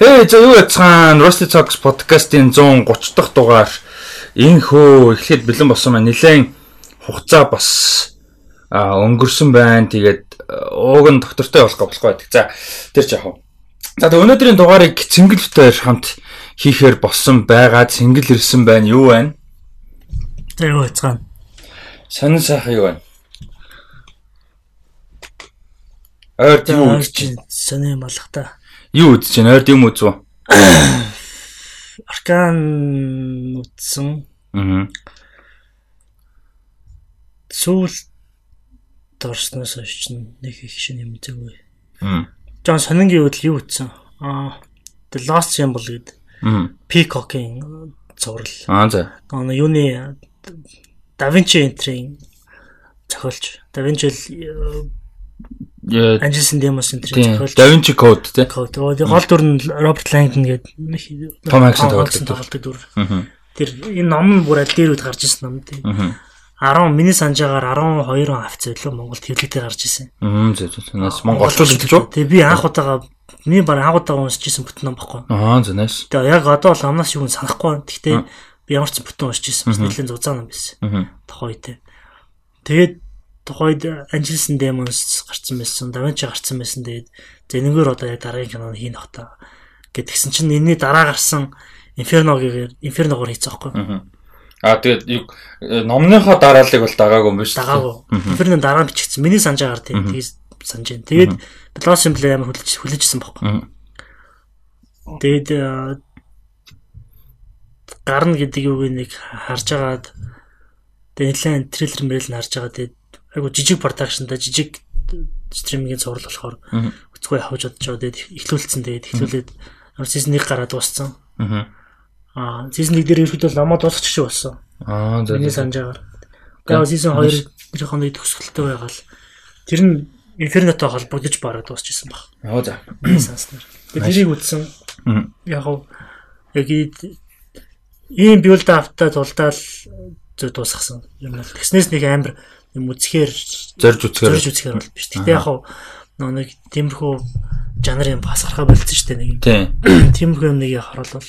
Эй за юу яцхан Rusty Talks podcast-ийн 130 дахь дугаар инхөө эхлээд бэлэн болсон маань нэлээд хугацаа бас өнгөрсөн байна. Тэгээд ууг нь доктортой болох болохгүй байдаг. За тэр ч яах вэ? За тэгээд өнөөдрийн дугаарыг цэнгэлтэй хамт хийхээр болсон байгаа цэнгэл ирсэн байна. Юу байна? За юу яцхан. Сонин сайхан юу байна? Ойр үзэж байна? Сонин малах та. Юу үзэж байна? Ойрд юм үзв үү? Аркан үзсэн. Аа. Сүүл дорсноос хойш нэг их шин юм үзээгүй. Аа. Жон сонингийн үдл юу үзсэн? Аа. The Lost Symbol гэдэг. Аа. Peacock-ийн зураг. Аа за. Гоо юуны Da Vinci энтрийн зохиолч. Da Vinci Анжилсан Демос энэ зохиолч. Da Vinci Code тий. Тэгээ гол дүр нь Роберт Лангдон гэдэг Том Хэнкс тоглолт тоглолт дүр. Тэр энэ ном нь бүр аль дээр үд гарч ирсэн ном тий. 10 миний санджаагаар 12 он авц байлоо Монголд хэвлэгдээ гарч ирсэн. Аа зөв зөв. Нас монголчууд гэж үү? Тэгээ би анх удаага миний баг анх удаага уншиж ирсэн бүтэн ном баггүй. Аа зөв нааш. Тэгээ яг одоо л амнаас юу санахгүй. Гэхдээ би ямар ч бүтэн уншиж ирсэн. Нэлээд зузаан ном байсан. Аа. Тухайд. Тэгээд тухайд Angelson Demons гарсан байсан, Da Vinci гарсан байсан. Тэгээд зэнгээр одоо яг дараагийн кино хийн хата гэтгсэн чинь энэний дараа гарсан Inferno-гээр Inferno-гоор хийцээ байхгүй. Аа. Тэгээд юг номныхоо дарааллыг бол дагаагүй юм биш үү? Дагаагүй. Inferno дараа бичигдсэн. Миний санджаагаар тийм тэгээс санаж байна. Тэгээд Lost Symbol амар хүлээж хүлээжсэн байхгүй. Тэгээд гарна гэдэг юуг нэг харж агаад тэгээд нэлээд трейлер мэрэл нь харж байгаа. Тэгээд айгу жижиг продакшнда жижиг стримингийн цуврал болохоор өцгөө явж байгаа. Тэгээд эхлүүлсэн. Тэгээд эхлүүлээд season 1 гараад дууссан. Аа. Season 1 дээр ерөөдөө намаа дуусчих шиг болсон. Аа, зөв. Миний санджаагаар. Тэгээд season 2 тэр хоног төгсгөлтэй байгаал. Тэр нь Inferno-той холбогдож бараг дуусчихсан баг. Аа за. Санснаар. Тэгээд тэрийг үзсэн. Яг уу яг ийм build up-та тулдаал зөв дуусгасан. Юм бол тэгснээс нэг амар юм үзэхээр зорж үзэхээр зорж үзэхээр бол биш. Гэтэ яг уу нэг тиймэрхүү жанр юм басархаа болцсон шүү дээ нэг. Тийм. Тиймэрхүү юм нэг харуулвал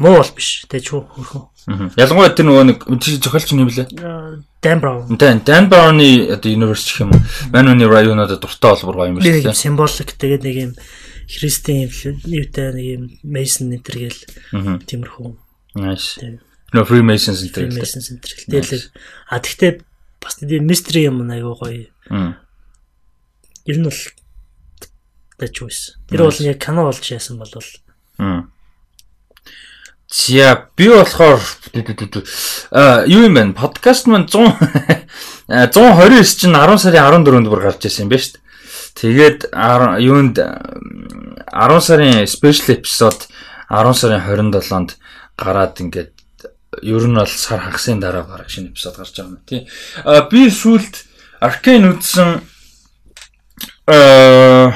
муу бол биш. Тэ чүү хөрхөө. Ялангуяа тэр нөгөө нэг зохиолч юм блэ? Dan Brown. Dan Dan Brown-ы одоо universe гэх юм уу? Manual rayonод дуртай олбор гоё юм шүү дээ. Символик тэгээд нэг юм христийн юутай нэг юм Mason энтер гээл тиймэрхүү. Nice. No Freemasons энтер. Freemasons энтер. Тэгээд а тэгтээ бас тийм mystery юм аягүй гоё. Ер нь бол тач байсан. Тэр бол яг кино болж яасан бол За би болохоор юу юм бэ? Подкаст маань 100 129 чинь 10 сарын 14-нд бүр гарч ирсэн юм байна шүү дээ. Тэгээд юунд 10 сарын special episode 10 сарын 27-нд гараад ингээд ер нь бол сар хагасын дараа гарах шинэ эпизод гарч байгаа юм тий. А би сүлд Arcane үзсэн э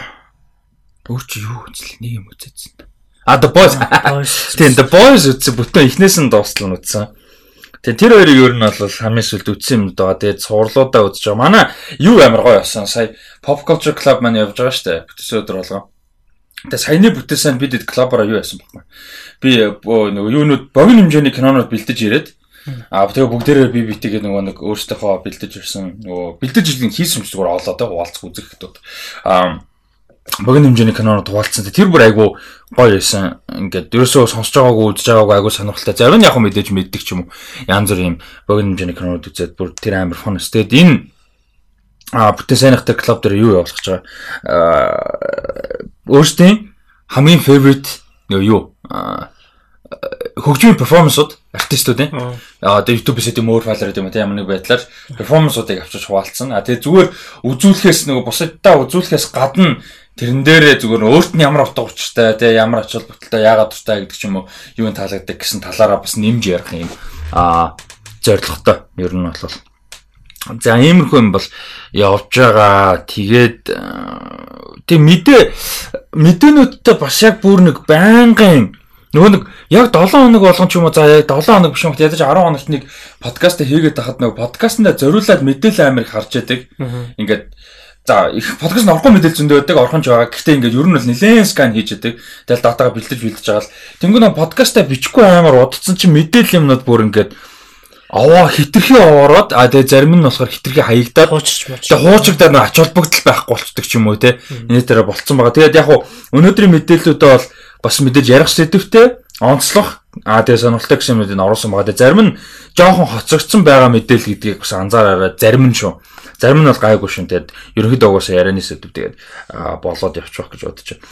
өөр чи юу үзлээ нэг юм үзсэн. А The Boys. Тийм The Boys үзсэн бүтэн эхнээс нь дуустал нь үзсэн. Тэгээ тэр хоёрыг ер нь бол хамгийн сүлд үтсэн юм даа. Тэгээд цуурлуудаа үзэж байгаа. Манай юу амар гоё болсон. Сая Pop Culture Club маань явж байгаа штэ. Бүтээс өдөр болгоо. Тэгээ саяны бүтээсэн бид клубаараа юу яасан бэ? Би нөгөө юунууд богино хэмжээний кинонууд бэлдэж ирээд аа тэгээ бүгдээрээ би битэйгээ нөгөө нэг өөрсдийнхөө бэлдэж ирсэн нөгөө бэлдэж ирсэн хийсэн юм зүгээр олоод хуваалцах үзэх хэвээр. Аа богино хэмжээний кинонууд хуваалцсан. Тэр бүр айгу гоё байсан. Ингээд ерөөсөө сонсож байгаагүй үзэж байгаагүй айгу сонирхолтой. Зарим нь яг мэдээж мэддэг ч юм уу. Янз бүр юм богино хэмжээний кинонууд үзээд бүр тэр амар фон өстэд энэ а бүтэн сайнхтай клуб дээр юу явуулах гэж байгаа. Өөрсдийн хамгийн favorite юу хөгжмийн перформансууд артистууд ээ. Аа тэгээ YouTube-с тийм өөр файлаар юм тийм ямар нэг байдлаар перформансуудыг авчиж хуваалцсан. А тэгээ зүгээр үзүүлэхээс нөгөө бусаддаа үзүүлэхээс гадна тэрэн дээрээ зүгээр өөрт нь ямар утга учиртай тэгээ ямар ач холбогдолтой яагаад дуртай гэдэг ч юм уу юу н таалагддаг гэсэн талаараа бас нэмж ярих юм. Аа зоригтой ер нь бол За иймэрхүү юм бол явж байгаа. Тэгээд тэг мэдээ мэдээнүүдтэй бас яг бүр нэг байнгын нөгөө нэг яг 7 хоног болгон ч юм уу за яг 7 хоног биш юм ядаж 10 хоногт нэг подкаст хийгээд тахад нөгөө подкастнда зориулаад мэдээлэл амир харж яадаг. Ингээд За их подкаст орохгүй мэдээлэл зөндөө байдаг орхон ч байгаа. Гэхдээ ингээд ер нь бол нэлээд скан хийж яадаг. Тэгэл датагаа бэлдэж бэлдэж байгаа л. Тэнгүү нөө подкастаа бичихгүй амар удацсан чинь мэдээлэл юмнууд бүр ингээд аваа хитрхи аваарад а тэгээ зарим нь болохоор хитрхи хаягдаад тэгээ хуучигдаад нэг ач холбогдол байхгүй болчдөг ч юм уу те. Инээдэрэ болцсон байгаа. Тэгээд яг хуу өнөөдрийн мэдээллүүдээ бол бас мэдээж ярих сэдвтэй онцлох а тэгээ сонирхолтой гэсэн юмнуудыг оруулсан байгаа. Зарим нь жоохон хоцрогдсон байгаа мэдээлэл гэдгийг бас анзаараарай. Зарим нь шүү. Зарим нь бол гайгүй шин. Тэгээд ерөнхийдөө угаасаа ярианы сэдв тэгээд болоод явчих гэж бодож байна.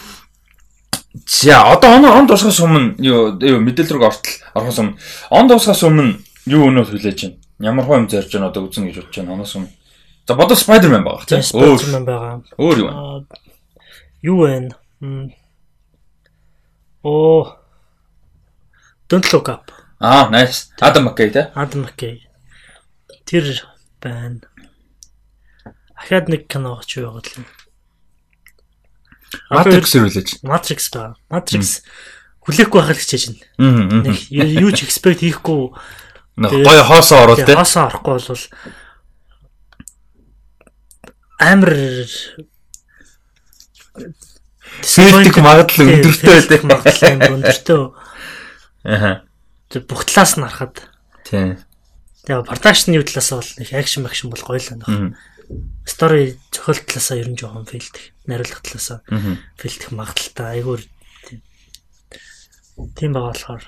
За одоо он он тусгаас өмнө юу юу мэдээлэл рүү ортол орохоос өмнө он тусгаас өмнө юу өнөө хүлээж байна. Ямар хөө юм зарж байна одоо үзнэ гэж бодож байна. Оноос өмнө. За бодо Spider-Man байгаа Тийм Spider-Man байгаа. Өөр юу? Аа, Юу? М. Оо. Don't look up. Аа, nice. Adam McKay те. Adam McKay. Тэр байна. Ахаад нэг кино ч юу байгаа л. Matrix хүлээж. Matrix ба. Matrix хүлээхгүй байхад хичээж байна. Нэг юу ч expect хийхгүй гоё хоосоо орол те. хаасаа орохгүй бол амар Филдик магадлал өндөртэй байдаг. Магадлал амар өндөртэй. Аа. Тэг бүх талаас нь харахад Тийм. тэгээ продакшны талаас бол нэг акшн акшн бол гоё л байна. Стори зохиол талаасаа ер нь жоохон фейлдэх. Найруулга талаасаа Мм. фейлдэх магадaltaй айгүй тийм. Тийм байгаа болохоор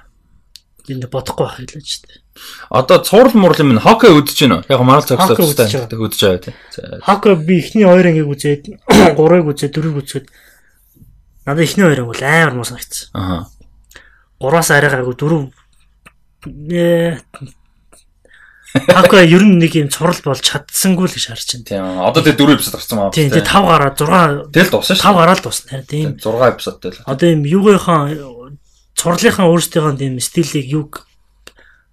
энд бодохгүй байх хэлээ ч тийм. Одоо цуврал мурал юм хоккей үдэж байна. Яг тустай үзэж байгаа. үдэж байгаа тийм. Хака би ихний хоёр ангийг үзээд гурыг үзээд дөрвийг үзээд надад ихний хоёр анги бол амар муу санагдсан. Аа. Гураас арай гайгүй дөрөв э Хака ер нь нэг юм цурал болж чадсангүй л гэж харж байна. Тийм. Одоо тэгээ дөрөв эпизод гарсан байна. Тийм тэгээ 5 гараад 6 Тэгэл дуусна шүү. 5 гараад дуусна. Тийм 6 эпизодтэй л. одоо юм юугийнхаа цурлынхаа өөрсдийнхөө тийм стилийг юг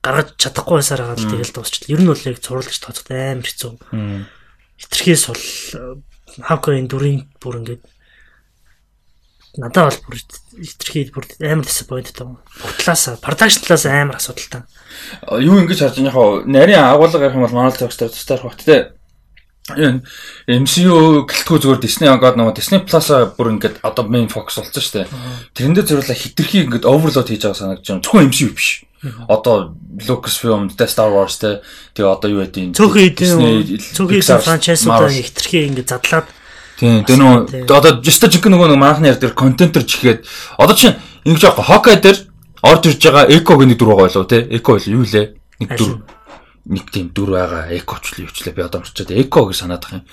гаргаж чадахгүй байсаар хагаад тэгэл дуусчихлаа. Ер нь бол яг цурал гэж тооцоход амар хэцүү. Хитрхээс бол хавкын дүрийн бүр ингээд надад бол бүр хитрхий бүр амар disappointed таа. Бутлаасаа production талаас амар асуудалтай. Юу ингэж харж байгаа яг нарийн агуулга ярих юм бол Marvel Comics тустай бат те. MCU гэлтгүү зүгээр Disney ангаад нөгөө Disney Plus-а бүр ингээд одоо main focus болсон шүү дээ. Тэрэндээ зөвлөө хитрхи ингээд overload хийж байгаа санагдаж байна. Зөвхөн MCU биш. Одоо Lucasfilm, The Star Wars те. Тэгээ одоо юу гэдэг Цөөхөн эдийн цөөхөн франчайзуудаа хитрхий ингээд задлаад Тийм, тэ нөө одоо juste жиг нөгөө нэг манхны яар дээр контентер чихээд одоо чинь ингэж яах хоккей дээр орж ирж байгаа эко гэх нэг дүр байгаа болов те эко бол юу лээ нэг дүр нэг тийм дүр байгаа эко ч л юу ч лээ би одоо орчоод эко гэж санаад байгаа юм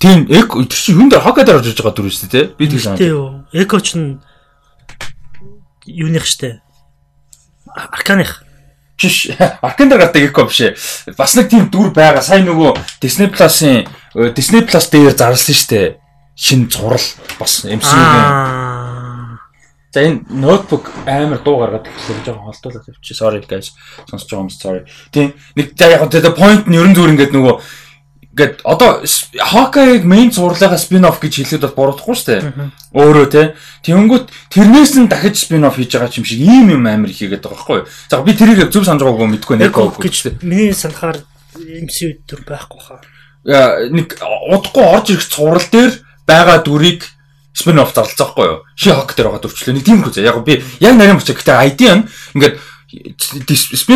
тийм эко тэр чинь дээр хоккей дээр орж ирж байгаа дүр шүү дээ би тийм санаад Тэ юу. Эко ч нь юуных штэ. Арканых. чиш аркан дээр гардаг эко биш ээ бас нэг тийм дүр байгаа сайн нөгөө Disney Plus-ын Disney Plus дээр зарласан шүү дээ шин зурал бас Аа. За энэ ноутбук амар дуу гаргаад ихлээр жоохон холдуулаад явчих. Sorry guys. Сонсож байгаа юм sorry. Тийм нэг за яг тэр point нь ерөн зүгээр ингээд нөгөө ингээд одоо Hawkeye-г main зурлаагаа spin-off гэж хэлээд бол буруудахгүй шүү дээ. Өөрөө те. Тэнгүүт тэрнээс нь дахиж spin-off хийж байгаа юм шиг ийм юм амар хийгээд байгаа байхгүй юу? За би тэрийг зөв санаж байгаагүй мэдгүй нэг Эко гэж миний санахаар MCU төр байхгүй хаа. Нэг удахгүй орж ирэх цуврал дээр байгаа дүрийг спин оф зарлцаахгүй юу? Ши хок дээр байгаа дүрчлээ. Нэг тийм үү. Яг би яг нарийн мөч гэхдээ ID нь ингээд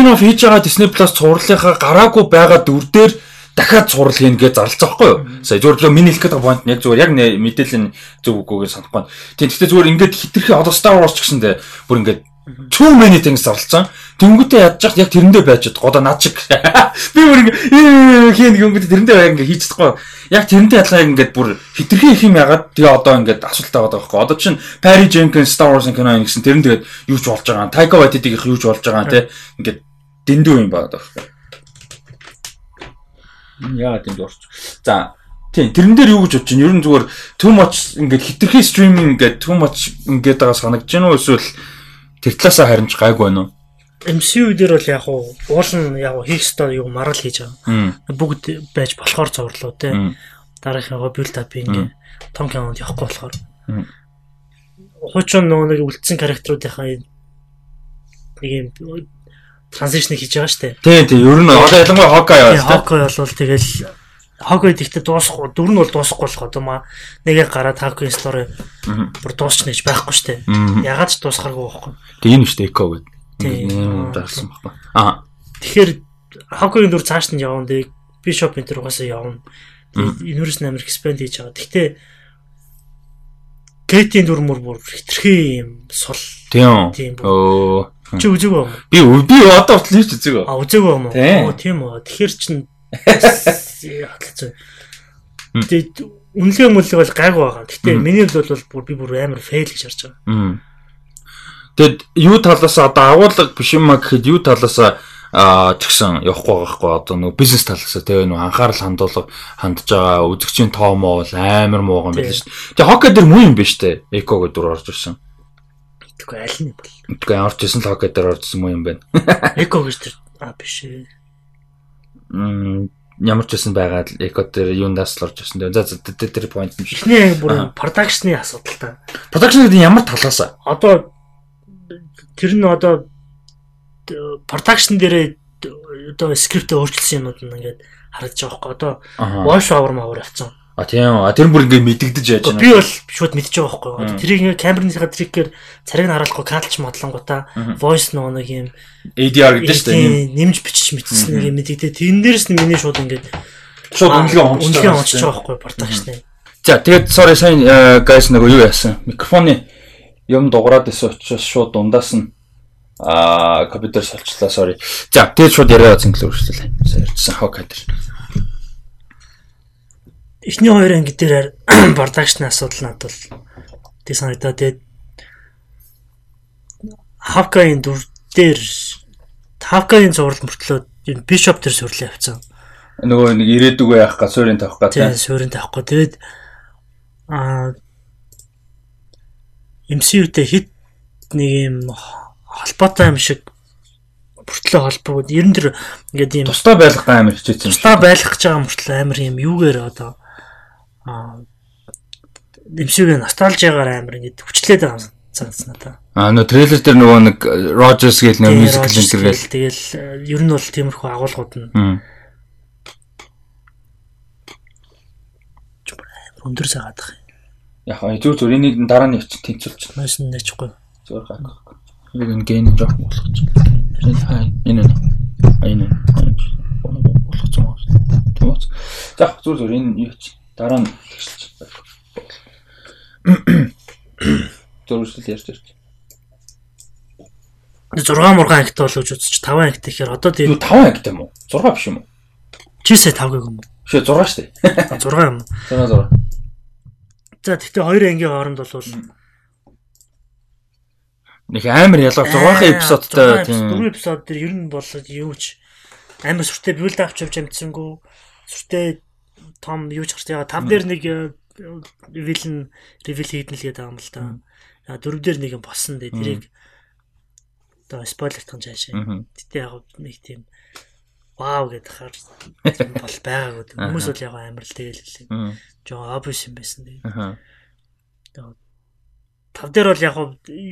оф хийж байгаа Disney Plus цувралынхаа гараагүй байгаа дүр дээр дахиад цуврал хийнэ гэж зарлцаахгүй юу? Сая зөвхөн миний хэлэх гэдэг point нь яг зүгээр яг мэдээлэл нь зөв үгүйгээр санахгүй. Тийм гэхдээ зүгээр ингээд хитрхи одоо Star Wars ч гэсэндээ бүр ингээд too many things зарлцсан. Тэнгүүтээ ядж хат яг тэрэндээ байж чад. Одоо над шиг. Би бүр ингээ хийн гингүүтээ тэрэндээ байг ингээ хийж чадахгүй. Яг адилхан яг ингээд бүр хитрхи их юм ягаад тэгээ одоо ингээд асуултаа байгаа байхгүй. Одоо чинь Perry Jenkins Star Wars кино ингэсэн тэрэн тэгээд юу ч болж байгаа. Taika Waititi-ийн юу ч болж байгаа те. Ингээд дэндүү юм байгаа байхгүй. Яа тийм дуурч. За Тийм, тэрэн дээр юу гэж бодож чинь? Ер нь зүгээр too much ингээд хитрхи стриминг ингээд too much ингээд байгаа санагдаж байна уу эсвэл тэр талаасаа харимж гайгүй байна уу? MCU дээр бол яг уу уул нь яг хийх ёстой юу марал хийж байгаа. Бүгд байж болохоор зурлуу те. Мм. Дараагийн build up-ing том кинонд явахгүй болохоор. Хуучин нөгөө нэг үлдсэн характеруудынхаа нэг юм транзишн хийж байгаа штэ. Тийм тийм ер нь одоо ялангуяа Hawkeye байна. Hawkeye бол тэгэл Хогой ихтэй дуусахгүй дөрөв нь бол дуусахгүй болох одоо маа нэгээ гараад Хогой стори бүр дуусчихна гэж байхгүй штэ. Ягаад ч дуусгаргүй байхгүй. Тэг энэ штэ эко гэдэг. Тийм дарсан байхгүй. Аа. Тэгэхээр Хогойн дүр цааш нь явна. Тэг Bishop энэ угаасаа явна. Universe America expand хийж байгаа. Гэхдээ Кейтийн дүр мөр бүр хитрхи юм сул. Тийм. Оо. Чи үзег үү? Би би одоо утлаа ч үзег. А үзег юм уу? Оо тийм үү. Тэгэхээр чин хатлцсан. Тэгээд үнэлгээ мүлэг бол гайгүй байгаа. Гэтэ миний хувьд бол бүр би бүр амар фейл гэж харж байгаа. Тэгэд юу талаас одоо агуулга биш юм а гэхэд юу талаас а тэгсэн явахгүй байхгүй одоо нөгөө бизнес талаас тэгээ нөгөө анхаарал хандуулга хандж байгаа үзэгчийн тоомоо бол амар мууган байл шүү дээ. Тэгээ хоккей дээр муу юм биш үү? Экого дүр орж ирсэн. Тэгвэл аль нь бол. Тэгээ орж ирсэн л хоккей дээр орж ирсэн муу юм байна. Эко гэж тэр а биш ээ. Мм ямар ч байсан байгаа эко дээр юундаас л орж ирсэн. За за тэр point юм шиг. Эхний бүр продакшны асуудал та. Продакшн гэдэг ямар талаас? Одоо тэр нь одоо production дээрээ одоо скриптээ өөрчилсөн юмуд нь ингээд харагдаж байгаа байхгүй одоо voice over мавар авцсан. А тийм а тэр бүр ингээд мэдэгдэж яаж байна. Би бол шууд мэдчихэж байгаа. Одоо тэрийг ингээд камерныхаа трикээр цариг нь хараалахгүй кадлч модлонгуудаа voice нөө нэг юм ADR гэдэг шүү дээ. Нэмж бичиж мэдсэн нэг юм мэдэгдээ. Тэрэн дээрс нь миний шууд ингээд шууд үнэлгээ онцож байгаа. Байхгүй production. За тэгээд sorry сайн guys нөгөө юу яасан. Микрофоны юм дуграад байсан учраас шууд дундаас нь Аа, компьютер солчлаа, sorry. За, тэгээд шууд яриа цэнгэлээ үргэлжлүүлээ. Ярьжсан хог кадр. Эхний хоёр анги дээр продакшн асуудал надад бол тий санагдаа. Тэгээд Хавкагийн дүр дээр Хавкагийн зураг мөртлөө энэ Bishop дээр сурлаа явцсан. Нөгөө нэг ирээдүгөө яах га суурийн тавих га тий. Суурийн тавихгүй. Тэгээд аа MCU-тэй хит нэг юм холбоотой юм шиг бүртлээ холбоод ер нь тэр ингээд юм тусдаа байлгах амар хичээсэн. Тусдаа байлгах гэж байгаа мөртлөө амар юм юугээр одоо аа дэмшиг носталжиагаар амар ингээд хүчлээд байгаа юм санагдсан надаа. Аа нөө трейлер дээр нөгөө нэг Rogers гээл нөө мюзикл энэ гээл тэгэл ер нь бол тиймэрхүү агуулгууд нь. Өндөр сагаад байгаа юм. Яг зөв зөв энийг дараа нь явчих тэнцүүлчих. Маш нэчгүй. Зөв гайхах. Яг энэ гэн жоох болгоч. Энэ хай энэ энэ болгоцсон байна. Тэмээс. За зүр зүр энэ юу чи дараа нь тэгшилж байх. Зөрөсөл ярьж ирж. 6 мургаан ангит бол гэж үзчих 5 ангит гэхээр одоо тийм 5 ангит юм уу? 6 биш юм уу? Чисээ 5 гэх юм уу? Шээ 6 шүү дээ. 6 юм. 6 6. За тэгтээ хоёр ангийн хооронд бол Нэг амар ялгаа 6 эпизодтой тийм. 4 эпизод дэр ер нь бол юу ч амар сүртэй бивэлд авч явж амтсангүй сүртэй том юу ч гарч яа тав дээр нэг вилэн ревил хийдэн л гээд байгаа юм л да. А дөрөв дээр нэг юм болсон дээ тэрийг. Одоо спойлертхан жаашаа. Гэтэ яг нэг тийм вау гэдэг хаар бол байгаагүй. Хүмүүс бол яг амар л тэгэл хэлээ. Жоо обвис юм байсан дээ тав дээр бол яг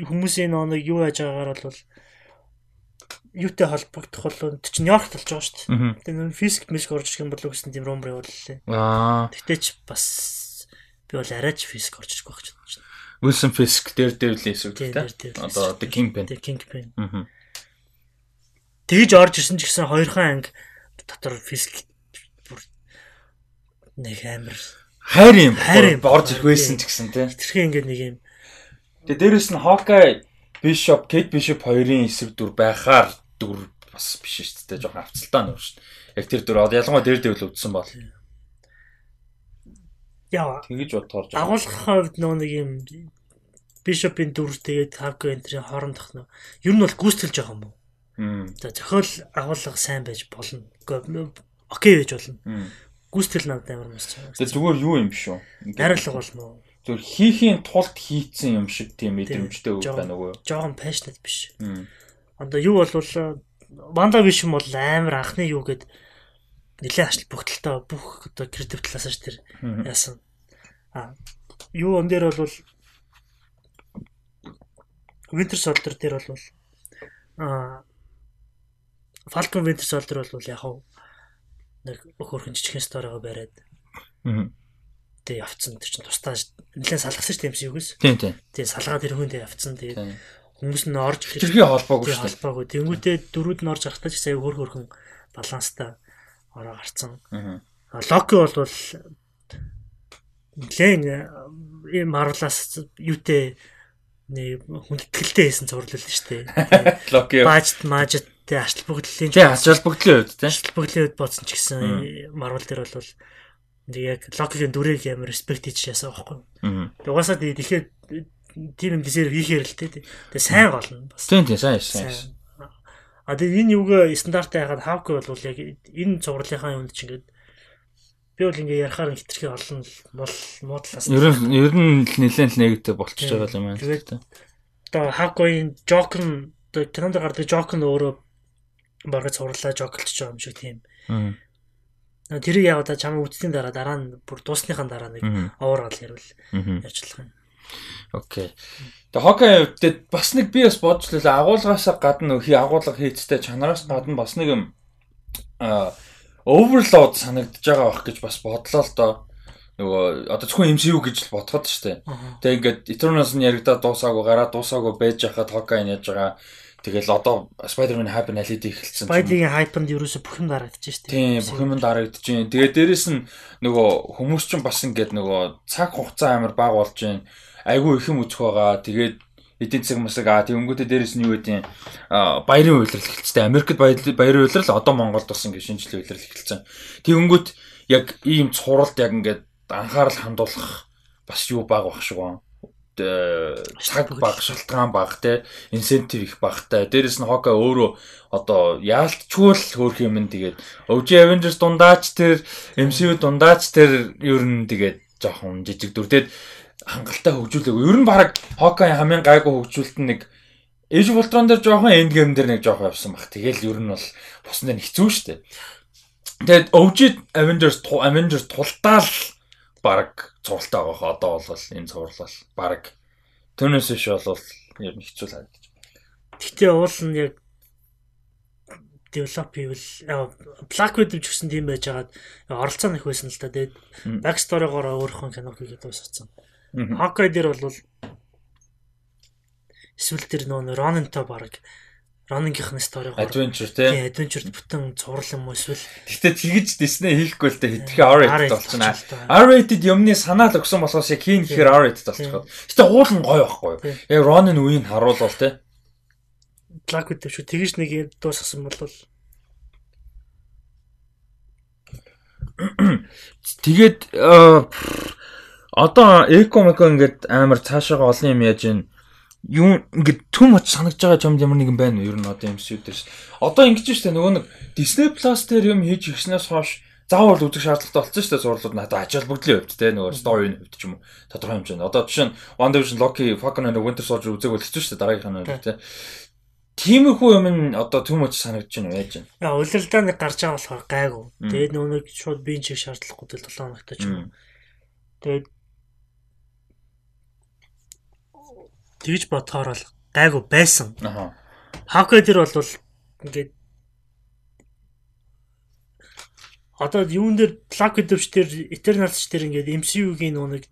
хүмүүсийн нэг юу яаж байгаагаар бол юутай холбогдох бол чи Нью-Йоркт болж байгаа шүү дээ. Тэгээ нэр физик мэлк орж ирэх юм болов гэсэн тийм рум явууллаа. Аа. Тэгтээ ч бас би бол арайч физик орж ирэх байх гэж байна. Wilson Fisk дээр дэвлээс үг тийм. Одоо The Kingpin. The Kingpin. Аа. Тэгж орж ирсэн ч гэсэн хоёрхан анги дотор физик бүр нэг амар хайр юм. Хайр орж ирэх байсан ч гэсэн тийм. Тэрхээ ингээд нэг юм Тэгээ дээрэс нь Hawkeye Bishop, Kate Bishop хоёрын эсрэг дүр байхаар дүр бас биш шүү дээ. Жохон авцалтай нөр шүү дээ. Яг тэр дүр ялангуяа дээр дэвэл үдсэн бол. Яа. Тэгэж бодохоор агуулгах хувьд нөө нэг юм Bishop-ийн дүр тэгээд Hawkeye энтрийн хоорондох нөө ер нь бол гүйцэтгэлж байгаа юм уу? За зохиол агуулга сайн байж болно. Окей байж болно. Гүйцэтгэл надад амар мас чаа. Тэгээ зүгээр юу юм биш үү? Найрлага болно уу? зөв хийхийн тулд хийцэн юм шиг тийм мэдрэмжтэй үг байна уу? Жохон пашнат биш. Одоо юу болвол Ванда биш юм бол амар анхны юу гэд нэлээд ашил бүгдэлтэй бүх одоо креатив талаас ш тэр яасан. А юу он дээр бол Winter Soldier дээр бол а Falcon Winter Soldier бол яг нэг өхөрхөн жижигхэн сторигоо бариад Аа. тэг явцсан тэр чинь тусдаа нэлээд салгасан шүү дээ MCU-гээс. Тийм тийм. Тэг салгаад тэр хүн тэг явцсан. Тэгээд Тийм. хүмүүс нь орж ирэх Тэрхий холбоогүй дээ. холбоогүй. Тэнгүүтээ дөрүүд нь орж гарахтаа ч сая хөр хөрхөн баланстай ороо гарцсан. Аа. Локи бол нэлээд ийм Marvel-аас юутэй нэг хүндэтгэлтэй хийсэн зурлал л шүү дээ. Локи. Бажт мажттэй ачлал бүгдлийн Тий, ачаал бүгдлийн үед тийм. ачлал бүгдлийн үед бодсон ч гэсэн Marvel дээр бол нэг яг Локигийн дүрийг амар респект хийж яасан байхгүй. Тэгээ угаасаа тэгээд ихээр тийм юм дисээр хийхээр л тээ. Тэгээ сайн гол нь бас. Тийм тийм сайн сайн. А тэгээ энэ юугаа стандарттай яхад Hawk бол яг энэ цувралынхаа юмд ч ингээд би бол ингээ ярахаар хитрхи олон мол муудлаас. Ер нь ер нь нэлээд нэгтэй болчихж байгаа юм байна. Тэгээд одоо Joker нь одоо кинонд гардаг нь өөрөө бараг цувралаа Joker-ч байгаа юм шиг тийм. Аа. Тэрийг яг одоо чамаа үтсний дараа дараа нь бүр дуусныхаа дараа нэг Аа. овооргал ярил Аа. ярьчлах юм. Окей. Тэгээ хокей хувьд бас нэг би бас бодж лээ агуулгаас гадна хий агуулга хийцтэй чанараас гадна бас нэг юм а оверлоуд санагдаж байгаа байх гэж бас бодлоо л доо. Нөгөө одоо зөвхөн MCU гэж л бодоход штэ. Аа. Тэгээ ингээд Eternals нь яригадаа дуусаагүй гараа дуусаагүй байж хахад хокей яаж байгаа. Тэгэл одоо Spider-Man Happy Alid эхэлсэн. ч юм уу. Spidey-гийн hype-нд ерөөсө бүх юм дарагдаж штеп. Тийм бүх юм дарагдчихээн. Тэгээ дээрэс нь нөгөө хүмүүс ч бас ингээд нөгөө цаг хугацаа амар баг болж байна. Айгүй их юм үзэх байгаа. Тэгээд эдийн засаг масаг аа тэгэнгүүтээ дээрэс нь юу гэдэг баярын үйлрэл эхэлчихсэн. Америкт баяр- баярын үйлрэл одоо Монголд бас ингээд шинжлэх үйлрэл эхэлсэн. Тэгэнгүүт яг ийм цуралд яг ингээд анхаарал хандуулах бас юу баг баг шиг байна. Тэ- цаг баг, шалтгаан баг те инсентив их багтай. Дээрэс нь Хока өөрөө одоо яалтчгүй л хөөх юм нь тэгээд OG Avengers дундаач тэр MCU дундаач тэр ер нь тэгээд жоохон жижиг дүр тэгээд хангалттай хөгжүүлээгүй. Ер нь баг Hawkeye хамгийн гайгүй хөгжүүлэлт нь нэг Age of Ultron дээр жоохон Endgame дээр нэг жоохон явсан баг. Тэгэл ер нь бол бусны нь хэцүү шүү дээ. Тэгээд OG Avengers Avengers тултаал баг цувралтай байгаа хаа одоо бол энэ цуврал баг Түүнээс иш бол ер нь хэцүү санагдаж Гэхдээ уул нь яг develop хийвэл аа, Black Widow ч гэсэн тийм байж хагаад оролцоо нэх байсан л та. Тэгээд backstory-гоор өөрийнхөө киног хийгээд дуусгацсан. байна. Hawkeye дээр бол эсвэл тэр нөө Ronin-той баг Ronin-гийнхны story-гоор Adventure тий. adventure бүтэн цуврал юм эсвэл Гэхдээ тэгж Disney хийхгүй л дээ хитрхи R-rated болчихно. R-rated юмны санаа л өгсөн болохоос яг хийн гэхээр R-rated болчихгоо. Гэтэ уул нь гоё байхгүй юу? Яг Ronin үеийг харуулвал тий. Black Widow шүү. Тэгэж нэг дуусгасан бол Тэгээд э, одоо эко мэко ингээд амар цаашаага олон юм яаж ийн юу ингээд түм оч санагдж байгаа юм ямар нэгэн байна уу ер нь одоо MCU дээр. Одоо ингэж штэ нөгөө нэг Disney Plus дээр юм хийж ирснээс хойш заавал үзэх шаардлагатай болсон штэ зурлууд надад ачаал бүгдлийн хувьд те нөгөө story-ны хувьд ч юм уу тодорхой хэмжээнд. Одоо жишээ нь WandaVision, Loki, Falcon and Winter Soldier үзээг бол хэцүү штэ дараагийнх нь те. Тиймэрхүү юм нь одоо түм оч санагдж байна яаж байна? яа улиралдаа нэг гарч байгаа болохоор гайгүй. Тэгээд нөгөө шууд биеийн чиг шаардлагагүй тэл 7 хоногтой ч юм уу. Тэгээд тэгж бодохоор бол гайгүй байсан. Аха. Hawkeye дээр бол ингээд одоо юун дээр Black Widow ч дээр Eternals дээр ингээд MCU-гийн нэг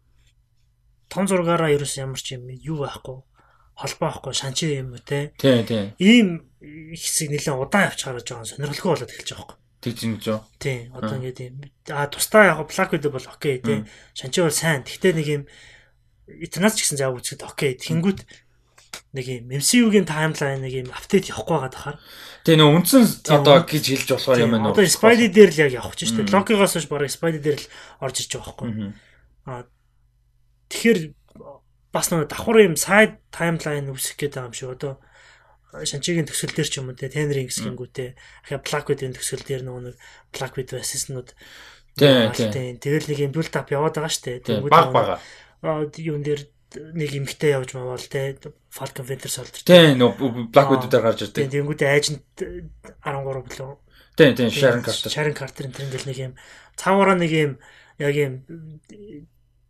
том зургаараа ерөөс ямар ч юм юу байхгүй холбоо байхгүй шанчи юм уу те Тий, тий. ийм хэсэг нэлээд удаан явж хараж байгаа сонирхолтой болоод эхэлж байгаа байхгүй Тэг зинж юу? тий одоо ингээд юм а тусдаа яг Black Widow бол окей тий шанчи бол сайн гэхдээ нэг юм Eternals ч гэсэн заав үзэхэд окей тэнгүүт нэг юм MCU-гийн таймлайн нэг юм апдейт явахгүй байгаа дахаар Тий нөө үндсэн одоо гэж хэлж болохоор юм байна уу? Одоо Spidey дээр л яг явах ч шүү дээ. Loki-гоос хойш бараг Spidey дээр л орж ирж байгаа байхгүй. Мгм. Тэгэхээр бас нэг давхар юм side timeline үүсэх гээд байгаа юм шиг одоо Шанчигийн төсөл дээр ч юм уу те Тенрийн хэсгэнгүүтээ ахаа Black Widow-ийн төсөл дээр нөгөө нэг Black Widow assassin-ууд Тий, тий. Тэгэл нэг юм build up яваад байгаа штэ. Баг бага. Юун дээр нэг эмхтэй явж мавал те Falcon Winter Soldier. Тий нөө Black Widow дээр гарч ирдэг. Тэнгүүд айжент 13 билүү Тий, тий, Sharon Carter. Sharon Carter энэ төр ингээл нэг юм цаагаараа нэг юм яг юм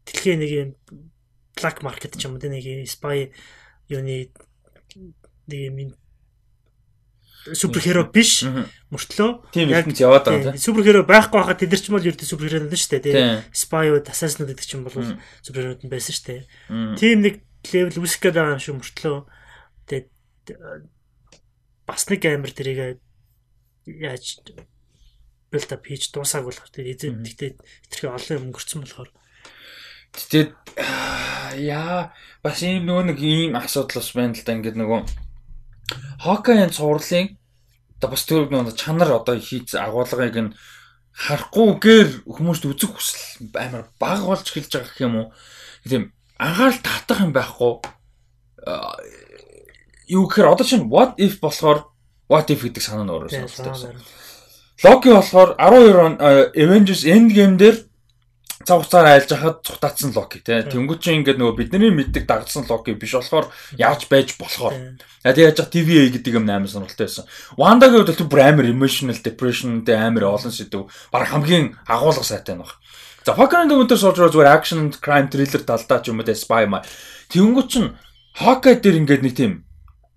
дэлхийн нэг юм black market ч юм уу тэ нэг юм spy юуны нэг юм суперхеро биш мөртлөө. Тийм ертөнц яваад байгаа тийм суперхеро байхгүй хахад тэд нар ч мал ердөө суперхеро нь шүү дээ. Тийм. спайууд асаснууд гэдэг чинь бол суперхероуд нь байсан шүү дээ. Тийм нэг левел үсэх гээд байгаа юм шүү мөртлөө. Тэгээд бас нэг амир тэрийг яаж build up хийж дуусаагүй болохоор тэгээд тэгтээ хэтэрхий олон юм өнгөрцөн болохоор. Тэгээд яа бас ийм нөгөө нэг ийм асуудал бас байна л да. Ингээд нөгөө Хокаийн цувралын одоо бас тэр нөгөө чанар одоо хийц агуулгыг нь харахгүйгээр хүмүүст үзэх хүсэл амар бага болж эхэлж байгаа гэх юм уу. Тийм анхаарал татах юм байхгүй. Юу гэхээр одоо чинь what if болохоор what if гэдэг санаа нь өөрөө сонирхолтой. Локи болохоор 12 он Avengers Endgame дээр цаг хугацаар айлж хахад цухтаацсан локи тий. Тэнгүүд чинь ингээд нөгөө бидний мэддэг дагдсан локи биш болохоор яаж байж болохоор. Яг яаж яах TVA гэдэг юм амар сонирхолтой байсан. Вандагийн хувьд бол бүр амар emotional depression дээр амар олон сэдв баг хамгийн агуулга сайтай байна. За Hawkeye-ийн дүнээр суулж байгаа зүгээр action crime thriller талдаа ч юм уу spy маа. Тэнгүүд чинь Hawkeye дээр ингээд нэг тийм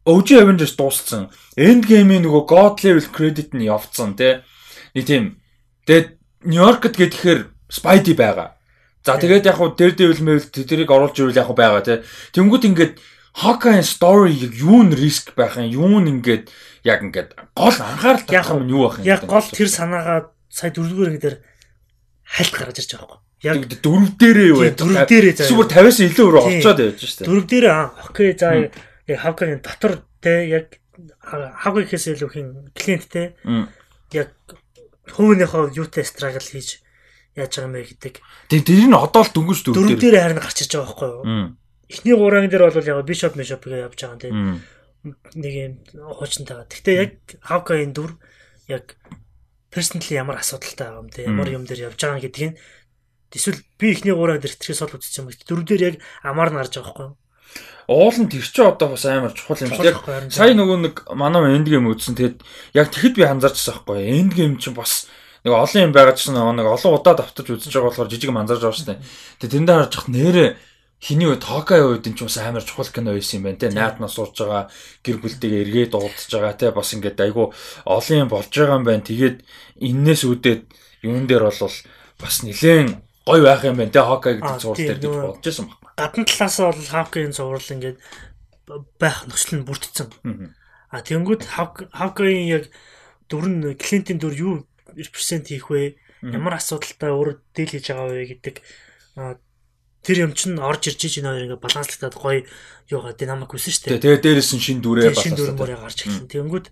OG Avengers дууссан. Endgame-ийн нөгөө God level credit нь явцсан тий. Нэг тийм тэгээд Нью-Йоркд гэхээр Spidey байгаа. За тэгээд яг хуу Daredevil мэвэл тэрийг оруулж ирвэл яг хуу байгаа тий. Тэнгүүд ингээд Hawkeye story юу н риск байх юм юу н ингээд яг ингээд гол анхаарал татах юм юу байх юм. Яг гол тэр санаагаа сая дөрөвдүгээр гэдэг хальт гаргаж ирж байгаа юм. Яг дөрөв дээрээ юу вэ? Дөрөв дээрээ заа. Зүгээр 50-аас илүү рүү орчоод явж штэ. Дөрөв дээрээ окей за яг Hawkeye дотор те яг Hawkeye-хээс илүү хин клиент те. Яг хувийнхоо юутай страгл хийж яаж байгаа юм бэ гэдэг. Тэгээ тэр нь одоо л дөнгөж дөрөв дээр. Дөрөв дээр харин гарч иж байгаа байхгүй юу? Эхний гурван дээр бол яг бишоп мишопгээ явж байгаа тийм. Нэг юм хуучнтайгаа. Гэхдээ яг Хавкагийн дүр яг персонали ямар асуудалтай байгаа юм те ямар юм дээр явж байгаа гэдгийг эсвэл би эхний гурван дээр итгэж сул үзсэн юм. Дөрөв дээр яг амаар нь гарч байгаа байхгүй юу? Уул нь тэр чи одоо бас амар чухал юм шиг. Сая нөгөө нэг манай энд гейм үзсэн. Тэгэд яг тэгэхэд би анзаарчихсан байхгүй юу? Энд гейм чинь бас нэг олон юм байгаа чинь нэг олон удаа давтаж үзэж байгаа болохоор жижиг манзарж байгаа шүү дээ. Тэгээ тэндээ харж хат нэрээ хиний үед Токай үед энэ ч бас амар чухал кино байсан юм байна те. Найд нас сууж байгаа гэр бүлтэйгээ эргээд уулзж байгаа те. Бас ингээд айгу олон юм болж байгаа юм байна. Тэгээд энээс үүдээд юун дээр бол бас нилээн гой байх юм байна те. Хокай гэдэг зураг дээр гэж бодож байсан баг. Гадна талаас бол Хавкийн зураг ингээд байх нөхцөл нь бүрдсэн. А тэгэнгүүт Хавкийн яг дүр нь Клинтийн дүр юу перцент хийх вэ? Ямар асуудалтай өөр дийл хийж байгаа вэ гэдэг тэр юм чинь орж ирж энэ хоёр ингээ баланслагдаад гоё юугаа динамик үсэн шүү дээ. Тэгээ дээрээс нь шин дүрээ баланслаад. Шин дүрмээр гарч ирсэн. Тэнгүүд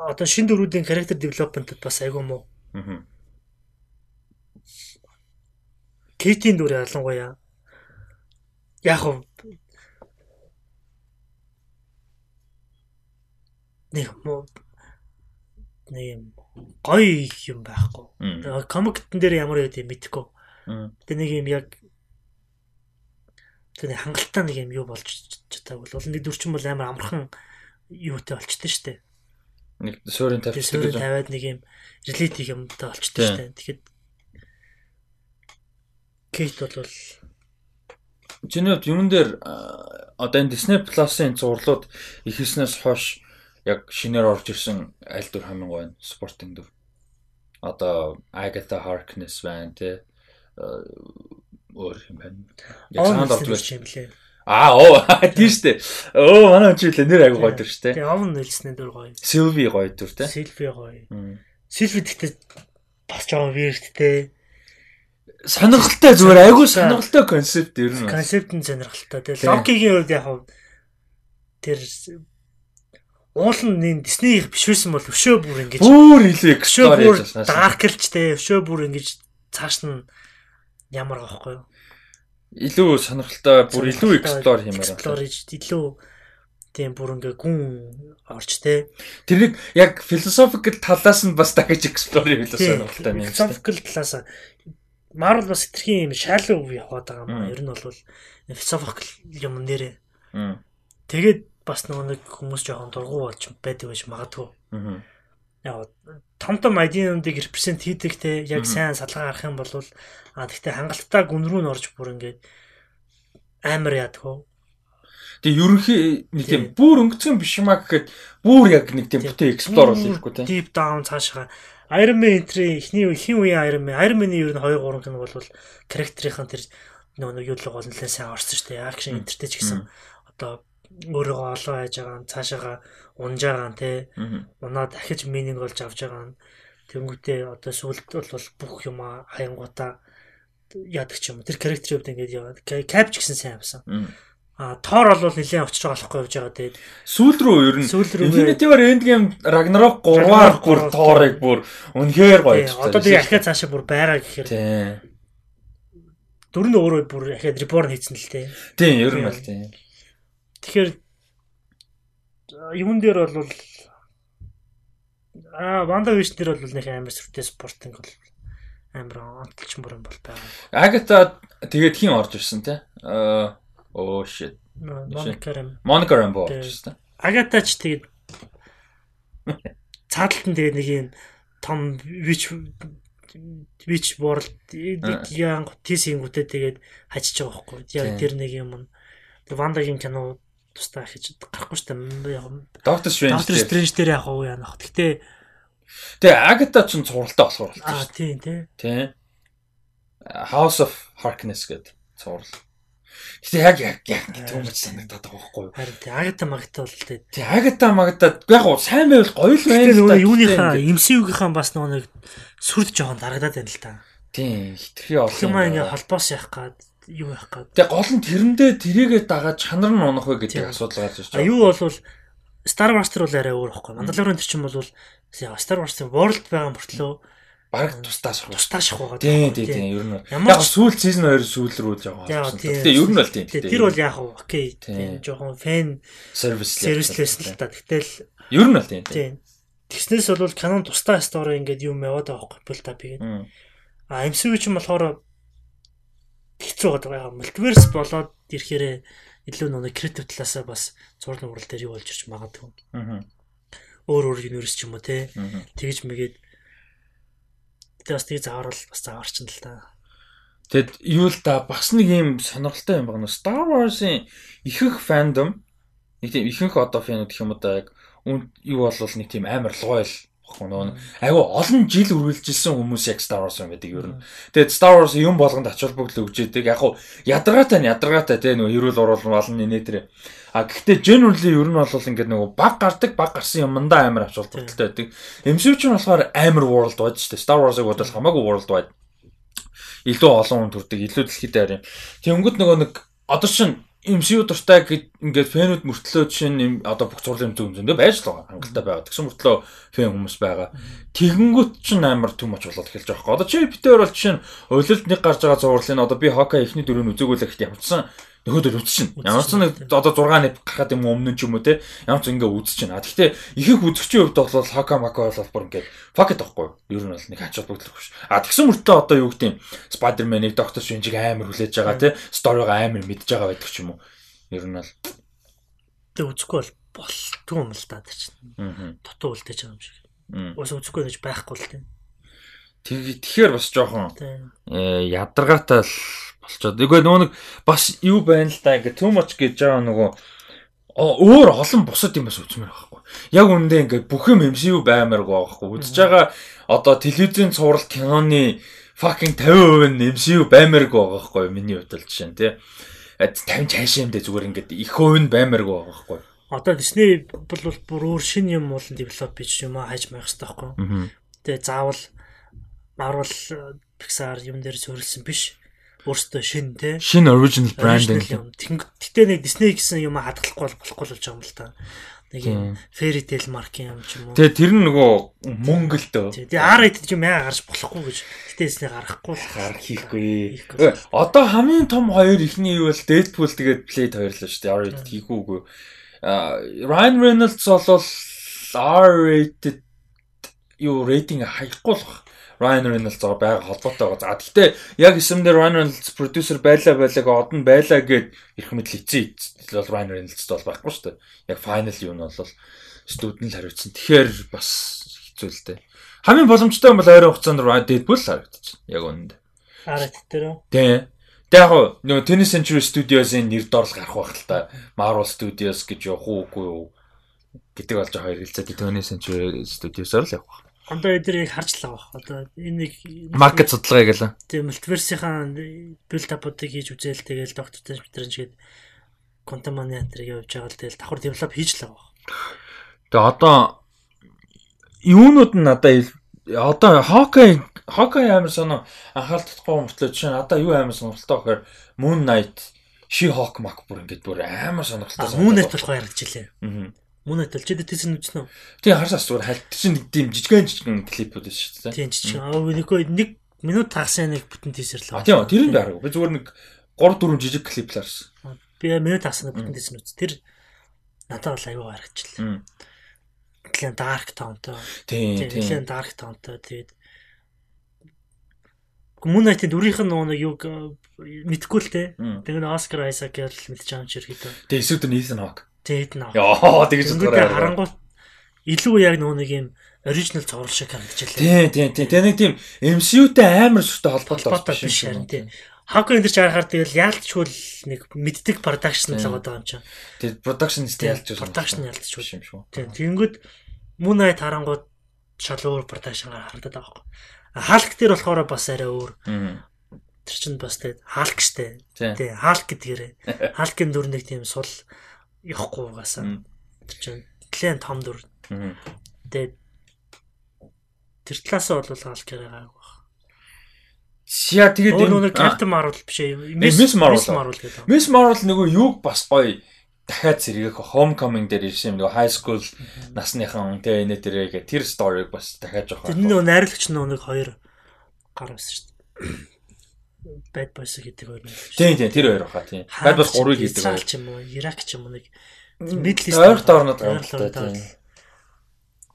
одоо шин дүрүүдийн character development-д бас айгүй муу. Аа. Кейтийн дүр ялангуяа яг хөө нэг муу нэг юм гоё юм байхгүй. Комиктэн дээр ямар байд юм мэдэхгүй. Тэгээ нэг юм яг тэгээ хангалттай нэг юм юу болж чадаагүй бол нэг дүрчин бол амар амархан юутай болчтой штэ. Нэг суурийн тавьчихсан гэж тавиад нэг юм релит хийх юмтай болчтой штэ. Тэгэхэд Кейт бол Чиний юун дээр одоо энэ Disney Plus-ын зурлууд ихэснээс хойш яг шинээр орж ирсэн аль дүр хамгийн гоё спортын дүр. Одоо Agatha Harkness байна. Э, өөр юм байна. Яг санд орж ирж юм лээ. Аа оо тийм штэ. Оо манай чи л нэр аягүй гоё дүр штэ. Тэгээ овн нэлснээр дүр гоё. Sylvie гоё дүр тий. Sylvie гоё. Sylvie гэхдээ бас жоохон тий. Сонирхолтой зүгээр аягүй сонирхолтой концепт ер нь. Концепт нь сонирхолтой. Тэгээ логикийн хувьд яг тэр уул нь нэг Диснейх биш байсан бол өшөө бүр ингэж бүр илүү экстори дарклж те өшөө бүр ингэж цааш нь ямар аахгүй юу илүү сонирхолтой бүр илүү эксплор хиймээр байна. Хийж илүү тийм бүр ингээ гүн орч те. Тэрийг яг philosophical талаас нь бас дахиж эксплор хийвэл сонирхолтой юм. Philosophical талаас Marvel бас хэтэрхий юм shallow яваад байгаа юм. Ер нь бол philosophical юм нэрээ. Тэгээд бас нөгөө нэг хүмүүс жоохон дургу болж байдаг байж магадгүй. Аа. Яг том том ID-нуудыг репрезент хийдэг те яг сайн салгаа гарах юм бол а тэгтээ хангалттай гүн рүү н орж бүр ингээд амар яадаг хөө. Тэгээ ерөнхий нэг тийм бүр өнгөцгөн биш юмаа гэхэд бүр яг нэг тийм бүтэн explore бол хийхгүй тийм. Deep down цаашаа Iron Man энтрийн эхний хин үеийн Iron Man Iron Man-ийн ер нь 2 3 кино бол характерийнхэн тэр нөгөө юу л гол нэлээд сайн орсон шүү дээ. Акшн энтертэй ч гэсэн одоо өөрийгөө олоо хайж байгаа, цаашаага унж байгаа те. Унаа дахиж мининг болж авч байгаа. Тэнгүүтээ одоо сүлд бол бүх юм хаянгуудаа яадаг ч юм. Тэр характерын хувьд ингэж яваад капч гэсэн сайн авсан. А Тор бол нэлээд очиж байгаа болохгүй явж байгаа тэгээд сүүл рүү ер нь Infinity War Endgame Ragnarok 3-аар бүр Торыг бүр үнэхээр гоё. Одоо тэгээд ахиад цаашаа бүр байгаа гэхээр. Дөрөв нь өөрөө бүр ахиад reborn хийсэн л тээ. Тийм, ер нь бол тийм. Тэгэхээр юун дээр бол а Ванда Виш дээр бол нэг амар сүртэй спортинг бол амар онтолч мөр юм бол байгаа. Агата тэгээд хин орж ирсэн те. Аа оо shit. Моника Рэм орж ирсэн. Агата ч тэгээд цааталтан тэгээд нэг юм том вич вич world яан тийсингүүтээ тэгээд хажиж байгаа байхгүй. Яг тэр нэг юм. Вандагийн кино тусдаа хийж гарахгүй шүү дээ. Доктор Стрэндж. Доктор Стрэндж дээр яг уу яанах. Гэтэ Тэгээ Агата ч цувралтай болохоор болчихсон. Аа тийм тий. Тий. House of Harkness гэдэг цуврал. Гэтэ яг яг яг түүмч санагдаад байгаа байхгүй юу? Харин тий Агата Магата бол тий. Тий Агата Магата яг гоо сайн байвал гоё л байна л да. Юуныхаа MCU-гийнхаа бас нэг сүрд жоохон дарагдаад байна л да. Тий хитрхи олон. Юм ингээ холбоос явах гад юу явах гад. Тэгээ гол нь тэрэндээ тэрийгээ дагаад чанар нь унах вэ гэдэг асуудал гарч ирж байна. Юу бол Star Wars төр бол арай өөр байхгүй. Mandalorian төр чинь бол Star Wars-ын World байгаа мөртлөө баг тустаа шах. Тустаа шах байгаа. Тийм тийм тийм ер нь. Яг сүүл сизон 2 сүүл рүү жоохон орсон. Тэгээ ер нь бол тийм. Тэр бол яг окей. Тийм жоохон фэн сервис сервислээс л та. Гэтэл ер нь бол тийм. Тийм. Тэгснээс бол Canon тустаа стори ингээд юм яваад байгаа байхгүй build up хийгээд. А MCU ч юм болохоор хэцүү байгаа. Multiverse болоод ирэхээр илүү нэг креатив талаасаа бас зураг нуурал дээр юу болж ирч магадгүй. Аа. Өөр өөр юниверс ч юм уу те. Тэгж мэгээд тэгээ бас тийг зааварл бас зааварч нь л та. Тэгэд юу л да бас нэг юм сонирхолтой юм байна. Star Wars-ын ихэнх фандом нэг тийм ихэнх одоо фэнүүд гэх юм уу да яг юу болвол нэг тийм амар лоял баггүй нөгөө айгу олон жил үргэлжилсэн хүмүүс яг Star Wars юм байдаг ер нь. Тэгээд Star Wars юм болгонд ач холбогдол өгч яадаг. Яг хуу ядаргаатай нь ядаргаатай те нөгөө эрүүл оруулал болно нэ тэр. А гэхдээ generally ер нь бол ингээд нөгөө баг гардаг баг гарсан юмдаа амар ач холбогдолтой байдаг. MCU ч нь болохоор амар world wide шүү дээ. Star Wars-ыг бодвол хамаагүй world wide. Илүү олон хүн төрдөг, илүү дэлхийд аваар юм. Тэнгүүд нөгөө нэг одоо чинь MCU дуртай гэд ингээд фэнүүд мөртлөө жишээ нь одоо бүх зурлын зөв зөндөө байж л байгаа хангалттай байгаа. Тэгсэн мөртлөө фэн хүмүүс байгаа. Тэгэнгүүт ч амар төмөч болоод эхэлж байгаа хэрэг. Одоо чи битээр бол жишээ нь уйлалд нэг гарч байгаа зурлын одоо би Хока ихний дөрөв үзэгүүлэхэд ямарчсан нөхөдөр үзчихнэ. Ямар ч нэг одоо 6 нэп гарахад юм өмнө ч юм уу те. Ямар ч ингээ үзчихнэ. А тэгтээ ихэнх үзэгчийн хувьд бол хака мака бол бүр ингээ fuck it байхгүй. Ер нь бол нэг хач холбогдлох биш. А тэгсэн мөртөө одоо юу гэдэг юм Spider-Man-ыг Doctor Strange-ийг амар хүлээж байгаа те. Story-го амар мэдж байгаа байдаг ч юм уу. Ер нь бол тэг үзэхгүй бол болтгүй юм л та чинь. Дутуу үлдээж байгаа юм шиг. Ус үзэхгүй гэж байхгүй л те. Тэгэхээр бас жоохон э ядаргаатай л болчоод. Нөгөө нөгөө нэг бас юу байна л да ингээ too much гэж байгаа нөгөө өөр олон бусад юм бас үзмээр байхгүй. Яг үндэ ингээ бүх юм MCU баймааргүй байхгүй. Үзэж байгаа одоо телевизийн цуврал киноны fucking 50% нь MCU баймааргүй байгаа байхгүй миний хувьд л жишээ нь тий. 50 цаашаа юм дэ зүгээр ингээд их хувь нь баймааргүй байгаа байхгүй. Одоо Disney бол бүр өөр шин юм уулын девелоп хийж юм аа хайж маях хэрэгтэй байхгүй. Тэгээ заавал Marvel Pixar юм дээр суурилсан биш өөртөө шин те? Шин original branding тэгтээ нэг Disney гэсэн юм хадгалахгүй болохгүй болж байгаа юм л та. Нэг юм fairy tale mark юм ч юм уу. Тэгээ тэр нь нөгөө мөнгөлтөө тэгээ R-rated юм яа гарч болохгүй гэж. Гэтээ Disney гарахгүй гарах хийхгүй. Одоо хамгийн том хоёр ихний юу бол Deadpool тэгээд Blade хоёр л шүү дээ. R-rated хийхгүй үгүй. Ryan Reynolds бол R-rated юу рейтинг хаяхгүй л баг Ryan Reynolds зоо байгаа холбоотой байгаа. За гэхдээ яг эсэмдэр Ryan Reynolds продюсер байлаа байлаг од нь байлаа гэд ирэх мэдл эцээ бол Ryan Reynolds бол байхгүй шүү дээ. Яг final юу нь бол студент л хариуцсан. Тэгэхээр бас хэцүү л дээ. Хамгийн боломжтой юм бол ойрын хугацаанд Deadpool харагдчих. Яг үнэндээ. Арат дээр үү? Тий. Тэг яг нөгөө Tennis Century Studios-ийн нэр доор л гарах байх л та. Marvel Studios гэж явах уу үгүй юу гэдэг болж байгаа хоёр хэлцээ Tennis Century Studios-оор л явах. Одоо эдгээр яг харж л байгаа. Одоо энэ нэг маркет судалгаа гэлээ. Тийм мультиверсийнхаа build up-уудыг хийж үзээл тэгэл доктор ингээд Quantum Mania энэ явж байгаа л тэгэл давхар develop хийж л байгаа. Тэгээ одоо юунууд нь надад одоо Hawkeye Hawkeye амар соно анхаарал татахгүй мөртлөө жишээ нь одоо юу амар сонирхолтой гэхээр Moon Knight, She-Hulk мак бүр ингээд бүр амар сонирхолтой. Moon Knight болох яригдчихлээ. Аа. Moon Knight л чи дэсэн үзнэ үү? Тийм харсаас зүгээр хальт чинь нэг тийм жижигэн жижигэн клипүүд шүү дээ. Тийм жижигэн. Аа нэг нэг минут тагсан нэг бүтэн тийсэр л. А тийм тэр нь байраг. Би зүгээр нэг 3 4 жижиг клип л харсан. Би минут тагсан бүтэн тийсэр үз. Тэр надад бол аюу харагчлаа. Нэлээд dark tone-той. Тийм тийм. Нэлээд dark tone-той. Тэгээд Мунайтын дүрийнх нь нөгөө юг мэдгүй л те. Тэгээд Оскар Айсак гэж мэдж байгаа юм шиг хэвээр. Тэгээд эсвэл Нийсэн Хок. Тэгээд наа. Яа тэгж зүгээр харангуй илүү яг нөгөө нэг юм оригинал цуврал шиг харагдчихлаа. Тийм тийм тийм. Тэр нэг тийм MCU-тэй амар сүртэй холбоотой биш харин тийм. Хако энэ ч харахаар тэгэл яалтчгүй нэг мэддэг продакшн л байгаа юм чинь. Тэгээд продакшн ялж байна. Продакшн ялцчихгүй юм шүү. Тийм. Тэгэнгүүт Мунайт харангууд шал өөр продакшнгаар харагдаад байгаа байхгүй. Халк дээр болохоор бас арай өөр. Тэр чинь бас тэгээд халк штэ. Тий, халк гэдгээрээ. Халкын дүр нэг тийм сул явахгүй угаасаа. Тэр чинь клиент том дүр. Тэгээд тэр талаасаа бол халк яриагааг баг. Яа тэгээд энэ Captain Marvel биш ээ. Miss Marvel гэдэг. Miss Marvel нөгөө юуг бас гоё дахиад зэрэгэх homecoming дээр ирсэн юм нөгөө high school насныхан тэ энэ дээрээ тэр сториг бас дахиад жоох. Тэр нөгөө найрлагч нэг хоёр гар байсан шүү дээ. Bad Boys гэдэг хоёр. Тийм тийм тэр хоёр баха тийм. Bad Boys 3-ыг гэдэг. Израиль ч юм уу, Ирак ч юм уу нэг Middle East ойрт орнод гарлаа тийм.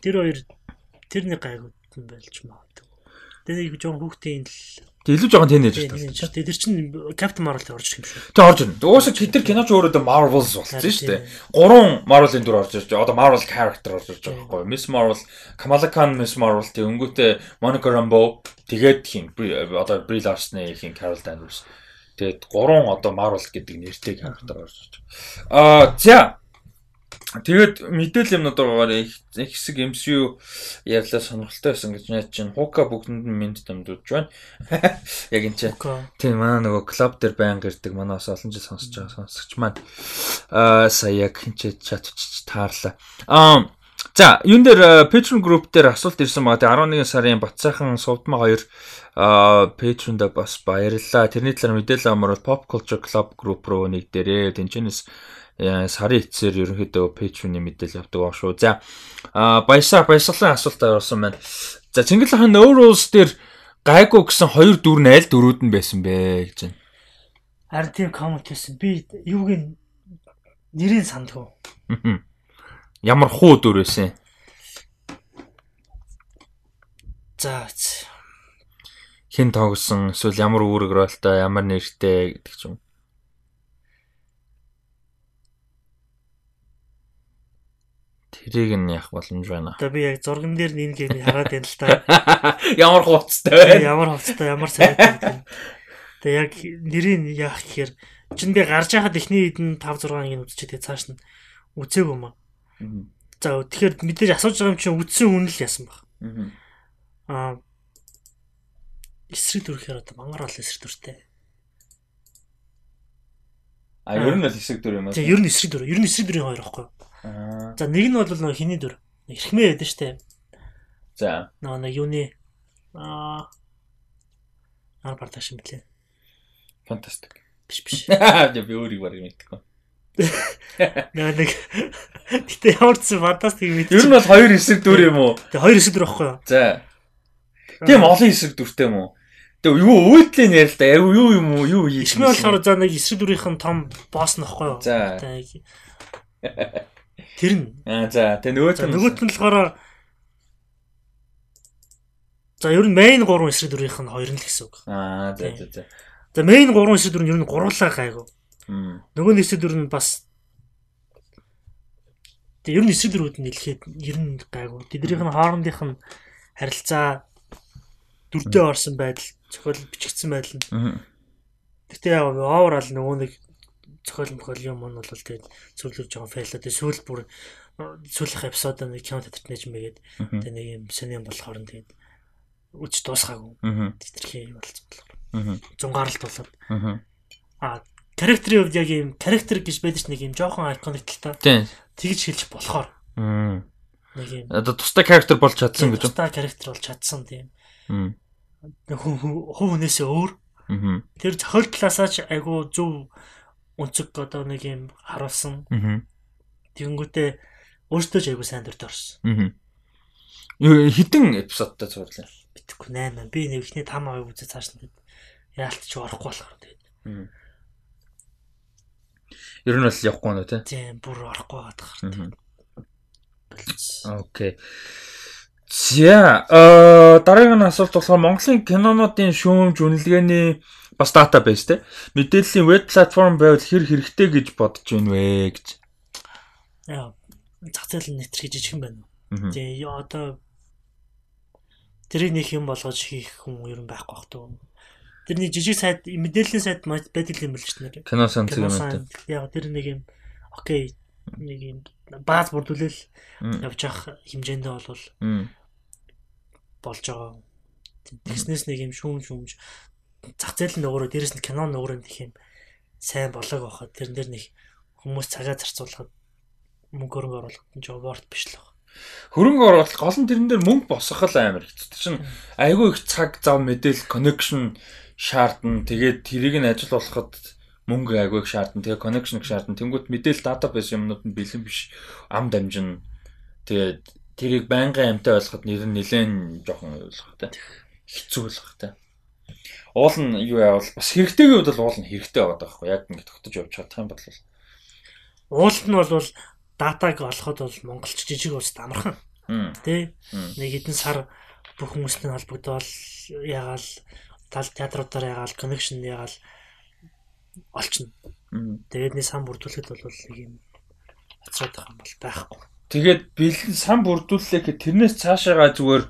Тэр хоёр тэр нэг гайгүй юм байлж магадгүй. Тэр нэг жоон хүүхдийн л Тэг илүү жоохон тэнэж шүү дээ. Тэр чинь Captain Marvel орж ирэх юм шүү. Тэг орж ирнэ. Уусаа хитэр киноч өөрөө Marvels болсон шүү дээ. Гурван Marvel-ын дүр орж ирж байгаа. Одоо Marvel character орж ирж байгаа байхгүй юу? Miss Marvel, Kamala Khan Miss Marvel тэг өнгөтэй Monica Rambeau тэгээд хин одоо Brie Larson-ийн хин Carol Danvers. Тэгээд гурван одоо Marvel гэдэг нэртэй character орж ирж байгаа. Аа за Тэгээд мэдээлэл юмнууд байгаагаар их хэсэг MCU ярьлаа сонирхолтой байсан гэж найд чинь Хука бүгдэнд нь мэд дамжуулж байна. Яг энэ чинь. Тийм манай нөгөө клуб дээр байн гэрдэг манай бас олон жил сонсож байгаа сонсогч маань аа сая яг хинчээ чатч таарлаа. Аа За, юун дээр Patreon group дээр асуулт ирсэн байгаа. Тэгээ 11 сарын Батсайхан Сувдмаа 2 а Patreon-да бас баярлалаа. Тэрний талаар мэдээлэл амар бол Pop Culture Club group руу нэгдэрээ. Тэнчэнэс сарын эцсээр ерөнхийдөө Patreon-ы мэдээлэл явдаг аа шүү. За баясаа баясгалан асуулт авсан байна. За Чингил хаан No Rules дээр гайгүй гэсэн хоёр дүр нь аль дөрүүд нь байсан бэ гэж байна. Харин тийм коммент хийсэн. Би юуг нэрийг сандгүй. Ямар хуу дүр байсан? За хэн тоглосон эсвэл ямар үүрэг ролтой ямар нэртэй гэдэг ч юм. Тэрийг нь яах боломж байна. Одоо би яг зурган дээр нэг гэмийг хараад байна л та. Ямар хувцастай вэ? Ямар хувцастай, ямар сайтай. Тэгээ яг нэрийг яах гэхээр чин би гарч яхад эхний хэдэн 5 6 ангийн үзчихээ тэгээ цааш нь үзээгүй юм аа. За тэгэхээр мэдээж асууж байгаа юм чинь үдсэн хүн л ясан баг. Аа эсрэг дүрхээр одоо мангар бол эсрэг дүртэй. А ер нь л эсрэг дүр юм аа. Тэгээ ер нь эсрэг дүр. Ер нь эсрэг дүрийн хоёр аахгүй. За нэг нь бол нөгөө хиний дүр. Эрхмээ байдаг штэ. За. Нөгөө нэг юуны аа ар парташ юм блэ. Фантастик. Биш биш. Би өөрийг баг мэдхгүй. Наа нэг гэтээ ямар ч фантастик мэд. Ер нь бол хоёр эсрэг дүр юм уу? Тэг хоёр эсрэг дүр байхгүй юу? За. Тийм олон эсрэг дүртэй юм уу? Тэг юу өөдлөө нэр л да. Юу юм уу? Юу хийх? Ишмэл болохоор за нэг эсрэг дүрийнх нь том босс нөхгүй юу? За. Тэр нь. Аа за тэгээ нөгөөт нь нөгөөт нь болохоор За ер нь main 3 эсрэг дүрийнх нь хоёр нь л гэсэн үг. Аа за за за. За main 3 эсрэг дүр нь ер нь гурлаа гайгүй. Нөгөө нь эсрэг дүр нь бас Тэгээ ер нь эсрэг дүрүүд нь нэлээд ер нь гайгүй. Тэднийх нь хоорондынх нь харилцаа дүрдээ орсон байдал, зохиол бичигдсэн байдал нь Гэтэ яг overall нөгөө нэг зохиол мөхөл юм нь бол тэгээд жоохон фейло. Тэгээд сүүл бүр сүүлийнх эпизод нэг кино театрт нэж мэгээд тэгээд нэг юм сони болохоор нь тэгээд үж дуусгаагүй. Тэтэрхий болсон болохоор. Зунгаарлалт болоод. Аа характерийн хувьд яг юм характер гэж байдаг ч нэг юм жоохон iconic л та. Тэгж хэлж болохоор. Нэг юм. Одоо тустай характер болж чадсан гэж. Тустай характер болж чадсан тийм. Хүн хүнээсээ өөр. Тэр зохиол талаасаа ч айгу зөв өнцөг одоо нэг юм харуулсан. Тэгэнгүүтээ өөртөө ч айгу сайн дүрд орсон. Хитэн эпизодтай зурлаа. Битгэхгүй 8. Би нэг ихний 5 авыг үзээ цааш нь яалт ч орохгүй болохоор тэгээд. Ер нь бол явахгүй нөө тий. Тийм, бүр орохгүй байгаад. Окей. За, э дараагийн асуулт болохоор Монголын кинонуудын шүүмж үнэлгээний бас датабейс те мэдээллийн веб платформ байвал хэр хэрэгтэй гэж бодож байна вэ гэж. Яа, зах зээл нэт гэж жижиг юм байна. Тэгээ одоо тэрийг нэг юм болгож хийх хүн ер нь байхгүй бах туу. Тэрний жижиг сайт мэдээллийн сайт байдаг юм биш нэр. Кино сан зэрэг юм. Яг тэр нэг юм окей нэг юм бааз бүрдүүлэл явж явах хэмжээндээ бол болж байгаа. Тэгснээс нэг юм шүүм шүүмж зах зээл нь өөрөө дээрэс нь кино нөгөө нэг юм сайн болоог байхад тэрэн дээр нэг хүмүүс цагаа зарцуулахад мөнгө хөрөнгө оруулах нь жоборт биш л байна. Хөрөнгө оруулалт гол нь тэрэн дээр мөнгө босгох л амар хэцүү чинь айгүй их цаг зав мэдээл connection шаардна. Тэгээд тэрийг нь ажиллуулахад мөнгө айгүй их шаардна. Тэгээ connection их шаардна. Тэнгүүт мэдээл database юмнууд нь бэлэн биш. Ам дамжин. Тэгээд тэрийг байнгын амтай ойлгоход нэр нь нэлээд жоохон ойлгохтой. Хэцүү болгохтой. Уул нь юу яавал бас хэрэгтэйгийн хувьд бол уул нь хэрэгтэй байгаа байхгүй. Яг ингэ тогтож явж чадах юм бол. Уул нь бол датаг олоход бол монголч жижиг улсад амархан. Тэ? Нэг хэдэн сар бүх хүмүүстэй холбогдоод ягаал тал театруудаар ягаал connection ягаал олчихно. Тэгээд нэг сан бүрдүүлэхэд бол нэг юм хоцроод байгаа юм бол байхгүй. Тэгээд бэлэн сан бүрдүүллээ гэх тэрнээс цаашаага зүгээр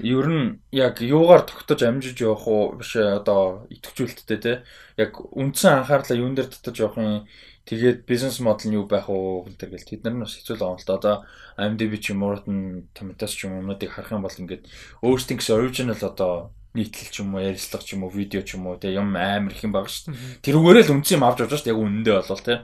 ер нь яг юугаар тогтож амжиж явах уу? Биш одоо идэвхжүүлэлттэй те. Яг үндсэн анхаарлаа юун дээр татаж явах юм? Тэгээд бизнес модел нь юу байх уу гэнтэр гэл. Тэд нар нь бас хэцүү л л да. Одоо IMDb ч юм уу Tomatoes ч юм уунуудыг харах юм бол ингээд өөрсдийн гэсэн original одоо нийтлэл ч юм уу ярилцлага ч юм уу видео ч юм уу тэгээ юм амар их юм байгаа шүү дээ. Тэрүүгээрээ л үнсэн юм авч явж байгаа шүү дээ. Яг үнэндээ болвол тий.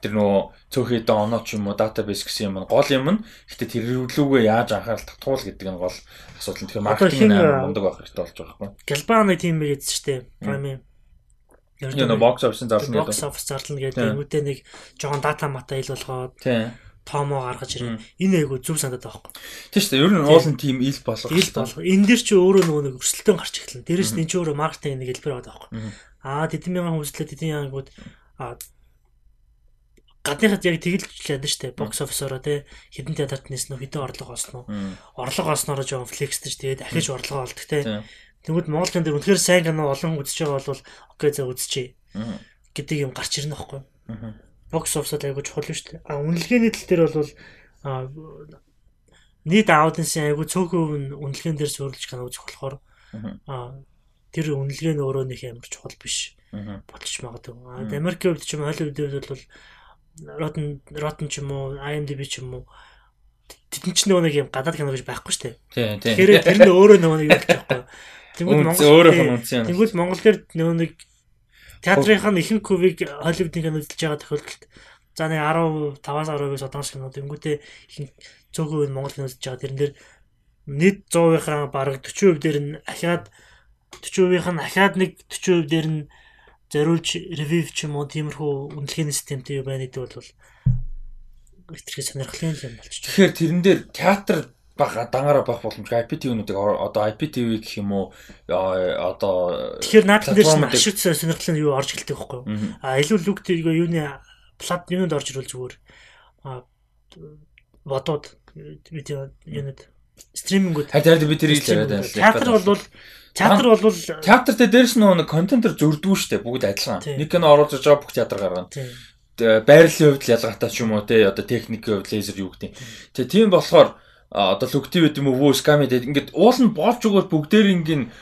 Тэр нөгөө цөөхий доноо ч юм уу database гэсэн юм гол юм нь. Гэтэ тэрүүглүүгээ яаж анхаарал татуул гэдэг нь гол асуудал. Тэгэхээр маркетинг амар мундаг байх хэрэгтэй болж байгаа байхгүй. Галбаны тим гэж шүү дээ. Prime Яг нэг box office зарлана гэдэг. Box office зарлана гэдэг. Үүдээ нэг жоохон дата мата ил болгоод. Тийм тоомоо гаргаж ирээ. Энэ айгу зөв санагдаад байгаа байхгүй. Тийм шүү дээ. Ер нь уулын тим ил болгох. Ил болгох. Энэ дэр чи өөрөө нөгөө нэг өрсөлдөөн гарч эхэлнэ. Дээрэс нь энэ чи өөрөө маркетинг нэг хэлбэр байгаа байхгүй. Аа тэдэн мянган хүслээ тэдэн янгууд аа гадныхад яг тэгэлжлээд нь штэ бокс офисороо те хідэн театрт нэснэ хідэн орлого олсноо орлого олснороо жоон флексдэж тэгээд дахиж орлого олдог те тэгвэл Монгол кино дээр үнэхээр сайн кино олон үзэж байгаа бол окей за үзчихье гэдэг юм гарч ирнэ байхгүй бокс офсод айгуу чухал шүү дээ. А үнэлгээний тал дээр бол а нийт аудиенсын айгуу цөөхөн үнэлгээн дээр суурилж кино үзэх болохоор а тэр үнэлгээ нь өөрөө нэг амар чухал биш болчих магадгүй. А Америкийн хувьд ч юм Холливуд хувьд бол Rotten Rotten ч юм уу IMDb ч юм уу тэдэн ч нэг юм гадаад кино гэж байхгүй шүү дээ. Тийм тийм. Тэгэхээр тэр нь өөрөө нөгөө нэг юм байхгүй. Тэгвэл Монгол. Тэгвэл Монгол дээр нөгөө нэг Театрынхаа ихэнх хувийг Холливуудын кино үзэж байгаа тохиолдолд за нэг 15-аас 10%-ээс одоос кино тэнгүүтээ ихэнх цөөхөн Монгол кино үзэж байгаа. Тэрэн дээр нийт 100%-ийнхаа бараг 40% дээр нь ахаад 40%-ийнх нь ахаад нэг 40% дээр нь зориулж ревю ч юм уу тиймэрхүү үнэлгээний системтэй байна гэдэг бол хэтэрхий сонирхолтой юм болчих. Тэгэхээр тэрэн дээр театр бага дангаараа байх боломжтой IPTV-нуудыг одоо IPTV гэх юм уу? Одоо Тэгэхээр наадхан дээр ашиг сонирхол нь юу орж эхэлдэг байхгүй юу? А илүү лүгтэй юуны плат юунд орж ирвэл зүгээр? Бодоод видео юунад стримингүүд. Харин би тэр хэлж яриад байна. Театр бол театр бол театр дээр дээрс нөгөө контентер зөрдгүү штэ бүгд адилхан. Нэг кино оруулж байгаа бүх театр гаргана. Байрлалын хувьд ялгаатай ч юм уу те одоо техникийн хувьд лазер юу гэдэг. Тэгээ тийм болохоор одоо лүктив гэдэг юм уу сками гэдэг ингээд уул нь болж өгөөл бүгдээр ингийн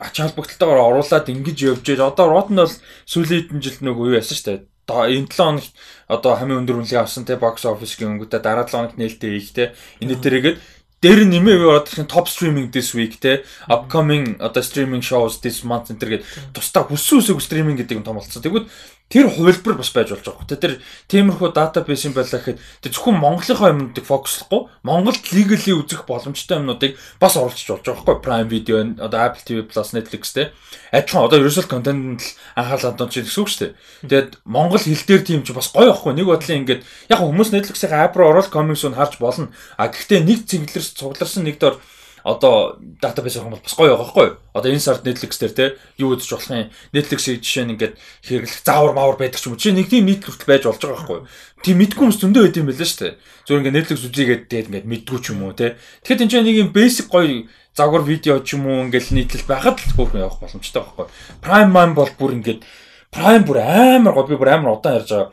ач холбогдолтойгоор оруулаад ингэж явж байгаа. Одоо рот нь бол сүүлийн хэдэн жилд нөгөө юу яасан шүү дээ. Энэ 7 хоногт одоо хамгийн өндөр үнэлгээ авсан те бокс офис гингүүтээ дараа 7 хоногт нээлттэй их те. Энэ дээрээгээд дээр нэмээ чинь top streaming this week те upcoming одоо streaming shows this month энэ төр гээд тусдаа хүссэн үсэг streaming гэдэг юм том болсон. Тэгвэл тэр хувилбар бас байж болж байгаа. Тэр тиймэрхүү database юм байлаа гэхэд тэр зөвхөн Монголынхоо юмнуудыг фокуслохгүй Монголд legally үзэх боломжтой юмнуудыг бас оруулчих болж байгаа байхгүй Prime Video одоо Apple TV Plus Netflix те адилхан одоо ерөөсөл контент анхаарал хандуулж байгаа гэсэн үг шүү дээ. Тэгээд Монгол хэл дээр тийм ч бас гоё байхгүй нэг бодлын ингээд яг хүмүүс Netflix-ийн app руу ороод comic зүүн харж болно. А гэхдээ нэг цэглэрс цугларсан нэг дор одоо database авах юм бол бас гоё байгаа байхгүй юу? Одоо энэ сард Netflix дээр те юу үзэж болох юм? Netflix-ийг жишээ нь ингээд хэрэглэх заавар маавар байдаг ч юм уу. Жишээ нэг тийм нийт хүртэл байж болж байгаа байхгүй юу? Тийм мэдгүй хүмүүс зөндөө байд юм байлаа шүү дээ. Зүгээр ингээд Netflix үзийгээд тэгээд ингээд мэдгүй ч юм уу те. Тэгэхээр энэ нэг юм basic гоё загвар видео ч юм уу ингээд нийтлэл байхад л хөөрхөн явах боломжтой байхгүй юу? Prime Man бол бүр ингээд Prime бүр амар гоё би бүр амар удаан ярьж байгаа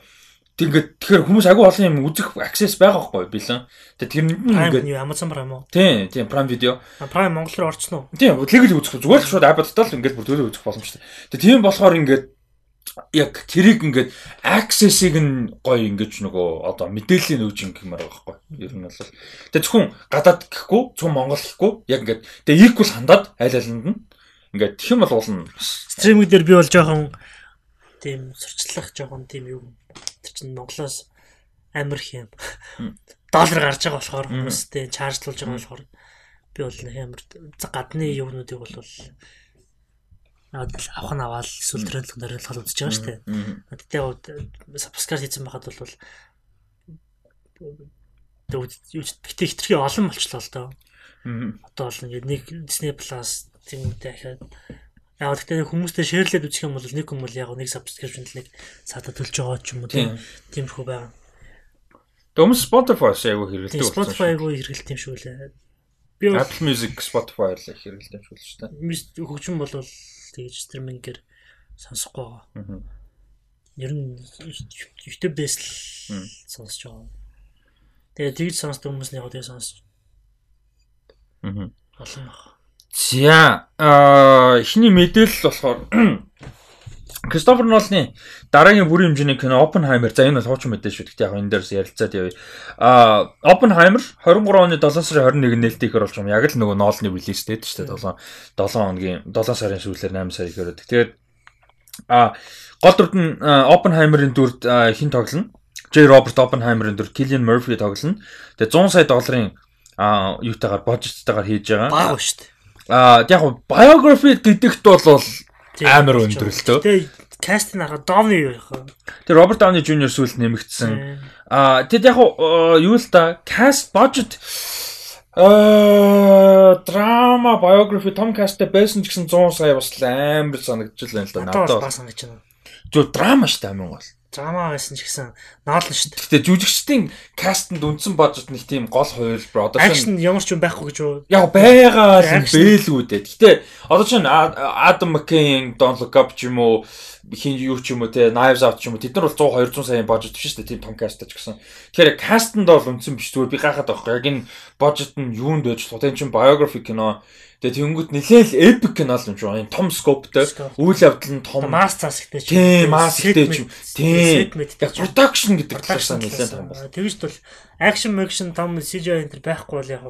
Ингээд тэгэхээр хүмүүс агүй олон юм үзэх access байгаа байхгүй билэн. Тэгээ тэр нь ингээд Amazon Prime уу? Тийм, тийм Prime Video. Prime Монгол руу орчихно уу? Тийм, legal үзэх. Зүгээр л шууд Apple-таа л ингээд бүр төлөө үзэх боломжтой. Тэгээ тийм болохоор ингээд яг тэрийг ингээд access-ийг нь гоё ингэж нөгөө одоо мэдээллийн өгж ингэмээр байгаа байхгүй. Ер нь бол тэгээ зөвхөн гадаад гэхгүй, зөвхөн Монгол гэхгүй яг ингээд тэгээ equal хандаад айл айлнд нь ингээд тэгэх юм бол уулна. Стриминг дээр би бол жоохон тийм сурчлах жоохон тийм юу Тэр чинь Монголоос амар их юм. Доллар гарч байгаа болохоор хүмүүстэй чаржлуулж байгаа болохоор би бол амар гадны юунуудыг бол авах нь аваад эсвэл трендлог нэрэлхэл үзэж байгаа шүү дээ. Тэгтээ сабскрайб хийсэн байхад бол тэгтээ хитрхи олон болчлоо л доо. Одоо бол ингээд нэг Disney Plus тийм үедээ ахаад Яг гэхдээ хүмүүстэй шеэрлээд үзэх юм бол нэг хүн бол яг нэг subscription нэг цаатаа төлж байгаа ч юм уу тиймэрхүү байгаа. Дөөм Spotify айгу хэрэгэлдэг болсон. Spotify айгу хэрэгэлт юм шүү лээ. Би Apple Music, Spotify л хэрэгэлт юм шүү л шүү дээ. Хөгжим бол тэгж стримингээр сонсохгүй байгаа. Ер нь YouTube-ээс л сонсож байгаа. Тэгээ тэгж сонсдог хүмүүс нь яг тэгээ сонсож. Аа. Олон баг. За эхний мэдээлэл болохоор Кристофер Нолны дараагийн бүрийн хэмжээний кино Oppenheimer. За энэ бол хуучин мэдээ шүү. Гэхдээ яг энэ дээрс ярилцаад явъя. Аа Oppenheimer 23 оны 7 сарын 21-нд нээлттэйгээр болж байгаа юм. Яг л нөгөө Нолны релиз дээд шүү дээ. 7 7 хоногийн 7 сарын сүүлээр 8 сар ихээр. Тэгээд аа гол дүрд нь Oppenheimer-ын дүрд хин тоглоно. J Robert Oppenheimer-ын дүр Cillian Murphy тоглоно. Тэгээд 100 сая долларын аа юутайгаар божцтайгаар хийж байгаа. Бага шүү дээ. Аа яг biography гэдэгт бол амар өндөр л төө. Тэгээ каст нь харахад Домни юу яхаа. Тэгээ Роберт Дауни Жуниор сүлд нэмэгдсэн. Аа тэгэд яг юу л та каст budget Аа драма biography том касттай байсан ч гэсэн 100 сая бас амар санагдчихлаа л да надад. Бас санагдаж байна. Зөв драма шүү дээ амин бол драма байсан ч гэсэн наална шүү дээ. Гэтэ жүжигчдийн кастэнд үндсэн бажет нэг тийм гол хувилбар. Одоо шин ямар ч юм байхгүй гэж юу? Яг байгаа л бэлгүү дээ. Гэтэ одоо Adam McKay, Don Look Up ч юм уу хин юу ч юм уу те Knives Out ч юм уу тэд нар бол 100 200 саяын бажет биш шүү дээ. Тийм том кастаж гэсэн. Тэгэхээр кастэнд бол үндсэн биш зүгээр би гахаад байхгүй. Яг энэ бажет нь юунд байж тань чин biography кино Тэгээ тэнгууд нэлээл epic кино юм шиг юм том скоптой үйл явдал нь том масс засагтай ч тийм масс гэдэг ч тийм яг production гэдэг талаасаа нэлээд том байна. Тэгэж бол action action том CGI энэ байхгүй бол яг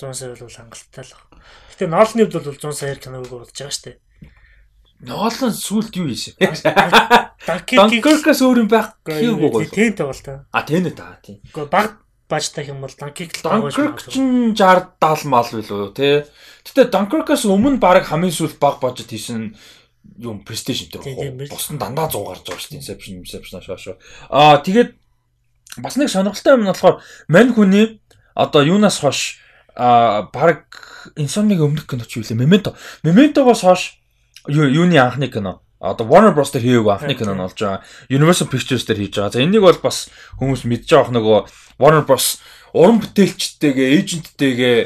100 сая бол хангалттай л байна. Гэтэ ноолны хувьд бол 100 саяар киног урдж байгаа шүү дээ. Ноолон сүлд юу ийсэн? Dunkirk-аас өөр юм байх хийгээгүй гоё. Тэнтэй бол та. А тэнэ та тийм. Гэхдээ баг бажтай юм бол Dunkirk л байгаа шүү. Dunkirk чинь 60 70 мал билүү те. Гэтэ Dunkirk-аас өмнө баг хамгийн сүүл баг бажет хийсэн юм PlayStation дээр бус нь дандаа 100 гарч байгаа шүү дээ. Inception, Inception шаашаа. Аа тэгээд бас нэг сонирхолтой юм нь болохоор мань хүний одоо юунаас хойш а баг Insomnia өмнөх кино ч юу лээ Memento. Memento-гоос хойш юуны анхны кино одоо Warner Bros дээр хийгээгүй анхны кино нь болж байгаа. Universal Pictures дээр хийж байгаа. За энийг бол бас хүмүүс мэдж байгаа нөгөө Warner Bros уран бүтээлчтэйгээ, эйженттэйгээ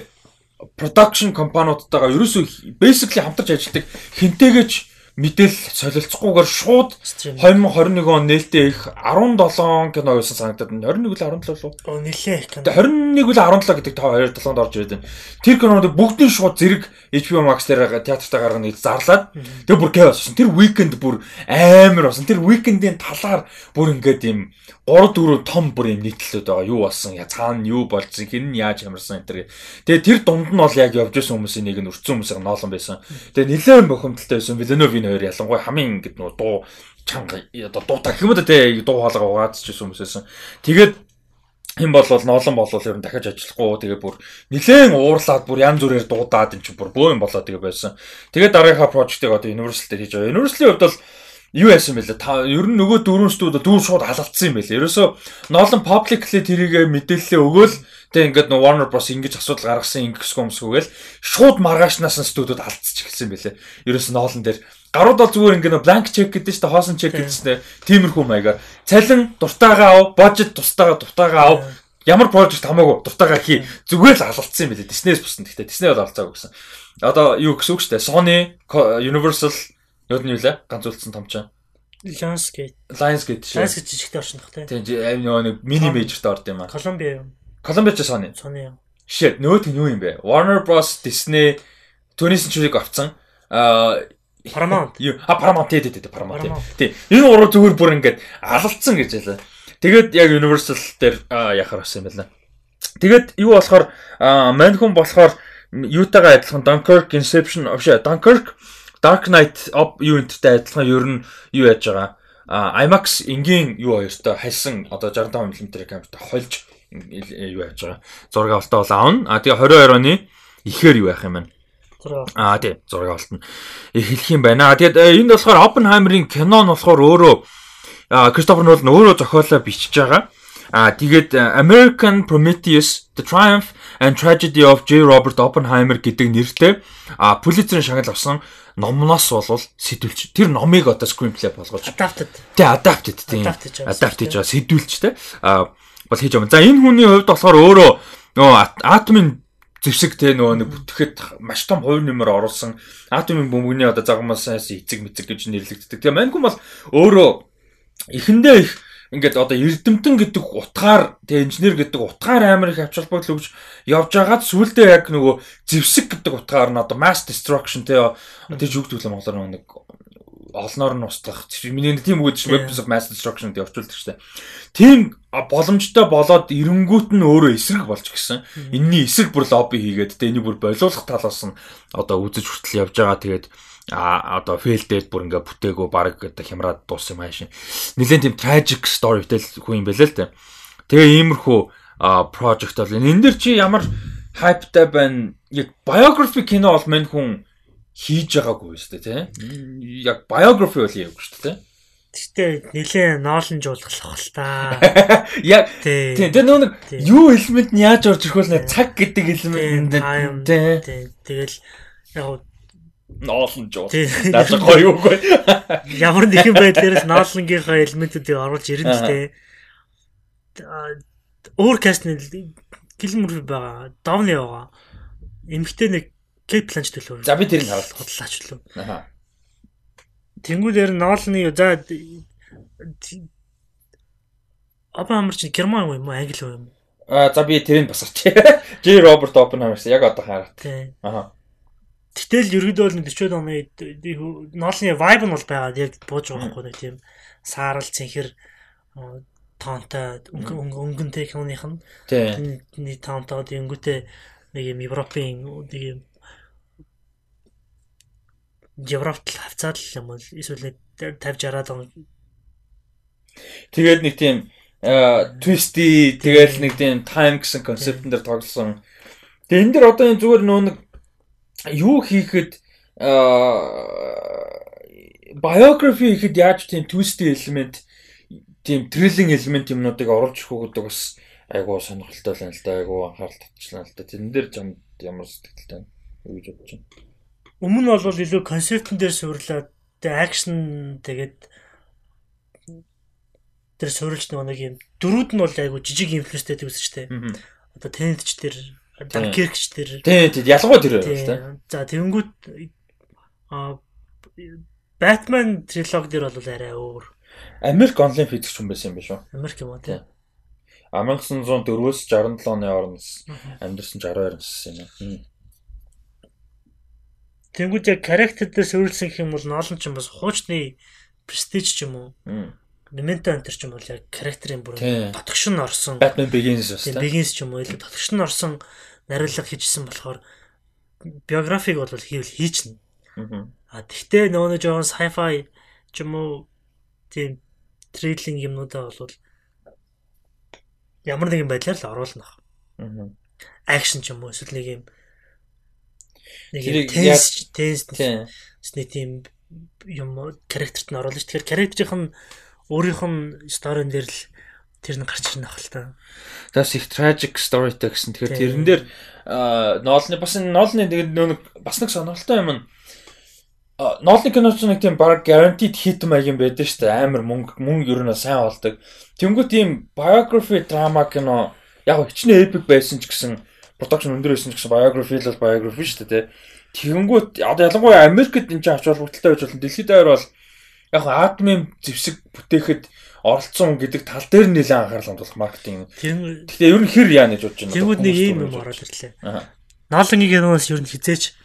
production компаниудтайгаа ерөөсөө basically хамтарч ажилладаг хинтэйгэж мэдээлэл солилцохгүйгээр шууд 2021 он нээлттэй их 17 кино байсан санагдаад 21 үл 17 лу. Оо нилээ кино. 21 үл 17 гэдэг та 2 7-нд орж ирээд байна. Тэр кинонууд бүгдийн шууд зэрэг HBO Max дээр театртаа гаргана гэж зарлаад тэр бүр болсон. Тэр weekend бүр амар болсон. Тэр weekend-ийн талаар бүр ингээд юм 3 4 том бүр юм нийтлэлүүд байгаа. Юу болсон? Я цаана юу болсон? Хэн нь яаж ямарсан энэ. Тэгээ тэр дунд нь бол яг явж исэн хүмүүсийн нэг нь өрцөн хүмүүсийн ноолон байсан. Тэгээ нэлээд бохомдолтой байсан. Villeneuve-ийн хоёр ялангуяа хамгийн ингэдэг нөө дуу чанга одоо дуутай гэх юм да те дуу хоолойгоо угаацчихсан хүмүүс байсан. Тэгээд Хэн болвол ноолон болвол ер нь дахиж ажиллахгүй тэгээ бүр нилээн уурлаад бүр янз бүрээр дуудаад эн чинь бүр бөө юм болоо тэгээ байсан. Тэгээд дараагийнхаа прожектыг одоо Universal дээр хийж байгаа. Universal-ийн хувьд бол юу яасан бэ лээ? Та ер нь нөгөө дөрвөн студид дүүр шууд халагдсан юм байл. Ерөөсө ноолон publicly тэрийг мэдээлэлээ өгөөл тэг ингээд нөө Warner Bros ингэж асуудал гаргасан ингэсгүй юмсгүйгээл шууд маргаашнаас нь студид алдчих эхэлсэн байлээ. Ерөөсө ноолон дээр Гарууд бол зүгээр ингээ blank check гэдэг чинь хоосон check гэдэг чинь тиймэрхүү маягаар цалин дуртайгаа ав, budget тустайгаа дуртайгаа ав. Ямар project хамаагүй дуртайгаа хий. Зүгээр л алалцсан юм билээ. Disney-с бусан. Гэхдээ Disney бол алцаагүй гэсэн. Одоо юу гэсэн үг шүү дээ. Sony, Universal юу нь юу лээ? Ганц үлдсэн томчоо. Lionsgate. Lionsgate шүү. Lionsgate жижигтэй оршинх тий. Тийм нөгөө нэг mini major-д орд юм аа. Columbia юу? Columbia ч Sony. Sony юу? Shit, нөгөөх нь юу юм бэ? Warner Bros, Disney, 20th Century авцсан. Аа Paramount. А Paramount тий тий Paramount тий. Энэ уруу зүгээр бүр ингээд алалцсан гэж ялаа. Тэгээд яг Universal дээр яхаар авсан юм байна. Тэгээд юу болохоор Manhum болохоор юутайгаа адилхан Dunkirk Inception овш Dunkirk Dark Knight юунттай адилхан ер нь юу яаж байгаа. IMAX энгийн юу хоёртой хальсан одоо 65 мм камертай хольж юу яаж байгаа. Зураг авалтаа бол аавна. А тэгээ 22 оны ихээр юу яах юм бэ? Аа тий зураг олтно. Эхлэх юм байна. Тэгээд э, энд болохоор Oppenheimer-ийн кино нь болохоор өөрөө Кристофер Нолан өөрөө зохиолоо бичиж байгаа. Аа тэгээд э, American Prometheus The Triumph and Tragedy of J. Robert Oppenheimer гэдэг нэртэй а Pulitzer-ийн шагнал авсан номноос болвол сэтүүлч тэр номыг одоо screenplay болгож adapted. Тий adapted тийм adapt хийж байгаа сэтүүлч те а бол хийж байгаа. За энэ хүний хувьд болохоор өөрөө нөгөө атомын зэвсэг те нөгөө нэг бүтгэхэд маш том хувь нэмэр оруулсан атомын бөмбөгний одоо загмаас эцэг мэцэг гэж нэрлэгддэг. Тэгээ Манкум бол өөрөө эхэндээ их ингээд одоо эрдэмтэн гэдэг утгаар тэгээ инженер гэдэг утгаар амар их ач холбогдол өгч явж байгаад сүулдэ яг нөгөө зэвсэг гэдэг утгаар нь одоо mass destruction тэгээ тэр жүгдвэл монголоор нэг олноор нь устгах. Миний тийм үг гэж weapons of mass destruction гэж орчуулдаг дээ. Тийм боломжтой болоод эренгүүт нь өөрөө эсрэг болж гисэн. Энийний эсрэг бүр лобби хийгээд тэ энийг бүр болиулах талаас нь одоо үзэж хүртэл явж байгаа. Тэгээд а одоо фейлдээд бүр ингээ бүтээгөө баг одоо хямраад дууссан юм аашин. Нилээн тийм tragic storyтэй хүн юм байлаа л тэ. Тэгээ иймэрхүү project бол энэ дэр чи ямар хайптай байна. Яг biography кино бол мань хүн хийж байгаагүй шүү дээ тий. Яг biography бол явж шүү дээ. Гэхдээ нэлээ ноолн жуулгалах л та. Яг тий. Тэр нэг юу элемент нь яаж орж ирэх вэ? Цаг гэдэг элемент тий. Тэгэл яг ноолн жуул. Надад гоё үгүй. Ямар нэгэн байдлаар ноолнгийнхаа элементүүдийг оруулж ирнэ ч тий. Өөр кастны гэлмөр байгаа. Довны байгаа. Эмхтэй нэг Кейт Бланш төлөө. За би тэрийг харуулах бодлооч лөө. Аа. Тэнгүүдээр Нолны за Оппенхаймер чи герман юм уу англи юм уу? Аа за би тэрийг бас авчи. Ж Роберт Оппенхаймер яг одоо хараад. Аа. Гэтэл ерөөдөө бол 40 оны Нолны vibe нь бол байгаа. Яг бууж байгаа байхгүй тийм саарал цэнхэр тоонтой өнгөнтэй киноных нь. Тийм. Тоонтой өнгөтэй нэг юм Европын нэг юм Европт л хавцаад л юм бол эсвэл 50 60-аад он. Тэгээд нэг тийм твисти тэгээд нэг тийм тайм гэсэн концептэн дээр тоглосон. Тэгээд энэ дэр одоо энэ зүгээр нөө нэг юу хийхэд biography хийхэд яаж тийм twisty element тийм thrilling element юмнуудыг оруулж өгөх гэдэг бас айгуу сонирхолтой байна л да айгуу анхаарал татчихлаа л да. Тэн дээр ямар сэтгэлтэй юу гэж бодож байна. Өмнө нь бол илүү концептн дээр суйрлаад тэгээ акшн тэгээд тэр суйрлж нэг юм дөрүүд нь бол айгу жижиг инфлюенстэй гэсэн ч тийм. Одоо тендч тэр Данкиркч тэр тий тий ялангуяа тэр байна тийм. За тэгэнгүүт а Batman трилог дээр бол арай өөр. Америк онлайн физикч хүн байсан юм биш үү? Америк юм уу тий. 1904-өөс 67 оны хооронд амьдэрсэн 62 нассан юм. Тэнгүүд яг характер дээр суурилсан юм бол ноолн ч юм бас хуучны престиж ч юм уу. Memento антер ч юм бол яг характерын бүр татгшин орсон. Batman Begins бас Begins ч юм уу илүү татгшин орсон нариулга хийжсэн болохоор биографиг бол хийвэл хийчихнэ. А тэгтээ нөгөө нэг жоохон sci-fi ч юм уу тийм триллинг юмнуудаа бол ямар нэгэн байдлаар л оруулна. Аа. Акшн ч юм уу эсвэл нэг юм нэг юм тест тест нэг тийм юм характерт нь оруулж. Тэгэхээр характерийнх нь өөрийнх нь сторин дээр л тэр нь гарч ирнэ ахал та. Тас их tragic storyтэй гэсэн. Тэгэхээр тэрэн дээр ноолны бас энэ ноолны нэг бас нэг сонирхолтой юм нь ноолны киноч нэг тийм баг guaranteed hit маяг юм байдаг шүү дээ. Амар мөнгө мөнгө ер нь сайн болдог. Тэнгүү тийм biography drama кино яг хичнээн epic байсан ч гэсэн production өндөр байсан ч гэсэн biography л biography шүү дээ. Тэгэнгүүт одоо ялангуяа Америкт энэ ч авч холбогдолтой байж болно. Дэлхийд аваар бол яг атомын зэвсэг бүтээхэд оролцсон гэдэг тал дээр нэлээд анхаарал хандуулах маркетинг. Гэхдээ ер нь хэр яа гэж бодож байна. Тэгвэл нэг ийм юм ороод ирлээ. Ноолонгийн киноос ер нь хизээч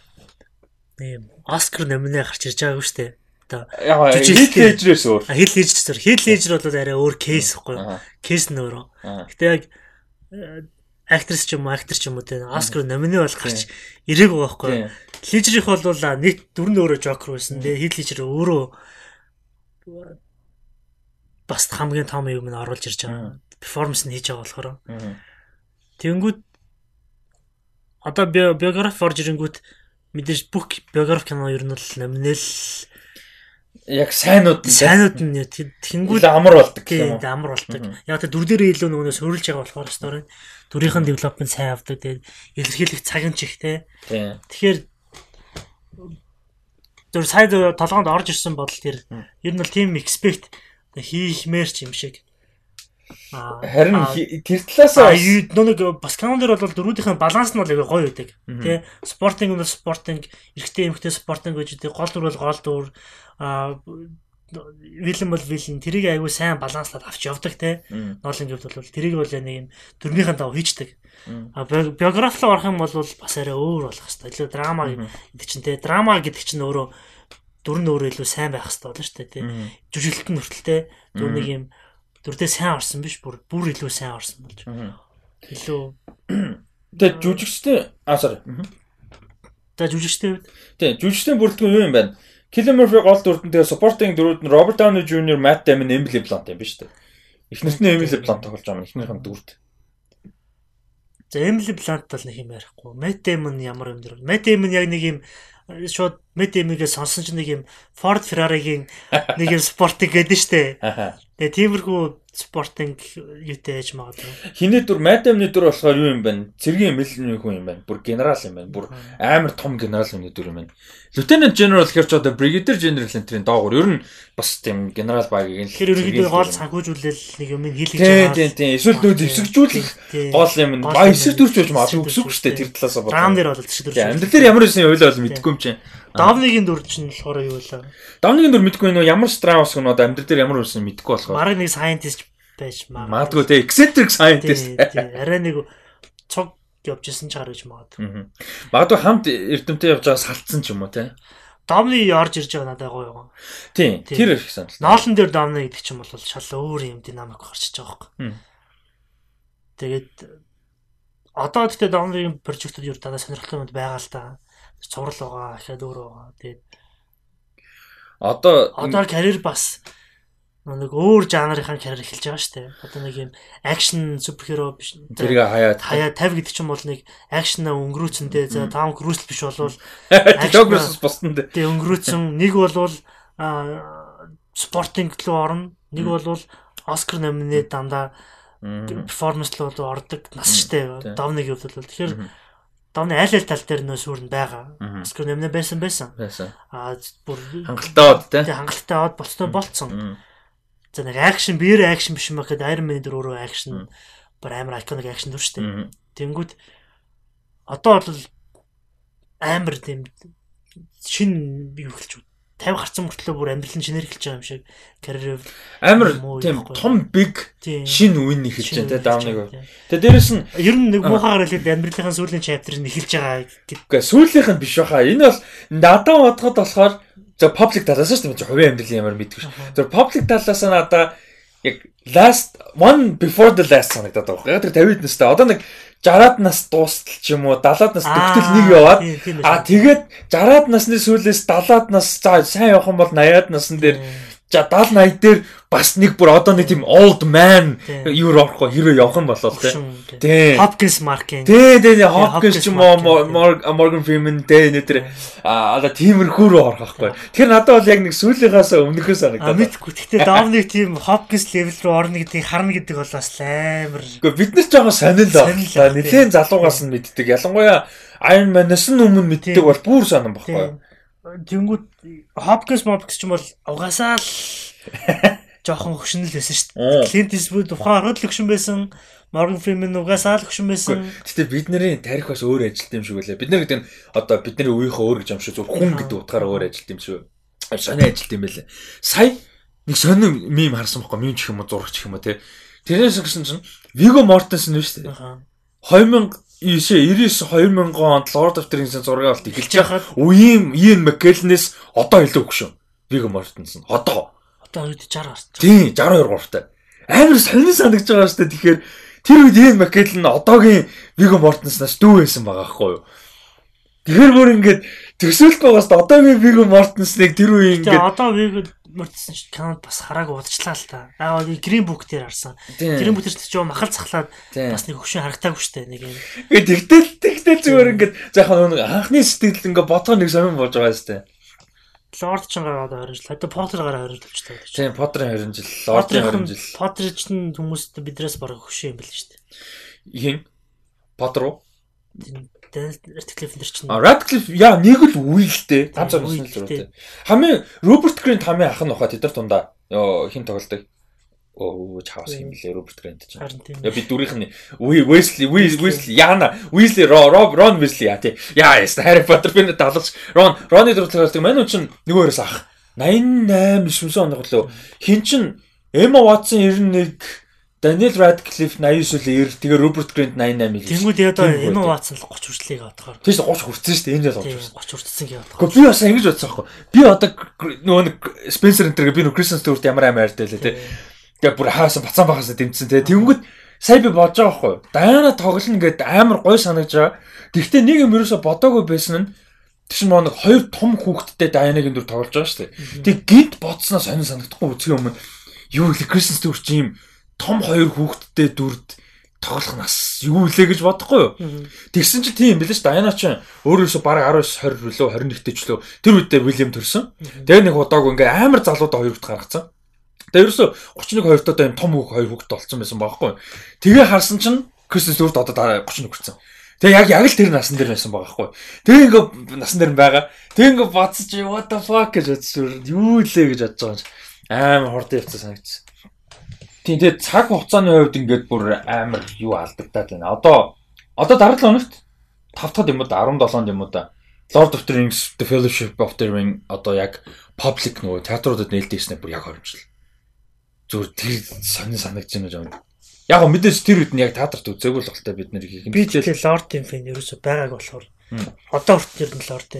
ийм Оскар номинэ гарч ирж байгаагүй шүү дээ. Одоо хит лежрээс өөр. Хит лежр зөв. Хит лежр бол арай өөр кейс ихгүй. Кейс нь өөрөө. Гэтэ яг актрис ч юм уу, актер ч юм уу те Оскар номинэ бол гарч ирээгүй байхгүй. Лежрих бол нэг дүр нь өөрөө Жокер байсан. Тэгээ хит лежр өөрөө бас хамгийн том юм нь оруулж ирж байгаа. Перформанс нь хийж байгаа болохоор. Тэнгүүд одоо биографи орж ирэнгүүт мэдээж бүх биографи кино ер нь бол номинал яг сайнууд сайнууд нь тэнгүүл амар болдог тийм амар болдог. Яг тэ дүр дээрээ илүү нөгөөс хөрүүлж байгаа болохоор стори дүрийнхэн девелопмент сайн авдаг. Тэгээд илэрхийлэх цаг нь чих те. Тэгэхээр зөв сайн толгоонд орж ирсэн бодол тэр ер нь бол team expect хийхмээр ч юм шиг. Харин тэр талаас нэг бас канонер бол дөрүүдийн баланс нь бол гоё байдаг. Тэ спортинг бол спортинг, эрэгтэй эмэгтэй спортинг гэж үү гол дүр бол гол дүр а вилэн бол вилэн тэрийг айгүй сайн баланслаад авч явдаг те. Ноолын гэвд бол тэрийг бол нэг юм дөрмийнхэн дав хийчдэг. А биографи руу орох юм бол бас арай өөр болох хэвээр. Илүү драма гэдэг чинь те. Драма гэдэг чинь өөрөө дүр нь өөрөө илүү сайн байх хэвээр болно шүү дээ те. Жүжиглэлт нь хүртэлтэй дүр нэг юм дүрдээ сайн орсон биш бүр бүр илүү сайн орсон болж. Илүү Тэгээ жүжигчтэй аа sorry. За жүжигчтэй үед. Тий, жүжигчтэй бүрэлдэхүүн юу юм бэ? Killian Murphy гол дүрдэн тэгээ supporting дүрүүд нь Robert Downey Jr, Matt Damon, Emily Blunt юм биш үү? Эхнэрт нь Emily Blunt тоглож байгаа юм. Эхнэрийн дүрд. За Emily Blunt бол нэг юм ярихгүй. Matt Damon ямар юм дэр. Matt Damon яг нэг юм шууд Matt Damon-гээ сонсон ч нэг юм Ford Ferrari-гийн нэг юм спортик гэдэг нь штэ. Тэгээ тиймэрхүү спортинг юутэй ээж магадгүй. Хинээ дүр Мадамны дүр болохоор юу юм бэ? Цэргийн мэлний хүн юм байна. Бүр генерал юм байна. Бүр амар том генерал хүний дүр юм байна. Lieutenant General гэхэр ч одоо Brigadier General энтрийн доогуур ер нь бас тийм генерал багийг нь Тэгэхээр ерөнхийдөө гол санхүүжүүлэл нэг юм хэлж байгаа. Тийм тийм. Эсвэл нөө зэвсэгжүүлэх гол юм. Ба эсрэг дүрч байж магадгүй өсөв шүү дээ тэр талаас бодоод. Драм дээр бол эсрэг дүрч. Амьдрал дээр ямар байсан ойлоо бол мэдэхгүй юм чинь. Давныгийн дүр чинь болохоор юу вэ? Давныгийн дүр мэдэхгүй нөө ямар страус гэнэ одоо амьдрал дээр ямар байсан мэдэхгүй болохоор. Мараг нэг scientist байж магадгүй. Магадгүй те eccentric scientist. Арай нэг цог явж исэн ч гарч магадгүй. Магадгүй хамт эрдэмтэй явж байгаа салцсан ч юм уу те. Домны орж ирж байгаа надад гоё юм. Тийм. Тэр их санал. Ноолн дээр домны гэдэг чинь бол шал өөр юм динамик гарчиж байгаа байхгүй. Тэгээд одоо гэхдээ домны прожектууд юу танаа сонирхолтой юм байгаа л да. Цуврал байгаа, ахаад өөр байгаа. Тэгээд одоо одоо карьер бас нэг өөр жанрынхаа карьер эхэлж байгаа шүү дээ. Одоо нэг юм акшн суперхеро биш. Тэрийг хаяад хаяа 50 гэдэг чинь бол нэг акшн өнгөрөөцөндөө за Том Круз биш болвол Круз боссон дээ. Тэг өнгөрөөцөн нэг болвол спортинг руу орно. Нэг болвол Оскар номинэд дандаа перформанс руу ордог нас штэ. Домны гэвэл тэгэхээр Давны айл айл тал дээр нөө сүрэн байгаа. Оскар номинэ байсан байсан. Аа бүр хангалттай бод те. Хангалттай бод болцсон болцсон. За нэг акшн биер акшн биш юм байхад Iron Man дөр өөрөө акшн бүр амар iconic акшн дүр шүү дээ. Тэнгүүд одоо бол амар тийм шин юу хэлж 50 гарсан мөртлөө бүр амьдрал нь шинээр эхэлж байгаа юм шиг карьер амар тийм том big шин үн эхэлж байна те дауныг. Тэгээ дээрэс нь ер нь нэг муухайгаар хэлээд амьдралынхаа сүүлийн chapter нь эхэлж байгаа гэдэг. Сүүлийнх нь биш баха. Энэ бол надад бодоход болохоор за public талаас шүү дээ хувийн амьдралын ямар мэдгүй шүү. Тэр public талаас надаа яг last one before the last санагдаад байгаа. Яг тэр 50-д настай одоо нэг 60-аад нас дуустал ч юм уу 70-аад нас төгтөл нэг яваад аа тэгээд 60-аад насны сүүлээс 70-аад нас за сайн явах юм бол 80-аад насн дээр 70 80 дээр бас нэг бүр одоо нэг тийм old man юу орохгүй хэрэг явах юм болол тээ. Тий. Hopkins Mark. Тий, тий, Hopkins ч юм уу Morgan Freeman тий нэтэр а ала тиймэрхүү рүү орох байхгүй. Тэр надад бол яг нэг сүүлийнхээс өмнөхөөс санагдаад. Мэдгүй. Гэтэ Dominic тийм Hopkins level рүү орно гэдгийг харна гэдэг бол бас амар. Гэхдээ бид нар жоохон сонирл байна. Нилээн залуугаас нь мэддэг. Ялангуяа Iron Man-аас нь өмнө мэддэг бол бүр сонирн байхгүй. Тэнгүүд Hopkins Mopkins ч юм бол угаасаа л жоохон хөшнөл байсан шүү дээ. Clint Eastwood ухаан ороод л хөшин байсан. Morgan Freeman угаасаа л хөшин байсан. Гэтэ бид нарын тарих бас өөр ажилт юм шиг байлаа. Бид нар гэдэг нь одоо бидний үеийнхээ өөр гэж юм шиг зөв хүн гэдэг утгаараа өөр ажилт юм шиг. Сони ажилт юм байлаа. Сая нэг сони мим харсан байхгүй мим ч юм уу зурагч юм уу те. Тэрээс гэсэн чинь Vigo Mortensen нь шүү дээ. 2000 99 2000 онд Lord of the Rings-ийн зураг авалт эхэлж байхад үеийн Ian McKellen-ээс одоо илүү өгшөө. Vigo Mortensen. Одоо Одоо үед 60 гарч. Тийм 62 гуравтай. Амар сонир санагдаж байгаа шүү дээ. Тэгэхээр тэр үед Ian McKellen нь одоогийн Viggo Mortensen-аас дүү байсан байгаа байхгүй юу? Тэгэхээр бүр ингээд төсөөлт байгаас одоогийн Viggo Mortensen-ыг тэр үеийн ингээд Одоо Viggo Mortensen ч канад бас хараагүй удажлаа л та. Аа Green Book дээр харсан. Green Book дээр ч жоо махал цахлаад бас нэг хөвшин харагтаагүй дээ. Нэг юм. Тэгтэл тэгтэл зүгээр ингээд заахаа анхны сэтгэл ингээд бодгоо нэг сонирн болж байгаа дээ. Лорд ч гараад 20 жил. Одоо Поттер гараад 20 жил болчихлоо. Тийм, Поттерын 20 жил, Лордын 20 жил. Поттер ч хүмүүст бидрээс бараг хөшөө юм шүү дээ. Ихэн? Поттер уу? Radcliffe нэр чинь. Radcliffe яа нэг л үйл л дээ. Ганц орсон л зураатай. Хамгийн Роберт Гринт хамгийн ах нь баха тэд нар тундаа. Хин тоглолдог. Оо чаус юм лээ Роберт Гринт ч. Яа би дүрийнх нь Wesley Wesley Яна Wesley Rob Ron Wesley яа тий. Яа яста Harry Potter би далж Ron Ron-ы дүр тоглолдог. Манай чинь нөгөөөрөөс ах. 88 9 он гоглоо. Хин чин Emma Watson 91 Daniel Radcliffe 89 үл 90 тэгээ Robert Grant 88 л. Тэнгүүд яа одоо Emma Watson л 30 хүртлэе гадахаар. Тийш 30 хүрсэн шүү дээ. Энэ жил 30 хүрсэн гээ гадахаар. Гэхдээ би бас ингэж бодсон аахгүй. Би одоо нөгөө нэг Spencer Enter би нөгөө Kristen Stewart ямар амар ярьдаа лээ тий. Тэгээ бүр хаасан бацаан бахасаа дэмцсэн те. Тэнгүүд сая би бодож байгаа байхгүй. Дайна тоглоно гэд амар гой санагдаж байгаа. Тэгвэл нэг юм ерөөсө бодоогүй байсан нь тийш маа нэг хоёр том хүүхэдтэй Дайнагийн дүр тоглож байгаа шүү дээ. Тэг гинт бодсноо сонир санагдахгүй үсгийн өмнө юу вэ Кристен Стюарт ийм том хоёр хүүхэдтэй дүрд тоглох нас юу лээ гэж бодохгүй юу. Тэгсэн чи тийм билээ ш Дайна ч өөрөөсөө баг 19 20 лөө 21 дэч лөө тэр үед дээр Уильям төрсөн. Тэгээ нэг удаагүй ингээ амар залуудаа хоёр хүүхд гаргацсан. Тэгээ ерөөсө 31 2 тоо юм том хүүг хоёр хүүхэд болсон байсан байхгүй. Тэгээ харсан чинь Кристос дөрөвд одоо 31 хүрсэн. Тэгээ яг яг л тэр насан дээр байсан байгаа байхгүй. Тэгээ ингээ насан дээр байгаа. Тэгээ ингээ бацж what the fuck гэж бодсон. Юу лээ гэж бодож байгаа юм. Амар хурдан явцсан санагдсан. Тийм тэгээ цаг хугацааны хувьд ингээд бүр амар юу алдагдаад байна. Одоо одоо дараа 7 хоногт 5 дахь юм уу 17 юм уу да. Lord of the Rings The Fellowship of the Ring одоо яг public нөгөө театруудад нээлттэйснэ бүр яг хоримжлал зүгээр тэр сонин санагдаж байна жаа. Яг го мэдээж тэр үед нь яг театрт үзээгүй л болтой бид нэр хийх юм. Би тэгээ лордын фэн ерөөсө байгааг болохоор одоо хүртэл ер нь лорд.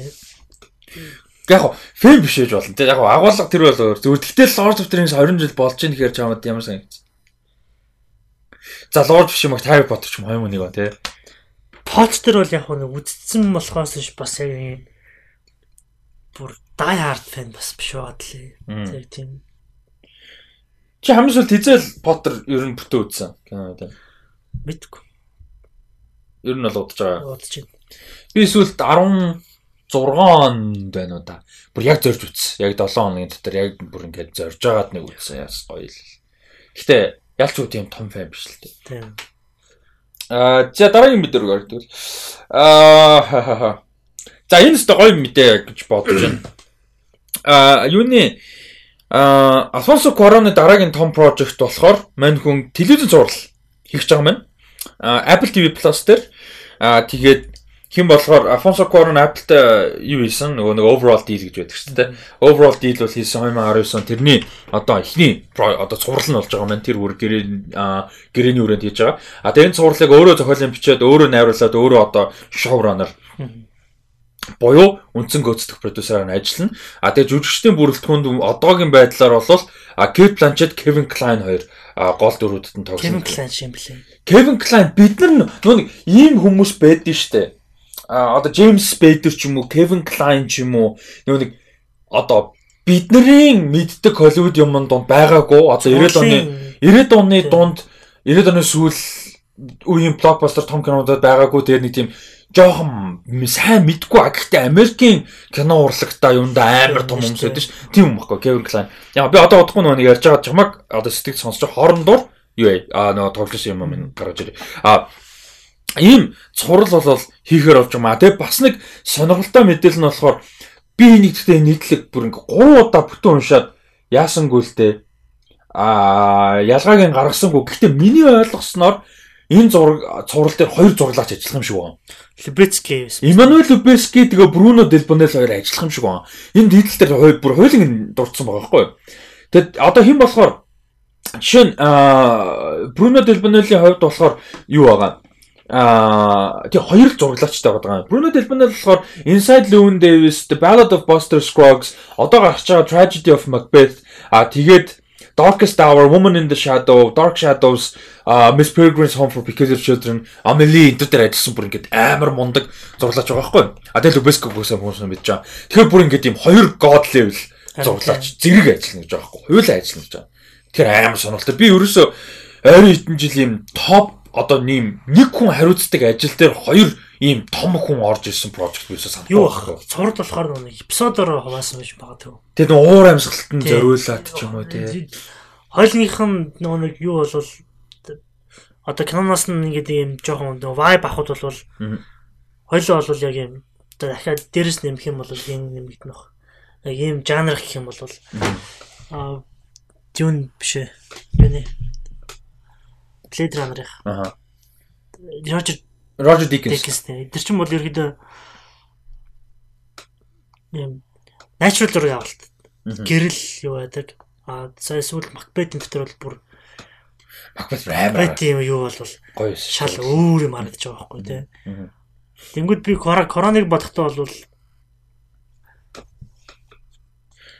Яг фэн биш ээж болно. Яг го агуулга тэр бол өөр. Зүгээр тэгтэл Lord of the Rings 20 жил болж ийн гэхээр чамд ямар санагдсан. За Lord биш юм Harry Potter ч юм хоёр нэг ба тий. Potter бол яг нэг үдцсэн болохоос бас яг бүр die hard fan бас биш байгаа тээ. Тэр тийм Чи хамгийн сүүлд хизээл Поттер ер нь бүтэн үзсэн кино тийм. Мэдгүй. Ер нь бол удаж байгаа. Удаж байна. Би сүүлд 16 онд байна уу да. Бүр яг зорж үзсэн. Яг 7 хоногийн дотор яг бүр ингээд зорж байгаад нэг үзсэн яас гоё л. Гэтэ ялч уу тийм том фэн биш л дээ. Тийм. Аа за дараагийн мэдээ рүү ордог. Аа за энэ ч гоё мэдээ гэж бодож байна. Аа юуны А Alfonso Cuarón-ы дараагийн том project болохоор мань хүн телевизэн зураг хийх гэж байгаа маань. А Apple TV Plus дээр а тэгээд Хин болохоор Alfonso Cuarón Apple-тай юу хийсэн нөгөө нэг overall deal гэж байдаг шүү дээ. Overall deal бол хийсэн 2019 он тэрний одоо эхний одоо цуврал нь болж байгаа маань тэр бүр гэрээ гэрээний өрөөнд хийж байгаа. А тэгээ энэ цувралыг өөрөө зохиолын бичээд өөрөө найруулад өөрөө одоо showrunner буюу үндсэн гүйцэтгэх продюсераар нь ажиллана. А тэгээ жүжигчдийн бүрэлдэхүүнд одоогийн байдлаар бол Kate Blanchett, Kevin Kline хоёр гол дөрүүдэд нь тоглосон. Kevin Kline юм блэ. Kevin Kline бид нар нөгөө ийм хүмүүс байдсан шүү дээ а одоо Джеймс Спейдер ч юм уу, Кевин Клайн ч юм уу нөгөө нэг одоо бидний мэддэг Холливуд юмн донд байгаагүй одоо 90-ад оны 90-ад оны дунд 90-ад оны сүүл үеийн блокбастер том кинонууд байгаагүй тэр нэг тийм жоохон сайн мэдгүй а гэхдээ Америкийн кино урлагтаа юунда амар том хүмүүс байдаг ш. Тийм юм баггүй Кевин Клайн. Яа би одоо удахгүй нөгөө ярьж байгаа чамаг одоо сэтгэл сонсож хоорондоор юу вэ? А нөгөө тоглосон юм минь гаргаж ирээ. А ийм цурал болол хийхээр болж байгаа. Тэгээ бас нэг сонирхолтой мэдээлэл нь болохоор би нэгдтэй нийтлэг бүр ингээ 3 удаа бүтэн уншаад яасангүй л дээ. Аа ялгааг нь гаргасангүй. Гэхдээ миний ойлгосноор энэ зураг цуврал дээр хоёр зураглаач ажиллах юм шиг байна. Любецки. Имануэл Любецки тэгээ Бруно Делбонел хоёр ажиллах юм шиг байна. Энэ нийтлэл дээр хоёр бүр хоёулын дурдсан байгаа байхгүй юу? Тэгэд одоо хэн болохоор жишээ нь Бруно Делбонелийн хувьд болохоор юу байгаа? Аа тий хоёр л зураглаачтай байгаа. Bruno Del Bonel болохоор Inside Llewyn Davis, The Ballad of Buster Scruggs, одоо гарч байгаа Tragedy of Macbeth, а тэгээд Darkest Hour, Woman in the Shadow, Dark Shadows, uh, Miss Peregrine's Home for Peculiar Children, Amelie энэ дээр ажилласан бүр ингээд амар мундаг зураглаач байгаа байхгүй. А тэгэл Lubesco гүйсэн хүмүүс мэдж байгаа. Тэгэхээр бүр ингээд юм хоёр god level зураглаач зэрэг ажиллана гэж байгаа байхгүй. Хоёулаа ажиллана гэж байгаа. Тэгэхээр амар сонирхолтой. Би ерөөсөө ойрын хэдэн жил юм топ одоо нэм нэг хүн хариуцдаг ажил дээр хоёр ийм том хүн орж ирсэн прожект байсан санагдав. Юу ах цурд болохоор нэг эпизодоор хуваасан байж магадгүй. Тэгээд нэг уур амьсгалтанд зориулаад ч юм уу тий. Хойлных нь нөгөө нэг юу болвол одоо киноноос нь ингээд ийм жоохон нөгөө vibe авахд бол хойлоо бол яг юм одоо дахиад дээрэс нэмэх юм бол юм нэмэгдэнэ. Яг ийм жанр гэх юм бол аа Дюн биш ээ. Юу нэ? Blade Runner-ийн. Аа. Roger Roger Deakins. Deakins тэр чинь бол ерөөдөө юм natural зураг авалт. Гэрэл юу байдаг. А сая сүүл Macbeth дотор бол бүр Macbeth амар. Тийм юу бол гоё шал өөр юм харагдаж байгаа байхгүй тий. Тэнгүүд би короныг бодохдоо бол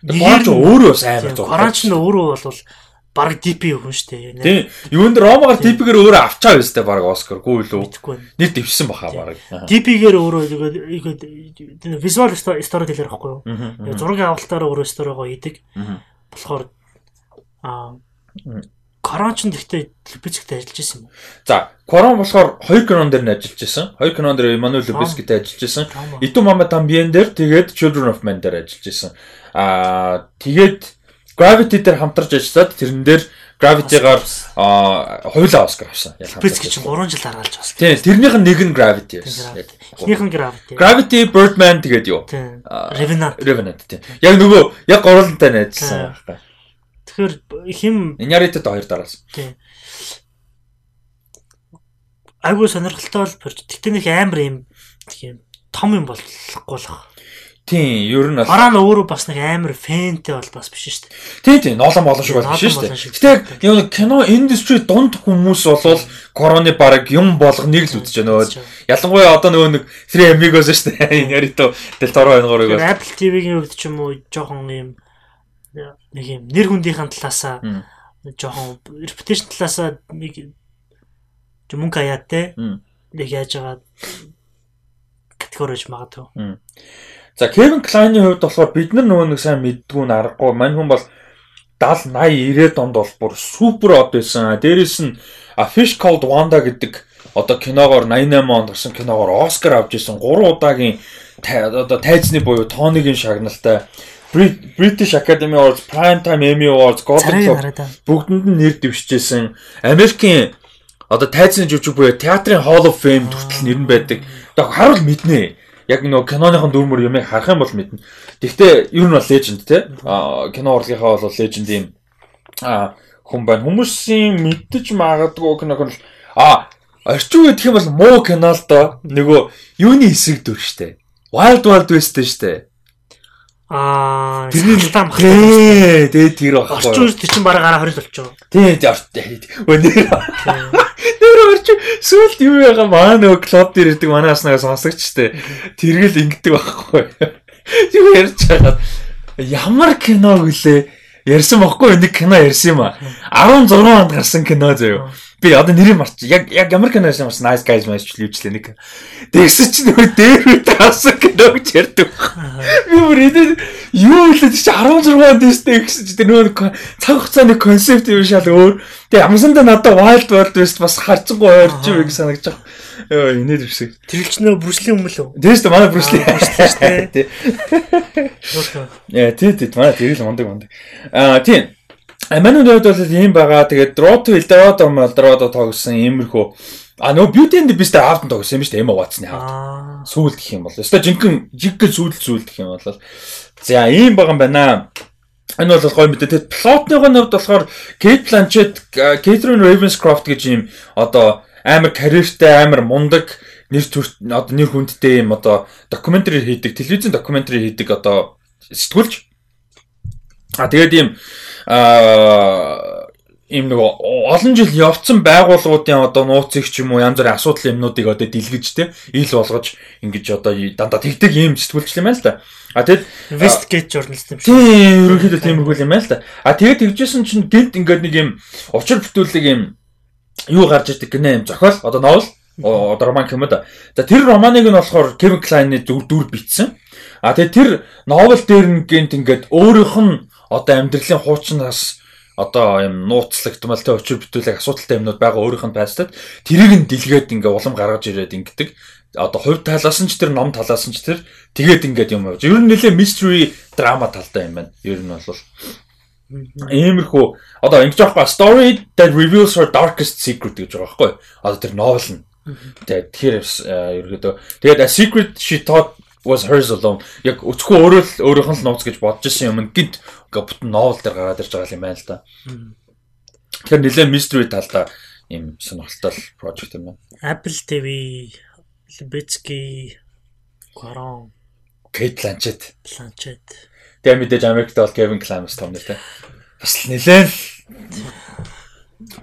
Корон ч өөрөө бас амар зураг. Корон ч өөрөө бол баг DP хүн штэ. Тийм. Юунд Ромагаар DP-гээр өөрөө авчаа байстай баг Оскар гүү лүү. Нэр дэвшсэн баха баг. DP-гээр өөрөө тэгээд визуал стори дэлгэр байхгүй юу? Зургийн авалтаараа өөрөө сторигоо идэг. Болохоор аа Корон ч гэхдээ Лүбецктэй ажиллаж исэн юм? За, Корон болохоор 2 кинон дээр нь ажиллаж исэн. 2 кинон дээр Эммануэл Лүбецктэй ажиллаж исэн. Иту Мама Тамбиен дээр тэгээд Children of Men дээр ажиллаж исэн. Аа, тэгээд Gravity дээр хамтарч ажиллаад тэрэн дээр Gravity-гаар хоёулаа Оскар авсан. Ялгаатай. чи 3 жил дараалж авсан. Тийм, тэрнийх нь нэг нь Gravity байсан. Эхнийх нь Gravity. Gravity, Birdman тэгээд юу? Revenant. Revenant тийм. Яг нөгөө яг гурвантай найзсан байхгүй. Тэгэхээр хим Inarited хоёр дараалсан. Тийм. Айгуу сонирхолтой бол тэгтээ нэг амар юм тийм том юм болохгүй болох. Тийм, ер нь Бараа нь өөрөө бас нэг амар фэнтэй бол бас биш шүү дээ. Тийм тийм, ноолон болон шиг бол биш шүү дээ. Гэтэ яг кино индастри дунд хүмүүс болвол короны баг юм болгоныг л үзэж байна. Ялангуяа одоо нөгөө нэг 3 Amigos шүү дээ. Нарито Del Toro энэ гурыг. Apple TV-ийн хувьд ч юм уу жоохон юм нэг юм нэр хүндийнхэн талаасаа жоохон reputation талаасаа нэг мөнгө аяат те. Нэг яаж байгаа категориж магадгүй. За Кевин Клайны хувьд болохоор бид нар нөгөө нэг сайн мэддгүү н аргагүй. Мань хүн бол 70 80 90-ад онд бол бүр супер од байсан. Дээрээс нь A Fish Called Wanda гэдэг одоо киногоор 88 онд гарсан киногоор Оскар авч ирсэн 3 удаагийн одоо тайзны буюу тооныгийн шагналтай British Academy Awards, Primetime Emmy Awards, Golden Globe бүгдэнд нь нэр дэвшижсэн. Америкийн одоо тайзны жүжиг буюу театрын Hall of Fame хүртэл нэр нь байдаг. Одоо харуул мэднэ яг нөгөө киноныхон дүрмөр юмыг харах юм бол мэднэ. Гэхдээ ер нь бол леженд те. Кино урлагийнхаа бол леженд юм хүн байна. Хүмүүсийн мэддэж магадгүй киног нь а орчин үеийн гэх юм бол муу кино л доо нөгөө юуны хэсэг дүр штэ. Wild Wild West штэ. Аа Тэрний там Ээ, тэгээ тэр багхгүй. орчин үеэр тэр чинь бараг гараа хориг болчихоо. Тийм тийм. Өнөр. Тэр орчин сүлд юу яга маа нөгөө клуб дээр ирдэг манай аснаа сонсогчтэй. Тэргэл ингэдэг байхгүй. Юу ярьж байгаа. Ямар кино гэлээ? Ярьсан бохгүй нэг кино ярьсан юм а. 16 онд гарсан кино заяа. Би одоо нэрийг марч. Яг яг ямар кино ярьсан бас Nice Guys ч лүүжлээ нэг. Тэгсэн чинь нөгөө дээр үт гарсан кино гэж ярьдаг. Би бүр энэ юу хэлээд чи 16 онд дэстэй гэсэн чи тэр нөгөө цаг хугацааны концепт юм шал өөр. Тэгээ амсандаа надад Wild World West бас харцсангүй ойрч юм гэж санагдаж байгаа. Йоо инээд ирсэн. Тэр ч нөө Брүслийн юм лөө. Тэгээс тэ манай Брюсли. Брюсли Тий. Яа тий тий манай тэгэл мундаг мундаг. Аа тий. Аманууд хувьд бол ийм байгаа. Тэгээд Draw to Eldorado Eldorado тоглосон иймэрхүү. А нөө Beauty and the Beast аавд тоглосон юм шүү дээ. Emma Watson-ы аавд. Аа. Сүүлд гэх юм бол. Өстой жинхэнэ жинхэнэ сүүлд сүүлд гэх юм бол. За ийм байгаа юм байна. Энэ бол гоё мэдээ. Тэгээд плотныгоо хувьд болохоор Kate Blanchett, Catherine Ravenscroft гэж ийм одоо амар карьертэй, амар мундаг нэр төр одоо нэр хүндтэй юм одоо докюментари хийдэг, телевизэн докюментари хийдэг одоо сэтгүүлч. А тэгээд ийм аа ийм нэг олон жил явцсан байгууллагуудын одоо нууцыг ч юм уу янз бүрийн асуудал юмнуудыг одоо дэлгэж те ил болгож ингэж одоо дандаа тэгдэг ийм сэтгүүлч юм байна л да. А тэгэд Westgate journalist юм шиг. тийм ерөнхийдөө тиймэрхүү юм байна л да. А тэгээд тэгжсэн чинь гинт ингээд нэг юм учир бүтүүлэг юм юу гарч ирдэг гинэ юм зохиол одоо новел одоо роман юм да. За тэр романыг нь болохоор Kevin Kline-ы дүр дүр бичсэн. А тэгээд тэр новел дээр нь гинт ингээд өөрийнх нь одоо амьдралын хуучнаас одоо юм нууцлагдмал тэ очир бүтүүлэг асуудалтай юмнууд байгаа өөрийнх нь пастад тэрийг нь дэлгээд ингээ улам гаргаж ирээд ингэдэг одоо хувь талаас нь ч тэр ном талаас нь ч тэр тэгээд ингээд юм явж. Ер нь нэлээ mystery драма талтай юм байна. Ер нь бол Иймэрхүү одоо ингэж байгаа story that reveals her darkest secret гэж байгаа байхгүй. Одоо тэр novel нь. Тэгээд тэгэхээр ерөөдөө тэгээд a secret she thought was hers alone. Яг өчгөө өөрөө л өөрийнх нь л нууц гэж бодож исэн юм гинт ингээ бүтэн novel дээр гараад ирж байгаа юм байна л да. Тэгэхээр нэлээ mystery талдаа ийм сонирхолтой project юм байна. Apple TV, Lubetsky, Quaron, Kate Blanchett. Blanchett. Тэгээ мэдээж Америкт бол Kevin Kline том нэртэй. Бас нэлээд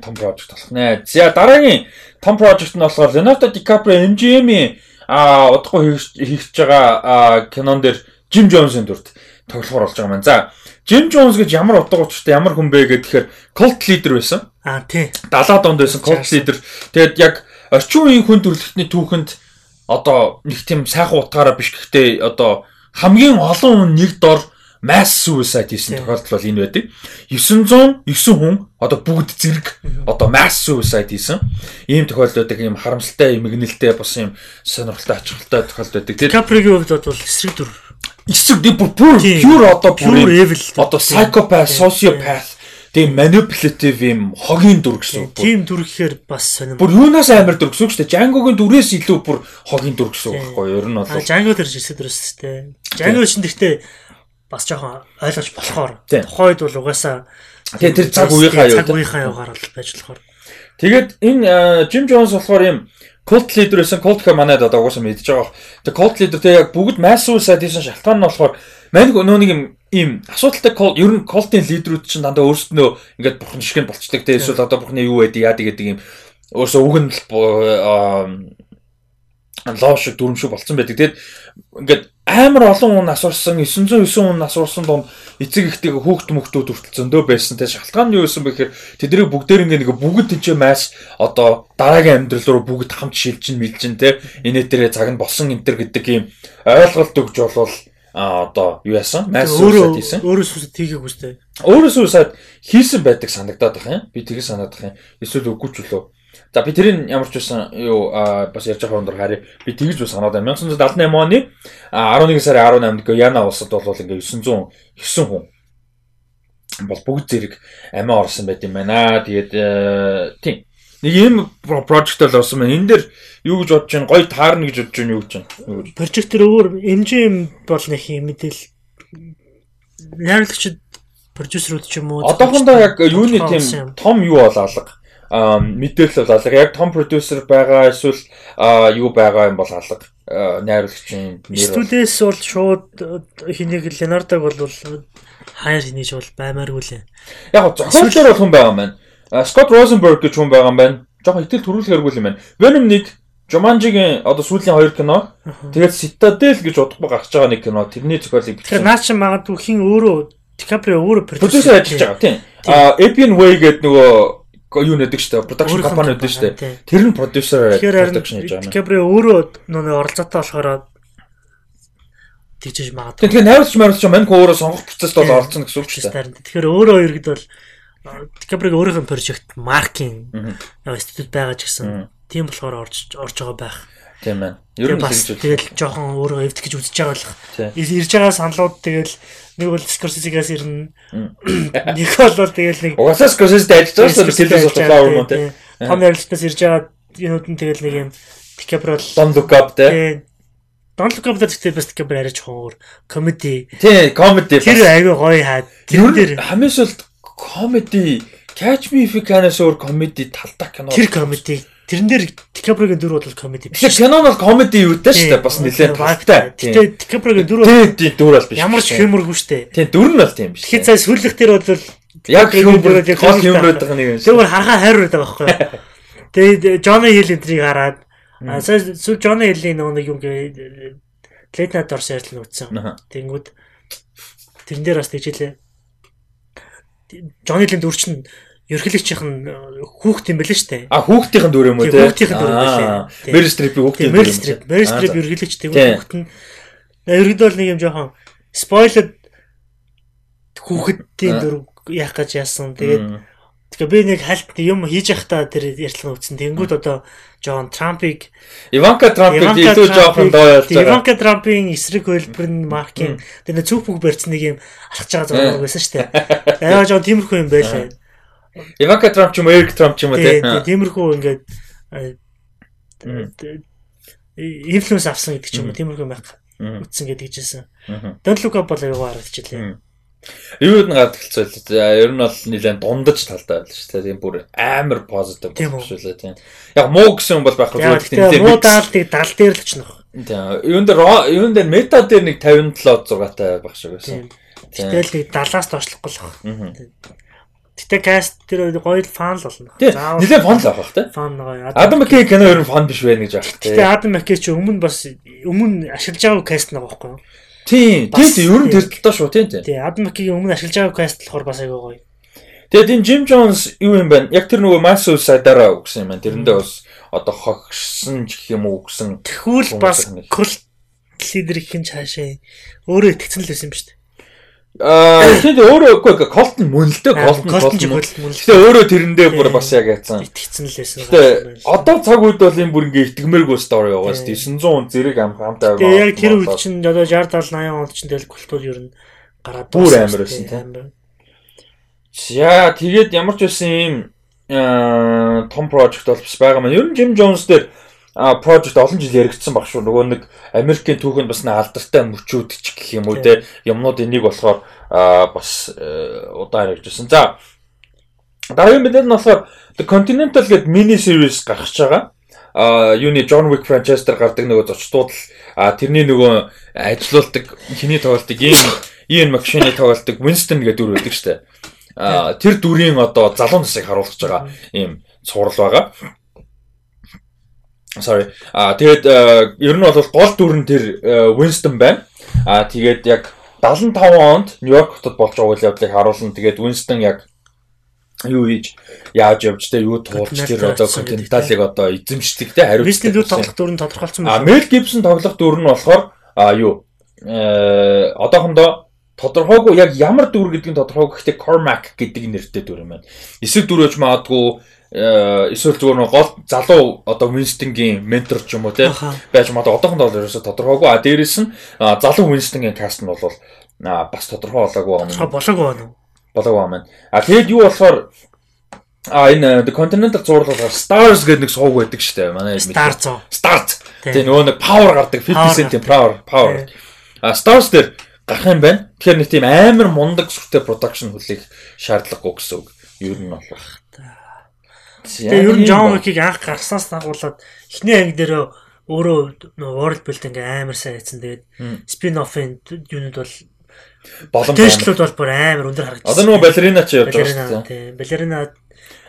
том project болох нэ. За дараагийн том project нь болохоор Leonardo DiCaprio MGM-ийн а удахгүй хийж байгаа кинон дээр Jim Jones-ын дүрд тоглохоор болж байгаа маань. За Jim Jones гэж ямар утга учиртай ямар хүн бэ гэхээр cult leader байсан. Аа тий. 70-аад онд байсан cult leader. Тэгээд яг орчин үеийн хүн төрөлхтний түүхэнд одоо нэг тийм сайхан утгаараа биш гэхдээ одоо хамгийн олон хүн нэг дор mass suicide хийсэн тохиолдол бол энэ байдаг. 909 хүн одоо бүгд зэрэг одоо mass suicide хийсэн. Ийм тохиолдол байдаг. Ийм харамсалтай, мэгнэлтэй бас ийм сонирхолтой, ачаалттай тохиолдол байдаг. Тэгээд Capri-гийн хувьд бол эсрэг дүр. Эсрэг бүр pure одоо pure evil одоо psychopath, sociopath тийм manipulative юм хогийн дүр гэсэн үг. Тийм дүр гэхээр бас сонирм. Бүр юунаас амар дүр гэсэн үг шүү дээ. Django-гийн дүрээс илүү бүр хогийн дүр гэсэн үг байхгүй юу? Ер нь бол Django дээр эсрэг дүр өстэй. Django чинь гэхдээ бас жоохон ойлгож болохоор тухайд бол угаасаа Тэгээ тэр цаг үеийнхаа юу цаг үеийнхаа явгаар л байж болохоор. Тэгээд энэ Jim Jones болохоор юм cult leader байсан cult ха манайд одоо угаасаа мэдж байгаа. Тэгээ cult leader тэгээ яг бүгд mass suicide хийсэн шалтгаан нь болохоор мань нөө нэг юм ийм асуудалтай cult ер нь cult-ийн лидерүүд чинь дандаа өөрсдөө ингээд бурхан шиг нь болцдог. Тэгээ эсвэл одоо бурханы юу байдгийг яадаг гэдэг юм өөрсөө үг нь лоо шиг дүрм шиг болцсон байдаг. Тэгээд ингээд амар олон хүн асуурсан 909 хүн асуурсан донд эцэг ихтэй хүүхд мөхтүүд хүртэл зөндөө байсан. Тэгээд шалтгаан нь юу байсан бэ гэхээр тэднийг бүгдээр ингээд нэг бүгд тэнцээ маш одоо дараагийн амьдрал руу бүгд хамт шилжин мэлжин те энэ дээрээ цаг нь болсон энэ төр гэдэг юм ойлголт өгж болвол а одоо юу яасан? Mass suicide хийсэн. Өөрөө сүсэд хийгээг үстэй. Өөрөө suicide хийсэн байдаг санагдаад байна. Би тэгээ санаад байна. Эсвэл үгүй ч үлээ. За би тэрийг ямар ч байсан юу бас ярьж байгаа өндөр харъя. Би тэгж бас санаад байна. 1978 оны 11 сарын 18-нд Гuyana улсад бол ингээ 909 хүн бол бүгд зэрэг амиа орсон байт юм байна. Тэгээд тийм нэг ийм project л орсон байна. Энэ дээр юу гэж бодож байна? Гоё таарна гэж бодож байна юу гэж байна? Project төр өөр MGM бол нэг юм мэдээл найруулагчид продюсерүүд ч юм уу Одоохондоо яг юуны тийм том юу бол алга мэдээлэл бол алга. Яг том продюсер байгаа эсвэл юу байгаа юм бол алга. Найруулагчийн студиэс бол шууд хэнийг Ленардаг бол хайр хийнэж бол баймааргүй лээ. Яг зохиолчор бол хүн байгаа байна. Scott Rosenberg гэж хүн байгаа юм байна. Жохоо итэл төрүүлэхэргүй юм байна. Venom 1 Jumanji-гийн одоо сүүлийн хоёр кино тэгээд Citadel гэж удахгүй гарч байгаа нэг кино тэрний зохиолыг Тэгэхээр наа чи магадгүй хин өөрөө DiCaprio өөрөө продюсер ажиллаж байгаа тийм. А Epian Way гэдэг нөгөө юу нэдэг штэ production компани нэдэг штэ. Тэр нь продюсер production хийж байгаа юм. DiCaprio өөрөө нөгөө оролцоотой болохоор тэгжиж магадгүй. Тэгэхээр найруулагч найруулагч манько өөрөө сонгох процессд бол оролцсон гэсэн үг шүү дээ. Тэгэхээр өөрөө иргэд бол DiCaprio өөрийнх нь прожект маркийн институт байгаа ч гэсэн тийм болохоор орж орж байгаа байх. Тийм байна. Ер нь бас тэгэл жоохон өөрөө эвдэх гэж үзэж байгаа болох. Ирж байгаа саналууд тэгэл нэг бол Scorsese-гээс ирнэ. Нэг бол тэгэл нэг Угаасаа Scorsese-тэй ажиллаж байгаа. Телевиз бодлоо юм уу те. Том ярилцлагаас ирж байгаа юмуд нь тэгэл нэг юм DiCaprio Don't Look Up те. Don't Look Up гэдэг бас DiCaprio арайч хоор комеди. Тий, комеди. Тэр аягүй гоё хаад. Тэр дээр хамгийн сүүлд комеди Catch Me If You Can-аас өөр комеди талдах кино. Тэр комеди Тэрэн дээр Дикаприогийн дүр бол комеди биш. Тэгэхээр кино бол комеди юу даа шүү дээ. Бас нэлээд багтай. Гэтэ Дикаприогийн дүр бол тийм дүр бол биш. Ямар ч хэмэргүй шүү дээ. Тийм дүр нь бол тийм биш. Тэгэхээр цаа сүлэх дээр бол яг хэмбэр гол хэмбэрээд байгаа нэг юм. Зүгээр харахаа хайр байдаг байхгүй юу? Тэгээд Джоны Хил энтрийг хараад сая сүл Джоны Хилийн нөгөө нэг юм Late Night Doors ярил нь үтсэн. Тэнгүүд тэрэн дээр бас тэгжэлээ. Джоны Хилийн дүр чинь ерхлэгчийн хүүхд юм шүү дээ. А хүүхдийн дүр юм уу те? Хүүхдийн дүр юм байлээ. Мэр стрип хүүхдийн дүр. Мэр стрип, мэр стрип ерхлэгч тэгвэл хүүхд нь ерөөдөө нэг юм жоохон спойлер хүүхдийн дүр яах гэж яасан. Тэгээд тэгээ би нэг хальт юм хийж явахдаа тэр ярилцлага өгсөн. Тэнгүүд одоо Джон Трампыг Иванка Трампыг илүү жоохон доо ялж байгаа. Иванка Трампын эсрэг хөлбөр нь маркийн тэр зүг бүг барьсан нэг юм алхаж байгаа зураг байсан шүү дээ. Аа жоо тиймэрхүү юм байлаа. Иванка Трамп ч юм уу, Эрик Трамп ч юм уу тийм. Тиймэрхүү ингээд инфлюенс авсан гэдэг ч юм уу, тиймэрхүү байх үтсэн гэдэг жисэн. Дон Лука бол аюу харагдчихлээ. Юу нэг гадагцсан л ер нь бол нэлээд дундаж талтай байл шүү дээ. Тийм бүр амар позитив болчихлоо тийм. Яг муу гэсэн юм бол байхгүй зүгээр тийм. Муу даалтыг дал дээр л очно. Тийм. Юун дээр юун дээр мета дээр нэг 57 6 таа байх шиг байсан. Тэгэл нэг 70-аас доошлохгүй л байна. Гэтэ каст тэр гоё фан л болно. Нилээ фан л авах те. Фан гоё. Адам Маккей кино ер нь фан биш байна гэж байна. Гэтэ Адам Маккей ч өмнө бас өмнө ашиглаж байгаа каст нэг байхгүй юу? Тийм. Тийм ер нь тэр талдаа шүү тийм тийм. Тийм Адам Маккейгийн өмнө ашиглаж байгаа каст болохоор бас айгүй гоё. Тэгээд энэ Jim Jones юу юм бэ? Яг тэр нөгөө Mass Suicide-аараа өгсөн юм байна. Тэрэндээ бас одоо хогшсон ч гэх юм уу өгсөн. Тэгвэл бас культ лидер их юм цаашаа өөрөө итгэцэн л байсан юм шүү дээ. Аа тийм өөрөө үгүй колт нь мөн л дээ колт нь колт нь мөн. Гэтэ өөрөө тэрэндээ бүр бас яг яатсан. Итгэцэн л байсан. Гэтэ одоо цаг үед бол энэ бүр ингээ итгэмээргүй стори яваа шүү дээ. 900 он зэрэг ам хамтаа байгаа. Тэгээ яг тэр үед чинь одоо 60 70 80 онд чинь тэгэл культур ер нь гараад бүр амар байсан тийм. Яа тэгээд ямар ч байсан юм том project бол бас байгаа маань. Ер нь Jim Jones дээр а project олон жил яригдсан баг шүү. Нөгөө нэг Америкийн түүхэнд бас нэг алдартай мөчүүд ч гэх юм уу те юмнууд энийг болохоор бас удаан яригдсан. За дараагийн мэдээлэл нь болохоор The Continental гэдэг мини series гарч байгаа. А юуны John Wick franchise дээр гардаг нөгөө зочдууд л тэрний нөгөө ажилуулдаг хиний тоглолтыг ийм Ian McShane тоглолтог Winston гэдэг дүр байдаг штэ. А тэр дүрийн одоо залуу насыг харуулж байгаа ийм цуврал байгаа sorry. А тэгээд ер нь бол гол дүр нь тэр Winston байна. А тэгээд яг 75 онд Нью-Йорк хотод болж байгаа үйл явдлыг харуулсан. Тэгээд Winston яг юу хийж яаж явж тэ юу туулж тэр одоо континенталыг одоо эзэмшдэг тэ хариуцдаг. Winston юу тоглох дүр нь тодорхойлсон байна. А Mel Gibson тоглох дүр нь болохоор а юу э одоохондоо тодорхойгүй яг ямар дүр гэдгийг тодорхойгүй гэхдээ Cormac гэдэг нэртэй дүр юм байна. Эсвэл дүр өж маадгүй Э, эсвэл зүгээр нэг гол залуу одоо Winston-гийн ментор ч юм уу те байж магадгүй одоохондоо ерөөсө тодорхойгүй. А дээрэс нь залуу Winston-гийн каст нь бол бас тодорхой болоогүй байна. Болоогүй байна. Болоогүй байна. А тэгээд юу болохоор А энэ The Continental зурлал Stars гэдэг нэг сууг байдаг шүү дээ. Манай Stars. Stars. Тэгээ нөгөө нэг power гардаг 50 cent power power. А Stars дээр гарах юм байна. Тэгэхээр нэг тийм амар мундаг сүртэй production хүлээх шаардлагагүй гэсэн үг. Ер нь бол. Тэгээ ер нь John Wick-ийг анх гарснаас дагуулад эхний анги дээр өөрөө world build ингээ амар сайн хийсэн. Тэгээд spin off-ын юунууд бол Боломж Тэжлүүд бол бүр амар өндөр харагдсан. Одоо нөгөө балерина ч явж байгаа шүү дээ. Балерина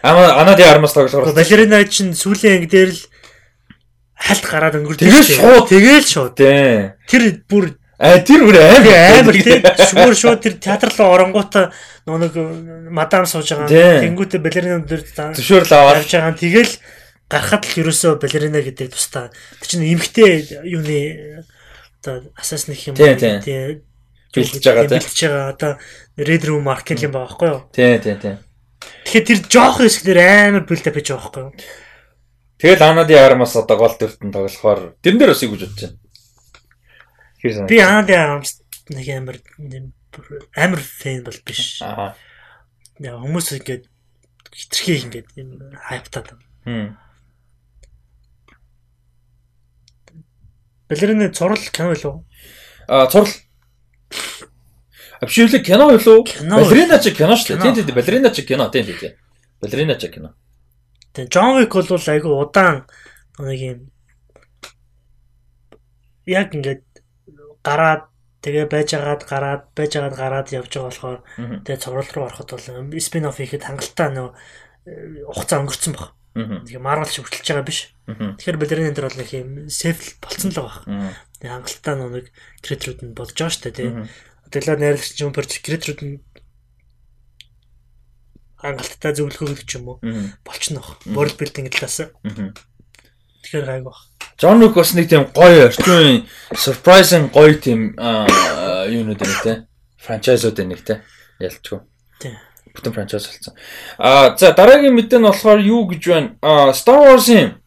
Ама анаади армаас тоглохоор балерина чинь сүүлийн анги дээр л хальт гараад өнгөрдөг. тэгэл шууд Тэгэл шууд. Тэр бүр А тэр бүр амар амар тийм шүүр шууд тэр театр руу оронгуудаа нэг мадам сууж байгаа. Тийм. Тэнгүүтээ балерина дээр зөвшөөрөл аваад авч байгаа. Тэгэл гарахад л ерөөсөө балерина гэдэг тустай. Тэр чинь эмхтэй юуны одоо асасных юм Тийм, тийм. тий бэлтэж байгаа тий. бэлтэж байгаа одоо red room market юм байгаа байхгүй юу? Тий, тий, тий. Тэгэхээр тэр жоох хэсгээр амар build up хийж байгаа байхгүй юу? Тэгэл анаади армаас одоо гол төртөн тоглохоор тэрэн дээр бас юу гэж бодож байна. Би анаад арамс нэг амар амар фэн бол биш. Аа. Яа хүмүүс ингээд хитрхээ ингээд юм хайптаад. Хм. Балерины цорол кино илүү. А цурал. Абшивлэг кино юу? Балерина ч кино шүү дээ. Тийм тийм балерина ч кино тийм тийм. Балерина ч кино. Тэгээ Джон Вик бол айгүй удаан нэг юм яг ингээд гараад тэгээ байжгаад гараад байжгаад гараад явж байгаа болохоор тэгээ цоврол руу ороход бол спин офф хийхэд хангалттай нөө хугацаа өнгөрцөн баг. Тэгээ Marvel шиг хөтлөж байгаа биш. Тэгэхээр балерин дээр бол нэг юм сейф болцсон л байгаа. Тэгээ хангалттай нөө нэг креаторууд нь болж байгаа шүү дээ тий. Тэглээ найрлагч юм перч креаторууд нь хангалттай зөвлөхөө гэдэг ч юм уу болчихно баг. World building талаас. Мгм. Тэгэхээр гайг баг. Джон Уик бас нэг тийм гоё орчин surprising гоё тийм юунууд байна те. Франчайзууд байна те. Ялчгүй. Тийм. Бүтэн франчайз болсон. Аа за дараагийн мэдээ нь болохоор юу гэж байна? Аа Star Wars-ийн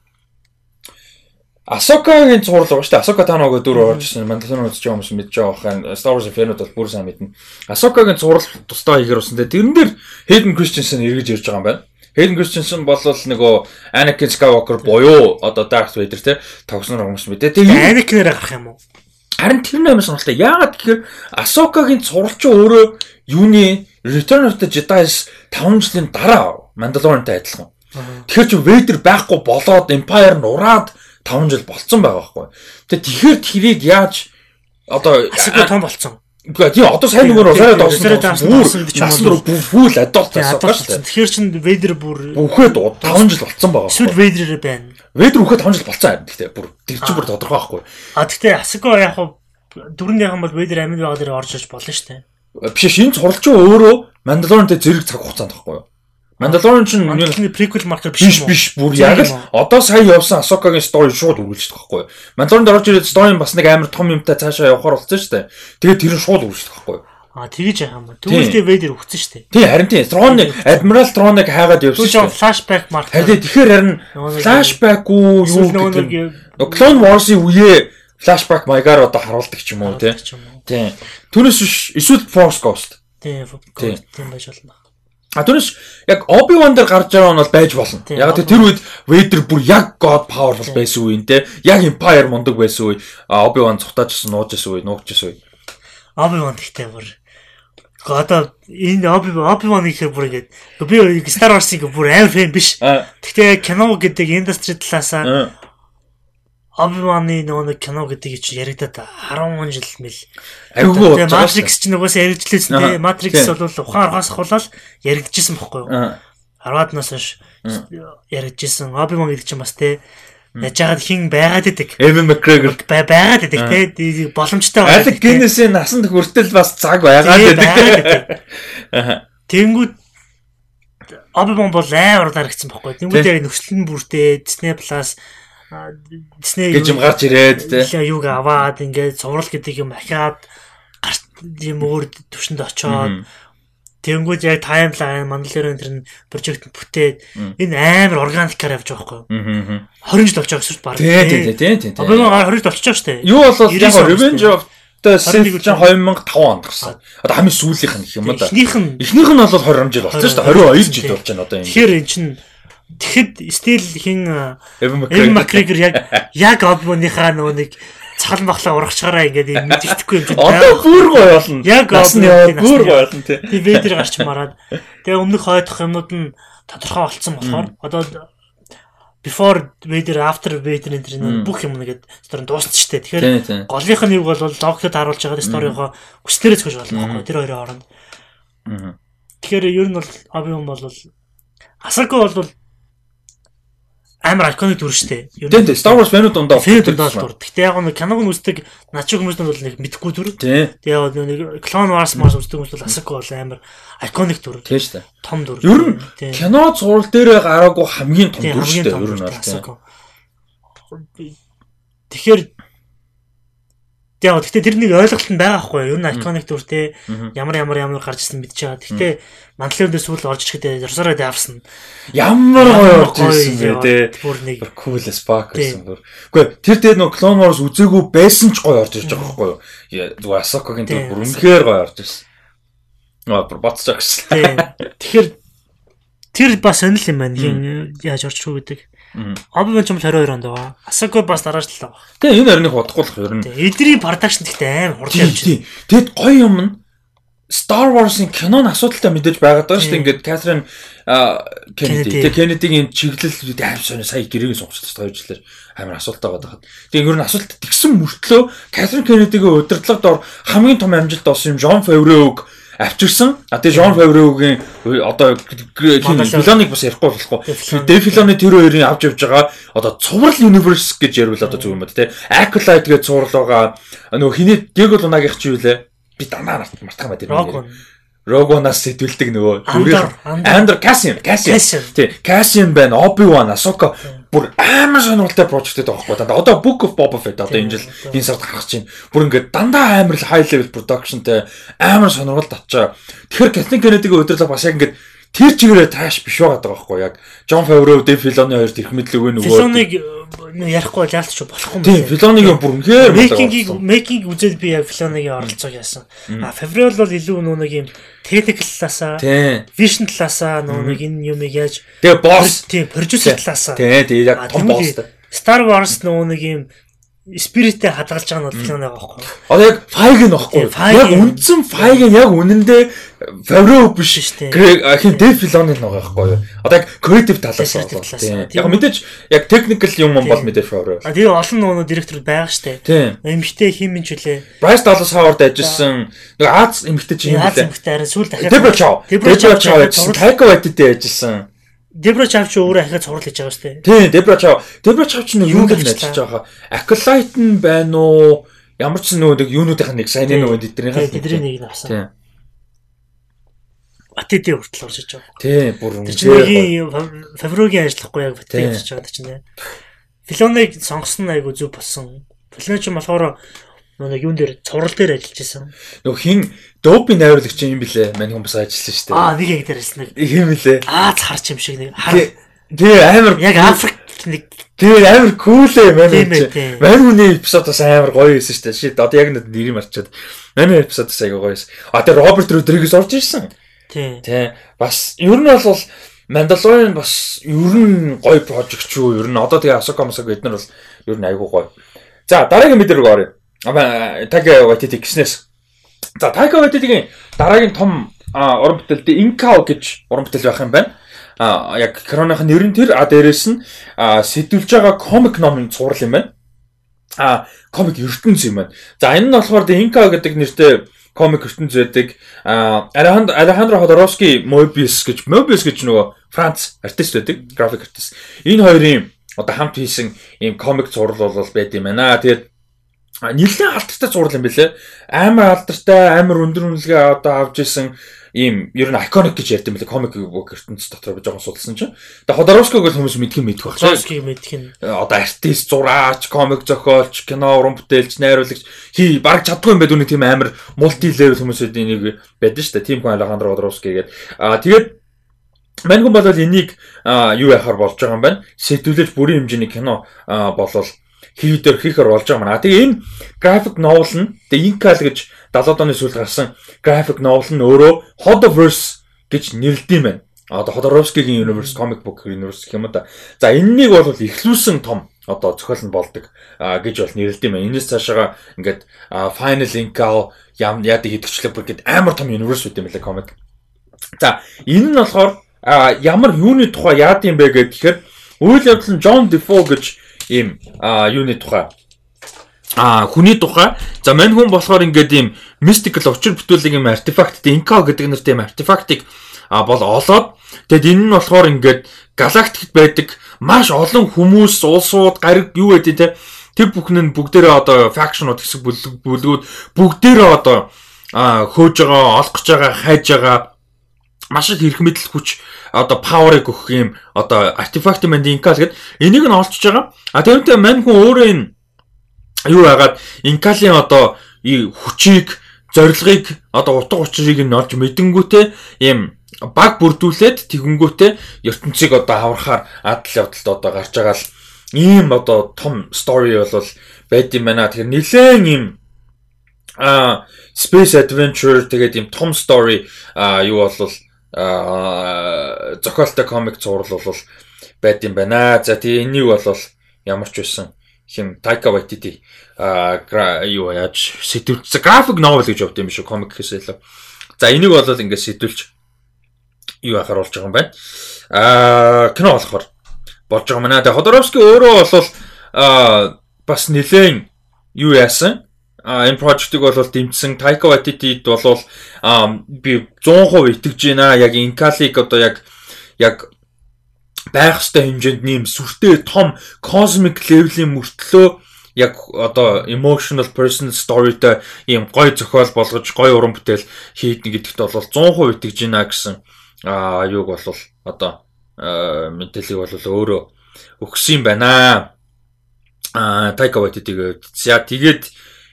Асокагийн байгаа шүү дээ. Асока та нөгөө дүр орж ирсэн. Мандалорын үзэж байгаа хүмүүс мэдж байгаа хаа. Star Wars фэнүүд бол бүр сайн мэднэ. Асокагийн зурлал тусдаа хийгэр усан. Тэрэн дээр Hayden Christensen эргэж ирж байгаа юм байна. Hayden Christensen бол нөгөө Anakin Skywalker буюу одоо Darth Vader те тогснор хүмүүс мэдээ. Тэгээ Anakin-ээр гарах юм уу? харин тэр нэмэр сонголтой. Яагаад гэхээр Асокагийн зуралч өөрөө юуны Return of the Jedi-с 5 жилийн дараа Mandalorian-тай адилхан. Тэгэхээр чи Vader байхгүй болоод Empire нураад 5 жил болцсон байгаа байхгүй. Тэгээ тэгэхээр тэрийг яаж одоо Асука том болцсон. Үгүй тийм одоо сайн нөгөө росараа тийм, доосон гэж насан руу фүүл адуулт адуулсан. шүү дээ. Тэгэхээр чин Vader бүр Үхээд 5 жил болцсон байгаа. эсвэл Vader байна. Vader үхээд 5 жил болцсон харин гэхдээ бүр тэр чинь бүр тодорхой байхгүй. А тэгтээ Асука яг хав дөрөвнийхэн бол Vader амьд байгаа дээр орж иж болно шүү дээ. Биш шинэ зуралч өөрөө Mandalorian-тэй зэрэг цаг хугацаанд байхгүй юу? Mandalorian чинь Манайхны prequel marker биш биш юм уу? биш бүр яг л юм одоо сая явсан Ahsoka-гийн story шууд үргэлжлэх байхгүй юу? Mandalorian орж ирээд story бас нэг амар том юмтай цаашаа явахаар болсон шүү дээ. Тэгээд тэр нь шууд үргэлжлэх байхгүй юу? А тэгэж яах юм бэ? Тэгээ Vader өгсөн шүү дээ. Тий харин тий Throne Admiral Throne-ыг хайгаад явсан дээ. flashback marker. Харин тэгэхээр харин flashback уу юу гэдэг нь Clone Wars-ийн үеэ flashback маягаар одоо харуулдаг ч юм уу тий. юм. Тий. Түүнээс биш эсвэл Force Ghost. Тийм Тийм. тийм байж болно. А түүнээс яг Obi-Wan дээр гарч байгаа нь бол байж болно. Яг тэр үед Vader бүр яг God powerful байсан үеин те. Яг Empire мундаг байсан үе. А Obi-Wan цухтаажсэн, нуужсэн үе, нуугчсэн үе. Obi-Wan гэхдээ бүр одоо энэ Obi- Obi-Wan гэхээр бүр ингээд би Star Wars-ийг бүр амар фэн биш. Гэхдээ кино гэдэг индастри талаасаа Obi-Wan-ы нөгөө нэг кино гэдэг чинь яригадаад 10 жил мэл. айгүй болж байгаа Matrix ч нөгөөс яригдлээсэн те Matrix бол ухаан аргаас ахуулаад яригдчихсэн бохгүй юу? дээ. 10-аад нас хойш яригдчихсэн. Obi-Wan гэдэг чинь бас те яаж яагаад хин байгаад идэг. McGregor Бай- байгаад идэг те боломжтой Алек Гиннесийн насанд хүртэл бас цаг байгаад идэг. Аха. Тэнгүүд Obi-Wan бол амар дарагдсан байхгүй. Тэнгүүд яг нөхцөл нь бүртээ Disney Plus Disney гэж юм гарч ирээд те. юуг аваад ингээд цуврал гэдэг юм ахиад гарт юм өөр төвшөнд очоод тэнгүүд яг таймлайн Mandalorian тэр нь прожект бүтээд энэ амар органикаар явж байгаа байхгүй. Мгм. 20 жил болж байгаа гэсэн баг. Тий, тий, тий, тий, тий. Obi-Wan 20 жил болчихж байгаа шүү дээ. Юу болол яг 99 Revenge of the Sith 21 чинь 2005 онд гарсан. Одоо хамгийн сүүлийнх нь гэх юм да. Эхнийх нь Эхнийх нь бол 20 жил болсон шүү дээ. 22 жил болж байна одоо юм. тэгэхээр эн чинь тэгэхэд стил хин McGregor. Макгрегор яг яг Obi-Wan-ийнхаа нөгөө нэг цахал махлаа урагчаараа ингээд мэддэхгүй юм чинь. Одоо бүр гоё болно. Яг яваа бүр гоё болно тий. Тэгээ Вейдер гарч мараад тэгээ өмнөх хойдох юмнууд нь тодорхой болсон болохоор одоо before Vader after Vader энэ тэр бүх юм нэгэд стори дуусна шүү дээ. Тэгэхээр голынх нь юу бол логикод харуулж байгаа сторигоо хүслээрээ зөхөж болно байхгүй тэр хоёрын хооронд. Тэгэхээр ер нь бол Obi-Wan бол Асако бол амар iconic дүр штэ. Тийм тийм Star Wars фэнүүд дундаа дундаа дур. Гэтэ яг нэг киног нь үздэг начиг хүмүүс нь бол нэг мэдхгүй дүр. Тэгээ яг нэг Clone Wars Mars үздэг хүмүүс бол Asako бол амар iconic дүр. Тийм штэ. Том дүр. Ер нь кино зурал дээр гараагүй хамгийн том дүр штэ ер нь бол. Тэгэхээр яг гэхдээ тэр нэг ойлголт нь байгаа хгүй юу? Ер нь iconic дүр те ямар ямар ямар гарч ирсэн мэдчихэж байгаа. Гэхдээ Мандлын сүүл орж ирэхэд Росороо давсан. Ямар гоё орж ирсэн бэ те. Бүр нэг cool fuck гэсэн бүр. Үгүй тэр дээр нөө Clone Wars үзээгүй байсан ч гоё орж ирж байгаа байхгүй юу? Зүгээр Асокогийн тэр бүр үнэхээр гоё орж ирсэн. Аа бүр боцож гэсэн. Тэгэхээр тэр бас сонирхол юм байна. Яаж орчих вэ гэдэг. Мэн ч юм 22 онд байгаа. Асако бас дарааж л байгаа. Тэгээ энэ хариныг бодохгүй л ер нь. Эдний продакшн гэхдээ амар хурдан явж байна. Тэгэд гоё юм нь Star Wars-ын кинон асуудалтай мэдээж байгаад байгаа шүү дээ. Ингээд Catherine Kennedy, тэгээ Kennedy-гийн чиглэл аим сони сая сугчлаа хоёр жилээр амар асуудалтай байгаа. Тэгээ ер нь асуулт тэгсэн мөртлөө Catherine Kennedy-гийн удирдлагад ор хамгийн том амжилт олсон юм Jean Favreau-г авчирсан. А тэгээ Jean Favreau-гийн одоо Филоныг бас ярихгүй болохгүй. Дэ Филоны тэр хоёрын авч явж байгаа одоо цуврал universe гэж ярил одоо зүг юм ба тэ. Acolyte гэж цуврал байгаа. Нөгөө хиний Diego Luna-гийнх чи юу лээ? би дандаа мартах юм байна. Рогонаас сэтүүлдэг нөгөө Андер Кассиан Кассиан тий Кассиан байна Оби-Ван Асока бүр амар сонирхолтой прожектэд байгаа байхгүй одоо Book of Boba Fett одоо энэ жил энэ сард гарах чинь бүр ингээд дандаа амар high level productionтэй амар сонирхол татчаа. Тэгэхээр Kathleen Kennedy-гийн удирдлага бас яг ингээд тэр чигээрээ тааш биш байгаа байхгүй яг Джон Фавро, Дэв Филоны хоёр тэрх мэдлэг өгөө нөгөө Филоныг ярихгүй яалтч болохгүй юм байна. Тийм, Филоныг бүр үнээр мейкингийг мейкинг үзэл би яг Филоныгийн оролцоог яасан. А Фаврол бол илүү нөгөө нэг юм техникл талаасаа, вишн талаасаа нөгөө нэг энэ юмыг яаж Тэгээ босс тийм продюсер талаасаа. Тийм, тийм яг том босс. Star Wars нөгөө нэг юм спиритэ хадгалж байгаа нь бол филон байгаа байхгүй. Одоо яг файг нь байхгүй. Яг үндсэн файг яг үнэндээ фавро биш шүү дээ. Хин деф филоны нь байгаа байхгүй. Одоо яг креатив талаас байна. Яг мэдээж яг техникл юм бол мэдээж фавро. А тэгээ олон нөгөө директор байгаа шүү дээ. Эмхтэй хин минь ч үлээ. Bryce Dallas Howard ажилласан нэг Аз эмхтэй чинь юм лээ. Аз эмхтэй арай сүүл дахиад. Дебра Чав. Дебра Чав ажилласан. Taika Waititi ажилласан. Дебра Чав ч өөрөө ахиад цуврал хийж байгаа шүү дээ. Тийм, Дебра Чав. Дебра Чав ч нэг юу гэж ажиллаж байгаа. Acolyte нь байна уу? Ямар ч нөгөө нэг юунуудынх нь нэг сайн нөгөө тэднийх нь. Тэдний нэг нь авсан. Тийм. Батэдэ хүртэл орж иж байгаа. Тийм, бүр үнэхээр Фаврогийн ажиллахгүй яг Батэдэ орж байгаа чинь. Филоныг сонгосон айгу зүг болсон. Филон ч болохоор нэг юун дээр цуврал дээр ажиллаж исэн. Нөгөө хин Допи найруулагч юм блэ? Мань хүмүүс ажилласан шүү дээ. Аа нэг яг дээр ажилласан. Тийм блэ? Аа царч юм шиг нэг. Тэгээ амар яг Африк нэг Тэгээ амар кул ээ мань. Мань хүний эпизод бас амар гоё байсан шүү дээ. Шид одоо яг нэрийг марчаад. Мань эпизод бас аяга гоё байсан. А тэгээ Роберт Родригес орж ирсэн. Тий. Бас ер нь бол Mandalorian бас ер нь гоё прожект ч юу ер нь одоо тэгээ Асока Масаг эднэр бол ер нь айгүй гоё. За дараагийн мэдээ рүү оръё. Тага Вайтити гиснээс За Taika Waititi-гийн дараагийн том уран бүтээлд Inkao гэж уран бүтээл байх юм байна. А яг Кроных нэр нь тэр а дээрэс нь сэтүүлж байгаа комик номын цуврал юм байна. А комик ертөнц юм байна. За энэ нь болохоор Inkao гэдэг нэртэй комик ертөнц байдаг. Алехандро Ходоровский Mobius гэж Mobius гэж нөгөө Франц артист байдаг, график артист. Энэ хоёрын одоо хамт хийсэн ийм комик зураг бол байд юм байна. Тэгээд нэлээд алдартай зураг юм бэлээ. Амар алдартай, амар өндөр үнэлгээ одоо авч исэн ийм ер нь iconic гэж ярьд юм бэлээ. Comic book ертөнц дотор жоохон судалсан чинь. Тэгээ Ходоровскиг бол хүмүүс мэдх юм мэдэх байх. Ходоровскиг мэдх нь одоо артист, зураач, комик зохиолч, кино уран бүтээлч, найруулагч хий баг чаддгүй юм байд үний тийм амар мулти левел хүмүүсийн нэг байдаг шүү дээ. Тим хүн Алехандро Ходоровский гэдэг. Аа тэгээд Мангун бол энийг юу яхаар болж байгаа юм байна. Сэтгүүлж бүрийн хэмжээний кино болол хийдэр хийхэр болж байгаа маа. Тэгээ энэ graphic novel нь тэгээ Inkal гэж 70-аад оны сүүлд гарсан graphic novel нь өөрөө Hodoverse гэж нэрлэдэм байна. Одоо Ходоровскигийн universe comic book universe гэх юм да. За энэнийг бол ихлүүлсэн том одоо зохиол нь болдог гэж бол нэрлэдэм байна. Энэс цаашаага ингээд final Inkal ям яадаг гэдэгчлэг бүр ингээд амар том universe үт юм лээ comic. За энэ нь болохоор ямар юуны тухай яад юм бэ гэхээр үйл явдал нь John Defoe гэж ийм юуны тухай а хүний тухай за мань хүн болохоор ингээд ийм mystical учир бүтээлэг юм артефакт инка гэдэг нэртэй юм артефактыг а бол олоод тэгэд энэ нь болохоор ингээд галактикт байдаг маш олон хүмүүс улсууд гариг юу гэдэг те тэр бүхэн нь бүгдээрээ одоо факшнууд хэсэг бүлгүүд бүгдээрээ одоо хөөж байгаа олох гэж байгаа хайж байгаа маш их хэрэг мэдл хүч одоо паверыг өгөх юм одоо артефакт мэнд инкал гэдэг энийг нь олчж байгаа. А тэгвэл мань хүн өөрөө энэ юу хагаад инкалийн одоо хүчийг зорилгыг одоо утга учирыг нь олж мэдэнгүүтээ ийм баг бүрдүүлээд тэгэнгүүтээ ертөнцийг одоо аврахаар адал явдалд одоо гарч байгаа л ийм одоо том story бол байд юм байна. Тэгэхээр нэлээд ийм а space adventure тэгээд ийм том story а юу бол а зохиолтой комик зураг бол байд юм байна. За тэгээ энийг бол ямар ч байсан хим Taika Waititi а юу яаж сэтүүлж график новел гэж явд юм шүү комик гэхээс илүү. За энийг бол ингээд сэтүүлж юу ахаар болж байгаа юм байна. Аа кино болохоор болж байгаа маа. Тэгээ Ходоровский өөрөө бол аа бас нэлээд юу яасан? А энэ project-ыг бол дэмжсэн Taika Waititi-д бол би 100% итгэж байна. Яг Incalик одоо яг яг байх ёстой хэмжээнд нэм сүртэй том cosmic level-ийн мөртлөө яг одоо emotional personal storyтэй ийм гой зохиол болгож гой уран бүтээл хийднэ гэдэгт бол 100% итгэж байна гэсэн аа юуг бол одоо мэдээллийг бол өөрөө өгсөн байна. Аа Taika Waititi-г за тэгээд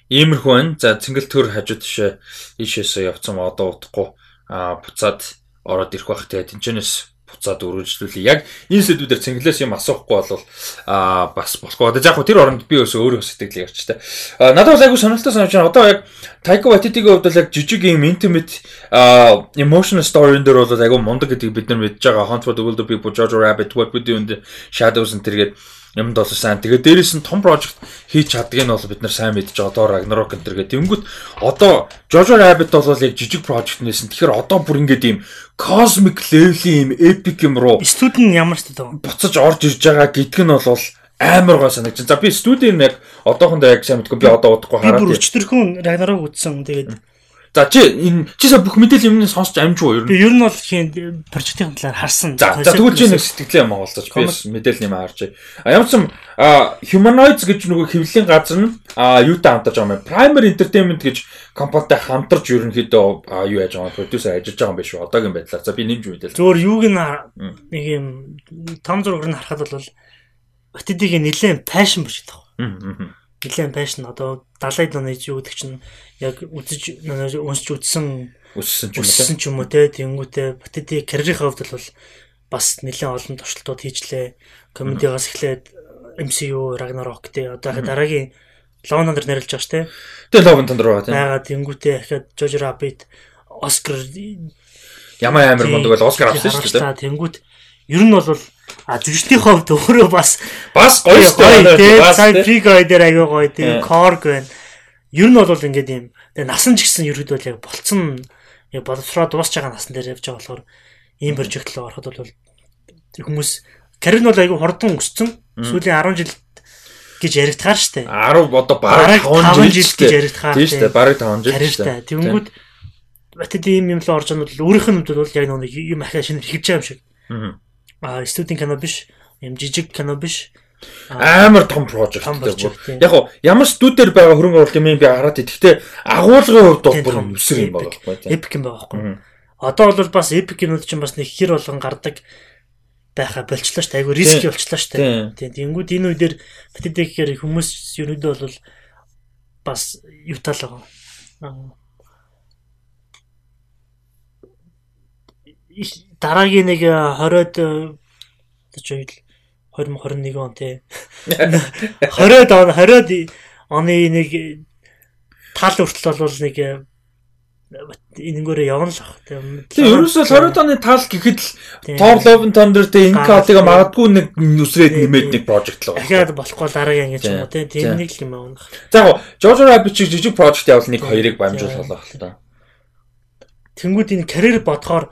иймэрхүү байна. За цэнгэл төр хажууд тишээ ийшээсээ явцсан одоо утахгүй аа буцаад ороод ирэх бах тэгээ тэнчэнэс буцаад үргэлжлүүлээ. Яг энэ сэдвүүдээр цэнгэлээс юм асуухгүй бол аа бас болохгүй. Одоо яг тэр оронд би өөсөө өөрөө сэтгэл ярьч та. Надад бол айгүй сонирхолтой санаж байна. Одоо яг Taika Waititi-гийн хувьд бол яг жижиг юм intimate аа emotional story-н дээр бол айгүй мундаг гэдгийг бид нар мэдж байгаа. Hunt for the Wilder People, Jojo Rabbit, What We Do in the Shadows энэ төргээд юмд бол сайн. Тэгээ дээрэс нь том project хийж чаддгийг нь бол бид нар сайн мэдж байгаа. Одоо Ragnarok энэ төргээд тэнгүүт одоо Jojo Rabbit бол яг жижиг project нээсэн. Тэгэхээр одоо бүр ингээд ийм cosmic level-ийн ийм epic юм руу студ нь ямар ч тоо буцаж орж ирж байгаа гэдг нь бол амар гоо санагдаж. За би студийн яг одоохондоо яг сайн мэдгүй би одоо удахгүй хараад. Би бүр өчтөрхөн Ragnarok үзсэн. Тэгээд За чи энэ чи са бүх мэдээлэл юмны сонсч амжгүй юу? Би ер нь бол хийн прожектын талаар харсан. За тэгвэл чи нэг сэтгэлээ юм агаалцаж би мэдээлэл юм харж. А ямар ч юм Humanoids гэж нөгөө хэвлэлийн газар нь юутай хамтарч байгаа юм бэ? Primer Entertainment гэж компанитай хамтарч ерөнхийдөө юу яаж байгаа продюсер ажиллаж байгаа юм биш үү? Одоогийн байдлаар. За би нэмж мэдээлэл. Зөөр юуг нэг юм том зургаар нь харахад бол Батидыг нэлээд passion биш. Аа нэлээд байшин одоо 70-ад оны юу гэдэг чинь яг үзэж уншиж үзсэн өссөн ч юм уу өссөн ч юм уу те тэнгүүтээ Батиди карьерийн хувьд бол бас нэлээд олон туршилтууд хийжлээ. Комедигаас эхлээд MCU Ragnarok те одоо дахиад дараагийн Love Thunder нэрлж байгаа ш те. Тэгээ Love Thunder руу те. Яагаад тэнгүүтээ дахиад Jojo Rabbit Оскар ямар амар мундаг бол Оскар авсан шүү дээ. Тэнгүүт ер нь бол А жүжигчдийн хувьд өөрөө бас бас гоё гоё бас Free Guy дээр аягүй гоё тийм Korg байна. Ер нь бол ингээд юм. Насан ч гэсэн ерөөд бол яг болцсон яг боловсроо дуусч байгаа насан дээр явж байгаа болохоор ийм прожект руу ороход бол хүмүүс карьер нь бол аягүй хурдан өссөн. Сүүлийн 10 жил гэж яригдахаар штэ. 10 одоо бараг 5 жил гэж яригдахаар. Тийм штэ бараг 5 жил штэ. Тэнгүүд Батэд ийм юм л орж байгаа нь өөрийнх нь бол яг нэг юм ахаа шинэ хэлж байгаа юм шиг. Аа студийн кино биш юм жижиг кино биш амар том прожект яг хоо ямар студиэр байгаа хөрөнгө оруулалт юм би хараад гэхдээ агуулгын хувьд бол бүр өсөр юм байхгүй эпик юм байгаа байхгүй. Одоо бол бас эпик кинод чинь бас нэг хэр болгон гардаг байха болчлоо шүү дээ. Айгу риски болчлоо шүү дээ. Тийм. Тэнгууд энэ үедэр битдээ гэхээр хүмүүс ерөөдөө бол бас юутал байгаа. Дараагийн нэг 20-од гэж байл 2021 он тий. 20-од он 20-од оны нэг тал хүртэл бол нэг энэнгөөрөө явна л ах тийм. Тийм ерөөсөө 20-од оны тал гэхэд л Thor Love and Thunder дээр энэ катыг магадгүй нэг нүсрээд нэмээд нэг прожект л байна. Дахиад болохгүй дараагийн ангиж юм уу тийм. Тийм нэг л юм аа. За яг Jojo Rabbit чиг жижиг прожект явал нэг хоёрыг бамжуулах л та. Тэнгүүд энэ карьер бодохоор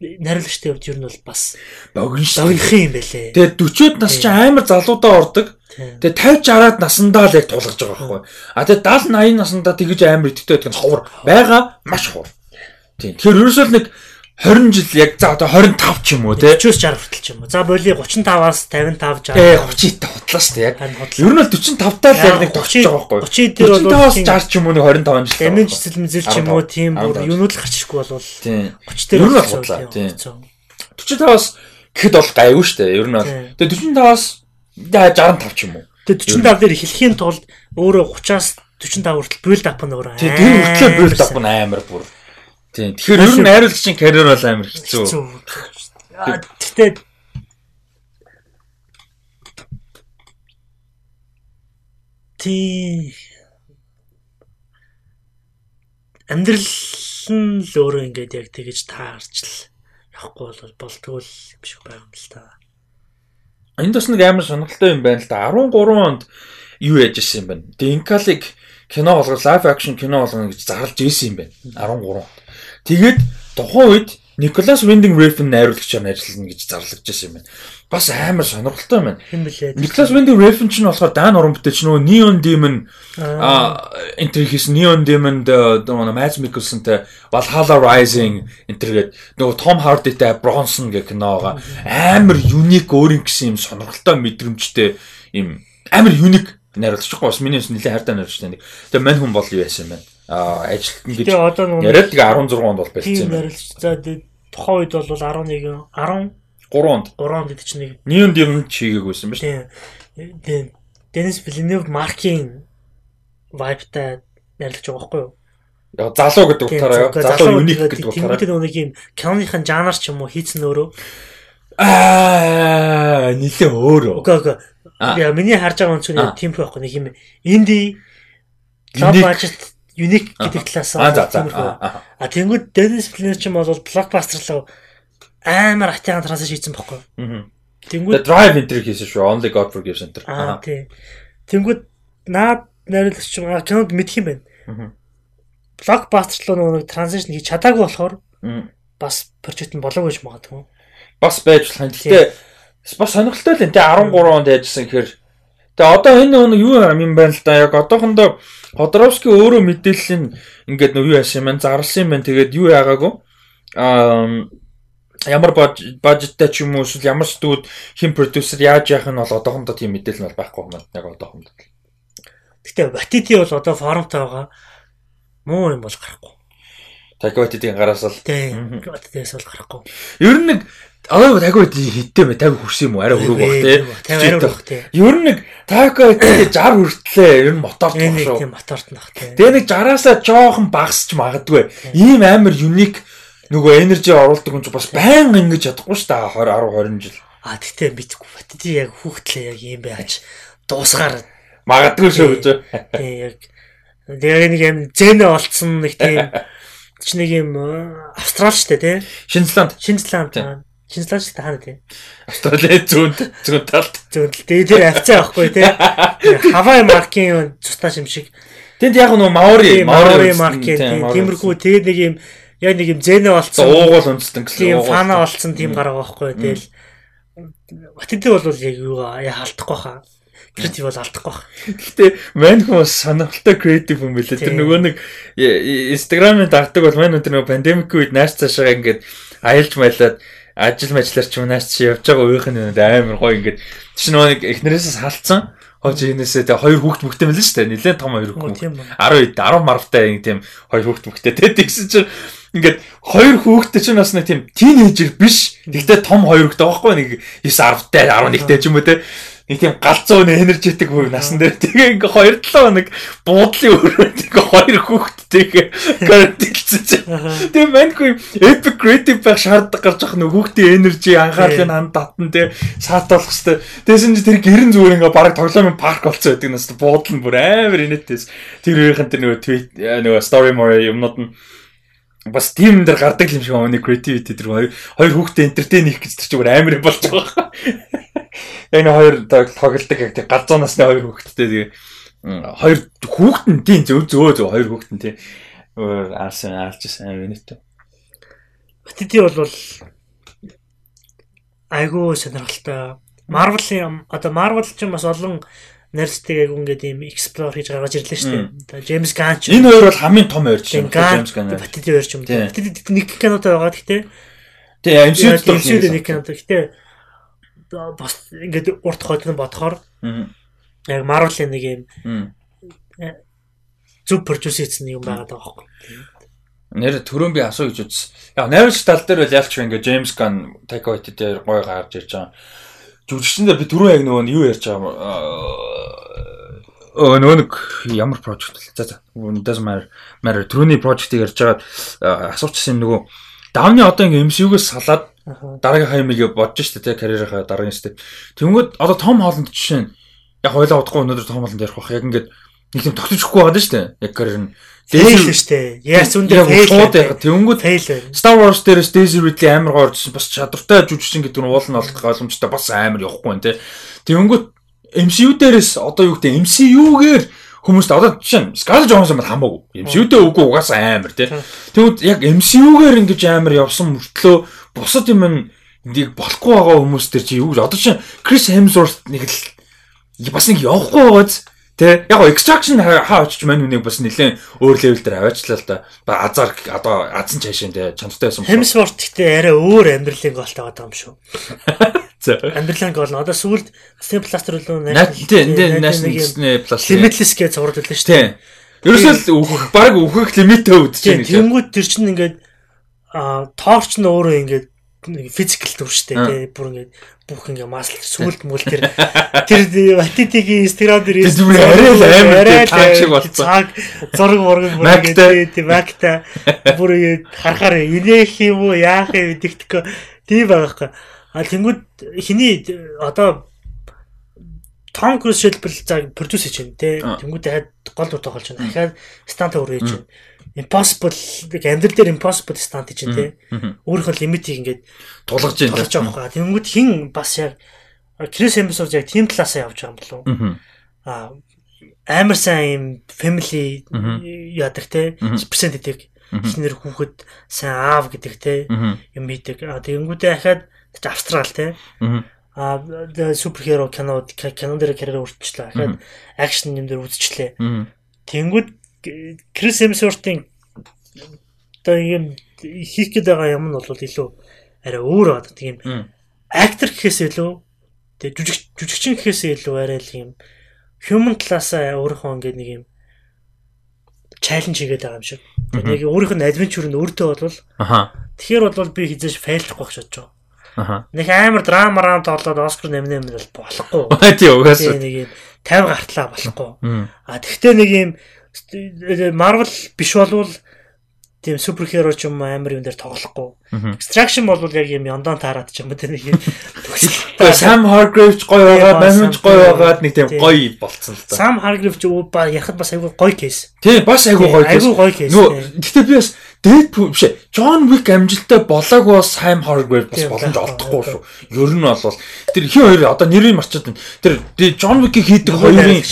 нариулагчтай хувьд ер нь бол бас богино шүү. богинох юм байлээ. Тэгээ 40-од нас чинь амар залуудаа ордог. Тэгээ 50 60-аад наснда л яг тулгаж байгаа байхгүй. А тэгээ 70 80 наснда тэгэж амар идэвхтэй байдаг нь ховор байгаа маш ховор. Тийм. Тэгэхээр ерөөсөө нэг 20 жил яг за одоо 25 ч юм уу те 40-с 60 хүртэл ч юм уу. За боли 35-аас 55 60. Э 30 та худлаа шүү дээ яг. Ер нь бол 45 таа л яг нэг тогтож байгаа байхгүй. 30 дээр бол 45-аас 60 ч юм уу нэг 25 жил. Дамиж цэцэл мэзэл ч юм уу тийм бүр юунууд л гарч ирэхгүй Тийм. 30 дээр бол худлаа. Тийм. 45-аас гэхэд бол гайгүй шүү дээ. Ер нь бол. Тэгээ 45-аас 65 ч юм уу. Тэгээ 45 дээр эхлэхийн тулд өөрөө 30-аас 45 хүртэл build up нь өөрөө. Тэгээ тэр хүртэл build up амар бүр. Тийм. Тэгэхээр ер нь найруулагчийн карьер бол амар хэцүү. Тэгтээ тий амьдрал нь л өөрөө ингээд яг тэгэж таарч л явахгүй бол болтгоо л юм шиг байгаа юм л та. Энд бас нэг амар сонирхолтой юм байна л да. 13 онд юу яаж ирсэн юм бэ? Динкалыг кино болгох, лайв акшн кино болгоно гэж зарлж ирсэн юм байна. 13 онд. Тэгээд тухайн үед Николас Winding Refn найруулагчаар ажиллана гэж зарлагдж байсан юм байна. Бас амар сонирхолтой юм байна. Николас Winding Refn ч нь болохоор Дан уран бүтээч нөгөө Neon Demon а энтер хийсэн Neon Demon нөгөө Mads Mikkelsen-тэй Valhalla Rising энтергээд нөгөө Tom Hardy-тэй Bronson гэх киноога амар unique өөр юм гэсэн юм сонирхолтой мэдрэмжтэй юм амар unique найруулагч бас миний нэлээд хайртай найруулагчтай нэг. Тэгээ мань хүн бол юу яасан юм бэ? Ажилтна гэж яриад тэгээ 16 онд бол барьсан юм байна. За тухайн үед бол 11 10 3 онд 3 онд гэдэг чинь нэг Neon Demon чигээгүйсэн ба шүү. тийм Денис Villeneuve маркийн vibe-тай найруулж байгаа байхгүй юу? Яг залуу гэдэг утгаараа юу? Залуу юник гэдэг утгаараа. Тийм нэг юм киноныхын жанр ч юм уу хийцэн өөрөө. Аа, нилээ өөрөө. Окей окей. Яа миний харж байгаа А. тийм байхгүй нэг юм инди low Unique. Unique гэдэг талаас тиймэрхүү. А тэнгууд Денис Villeneuve ч юм бол blockbuster руу амар атиан транс хийсэн байхгүй. Мгм. The Тэнгууд Drive Enter хийсэн шүү. Only God Forgives Enter. аа тий. Тэнгууд наад найруулагч юм аа кинонд мэдх юм байна. Blockbuster руу нэг transition хийж чадаагүй болохоор бас project нь болоогүй ч магадгүй. Бас байж болох юм. Гэтэ бас сонирхолтой л энэ 13 онд яжсан гэхээр Тэгээ одоо энэ нэг юу юм байна л да яг одоохондоо Ходоровский өөрөө мэдээлэл нь ингээд нэг юу яасан юм байна зарлсан юм байна тэгээд юу яагаагүй аа ямар бажеттай ч юм уу эсвэл ямар студ хин продюсер яаж яах нь бол одоохондоо тийм мэдээлэл нь бол байхгүй юм байна яг одоохондоо. Гэтэ Батити бол одоо формтой байгаа. Муу юм бол гарахгүй. Такватидийн гараас л Тийм. Батитээс бол гарахгүй. ер нь нэг Аа тагвад хиттэй мэ 50 хүрсэн юм уу? Арай өрөг баг. 50 арай өрөг те. Ер нь нэг тако 60 хүртлээ. Ер нь моторт баг шүү. тийм моторт нах те. Тэгээ нэг 60-аасаа жоохон багасч магадгүй. Ийм амар юник нөгөө энержи оруулдаг юм чи бас байнга ингэж чадахгүй шүү дээ 20 10 20 жил. А тэгтээ битгүй Батити яг хүүхдлээ яг юм байж дуусгаар Магадгүй шүү гэж. тийм яг тэгээ нэг юм зэнэ олцсон нэг тийм чи нэг юм э, австрал штэ те. Шинзланд, Шинзланд Штэ хаана те. Австрали зүүнд зүүн талд. Зөвхөн тэгээ тэр авцаа авахгүй те. Хавай маркийн юм цусташ юм шиг Тэнд яг нөгөө Маори, Маори Маори тиймэрхүү тэгээд нэг юм яг нэг юм зэнэ үндэстэн. олцсон уугуул үндэстэн гэсэн. тийм фана олцсон тийм гараа байхгүй тэгэл Батити бол яг юу яа алдахгүй хаа креатив бол алдахгүй хаа Гэхдээ мань хүмүүс сонирхолтой креатив юм билээ. Тэр нөгөө нэг Instagram-ын дагдаг бол мань өндөр нөгөө пандемик үед нааш цаашаа ингээд аялж маялаад ажил мажлаар ч юм нааш чи явж байгаа үеийнх нь амар гоё ингээд чи нөгөө нэг эхнэрээсээ салцсан. Хож энэсээ тэгээ хоёр хүүхд мөхтэй мэлэн шүү дээ. Нилээн том хоёр хүүхд. тийм үү. 10 10 марвтай тийм хоёр хүүхд мөхтэй. Тэгээ тэгсэн чинь ингээд хоёр хүүхдтэй чинь бас нэг тийм тийнейжер биш. Тэгтээ том хоёр хүүхдтэй байхгүй нэг 9 10-тай 11-тэй ч юм уу те. Нэг тийм галзуу нэ энержитик хүү насан дээр тэгээ ингээ хоёр талаа нэг буудлын өрөөнд ингээ хоёр хүүхдтэйгээ гарантилсан чинь. Тэгээ маньгүй epic creative байх шаардлага гарч ах нэг хүүхдийн энержи анхаарлыг ханд татна те саат болох хэвээр. Тэгсэн чинь тэр гэрэн зүгээр ингээ бараг тоглоомын парк болцсон байдаг нас буудал нь бүр амар инээдтэйс. Тэр өөрийнх нь тэр нөгөө tweet нөгөө story more юмнууд нь бас тийм дээр гардаг юм шиг өөний creativity тэр хоёр хүүхдээ entertain хийх гэж тэр бүр амар болж байгаа. Нэг хоёр тоглолдог яг тийм галзуу насны хоёр хүүхэдтэй тэгээ хоёр хүүхэд нь тийм зөв зөв зөв хоёр хүүхэд нь тийм өөр арсан алж сайн юм нэ. Батити бол айгүй сонирхолтой. Marvel-ийн одоо Marvel ч бас олон нарцтай яг ингээд ийм explore хийж гаргаж ирлээ шүү дээ. James Gunn ч Энэ хоёр бол хамгийн том ойрч юм. James Gunn Батити хоёр ч юм. Батити нэг кинотой байгаа гэхдээ Тэгээ бол MCU-д нэг кинотой. Гэхдээ бас ингээд урт хойд нь бодохоор яг Marvel-ийн нэг ийм зөв продюс хийсэн юм байгаа даа байхгүй. Нэр төрөө би асуу гэж үзсэн. Яг найруулагч тал дээр бол ялч ингээ Джеймс Ган Taika Waititi дээр гоё гарч ирж байгаа. Жүжигчин дээр би түрүү яг нөгөө юу ярьж байгаа Өө нөгөө нэг ямар project вэ? За за. Doesn't matter. Matter түрүүний project-ийг ярьж байгаа асуучихсан нөгөө давны одоо ингээ MCU-гээс салаад дараагийн хаймыг бодож штэ те карьерийнхаа дараагийн степ. Тэнгүүд одоо Том Холланд жишээ нь яг хойлоо удахгүй өнөөдөр Том Холланд ярих бах. Яг ингээд нэг юм тогтчихгүй байгаа штэ. Яг карьер нь Фейл штэ. Яас үндэ фейл. Тэнгүүд байна. Star Wars дээрээс Daisy Ridley амар гоорчсон бас чадвартай жүжигчин гэдэг нь уулын олох ойлгомжтой бас амар явахгүй нэ те. Тэнгүүд MCU дээрээс одоо юу гэдэг MCU-гээр хүмүүст одоо жишээ нь Scarlett Johansson бол хамаагүй. MCU-дээ үгүй угаасаа амар тий. Тэгвэл яг MCU-гээр ингэж амар явсан мөртлөө бусад юм нэг болохгүй байгаа хүмүүс төр чи юу гэж одоо чинь Chris Hemsworth нэг л бас нэг явахгүй байгааз Тэ яг extraction хаа очиж мань үнийг бас нэлээд өөр левел дээр аваачлаа л да. Азар одоо азан цаашаа тэ чанартай байсан. Hemsworth гэхдээ арай өөр амьдралын голтой байгаа юм шүү. За. Амьдралын гол нь одоо сүүлд Disney Plus дээр үлээ National Disney Plus Limitless гэж зураг төлөө шүү дээ. Ерөөсөө үхэх баг үхэх лимитээ өвдөж байна. Тэнгүүд тэр чинь ингээд а торч нь өөрөө ингээд нэг физикл төр штэ тий бүр ингээд бүх ингээ масл сүлд мүл тэр тэр Ватитигийн инстаграм дээр арай л амар шиг болсон. Цаг зураг мураг бүр ингээ тий макта бүр харахаар инээх юм уу яах юм гэдэгтээ тийм байгаа хэрэг. А тэнгууд хиний одоо Том Круз шилбэл за продюс хийж байна те. Тэнгууд дахиад гол дүр тоглож байна. Дахиад станта өөр хийж байна impossible нэг амьдрал дээр impossible стант чинь тий. Өөрийнхөө лимитийг ингээд тулгаж байна. Тулгаж байгаа байхгүй. Тэнгүүд хин бас яг Крис Хемсворт яг team классаа явж байгаа юм болов уу? Аа амар сайн юм family яадаг те персент гэдэг эхнэр хүүхэд сайн аав гэдэг те юм хийдэг. Аа тэгэнгүүтээ ахаад австрал те а суперхеро кино кино дээр карьер өртчлээ. Ахаад акшн юм дээр үзчихлээ. Тэнгүүд Крис Хемсвортын одоо юм хийх гээд байгаа юм нь бол илүү арай өөр байна. Тийм актер гэхээс илүү тэг жүжиг жүжигчин гэхээс илүү арай л юм human class-аа өөрийнхөө ингээд нэг юм чаленж хийгээд байгаа юм шиг. Нэг өөрийнх нь адвенчур нь өөртөө болвол. Тэгэхээр бол би хизээш фейлдахгүй гэж бодож байгаа. Аха. Нэг амар драмараа тоглоод Оскар нэмнэ юм бол болохгүй. Тийм угаасаа. Нэг юм 50 гартлаа болохгүй. А тэгвэл нэг юм Marvel биш болвол тийм суперхеро ч юм амар юм дээр тоглохгүй. Extraction бол яг юм яндаа таарат ч юм уу тийм төгсөл. Sam Hargrave ч гоё байгаа, Manhunt гоё байгаад нэг тийм гоё болцсон л та. Sam Hargrave ч яхад бас айгүй гоё кейс. Тийм бас айгүй гоё кейс. Айгүй гоё кейс. Гэтээ би бас Deadpool биш ээ. John Wick амжилттай болоогүй бас Sam Hargrave бас боломж олдохгүй шүү. Ер нь бол тэр хин хоёр одоо нэрийг марчаад байна. Тэр John Wick-ийг хийдэг хоёрын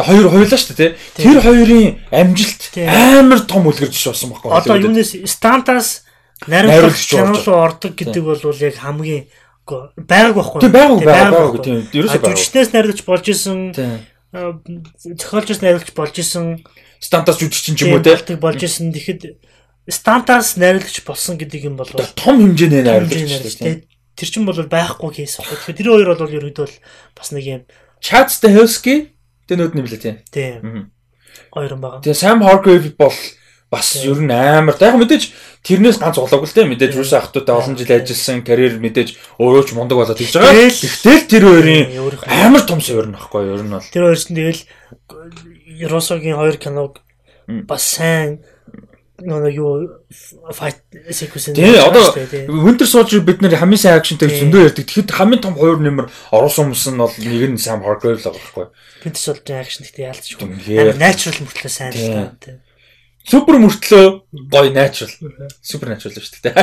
хоёр хоёлаа шүү дээ. Тэр хоёрын амжилт амар том үлгэрж болсон байхгүй. Одоо юунес Stantas найруулагч кино руу ордог гэдэг бол яг хамгийн байгааг байхгүй. Тийм байгааг байгааг тийм. Ерөөсөө байгааг. Жүжигчнээс найруулагч болж исэн. Зохиолчоос найруулагч болж исэн. Стантаас жүжигчин ч юм уу те. болж исэн. Тэгэхэд стантаас найруулагч болсон гэдэг юм бол том хэмжээний найруулагч тийм. Тэр чинь бол байхгүй кейс баггүй. Тэгэхээр тэр хоёр бол ерөөдөө бас нэг юм Chad Stahelski тэнүүд нь билээ тийм. Тийм. Хоёр юм байгаа. Тэгээ Sam Hargrave бол бас ер нь амар. Яг мэдээж тэрнээс ганц болоогүй л тийм. Мэдээж Рус ахтуудаа олон жил ажилласан карьер мэдээж өөрөө ч мундаг болоод хийж байгаа. Гэхдээ тэр хоёрын амар том суурь нөхгүй ер нь бол. Тэр хоёр чинь тэгэл Росогийн хоёр киног бас сайн нөгөө юу fight sequence тий одоо Winter Soldier бид нэр хамгийн сайн акшнтэй зөндөө ярьдаг. Тэгэхэд хамгийн том хоёр нэмэр оруулсан хүмүүс нь бол нэг нь Sam Hargrave л байхгүй. Winter Soldier акшн гэхдээ яалтчгүй. Natural мөртлөө сайн л тий. Супер мөртлөө гоё natural. Супер natural шүү дээ.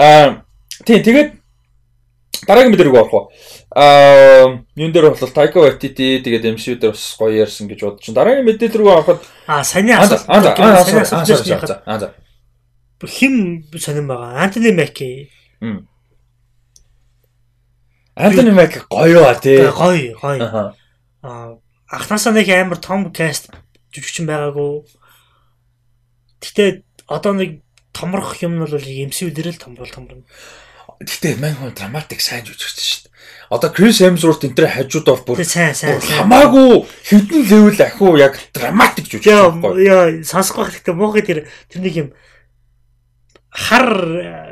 Аа тий тэгээд дараагийн мэдэрэг орох уу? Аа юун дээр бол Taika Waititi тэгээд MCU дээр бас гоё ярьсан гэж бодож чинь. Дараагийн мэдээлэл рүү ороход аа саний асуулт. Аа за. Аа за. Хим сонирн байгаа. Антони Маки. Антони Маки гоё а тий. Гоё, гоё. Аа анхнаасаа нэг амар том каст жүжигчин байгаагүй. Гэтэ одоо нэг томрох юм нь бол MCU дээр л том бол томрно. Гэтэ мань хүн драматик сайн жүжигчсэн шүү дээ. Одоо Крис Хемсворт энэ төр хажууд бол бүр сайн сайн хамаагүй хэдэн левел ахиу яг драматик жүжигч байхгүй. Яа сонсох байх гэхдээ муухай тэр тэр нэг юм хар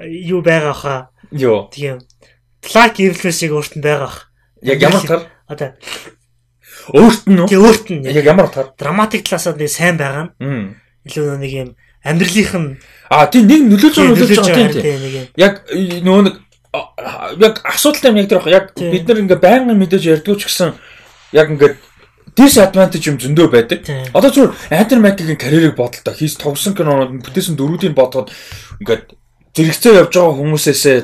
юу байгаа хаа. Йоо. Тийм. Black influence шиг өөртөө байгаа бах. Яг ямар тар? Одоо өөрт нь үү? Тийм өөрт нь. Яг ямар тар? Драматик талаасаа нэг сайн байгаа нь. Илүү нэг юм амьдралынх нь А тийм нэг нөлөөж байгаа нөлөөж байгаа тийм. Яг нөгөө нэг яг асуудалтай юм яг тэр яг бид нар ингээ байнгын мэдээж ярьдгүй ч гэсэн яг ингээ disadvantage юм зөндөө байдаг. Одоо зүгээр Антер Макигийн карьерийг бодлоо. Хийс тогсон кинонууд бүтээсэн дөрүүдийг бодоход ингээд зэрэгцээ явж байгаа хүмүүсээсээ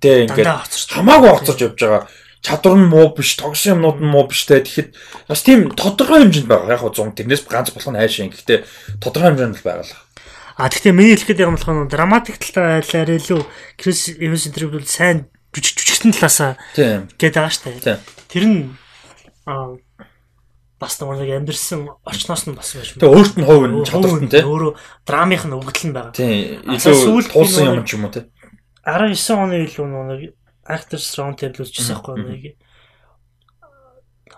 тэ ингээд хамаагүй оцорч явж байгаа. Чадвар нь муу биш, тогсон юмнууд нь муу биш те. Тэгэхэд бас тийм тодорхой хэмжээнд байгаа. Яг гоо 100 тэрнээс ганц болох нь хайшин. Гэхдээ тодорхой хэмжээнд л байгаа. А тэгтээ миний хэлэхэд байгаа болох нь драматик талтай айлаар илүү Крис Эванс энэ бол сайн жүжигчсэн талаасаа гээд байгаа штэ. Тэр нь а бас нэг амьдрсан орчноос нь бас байж. Тэгээ өөрт нь хувь нь чадварт нь тий. Өөрөө драмынх нь өгдөл нь байгаа. Тий. Илүү туулсан юм ч юм уу тий. 19 оны илүү нэг Actors Round Table үзчихсэн байхгүй нэг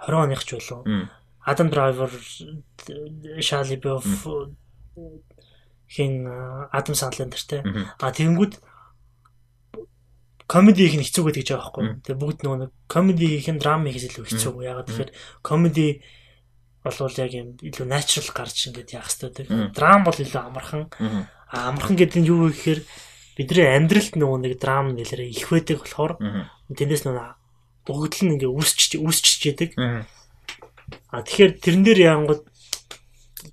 20 оных ч болов. Адам Драйвер, Шали Бёв хин Адам Сандлер те. А тэгэнгүүт комеди их хэцүү гэдэг байгаа байхгүй. Тэгээ бүгд нөгөө нэг комеди их драма хийх илүү хэцүү. Ягаад тэгэхээр комеди болвол яг юм илүү natural гарч ингээд яах хэрэгтэй. Драм бол илүү амархан. А амархан гэдэг нь юу вэ гэхээр бидний амьдралд нөгөө нэг драм нэлээрээ их байдаг болохоор тэндээс нөгөө өгдөл нь ингээд үүсч үүсчиж яадаг. А тэгэхээр тэрэн дээр яангууд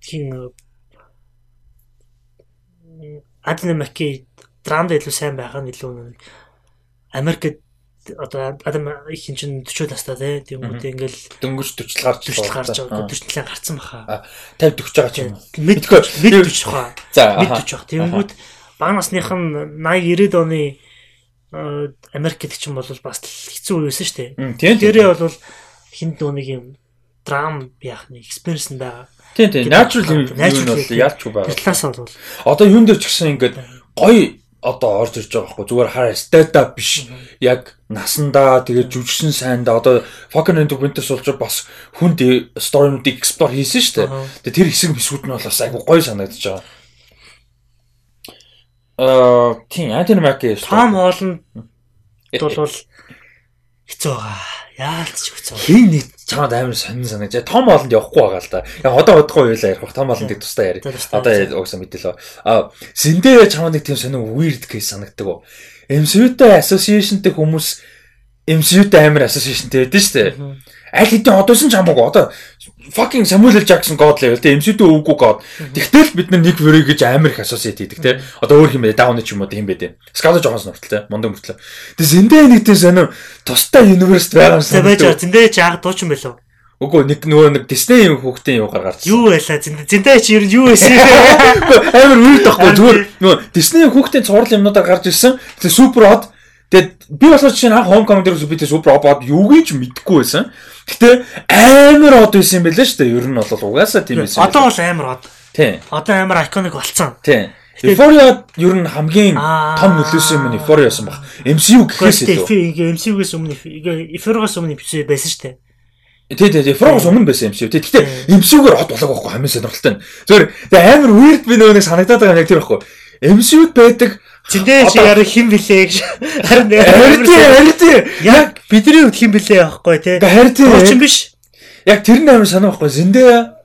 хин Адна Маки драмд илүү сайн байгаа нь илүү Америкт одоо Адам их хин чин 40 настай тий. Тэгмүүд ингээл дөнгөж 40 гарч 40 гарч байгаа 40 гарцсан баха. 50 40 байгаа ч юм мэдгүй. мэд 40 баха. За мэд 40 баха. Тэгмүүд бага насных нь 80 90 оны Америкт ч юм бол бас хэцүү үе байсан шүү дээ. Тэрээ бол хинд нэг юм драм яах нэг экспириенс байгаа Тийм тийм natural юм бол яалчгүй байгаа. Талаас бол. Одоо юун дээр ч гэсэн ингээд гоё одоо орж ирж байгаа байхгүй зүгээр хараа стата биш. Яг насандаа тэгээд жүжигсэн сайндаа одоо Falcon and Winter Soldier бас хүнд story-нуудыг explore хийсэн шүү дээ. Тэгээд тэр хэсэг хэсгүүд нь бол бас айгу гоё санагдаж байгаа. Аа тийм Anthony Mackie Tom Holland бол хэцүү байгаа. Яалч хэцүү. Хин нэг чамд амар сонин санаж. Том олонд явахгүй байгаа л да. Яг одоо удахгүй юу ярих. Том олондыг тустай яри. Одоо угсаа мэдээл. А Синдэ чамд нэг тийм сонин weird case санагддаг. MCU-тэй association-тэй хүмүүс MCU-тэй амар association-тэй байдэн шүү дээ. Аль хэдийн одоосэн ч хамаагүй. Одоо fucking Samuel L. Jackson god level те MCU-тэй өвгүй god. Тэгтэл бид нар нэг Fury гэж амар их associate хийдэг те. Одоо өөр бэ? Down ч юм уу тийм те. Scarlett Johansson хүртэл те. Мундаг мөртлөө. Тэгээ Zendaya нэг тийм сонир тустай universe байгаа юм санагдав. Байж Zendaya ч яг дуучин байлаа. Үгүй нэг нөгөө нэг Disney юм хүүхдийн юу гаргаарч. Юу байлаа Zendaya чи ер нь юу байсан? Амар weird тахгүй зүгээр нөгөө Disney хүүхдийн цуврал юмнуудаар гарч ирсэн. Тэгээ super odd Тэгээд би болохоор чинь анх homecoming дээр би тэр супер обод юуг ч мэдэхгүй байсан. Гэтэ амар од байсан юм байлаа шүү дээ. Ер нь бол угаасаа тийм байсан. Одоо бол амар од. Тийм. Одоо амар iconic болцсон. Тийм. Euphoria ер нь хамгийн том нөлөөсөн юм нь Euphoria байсан баг. MCU гэхээс илүү. MCU-гээс өмнө Euphoria-гаас өмнө байсан шүү дээ. Тий, тий, Euphoria-гаас өмнө байсан MCU. Тий, гэхдээ MCU-гээр хот болоог байхгүй хамгийн сонирхолтой нь. Зүгээр амар weird би нөгөө санагдаад байгаа нэг тэр байхгүй. MCU-д байдаг Зиндээ чи яар хим блэ гэж. Харин харин харин яг бидний хувьд хим блэ байхгүй тий. Харин тийм биш. Яг тэр нь амар санаа байхгүй. Зиндээ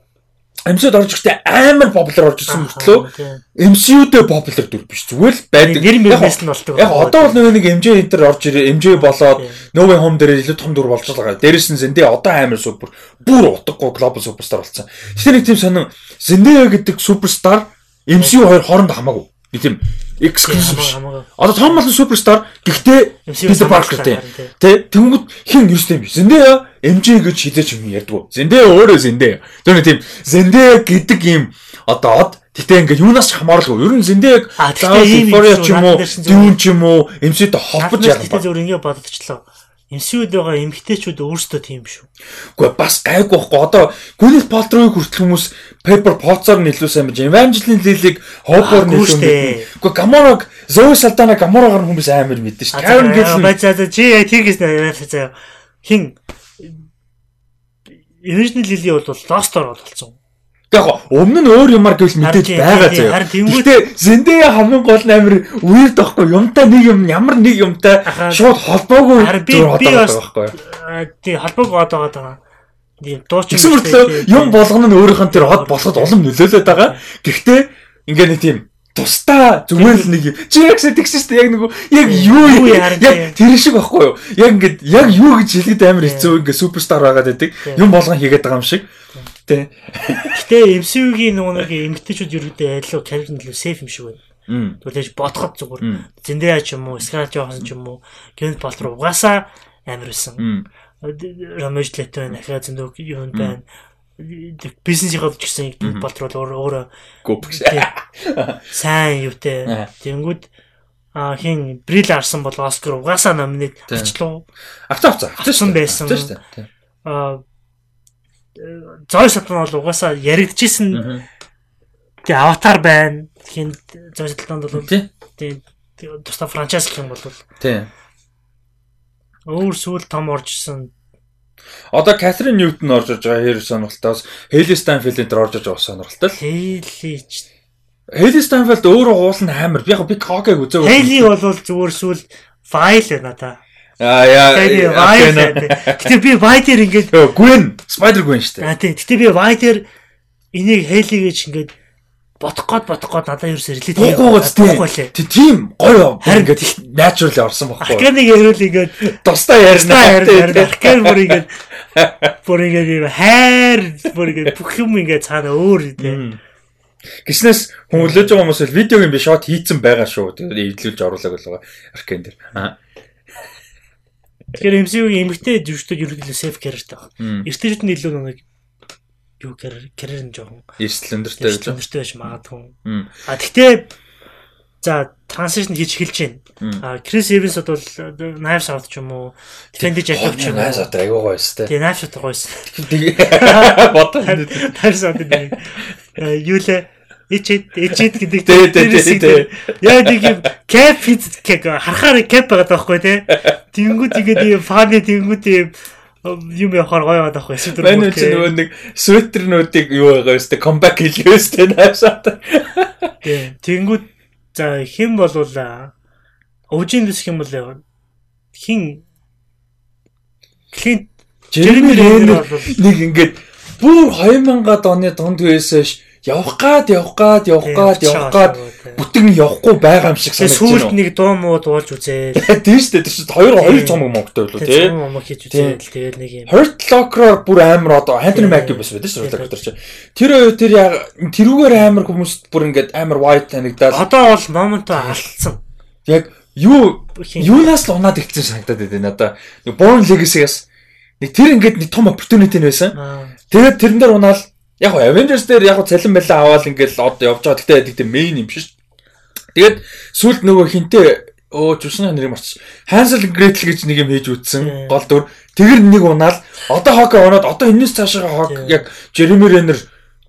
MCU-д орж ихдээ амар популяр орж ирсэн мөртлөө MCU-дээ популяр дүр биш. Зүгээр л байдаг. Нэр мэрнээс нь болдог. Яг одоо бол нэг MJ энтер орж ирээ. MJ болоод Way Home дээр илүү том дүр болж байгаа. Дээрээс нь Зиндээ одоо амар супер бүр утгагүй глобал суперстар болсон. Тэгэхээр нэг тийм сонин Зиндээ гэдэг суперстар MCU хоёр хооронд хамаагүй. Нэг тийм exclusive. Одоо том болон суперстар гэхдээ Peter Parker тийм. Тэ тэнгууд хин юустэй юм бэ? Зэндээ MJ гэж хизээч юм ярьдгүй. Зэндээ өөрөө зэндээ. Тэр нэг тийм зэндээ гэдэг юм одоо од Гэтэ ингээд юунаас ч хамааралгүй. Ер нь зэндээ яг Euphoria ч юм уу, Dune ч юм уу, MC-тэй холбож яах вэ? Зүгээр ингэ боддочлоо. MCU-д байгаа эмгтээчүүд өөрсдөө тийм шүү. Гэхдээ бас гайгүй байхгүй. Одоо Gwyneth Paltrow-ыг хүртэл хүмүүс Pepper Potts-оор нэлээд сайн байж Evangeline Lilly-г Hobart нэлээд мэднэ. Гэхдээ Gamora-г Zoe Saldana Gamora-гаар хүмүүс амар мэднэ шүү. Karen Gillan бай за за чи тийм гэж заяа. Хин Evangeline Lilly бол Lost-оор болсон. Яг өмнө нь өөр юмар гэвэл мэдээж байгаа заяа. Гэхдээ Зендея хамгийн гол нь амир weird байхгүй юмтай нэг юм ямар нэг юмтай шууд холбоогүй зур одоо байхгүй. Тий холбоогүй одоо байгаа. Тийм дууч юм. Болгоно нь өөрийнх нь тэр хот болоход улам нөлөөлөд байгаа. Гэхдээ ингээ нэг тийм тусдаа зүгээр л нэг чи яг тэгсэн шүү дээ яг нэг яг юу яг тэр шиг байхгүй юу яг ингээд яг юу гэж хэлгээд амар хэцүү ингээд суперстар байгаад байдаг юм болгон хийгээд байгаа юм шиг Тэ. Гэтэ MCU-гийн нөгөө нэг эмгтээчүүд ерөөдөө айлуу карьер нь илүү сейф юм шиг байна. Тэгвэл бодоход зүгээр. Зэндээ ч юм уу, Scarlett Johansson ч юм уу, Gwyneth Paltrow угаасаа амар байсан. Ромеж Лето нахаа зөндөө юм байна. Бизнесийнхаа ч гэсэн Gwyneth Paltrow өөрөө гопс. Сайн юутэй. Тэнгүүд а хин Брил Арсан бол Оскар угаасаа номинет авчлаа. Авцаа авцаа. Авсан байсан. А зой сатан бол угаасаа яригдчихсэн. Тэгээ аватар байна. Хин зой сатанд бол тийм тусдаа франчайз гэх юм бол тийм. Өөр сүүл том оржсэн. Одоо Катрин Ньютон орж иж байгаа хэр сонирхолтойос Хейли Стайнфилд энэ орж иж байгаа сонирхолтой л. Хейли Стайнфилд өөрөө уулын амар. Би яг би Кокeg үзээгүй. Хейли бол зүгээр сүүл файл байна та. Аа яа. Гэтэ би Вайдер ингээд Гвен, Spider Gwen шүү дээ. Аа тий. Гэтэ би Вайдер энийг Хейли гэж ингээд бодох гот бодох гот надад ерөөсөө релит хийхгүй тий. Тийм гоё ингээд naturally орсон байхгүй. Арканыг ярил ингээд тусдаа ярина. Аркан бүр ингээд бүр ингээд хайр бүр ингээд бүх юм ингээд цаана өөр тий. Гиснээс өлөөж байгаа хүмүүс л видеогийн би шот хийцэн байгаа шүү. Тэгээд эвдлүүлж оруулаг болоо. Аркан дээр. Аа. Тэгэхээр MCU-гийн эмгтэй жүжигчдүүд ерөнхийдөө safe character байгаа. Эртнийчүүд нь илүү нэг юу карьер нь жоохон эрсдэл өндөртэй байж өндөртэй байж магадгүй. А тэгтээ за транзишн хийж эхэлж байна. А Крис Эвенс бол Knives Out ч юм уу, Defend Jacob ч юм уу. Knives Out айгүй гоё өстэй. Тэгээ Knives Out гоё өстэй. Бодоо. Knives Out нэг юу лээ Ичэд ичэд гэдэг тийм яа нэг юм кэп кэг харахаар кэп байгаа байхгүй тий. Тэнгүүд игээд юм фаны тэнгүүд юм юм яхаар гоё байгаа байхгүй эсвэл нэг нөгөө нэг светернуудыг юу байгаа өстэй комбак хийлээ өстэй наашаад. Тэнгүүд за хэн болвол өвжин дэс хэм бол хин? Клинт Жереми Ренер нэг ингээд бүр 2000-ад оны дунд үеэс явах гад явах гад явах гад явах гад бүтэн явахгүй байгаа юм шиг санагдаж байна. Сүүлд нэг дуу муу дуулж үзээ. Тийм шүү дээ. Тэр чинь хоёр хоёр цомог монгтой байлуу тий. Цомог момог хийж үзээ. Тэгээд нэг юм. Hurt Locker бүр амар одоо Anthony Mackie бас байдаг шүү дээ. Тэр чинь. Тэр хоёр тэр яг тэрүүгээр амар хүмүүс бүр ингээд амар white танигдаад. Одоо бол момонто алдсан. Яг юу юунаас л унаад ихсэн санагдаад байна надаа. Born Legacy-гаас нэг тэр ингээд нэг том opportunity байсан. Тэгээд тэрэн дээр унаал Яг Avengers дээр яг цалин байлаа аваад ингээл одоо явж байгаа. Гэтэ гэдэг мейн юм биш. Тэгээд сүлд нөгөө хинтээ өө жүшнэ нэрийг марч. Hansel Gretel гэж нэг юм хийж үтсэн. Гол дүр. Тэгэр нэг унаал одоо хок оноод одоо энэс цаашаа хок яг Jeremy Renner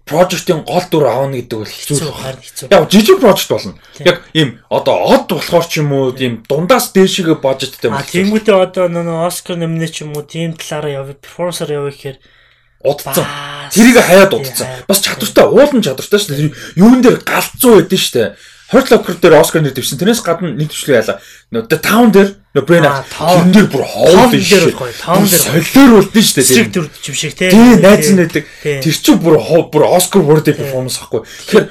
project-ийн гол дүр аавна гэдэг бол хэцүү хэцүү. Яг жижиг project болно. Яг ийм одоо од болохоор ч юм уу ийм дундаас дээшгээ бажеттэй юм. А тиймүүдээ одоо нөгөө Oscar нэмнэ ч юм уу тийм талаараа явах, performance-аар явах гэхээр удцсан. Тэрийг хаяад удцсан. Бас чадвартай, уулын чадвартай шүү дээ. Юун дээр галзуу байдэн шүү дээ. Hurt Locker дээр Оскар нэр дэвсэн. Тэрнээс гадна нэг төвчлөө яла. Нөө Town дээр нөө Brain Tune дээр бүр хоол дээр гоё. Town дээр солиор болдсон шүү дээ. Зэрэг төр юм шиг те. Тийм найз нь байдаг. Тэр чинь бүр бүр Оскар worthy performance ахгүй. Тэгэхээр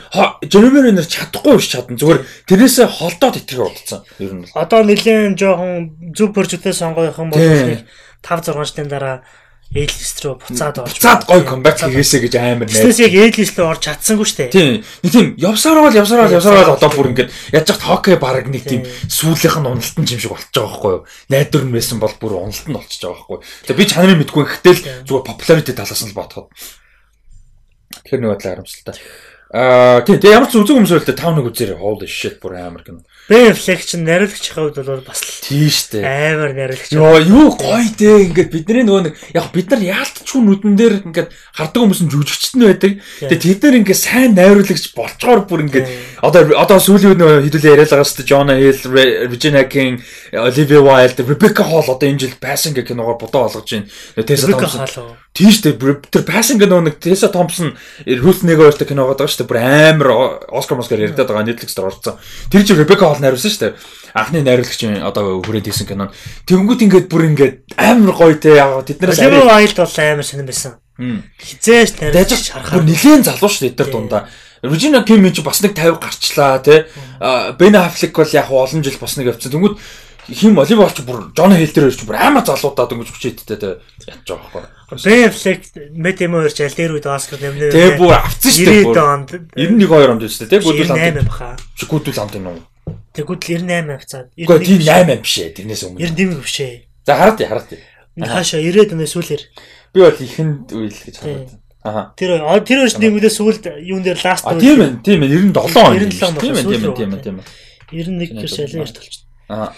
Jeremy Renner чадахгүй биш чадна. Зүгээр тэрнээсээ холдоод итгэж удцсан. Ер нь. Одоо нэлээд жоохон зүг боржтой сонгох юм бол 5 6 шатны дараа A-list руу буцаад орж буцаад гой комбат хийгээсэ гэж амар найд. Тэснээс яг A-list руу орж чадсангүй дээ. Тийм. Тийм явсаар бол явсаар бол явсаар бол одоо бүр ингээд яаж яхад хоккей баг нэг тийм сүүлийнх нь уналтан юм шиг болчихж байгаа байхгүй юу? Найдвар нь байсан бол бүр уналтан болчихж байгаа байхгүй юу? Тэгээ би чанарыг мэдгүй гэхтэл зүгээр popularity талаас нь л бодоход. Тэгэхээр нэг бодлоо харамсалтай. Аа тийм тэгээ ямар ч үзэг хүмүүс байлаа 5 нэг үзээрэй. Holy shit бүр амар кино. Ben Affleck ч найруулагчийн хувьд бол бас л Тийм штэ. амар найруулагч. Йоо юу гоё дээ ингээд бидний нөгөө нэг яг бид нар яалтчгүй нүдэн дээр ингээд хардаг хүмүүс нь жүжигчт нь байдаг. Тэгээ тэд нар ингээд сайн найруулагч болчгоор бүр ингээд одоо одоо сүүлийн үед хэдүүлээ яриад байгаа шүү дээ. Jonah Hill, Regina King, Olivia Wilde, Rebecca Hall одоо энэ жил Passing гэх киногоор бодоо олгож байна. Tessa Thompson. Тийм штэ тэр Passing гэх нөгөө нэг Tessa Thompson Ruth Negro гэдэг киногоо байгаа штэ бүр амар Oscar Oscar яриад байгаа Netflix дээр орсон. Тэр чинь Rebecca Hall найруулсан штэ анхны найруулагч одоо хүрээд исэн кинон. Тэнгүүд ингээд бүр ингээд амар гоё те яг тэднээс Oliver Wilde бол амар сонирн байсан. Хизээш тариалж харахаар нэлээд залуу шүү дээ тэр дундаа. Regina King ч бас нэг 50 гарчлаа тий. Ben Affleck бол яг олон жил бас нэг явцсан. Тэнгүүд хим Оливер ч бүр Джон Хил дээр ч бүр амар залуудаа дөнгөж хүчээдтэй тий ядж байгаа байхгүй. Ben Affleck Matt Damon ч аль дээр үед Оскар нэмнэ. Тэгээ бүр авцсан шүү дээ. 90 онд 91 2 онд шүү дээ тий. Гүдүүл хамт. 8 баха. Гүдүүл хамт юм уу? Тэгвэл 98 авцаад. Үгүй тийм 8 биш ээ. Тэрнээс өмнө. 90 биш ээ. За хараад хараад. Хаашаа 90-ад өнөө сүүлэр. Би бол ихэнд үйл гэж хараад. Аха. Тэр тэр өрш нэмүүдээ сүүлд юун дээр ласт үйл. Тийм ээ, тийм ээ 97 он. 97 тийм ээ, тийм ээ, тийм ээ, тийм ээ. 91 гэр шалын эрт болчихсон. Аа.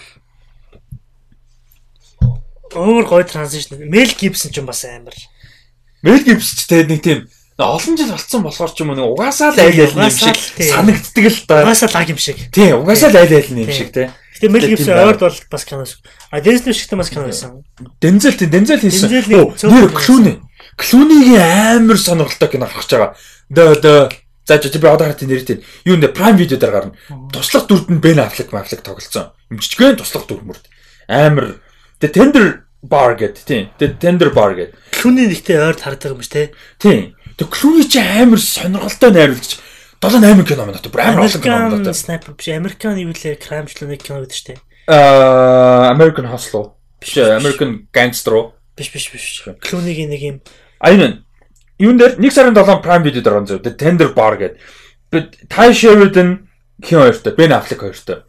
Өөр гой транзишн. Мел Гибсон ч юм бас амар. Мел Гибс ч тэгээд нэг тийм олон жил болцсон болохоор ч юм уу угаасаа л айл айл юм шиг санагддаг л да. Угаасаа лаг юм шиг. Тий, угаасаа л айл айл юм шиг тий. Гэтэ Мел Гибсон ойрд бол бас киноос. А Дензел шигтэй бас кино байсан. Дензел тий, Дензел хийсэн. Нэр Клүни. Клүнигийн амар сонирхолтой кино гарч байгаа. Дөө дөө За чи би одоо хартын нэртэй. Юу нэ Prime Video дээр гарна. Туслах дүрд нь Ben Affleck, Affleck тоглолцсон. Юм жижигхэн туслах дүр мөрд. Амар. The Tender Bar гэдэг тийм. The Tender Bar гэдэг. Клүний нэгтэй ойрд хардаг юм биш те. Тийм. Тэг Клүни чи амар сонирхолтой найруулагч. 7 8 кино байна. Бүр амар олон кино байна. Sniper биш. Американ юу лээ крамчлууны кино гэдэг штэ. Аа American Hustle. Биш American Gangster. Биш биш биш. Клүнигийн нэг юм Аюун юун дээр 1 сарын 7 Prime Video дээр онцоо Tender Bar гэдэг. Ty Sheridan хин хоёртой, Ben Affleck хоёртой.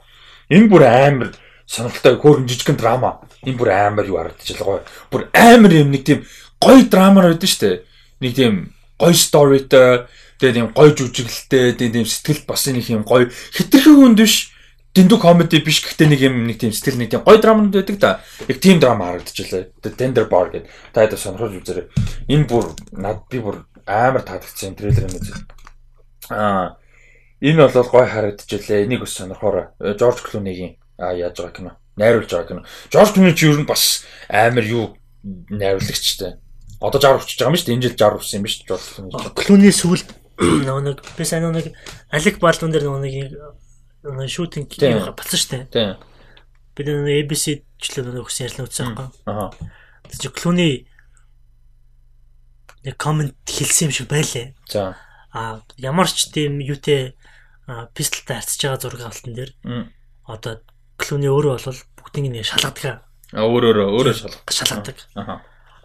Энэ бүр амар сонирхолтой хөөрхөн жижигхэн драма. Энэ бүр амар юу харагдчихлаа гоё. Бүр амар юм нэг тийм гоё драмаар байдаг шүү дээ. Нэг тийм гоё сторитой, тэгээ тийм гоё жүжиглэлтэй, тийм сэтгэл бас нэг юм гоё хитрхи хүнд биш дэндүү комеди биш гэхдээ нэг юм нэг тийм сэтгэл нэг тийм гоё драманд байдаг да. Яг тийм драма харагдчихлаа. Tender Bar гэдэг. Та хэд сонирхож үзээрэй. Энэ бүр над би бүр амар таадагцсан трейлер юм үзээ. Аа энэ бол гоё харагдчихлаа. Энийг бас сонирхоорой. Жорж Клунигийн аа яаж байгаа кино. Найруулж байгаа кино. Жорж Клуни ч юу нь бас амар юу найруулагчтай. Одоо 60 хүчиж байгаа юм шүү дээ. Энэ жил 60 хүссэн юм биш Жорж Клуни. Клуни сүүлд нөгөө нэг би сайн нөгөө нэг Алек Балдун дээр нөгөө нэг нэг шүүтинг батсан шүү дээ. Тийм. Би нэг ABC члээ нэг хүс ярьлаа үзсэн байхгүй. Аа. Тэр чи Клуни нэг комент хэлсэн юм шиг байлээ. За. А ямар ч тийм юутэй пистолтай харьцаж байгаа зураг алтан дээр одоо Клуни өөрөө бол бүгдийг нэг шалгадаг. А өөрөө өөрөө шалгах. Шалгадаг. Аа.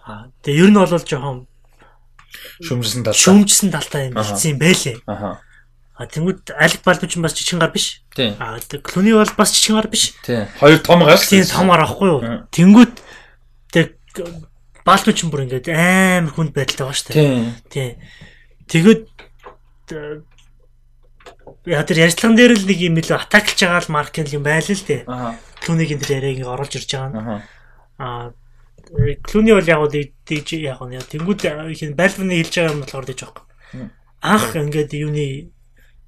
А тэгээ ер нь бол жоохон шүмжсэн талтай. Шүмжсэн талтай юм хэлсэн юм байлээ. Аа. А тэнгууд Алек Балдун ч бас жижигэн гар биш. А Клуни бол бас жижигэн гар биш. Тийм. Хоёр том гар. Тийм том гар ахгүй юу? Тэнгууд тэг Балдун ч бүр ингээд амар хүнд байдалтай байгаа шүү дээ. Тийм. Тэгээд яа тэр ярьцлаган дээр л нэг юм илүү атаклж байгаа л маркинг юм байл л дээ. Аа. Клунигийн тэр яриаг оруулж ирж байгаа нь. Аа. Клуни бол яг уу диж яг нь тэнгууд хин Балвны хэлж байгаа юм болохоор диж байгаа. Анх ингээд юуны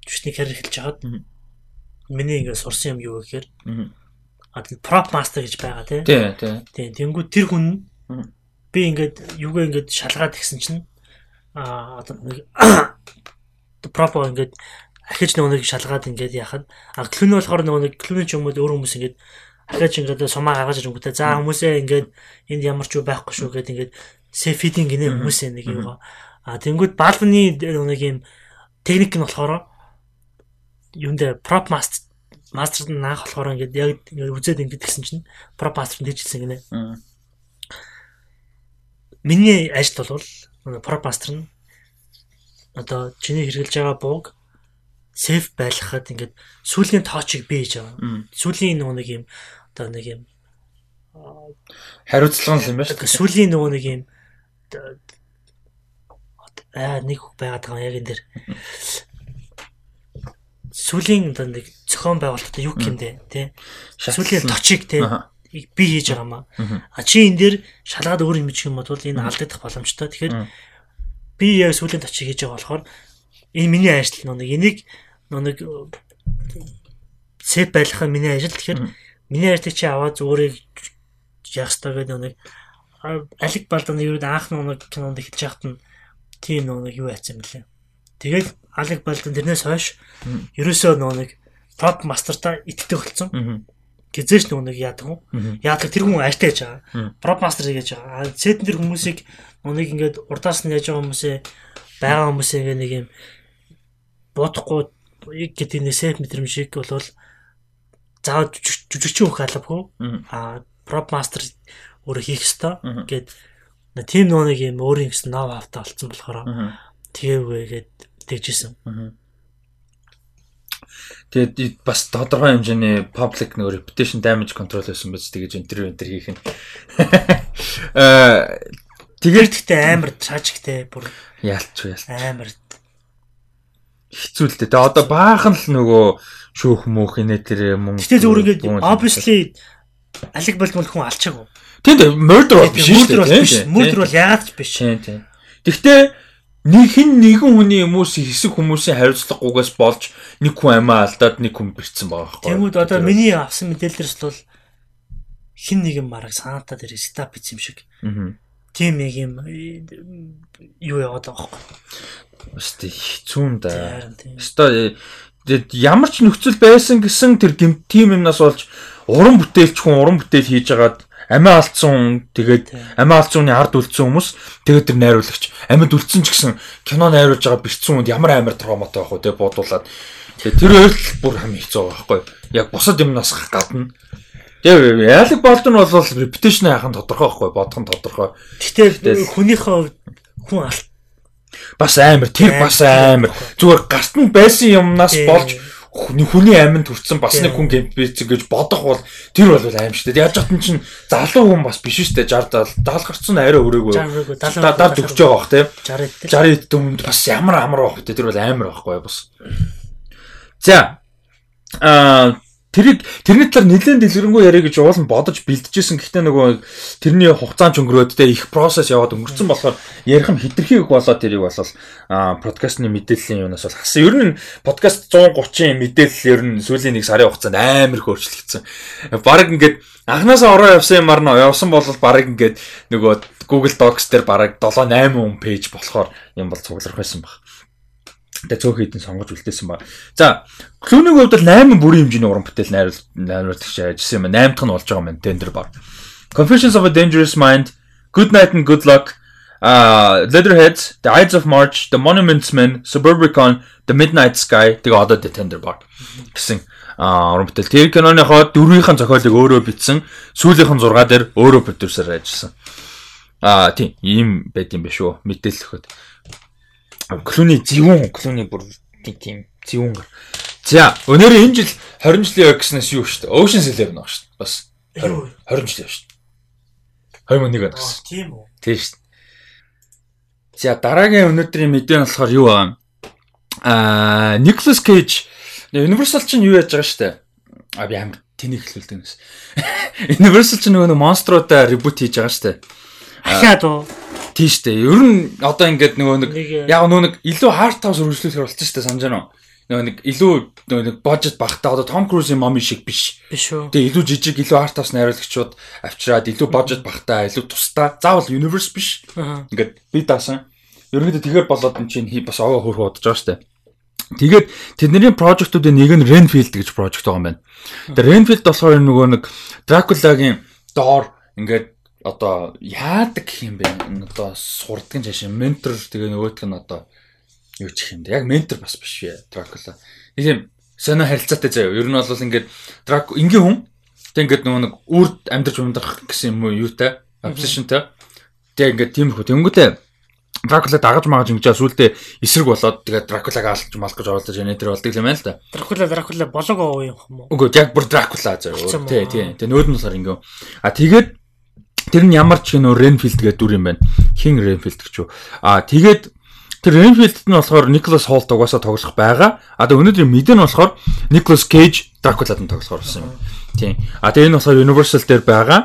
жүшний карьер эхэлж хагаад миний ингээд сурсан юм юу гэхээр а тийм prop master гэж байгаа тий. Тийм тийм. Тийм тэнгууд тэр хүн би ингээд юугаа ингээд шалгаад гисэн чинь а одоо нэг prop ингээд ахиж нөгөө нэг шалгаад ингээд яхад а клүн болохоор нөгөө нэг клүн ч юм уу өөр хүмүүс ингээд ахиж ингээд сумаа гаргаж ирэнгүүтээ за хүмүүсээ ингээд энд ямар ч юу байхгүй шүү гэд ингээд сефидинг гинэ хүмүүсээ нэг юм а тэнгууд балвны нэг юм техник нь болохоор юунд дээр prop master мастер наах болохоор ингээд яг ингээд үзээд ингээд гисэн чинь prop master дэжсэн гинэ. Миний ажил бол prop master нь одоо чиний хэрэгжилж байгаа бууг сейф байлгахад ингээд сүүлийн тоочийг бий хийж байгаа. Сүүлийн нөгөө нэг юм одоо нэг юм хариуцлага юм байна шүү дээ. Сүүлийн нөгөө нэг юм аа нэг байгаад байгаа яг энэ дэр сүлийн одоо нэг зохион байгуулалтад юу гэмдэ тий. Сүлийн точиг тий би хийж байгаа маа. А чи энэ дээр шалгаад өөр юм чих юм бол энэ алдагдах боломжтой. Тэгэхээр би яг сүлийн точиг хийж байгаа болохоор энэ миний ажил нэг энийг нэг сет байлгах нь миний ажил. Тэгэхээр миний ажлыг чи аваад зүгээр яах ёстой гэдэг нэг алиг балдан юу анх нэг кинонд хэлж яхад нь тийм нэг юу яцсан лээ. Тэгэл алиг балдан тэрнээс хойш ерөөсөө нэг топ мастертаа иттэй болсон нөгөө нэг яадаг юм. Яадаг тэр хүн ажтай яж байгаа. Prop master гэж байгаа. Сетэн тэр хүмүүсийг нэг ингээд урдаас нь яаж байгаа хүмүүсээ байгаа хүмүүсээ нэг юм бодохгүй гэдэг нэг сет мэтрэмж шиг болвол заавал жүжигчин хөх албагүй. А prop master өөрөө хийх ёстой гэд тийм нэг юм өөрийн гэсэн нов автаа олцсон болохоор тэгээвээ гэд тэгжсэн. Тэгээд бас тодорхой хэмжээний public нөгөө reputation damage control байсан байж тэгэж интервью энэ хийх нь. Аа тэгээд гэхдээ амар tragic-тэй бүр яалч яалч амар хэцүү л дээ. Тэгээ одоо баахан л нөгөө шүүх мөх инээ тэр мөнгө. Гэтэ зүгээр ингээд obviously алиг болдмол хүн алчаагүй. Тийм murder бол биш шүү дээ. Murder бол яагаад ч биш. Гэхдээ нэг хин нэгэн хүний хүмүүс хэсэг хүмүүсийн хариуцлагагүйгээс болж нэг хүн амиа алдаад нэг хүн бэрцсэн байгаа байхгүй. Тэгмүүд одоо миний авсан мэдээлэлээс бол хин нэгэн мараг санаатаа дээр стап хийсэн юм шиг. Аа. Тийм нэг юм юу яваад байгаа байхгүй. Өстэй хэцүү юм да. Өстой ямар ч нөхцөл байсан гэсэн тэр тим юмнаас болж уран бүтээлч хүн уран бүтээл хийж агаад амиа алдсан тэгээд амиа алдсан хүний ард үлдсэн хүмүүс тэгээд тэр найруулагч амьд үлдсэн ч гэсэн кино найруулж байгаа бэрцсэн хүнд ямар амар травматай байх вэ тэгээд бодуулаад тэр хоёр л бүр хамгийн хэцүү байгаа байхгүй яг бусад юмнаас гадна Тэгээд яалаг болд нь бол reputation яхан тодорхой байхгүй бодох нь тодорхой. Гэтэ хүнийхээ хүн алт бас амар тэр бас амар зүгээр гарт нь байсан юмнаас болж хүний аминд хүрсэн бас нэг хүн гэмбэцэг гэж бодох бол тэр бол аим шүү дээ. Яаж ч чинь залуу хүн бас биш шүү дээ. 60 70 гарцсан арай өрөөгөө. Дадаар дөгч байгаа бах тийм. 60 60 дөмд бас ямар амар байх вэ? Тэр бол амар байхгүй бас. За аа Тэрийг тэрний талаар нэлээд дэлгэрэнгүй яриа гэж уул нь бодож бэлдэжсэн. Гэхдээ нөгөө тэрний хугацаанд өнгөрөөд тэ их процесс яваад өнгөрцөн болохоор ярих юм хитрхи үг болоод тэрийг бол а подкастны мэдээллийн юунаас бол хасан. Ер нь подкаст 130-ын мэдээлэл ер нь сүүлийн нэг сарын хугацаанд амар их өөрчлөгдсөн. Бараг ингээд анханасаа ороо явсан юмар нь явсан бол бараг ингээд нөгөө Google Docs дээр бараг 7 8 хүн пэйж болохоор юм бол цугларх байсан баг тэ цөөх хэдэн сонгож үлдээсэн ба. За, Клүнийг хувьд бол 8 бүрийн хэмжээний уран бүтээл найруулж найруулагч ажилласан юм. 8 дахь нь болж байгаа юм Tender Bar. Confessions of a Dangerous Mind, Good Night and Good Luck, uh Leatherheads, The Ides of March, The Monuments Men, Suburbicon, The Midnight Sky тэгээ одоо The Tender Bar гэсэн уран бүтээл. Тэр киноныхоо дөрвийнхэн зохиолыг өөрөө бичсэн, сүүлийнхэн 6 дээр өөрөө продюсер ажилласан. А тийм, ийм байт юм биш үү? Мэдээлэл өгөхөд. Клүний зөвүүн, клүний бүр тийм зөвүүн. За, өнөөдөр энэ жил 20 жилийн ой гэснээс юу шүү дээ? Ocean's Eleven баг шүү дээ. Бас 20 жил шүү дээ. 2001 он гэсэн. Тийм үү? Тийм шүү дээ. За, дараагийн өнөөдрийн мэдээ нь болохоор юу аа? Аа, Nicolas Cage Universal чинь юу яаж байгаа шүү дээ? А би амар тэнийг хэлүүлдэг юмс. Universal чинь нөгөө монструудаа ребут хийж байгаа шүү дээ. Ахаад уу? Тийм шүү дээ. Ер нь одоо ингээд нөгөө нэг яг нөгөө нэг илүү хард тавс үргэлжлүүлэхээр болчихсон шүү дээ санаж байна уу? Нөгөө нэг илүү нөгөө нэг бажет багтаа одоо Том Крузийн моми шиг биш. Биш үү. Тэгээ илүү жижиг илүү хард тавс найруулагчид авчираад илүү бажет багтаа илүү тусдаа. Заавал universe биш. Ингээд би даасан. Ерөнхийдөө тэгэхээр болоод энэ чинь бас овоо хөрхөө бодож байгаа шүү дээ. Тэгээд тэдний прожектуудын нэг нь Renfield гэж прожект байгаа юм байна. Тэгээд Renfield болохоор нөгөө нэг Dracula-гийн доор ингээд одоо яадаг гэх юм бэ? Одоо сурдаг цааш ментор тэгээ нөгөөтг нь одоо юу ч юм бэ? Яг ментор бас биш вэ? Дракула. Юм сонио харилцаатай заяа. Ер нь бол ингээд драк ингийн хүн тэг ингээд нөгөө нэг үрд амьдрч ундрах гэсэн юм уу юутай? Obsessionтэй. Тэг ингээд тиймэрхүү. Тэнгүүтээ Дракула дагаж магаж ингэж сүулдэ эсрэг болоод тэгээд Дракулаг алж малах гэж оролдож яна тэр болдог юм байна л да. Дракула Дракула болог оо юм уу? Үгүй яг бүр Дракула заяа. Тий, тий. Тэгээ нөөд нь болохоор ингээ. А тэгээд Тэр нь ямар ч нөө Renfield гэдэг дүр юм байна. Хин Renfield гэж юу. Аа тэгээд Тэр Renfield нь болохоор Nicholas Hoult угаасаа тоглох байгаа. А тэгээ өнөөдрийн мэдэн болохоор Nicholas Cage Dracula-д нь тоглохоор болсон юм. Тийм. А тэгээ энэ болохоор Universal дээр байгаа.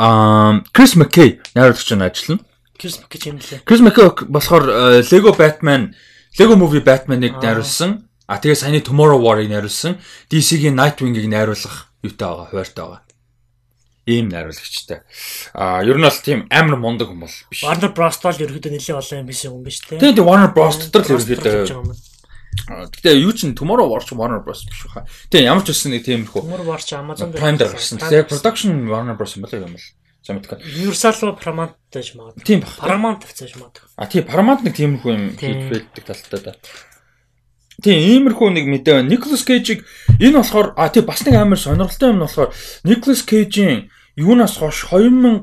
Аа Chris McKay найруулагч нь ажиллана. Chris McKay юм лээ. Chris McKay болохоор э, Lego Batman, Lego Movie Batman-ыг найруулсан. А тэгээ саяны Tomorrow War-ыг найруулсан. DC-гийн Nightwing-ыг найруулах юутай байгаа, хуваартай байгаа ийм найруулагчтай. А ер нь бол тийм амар мундаг хүн бол биш. Warner Bros бол ерөөдөө нэлээд олон юм биш юм биш те. Тийм тийм Warner Bros дотор л ерөөдөө. Гэтэ юу чин Tomorrow War ч Warner Bros биш баха. Тийм ямар ч үсэн нэг тиймэрхүү. Tomorrow War ч Amazon дээр гарсан. Тэгээ production Warner Bros юм байна юм бол. Замтка. Universal руу Paramount тааж магадгүй. Тийм баг. Paramount тавьцааж магадгүй. А тийм Paramount нэг тиймэрхүү юм хийдэг талтай да. Тийм иймэрхүү нэг мэдээ байна. Nicolas Cage-ийг энэ болохоор а тийм бас нэг амар сонирхолтой юм нь болохоор Nicolas Cage-ийн юунаас хойш 2000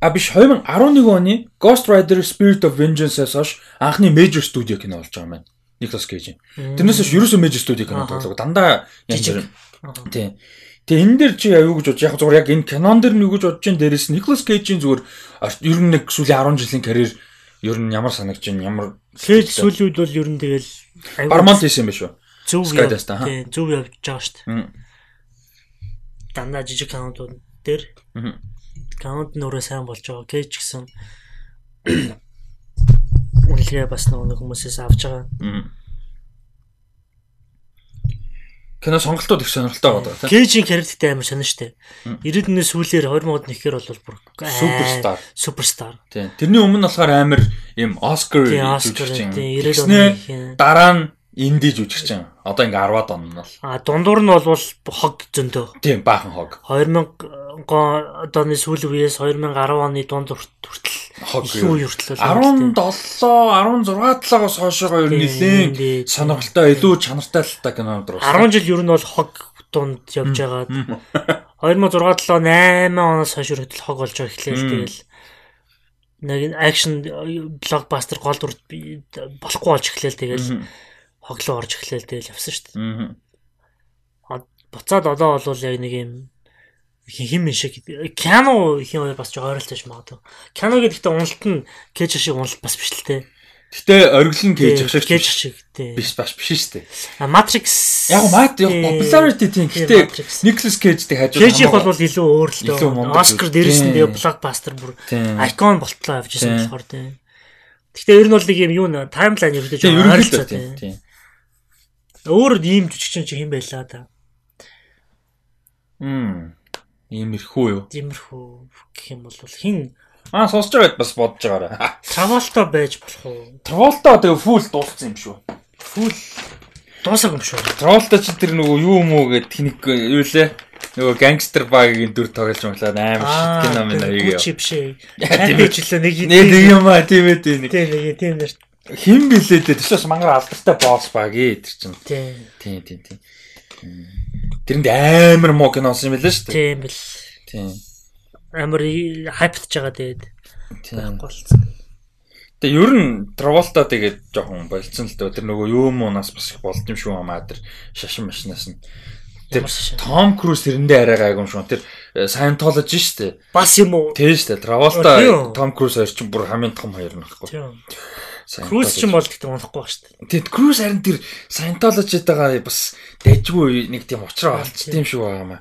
а биш 2011 оны Ghost Rider Spirit of Vengeance-аас хойш анхны major studio кино болж байгаа юм байна. Nicolas Cage. Тэрнээс хойш ерөөсөө major studio кино тоглог. Дандаа жижиг. Тийм. Тэгээ энэ дээр чи аюу гэж бодож яг зүгээр яг энэ кинон дээр нь юу гэж бодож чинь дээрээс Nicolas Cage-ийн зүгээр ер нь нэг сүүлийн 10 жилийн карьер ер нь ямар санагч чинь ямар Cage сүүлийн үед бол ер нь тэгэл Paramount хийсэн юм биш үү? Зөв явж байгаа зөв явж байгаа шүү дээ. Дандаа жижиг кинонууд дээр каунт нөрөө сайн болж байгаа. Кэж гэсэн үнэлгээ бас нэг хүмүүсээс авч байгаа. Кино сонголтууд их сонирхолтой байгаа тийм. Кэжийн характертай амар сонир штэ. 90-ны сүүлээр 2000-ад нэхэр бол бүр суперстар. Суперстар. Тийм. Тэрний өмнө болохоор амар юм Оскар жүжигчин. Тийм. Дараа нь инди жүжигчин. Одоо ингээ 10-аад он нь бол. А дундуур нь бол хог зөндөө. Тийм, баахан хог. 2000 одооны сүүл үеэс 2010 оны дунд хүртэл хог юу? хүртэл 17 16 талаагаас хойшоо ер нь нэлээд сонирхолтой илүү чанартай л та кинонууд руу. 10 жил ер нь бол хог дунд явж байгаад 2006 7 8 оноос хойш хүртэл хог болж байгаа эхлэв тэгэл. Нэг акшн блокбастер гол дүр болохгүй болж эхлэв тэгэл. Хоглоо орж эхлээл тэгэл явсан шүү дээ. Аа. Буцаад одоо бол яг нэг юм хим шиг кино хин бас жоо ойролцож магадгүй. Кино гэдэгтээ уналт нь кэж шиг уналт бас биш л те. Гэтэ ориглон кэж шиг кэж шиг те. Биш бас биш шүү дээ. А Matrix яг мат яг popularity тийм. Гэтэ Nicolas Cage-тэй хажууд Cage-ийг бол илүү өөр л дээрээс нь тэгээ blockbuster бүр icon болтлоо явж байсан болохоор те. Гэтэ ер нь бол нэг юм юу нэ таймлайн ерөөдөө ойролцоо те. Өөр ийм жүжигчин чи хэн байлаа да. Мм. Иймэрхүү юу? Иймэрхүү гэх юм бол хин Аа сонсож байгаад бас бодож байгаарай. Траволта байж болох уу? Траволта тэгээ фул дууссан юм шүү. Фул дуусаг юм шүү. Траволта чи тэр нөгөө юу юм уу гэд тэнэг юу лээ? Нөгөө гангстер багийн дүр тоглож байгаа амар шит кино минь аяг яа. Чип шээ. Тийм ч нэг нэг юм аа тийм ээ тийм. Тийм нэг тийм нэр Хин блээ дээ. Тэсээс мангар алдартай босс баг ээ тэр чинь. Тийм тийм тийм. Тэрэнд амар муу кино болсон юм билээ шүү дээ. Тийм бил. Тийм. Амар хайптж байгаа дээд. Тийм. Тэгээ ер нь Траволта тэгээд жоохон болцсон л дөө. Тэр нөгөө юу муунаас бас их болд юм шүү амаа тэр шашин машинаас нь. Тэр Том Круз тэрэндээ арай гайгүй юм шүү. Тэр Scientology шүү дээ. Бас юм уу? Тийм шүү дээ. Траволта Том Круз хоёр чинь бүр хамгийн том хоёр нөхгүй. Тийм. Круз ч юм бол гэхдээ унахгүй ба шүү дээ. Тэгэд Круз харин тэр Scientology-тагаа бас дайжгүй нэг тийм уучраа олч тийм шүү байгаа юм.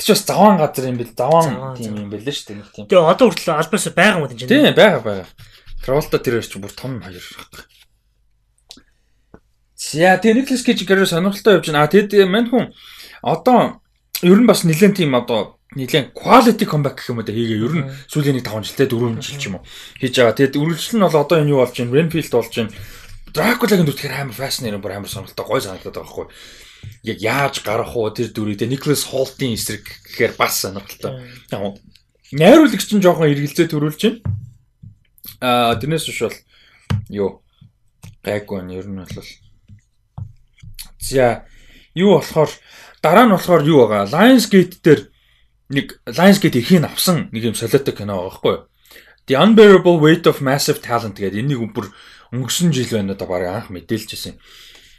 Тэр ч бас заван газар юм бэл заван тийм юм бэлээ шүү дээ нэг тийм. Тэгээ одоо хүртэл альбаас байгаа юм чинь. Тийм байгаа байгаа. Travolta тэр ч бүр том хоёр. За тэгээ Nicolas Cage гэрээ сонирхолтой явж байна. А тэгэд мань хүн одоо ер нь бас нэлээд тийм одоо нэлээд quality comeback гэх юм уу хийгээ ер нь сүүлийн нэг 5 жилдээ 4 жил ч юм уу хийж байгаа. Тэгээд үргэлжлэл нь бол одоо энэ юу болж байна? Renfield болж байна. Dracula-гийн дүр тэгэхээр амар fascinating бүр амар сонирхолтой гой санагдаад байгаа байхгүй. Яг яаж гарах уу тэр дүрийг тэ Nicholas Holt-ийн эсрэг гэхээр бас сонирхолтой. Яг найруулагч нь жоохон эргэлзээ төрүүлж байна. Аа тэрнээс биш бол юу гайгүй нь ер нь бол За юу болохоор дараа нь болохоор юу байгаа? Lionsgate дээр нэг Lionsgate эрхийг авсан нэг юм солиотой кино байгаа байхгүй юу? The Unbearable Weight of Massive Talent гэдэг энийг бүр өнгөрсөн жил байна да баг анх мэдээлжсэн.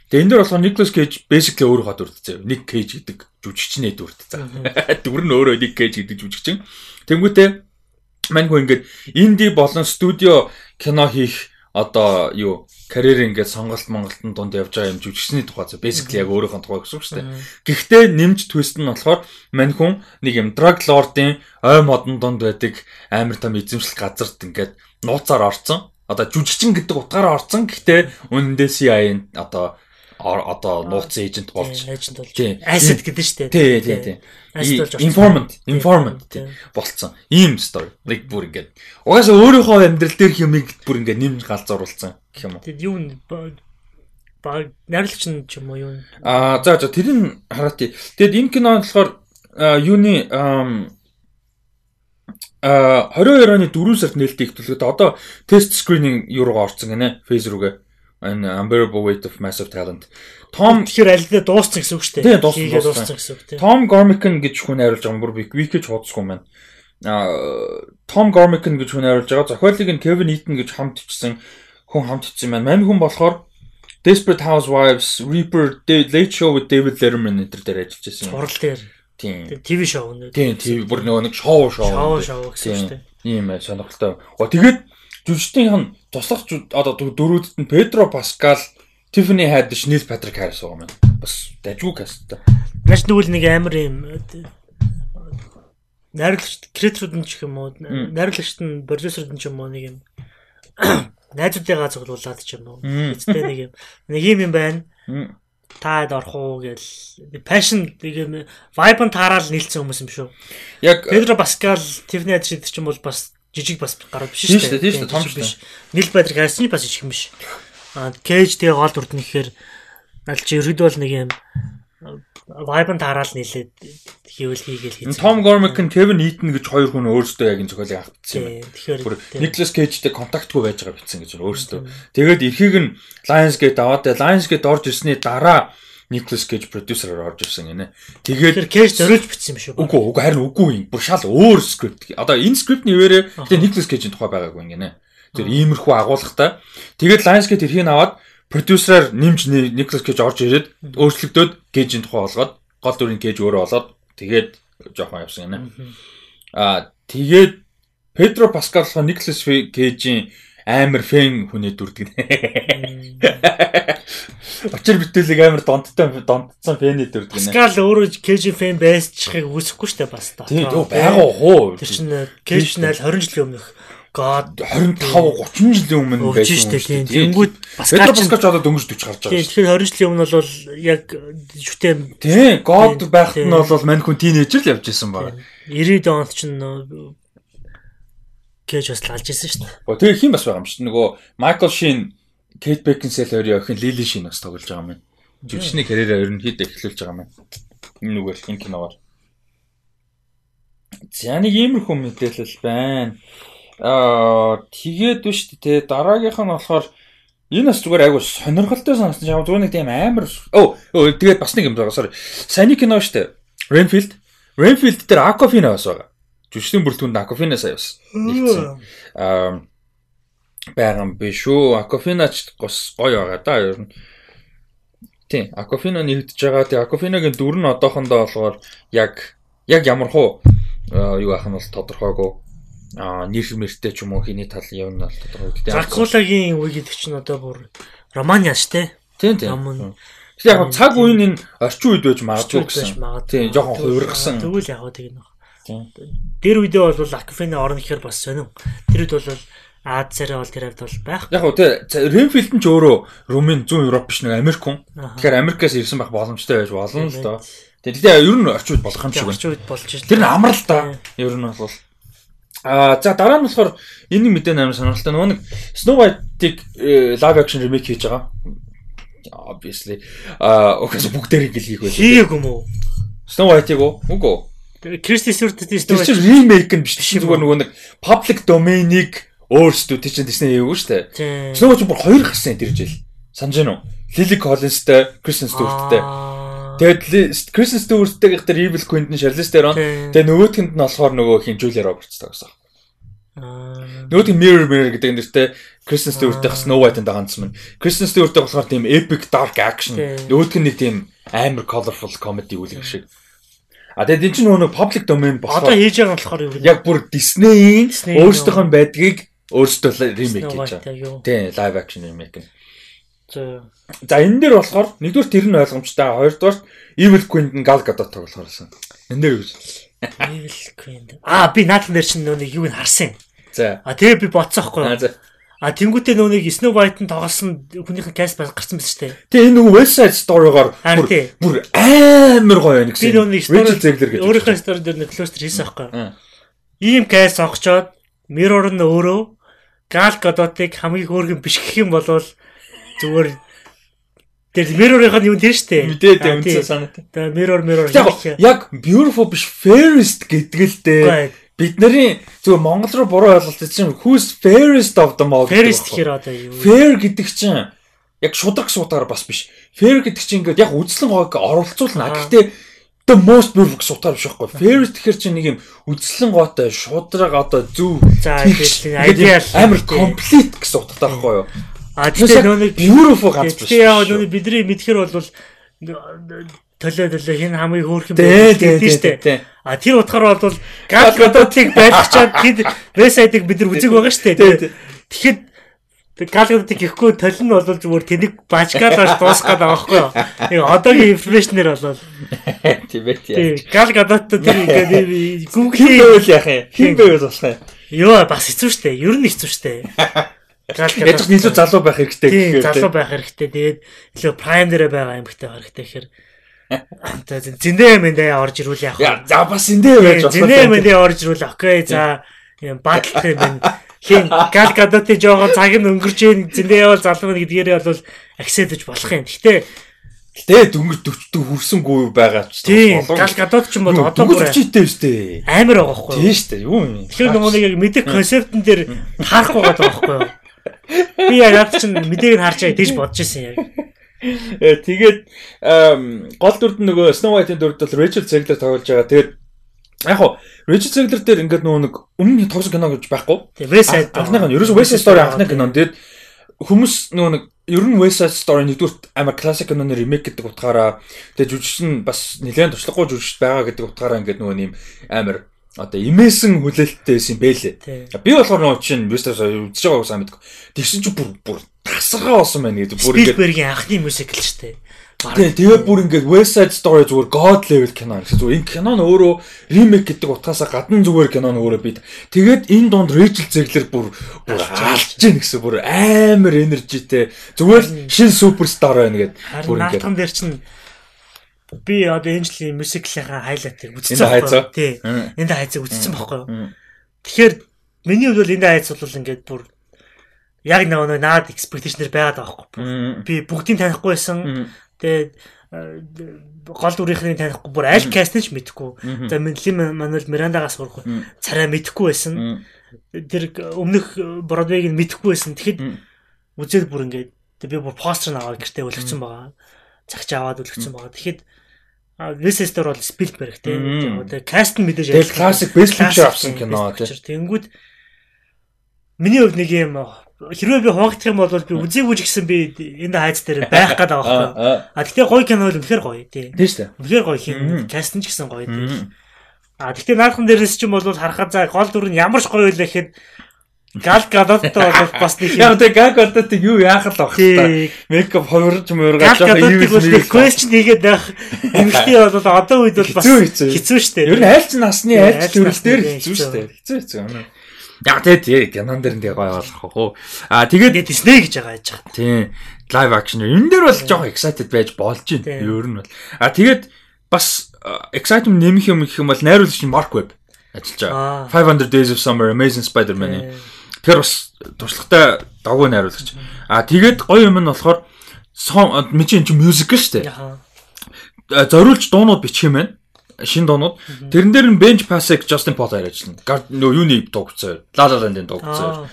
Тэгээ энэ дөр болохоор Nicolas Cage basically өөрөө хад үрдцээ. Nick Cage гэдэг жүжигчнээ дүрдцээ. Дүр нь өөрөө Nick Cage гэдэг жүжигчин. Тэнгүүтээ маньгүй ингээд инди болон студио кино хийх одоо юу карьер ингээд сонголт Монголтын дунд явж байгаа юм жүжигчний тухай зөв basically яг өөрийнхөө тухай гэсэн үг шүү дээ. Гэхдээ нэмж твист нь болохоор мань хүн нэг юм drug lord-ийн ой модон дунд байдаг амар том эзэмшил газарт ингээд нууцаар орцсон. Одоо жүжигчин гэдэг утгаараа орцсон. Гэхдээ үнэндээ CIA-ийн одоо одоо нууцсан эйжент болж эйжент болж asset гэдэг шүү дээ. Тий, тий, тий. Informant, informant болцсон. Ийм story. Like бүр ингээд. Угаасаа өөрийнхөө амьдрал дээр юмыг бүр ингээд нэмж галзууруулсан гэх юм уу. Тэгэд юу баг найрлагч нь ч юм уу юу. Аа за за тэрийг хараати. Тэгэд энэ кино болохоор юуны а 22 оны 4 сард нээлттэй ихтүүлгээд одоо тест скрининг юу руугаа орсон гинэ фейс рүүгээ энэ unbearable weight of massive talent. Том тэгэхээр аль дууссан гэсэн үг шүү дээ. Тийм дууссан гэсэн үг тийм. Tom Gormican гэж хүн найруулж байгаа бүр вики ч хоцсгүй маань. Аа Tom Gormican гэж хүн найруулж байгаа. Зохиолыг нь Kevin Eaton гэж хамт ичсэн хүн хамт ичсэн маань. Мань хүн болохоор Desperate Housewives, Reaper, Late Show with David Letterman энэ төр дээр ажиллаж байсан. Сурал дээр. Тийм. ТV шоу нэ. Тийм, ТV бүр нөгөө нэг шоу шоу. Шоу шоу гэсэн шүү дээ. Ийм сонирхолтой. Оо тэгээд жүжигчдийн туслах одоо дөрүүдэд нь Педро Паскал, Tiffany Haddish, Neil Patrick Harris байгаа юм. Бас дажгүй касттай. Маш тэгвэл нэг амар юм найруулагч креаторуд нь ч юм уу найруулагчд нь продюсерд нь ч юм уу нэг юм. Найзуудыгаа цуглуулад ч юм уу. Эцтэй нэг юм. Нэг юм юм байна. Таад орох уу гэл. Passion нэг юм vibe нь таарал нийлсэн хүмүүс юм шүү. Яг Педро Паскал, Tiffany Haddish ч юм бол бас жижиг бас гарууд биш шүү дээ. Тийм шүү дээ. Том биш. Нил Бадрик харсны бас жижиг юм биш. Аа Кэж тэгээ гол дүрд нь ихээр аль чи ерөөдөө бол нэг юм вайбан тараал нийлээд хийвэл хийгээл хийсэн. Том Гормик нь Кевин Итон гэж хоёр хүн өөрсдөө яг энэ зохиолыг автсан юм. Тэгэхээр Никлас Кейжтэй контактгүй байж байгаа битсэн гэж өөрсдөө. Тэгээд эрхийг нь Lionsgate аваад Lionsgate орж ирсний дараа Никлас Кейж продюсераар орж ирсэн гинэ. Тэгээд Кейж зориулж бичсэн юм шүү. Үгүй үгүй харин үгүй юм. Бүр шал өөр скрипт. Одоо энэ скриптний үеэрээ тэгээд Никлас Кейжийн тухай байгаагүй гинэ. Тэр иймэрхүү агуулгатай. Тэгээд Lionsgate эрхийг аваад продюсераар нэмж Никлас Кейж орж ирээд өөрчлөгдөөд Кейжийн тухай болгоод гол дүрийн Кейж өөрөө болоод тэгээд жоохон явсан гинэ. Аа тэгээд Паскал болохоор Никлас Кейжийн амар фэн хүнээ дүрдэг. Очир бүтээлэг амар дондтой дондсон фэний дүрдэг. Паскал өөрөө KG фэн байсчихыг үсэхгүй штэ бас та. Тийм байгаа хоо. Тэр чинь KG нь аль 20 жилийн өмнөх God 25 30 жилийн өмнө байсан шүү дээ. Тэнгүүд Паскал Паскал ч одоо дөнгөж 40 гарч байгаа. Тийм тэгэхээр 20 жилийн өмнө бол яг шүтээ Тийм God байхад нь бол мань хүн тийнейжер л явж исэн баг. 90 онд ч Кэж бас лалж исэн шүү дээ. Тэгээ хин бас байгаа юм шүү. Нөгөө Майкл Шин Кейт Бекинсел хоёрын охин Лили Шин бас тоглож байгаа юм. Жүжигчний карьераа ерөнхийдөө эхлүүлж байгаа юм. Энэ нүгээр хин киногоор. За нэг иймэрхүү мэдээлэл байна. Аа тэгээд биш тээ дараагийнх нь болохоор энэ бас зүгээр айгу сонирхолтой санагдсан яг зүгээр нэг тийм амар оо тэгээд бас нэг юм байгаа sorry. Саяны кино штэ. Renfield. Renfield дээр Aquafina бас байгаа. Жүжигчдийн бүрэлдэхүүнд бас нэгдсэн. Аа байгаа юм биш үү. Акофинач гос гоё байгаа да ер нь. Тийм, Акофино нэгдэж байгаа. Тэгээ Акофиногийн дүр нь одоохондоо болохоор яг яг ямар хуу юу ах нь бол тодорхойгүй а нэр мэртэй ч юм уу хийний тал юм нь бол тодорхой. Дракулагийн үе гэдэг чинь одоо бүр роман яаш те. Тийм тийм. Тэгээ яг цаг үеийн энэ орчин үед байж магадгүй гэсэн. Тийм, жоохон хувиргасан. Тэгвэл яг тийм нэг. Тэр үедээ бол Акофино орно гэхээр бас сонин. Тэр үед бол Аз царай бол тэр хавьд бол байх. Яг уу тий Ренфилд нь ч өөрөө Румын зүүн Европ биш нэг Америк хүн. Тэгэхээр Америкаас ирсэн байх боломжтой байж болно л доо. Тэгээ ер нь орчууд болох юм шиг байна. Орчууд болж шүү. Тэр нь амар л да. Ер нь бол Аа за дараа нь болохоор энэ мэдээ амар сонирхолтой нөгөө нэг Snow White-ыг live action remake хийж байгаа. Obviously аа окей бүгдээрийг л хийх байх. Хийгээгүй юм уу? Snow White-ыг уу? Үгүй. Кристи Стюарт Snow White remake нь биш. Зүгээр нөгөө нэг public domain-ыг өөрсдөө тийч Disney яваагүй шүү дээ. Snow ч бүр хоёр гасан тэр жил. Санаж байна уу? Lily Collins-тэй, Kristen Stewart-тэй. Тэгээд Kristen Stewart-тэй гэх тэр Evil Queen-ийн Charlize Theron. Тэгээд нөгөөтгөнд нь болохоор нөгөө хин Julia Roberts tagaсан. Нөгөөдг Mirror Mirror гэдэг нэртэй Kristen Stewart-тэй Snow White-ын даганцсан мань. Kristen Stewart-тэй болохоор тийм epic dark action. Нөгөөдг нь нэг тийм амар colorful comedy үйл шиг. А тэгээд энэ чинь нөгөө public domain болохоор одоо хийж байгаа болохоор яг бүр Disney-ийн өөрсдийнх нь байдгийг Өөрсдөө Snow хийж байгаа. юу. Тийм, live action remake. За За энэ дээр болохоор нэгдүгээр тэр нь ойлгомжтой, хоёрдугаар Evil Queen-д Gal Gadot тоглохоорсон. Энэ дээр юу? Evil Queen. Аа би наадхан дээр чинь нүг юуг нь харсан. За. А тэгээ би юу. за. А тэнгуүтээ нүг Snow White-ын тоглосон хүнийхэн каст бас гарсан байсан шүү дээ. Тэгээ энэ нөгөө West Side Story-гоор бүр амар гоё байна Би гэсэн. Rachel Zegler гэж. өөрийнхөө стори дээр нэг клостер хийсэн байхгүй. Ийм каст сонгочоод Mirror нь өөрөө Gal Gadot-ыг хамгийн хөөргөн биш гэх юм бол зүгээр Тэр Mirror-ийнх нь юу тийм шүү дээ. Мэдээ Аа, дээ тий. үнцэн санаатай. Тэгээ Mirror Mirror Яг яг beautiful биш fairest гэдэг л дээ. Бид нарын зөв Монгол руу буруу ойлголт чинь who's fairest of them all. байхгүй. гэхээр одоо юу? fair гэдэг чинь яг шудраг суудагаар бас биш. Fair гэдэг чинь ингээд яг үзлэн гоог оролцуулна. Гэхдээ the most beautiful суудагаар биш байхгүй. Fair гэхээр чинь нэг юм үзлэн gooтой шудраг одоо зөв тийм, ideal. амар Тийм. complete гэсэн утгатай байхгүй юу? А яг нөө beautiful ганц биш. Тэгээ яа нөө бидний мэдхээр бол төлөө төлөө хин хамгийн хөөрхөн тэ дээ. тэ. А тэр утгаар бол Gal Gadot-ыг байлгачаад тэд вебсайтыг бид нар үзег байгаа шүү Тэ, дээ. тэ. Тэгэхэд Gadot-ыг гэхгүй төл нь бол зүгээр тэнийг бачгаалаар дуусгаад байгаа байхгүй юу? Яг одоогийн информашнэр бол Тийм ээ тийм. Gadot тэр ингээд Google-ийн байвал яах юм? Хин байвал болох юм? ёо бас хэцүү шүү дээ. Ер нь хэцүү шүү дээ. Gal Яаж ч илүү залуу байх хэрэгтэй Тийм, гэхээр. залуу байх хэрэгтэй. Тэгээд илүү prime дээр байгаа эмэгтэй байх хэрэгтэй гэхээр тэгээд зэндээ мэндээ орж ирүүл яах вэ? За бас эндээ байж болох. Зэндээ мэндээ орж ирүүл окей. За юм батлах юм байна. Хин гал гадууты жоохон цаг нь өнгөрч ийн зэндээ явал залуу гэдгээрээ бол аксептж болох юм. Гэтэ Тэ дөнгөж 40 хүрсэнгүй байгаа ч тийм гал гадууд ч юм бол одоо бүр читэй штэ. амар байгаа байхгүй юу? Тийм штэ. Юу юм? Тэгэхээр нөгөө нэг яг мэдээ концептн дээр харахгүй байгаа байхгүй юу? Би яг чинь мэдээг нь харж байгаа тийж бодож ирсэн яг. Э, Тэгээд гол дүрд нь нөгөө Snow White-ийн дүрд бол Rachel Zegler тоглож байгаа. Тэгээд яг хуу Rachel Zegler дээр ингээд нөгөө нэг өмнө тоглосон кино гэж байхгүй. Тэгээ West Side анхных нь ерөөсөө West Side Story анхны кино. Тэгээд хүмүүс нөгөө нэг ер нь West Side Story нэгдүгээр амар классик киноны ремейк гэдэг утгаараа тэгээд жүжигчин бас нэлээд туршлагагүй жүжигч байгаа гэдэг утгаараа ингээд нөгөө нэм амар одоо имээсэн хүлээлттэй байсан юм бэлээ. Би болохоор нөгөө чинь West Side үзэж байгааг сайн мэдгүй. Тэгсэн чинь бүр бүр тасаргаа болсон байна гэдэг. Бүр ингээд Спилбергийн анхны мюзикл шүү дээ. Тэгээ тэгээ бүр ингээд West Side Story зүгээр god level кино гэсэн зүгээр энэ кино нь өөрөө ремейк гэдэг утгаасаа гадна зүгээр кино нь өөрөө бит. Тэгээд энэ донд Rachel Zegler бүр бүр алж гин гэсэн бүр амар энержитэй зүгээр шин суперстар байна гэд бүр ингээд наалтхан дээр чинь би одоо энэ жилийн мюзиклийнхаа хайлайтыг үзсэн байхгүй? Тий. Энд хайцаг үзсэн байхгүй юу? Тэгэхээр миний хувьд бол энэ хайц бол ингээд бүр яг нэг нэг наад expectation-ээр байгаад байгаа байхгүй. Би бүгдийг танихгүй байсан. Тэгээд э, гол дүрийнхний танихгүй бүр аль кастныг ч мэдэхгүй. За Мануэл Мирандагаас сурах царай мэдэхгүй байсан. Тэр өмнөх Бродвейг нь мэдэхгүй байсан. Тэгэхэд үзээд бүр ингээд би бүр постэр наваад гэртээ үлгцэн байгаа. Цагч аваад үлгцэн байгаа. Тэгэхэд Весестер бол Спилберг тийм. Тэгээ каст нь мэдээж Тэгэл classic best picture авсан кино, picture. Тэнгүүд миний хувьд нэг юм хэрвээ би хуваагдах юм бол би үзээгүй ч гэсэн би энэ хайц дээр байх гээд байгаа байхгүй. А тэгтээ гоё кино бол үнэхээр гоё тийм. Тийм шүү дээ. Үнэхээр гоё хин Мм. каст нь ч гэсэн гоё тийм. Мм. А тэгтээ наадхан дээрээс ч юм бол харахад за гол дүр нь ямар ч гоё байлаа гэхэд Гал гадаадтай бол бас нэг Яг тэг гаг одод юу яах л баг тий та. Мейкап хувирж Гал жоохон гадаадыг бол evil нэг question хийгээд байх эмэгтэй бол одоо үед бол бас Хэцүү, хэцүү штэ. Ер нь айлч насны Тий, айлч айлч төрөл дээр насны, хэцүү. шүү дээ. Хэцүү хэцүү. Яг тэгээ тий кинон дээр нь тэгээ гоё болох уу. Аа тэгээд Тэгээд Disney гэж байгаа яж байгаа. тий лайв акшн энэ дээр бол жоохон excited байж болж байна. Ер нь бол. Аа тэгээд бас excitement нэмэх юм гэх юм бол найруулагч Mark Webb ажиллаж Аа. байгаа. 500 Days of Summer, Amazing Spider-Man. Тэр бас туршлагатай давгүй найруулагч. Аа тэгээд гоё юм нь болохоор мичийн чи мюзикл шүү дээ. Зориулж дуунууд бичих юм байна. Шин дуунууд. Тэрэн дээр нь Bench Pass-ыг Justin Paul ажиллана. Гар нөө юуны дууг цаар. La La Land-ийн дууг цаар. Аа.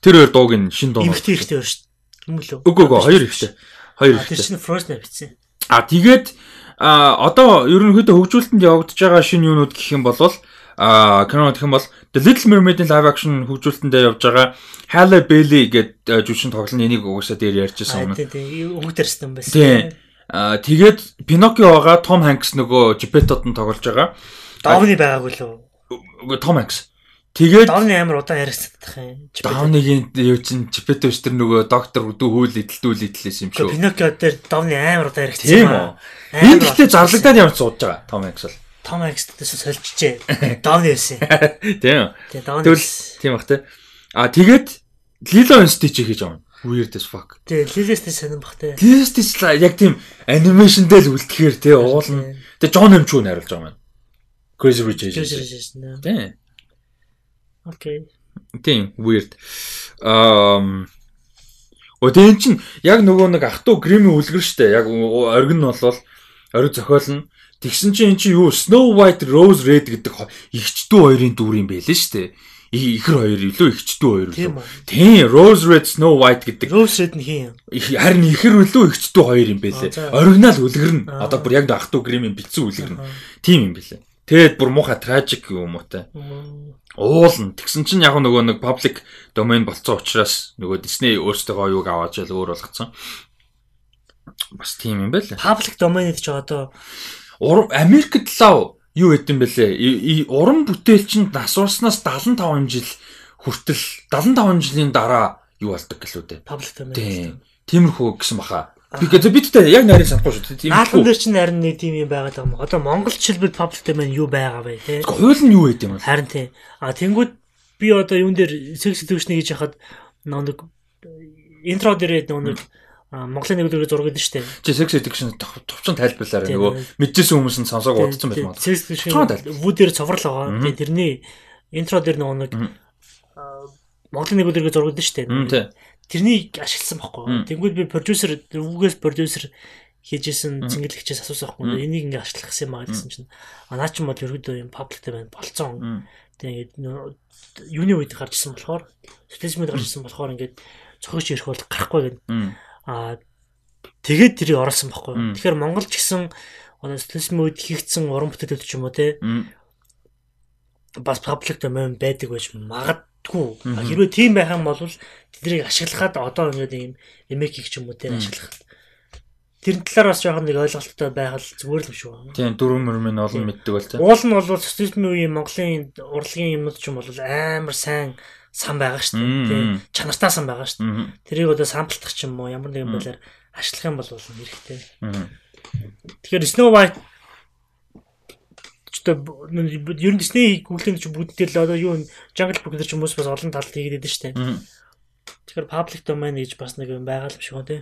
Тэр хоёр дууг нь шин дуунууд. Эмэгтэй ихтэй өөр штэ. Юм л үү? Үгүй үгүй хоёр ихтэй. Хоёр А тэр ихтэй. чинь Frozen бичсэн. А тэгээд а одоо ерөнхийдөө хөгжүүлэлтэнд явагдаж байгаа шинэ юунууд гэх юм бол а кино гэх юм бол The Little Mermaid-ийн live action хөгжүүлэлтэндээ явж байгаа Halle Bailey гэдэг жүжигчин тоглоно энийг угаасаа дээр ярьжсэн Аа өмнө. тий тий өнгө төрсөн байсан. Тийм. А тэгээд Pinocchio-га Tom Hanks нөгөө Geppetto-д нь тоглож байгаа. Давны байгаагүй л үү? Үгүй Том Hanks. Тэгээд Давны амар удаан яригцдаг юм. Давныгийн юу чин Чипето биш тэр нөгөө доктор өдөө хөл идэлтүүл идэлээс юм шүү. Пиноккио дээр давны амар удаан яригцсан. Тийм үү. Энэ гэхдээ зарлагдаад ямар сууж байгаа Том Хэнкс бол. Том Хэнкстэйс сольжжээ. Давны байсан. Тийм. Тийм давны. Тэгвэл тийм бах те. А тэгээд Lilo Stitch хийж байгаа юм. Weird as fuck. Тийм Лилэстэй сонирн бах те. Lilo Stitch яг тийм анимашн дээр л үлдэхээр те уулна. Тэгээ John M. Chu найруулж байгаа юм. Crazy Rich Asians. Тийм. Окей. Тийм, weird. Um Өдөө чин яг нөгөө нэг ах トゥ Грими үлгэр штэ. Яг оргин нь болвол ориг зохиол нь тэгсэн чинь эн чинь юу Snow White Rose Red гэдэг ихчдүү хоёрын дүр юм байлээ штэ. Ихэр хоёр илүү ихчдүү хоёр илүү. Тийм, Rose Red Snow White гэдэг. Rose Red нь хин юм. Харин ихэр илүү ихчдүү хоёр юм байлээ. Оригинал үлгэр нь одоо бүр яг ах トゥ Грими бэлдсэн үлгэр нь. Тийм юм байлээ. Тэгээд бүр муухай tragic юм уу те уулна. Тэгсэн чинь яг нөгөө нэг public domain болцсон учраас нөгөө Disney өөрсдөө юуг аваад жил өөр болгоцсон. Бас тийм юм байл. Public domain гэж одоо Америкт лав юу гэдэм бэлээ. Уран бүтээл чинь насурснаас 75 жил хүртэл 75 жилийн дараа юу болдог гэлүү дээ. Domain. Тийм. Тиймэрхүү гэсэн баха. Гэдэг бидтэй яг нарийн санахгүй шүү. Тийм. Наадхан дээр чинь харин нэг тийм юм байгаад байгаа юм. Одоо монголчилбэл public domain юу байгаа вэ те? Хууль нь юу гэдэг юм бэ? Харин тийм. А тэнгууд би одоо юун дээр sex education гэж яхад нэг интро дээр нэг Монголын нэг үлрэг зураг гэдэг шүү дээ. Чи sex education товчон тайлбарлаарай. Нөгөө мэдчихсэн хүмүүс нь сонсоог удсан байх юм. Sex education вүүдээр цоврал байгаа. Тэгээ тэрний интро дээр нөгөө нэг Монголын нэг үлрэг зураг гэдэг шүү дээ. Тэрнийг ашигласан байхгүй. Тэнгүүд би продюсер өвгөөс продюсер хийжсэн цэнгэлэгчээс асуусан байхгүй. Энийг ингээ ашиглах юм аа гэсэн чинь а наа ч юм бол ерөөдөө юм паблик байна болцсон. Тэгээд юуны үед гарч ирсэн болохоор социализмд гарч ирсэн болохоор ингээд цохиж ирэх бол гарахгүй гэдэг. Аа тэгээд тэрийг оруулсан байхгүй. Тэгэхээр Монгол ч гэсэн одоо социализм үед хийгдсэн уран бүтээлүүд ч юм уу те бас паблик domain байдаг байж магад Тгүү. Хэрвээ тийм байх юм бол тэднийг ашиглахад одоо ингээд ийм эмэкийг ч юм уу тийм ашиглахад тэр талаар бас жоохон нэг ойлголттой байх л зүгээр л юм шүү. Тийм дөрөв мөрмийн олон мэддэг бол тийм. Уул нь бол социализмын үеийн Монголын урлагийн юмнууд ч юм бол амар сайн сан байгаа шүү дээ. Тийм чанартай сан байгаа шүү дээ. Тэрийг одоо самплдах ч юм уу ямар нэгэн байдлаар ашиглах юм бол хэрэгтэй. Тэгэхээр Snow White одоо ер нь Disney Google-ийн ч бүгдтэй л одоо юу Jungle Book гэж хүмүүс бас олон талд хийгээд штэ. Тэгэхээр public domain гэж бас нэг юм байгаа юм шиг байна тий.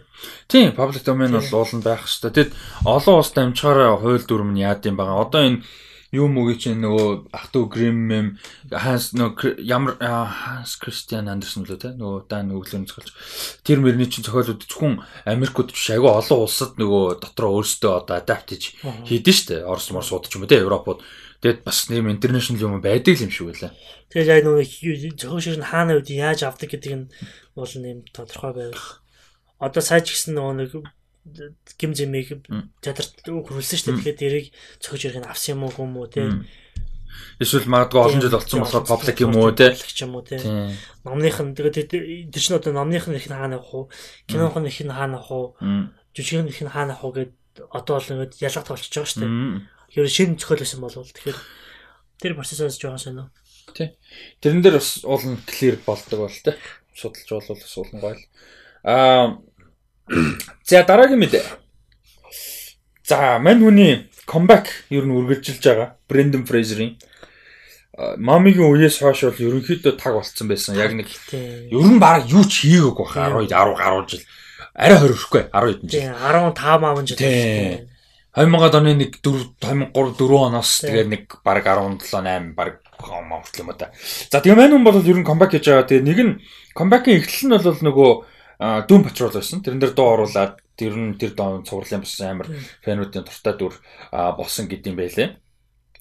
Тийм, public domain бол уулан байх шүү дээ. Тэгэд олон улс дамжихаараа хууль дүрм нь яад юм байгаа. Одоо энэ юу мөгийн чинь нөгөө ах トゥ Grimm Ханс нөгөө ямар Ханс Кристиан Андерсон лөө те нөгөө дан өглөө зохиолч тэр мөрний чинь зохиолууд зөвхөн Америкт биш айгүй олон улсад нөгөө дотроо өөрсдөө одоо адапт хийж хийдэж штэ Орос мор суудч юм те Европод тэгээд бас нэм интернэшнл юм байдаг юм шиг байлаа. Тэгээд яг нөгөө зохиол шиг нь хаана үед яаж авдаг гэдэг нь бол нэм тодорхой байв. Одоо сайж гисэн нөгөө нэг гим зэмийг театрт хөрвүүлсэн шүү дээ. Тэгэхээр дэрийг цогж ирэх нь авсан юм уу юм уу те. Эсвэл магадгүй олон жил болсон болохоор паблик юм уу те. юм уу те. Номных нь тэгээд тэр чинь одоо номных нь их нь хаана авах уу? Кинох нь их нь хаана авах уу? Жүжигэн их нь хаана авах уу гэд одоо бол ингээд ялгат болчихж байгаа шүү дээ. Тэгэхээр шинэ зохиол байсан болвол тэгэхээр тэр процессоос жоохон сонио. Тий. Тэрэн дээр бас уулын clear болдог бол те. Судалж болвол бас уулын гоё л. Аа За дараагийн мэдээ. За мань хүний comeback ер нь үргэлжилж байгаа. Brendan Fraser-ийн мамигийн үеэс хойш бол ерөнхийдөө таг болцсон байсан. Яг нэг ер нь баг юу ч хийгээгүй баха 10 10 гаруй жил. Арай 20 өшгүй 10 хэдэн жил. 15 маван жил. 2000 оны нэг 4 2003 4 оноос тэгээ нэг баг 17 8 баг мавт юм да. За тэгээ мань хүн бол ер нь comeback хийж байгаа. Тэгээ нэг нь comeback-ийн эхлэл нь бол нөгөө Doom Patrol байсан. Тэрэн дээр дуу оруулаад тэр нь тэр доо цувралын бас амар фэнүүдийн дуртай дүр болсон гэдэм байлээ.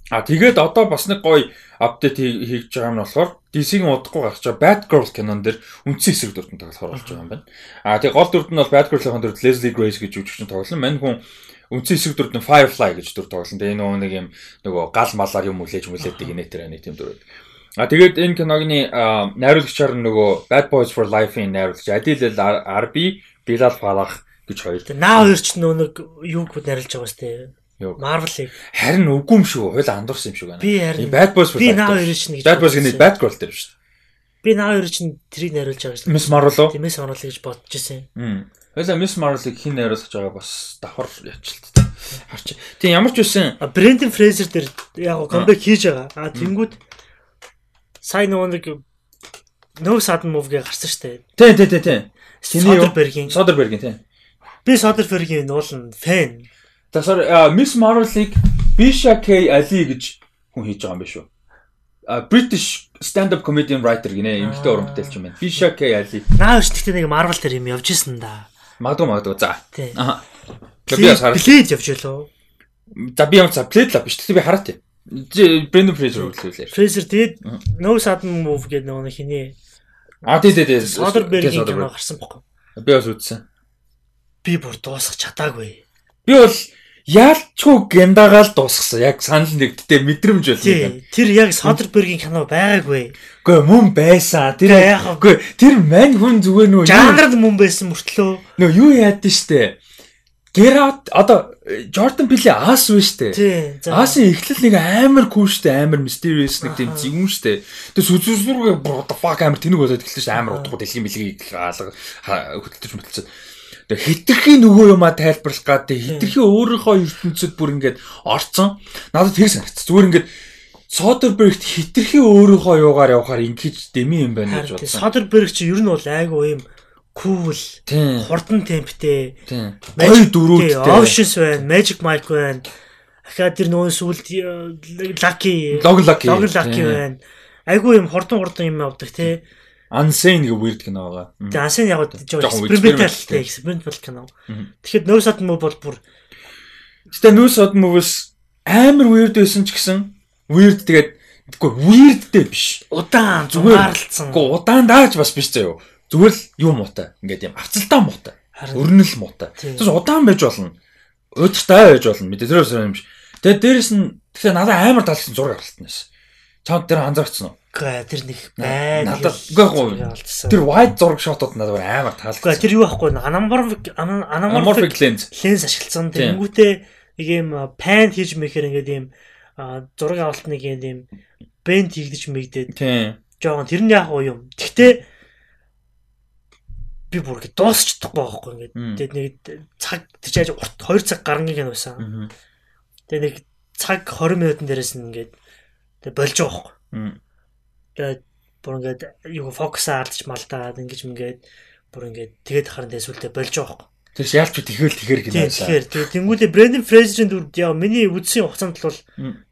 А тэгээд одоо бас нэг гоё апдейт хийж байгаа юм болохоор DC-ийн удахгүй гарч байгаа Batgirl кинон дэр үндсэн эсрэг дүртэн тоглохоор болж байгаа юм байна. А тэгээд гол дүрт нь бол Batgirl-ийн дүрт Leslie Grace гэж жүжигчин тоглосон. Мань хүн үндсэн эсрэг дүрт нь Firefly гэж дүр тоглосон. Тэгээ нөгөө нэг юм нөгөө гал малаар юм үлээж мүлээдэг инээтэй нэг тийм дүр. А тэгээд энэ киногны найруулагчаар нөгөө Bad Boys for Life-ийн найруулагч Adil RB Bilal Fallah гэж хоёр. Наа хоёр ч нэг юуг найруулж байгаа сте. Юу? Marvel-ыг. Харин үгүй юм шүү. Хойл андуурсан юм шүү гэнэ. Би харин Bad Boys би наа хоёр чинь гэж. Bad Boys гэнэ Bad Girl дээр шүү. Би наа хоёр чинь тэрийг найруулж байгаа шүү. Miss Marvel уу? Тиймээс оруулах гэж бодож ирсэн. Хм. Хойло Miss Marvel-ыг хин найруулж байгаа бас давхар ячилт. Харч. Тийм ямар ч байсан Брендон Фрейзер дээр яг комбек хийж байгаа. А тэнгүүд сайн нөгөө нэг No Sudden Move-гээ гарсан штэ. Тий, тий, тий, тий. Тэний юу? Soderbergh-ийн. Soderbergh тий. Би Soderbergh-ийн нуулан фэн. За sorry Miss Marvel-ыг Bisha K Ali гэж хүн хийж байгаа юм биш үү? А British stand-up comedian writer гинэ эмэгтэй уран бүтээлч юм байна. Bisha K Ali. Наа биш гэхдээ нэг Marvel дээр юм явж исэн да. Магадгүй магадгүй. За. Тий. Аа. Би бас хараад. Блэд явж лөө. За би ямар за плейд л биш. Тэгтээ би хараад тий. Brendan Fraser үлээлээ. Фрейзер тэгээд No Sudden Move гэдэг нэг хиний А тий тий тий. Soderbergh-ийн кино гарсан бохгүй. Би бас үзсэн. Би бүр дуусах чадаагүй. Би бол яалчгүй гендагаал дуусгасан. Яг санал нэгдтэй мэдрэмж Тий. Тэр яг Soderbergh-ийн кино байгаагүй. Үгүй мөн байсан. Тэр яг- үгүй тэр мань хүн зүгээр нөө Жанрд мөн байсан мөртлөө. нөө юу яадсан штэ. Гэрат одоо Jordan Peele аас вэ штэ. Аасын эхлэл нэг амар кул штэ амар mysterious нэг тийм юм штэ. Тэгээ сүзүүсрүүгээ what the fuck амар тэнэг болоод эхэлсэн штэ амар утга дэлхийн бэлгийг хаалга хөдөлтөж мөлцөд. Тэгээ хитрхийн нөгөө юмаа тайлбарлах гад тэгээ хитрхийн өөрийнхөө ертөнцид бүр ингээд орцсон. Надад тэр санагдсан. Зүгээр ингээд Soderbergh хитрхийн өөрийнхөө юугаар явахаар ингэж дэми юм байна гэж бодсон. Soderbergh чи ер нь бол айгүй юм cool, хурдан темптэй. Гой дөрүүдтэй. Options байна, Magic Mike байна. Ахаа тэр нөгөө сүлд Lucky Log Lucky. Log Lucky байна. Айгүй юм хурдан хурдан юм авдаг тий. Unsane гэх weird кино байгаа. Тэгээ ансын яг experimental experimental. кино. Тэгэхэд No Sudden Move бол бүр Гэтэ нүүс од movies амар weird байсан ч гэсэн weird тэгээд үгүй weirdтэй биш. удаан зугаарлцсан. Үгүй удаан дааж бас биш заяо. Зүгээр л юу муутай. Ингээд юм авцалтай муутай. Өрнөл муутай. Тэгээс удаан байж болно. Өдөртэй байж болно. Мэдээ тэрөөс юм биш. Тэгээд дээрэс нь тэгэхээр надад амар таалсан зураг авалтсан байсан. Чамд тэр анзаарчихсан уу? Тэр нэг байн. Надад үгүй гоо. Тэр wide зураг шотууд надад амар Гэ таалсан. тэр юу байхгүй анаморфик анаморфик lens. ленс ашигласан. Тэнгүүтээ нэг юм пан хийж мэхэр ингээд юм зураг авалт нэг юм бенд хийгдэж мэгдээд Тийм. жоохон тэр нь яг уу юм. Гэхдээ би бүр ингэ дуусчихдаггүй байхгүй ингээд. Тэгээд нэг цаг чааж урт 2 цаг гарангийн кино байсан. Тэгээд нэг цаг 20 минутын дээрээс нь ингээд тэгээд болж байгаа байхгүй. Тэгээд бүр ингээд юу фокусаа алдчих малтаад ингэж ингээд бүр ингээд тэгээд харан дэсвэлдээ болж байгаа байхгүй. Тэр шаалч тэгэл тэгэхэр Тийм гинэ. тэгэхээр тэгээд тэнгуүлээ Брэндон Фрейзерийн дүр яа миний үдсийн хугацаанд бол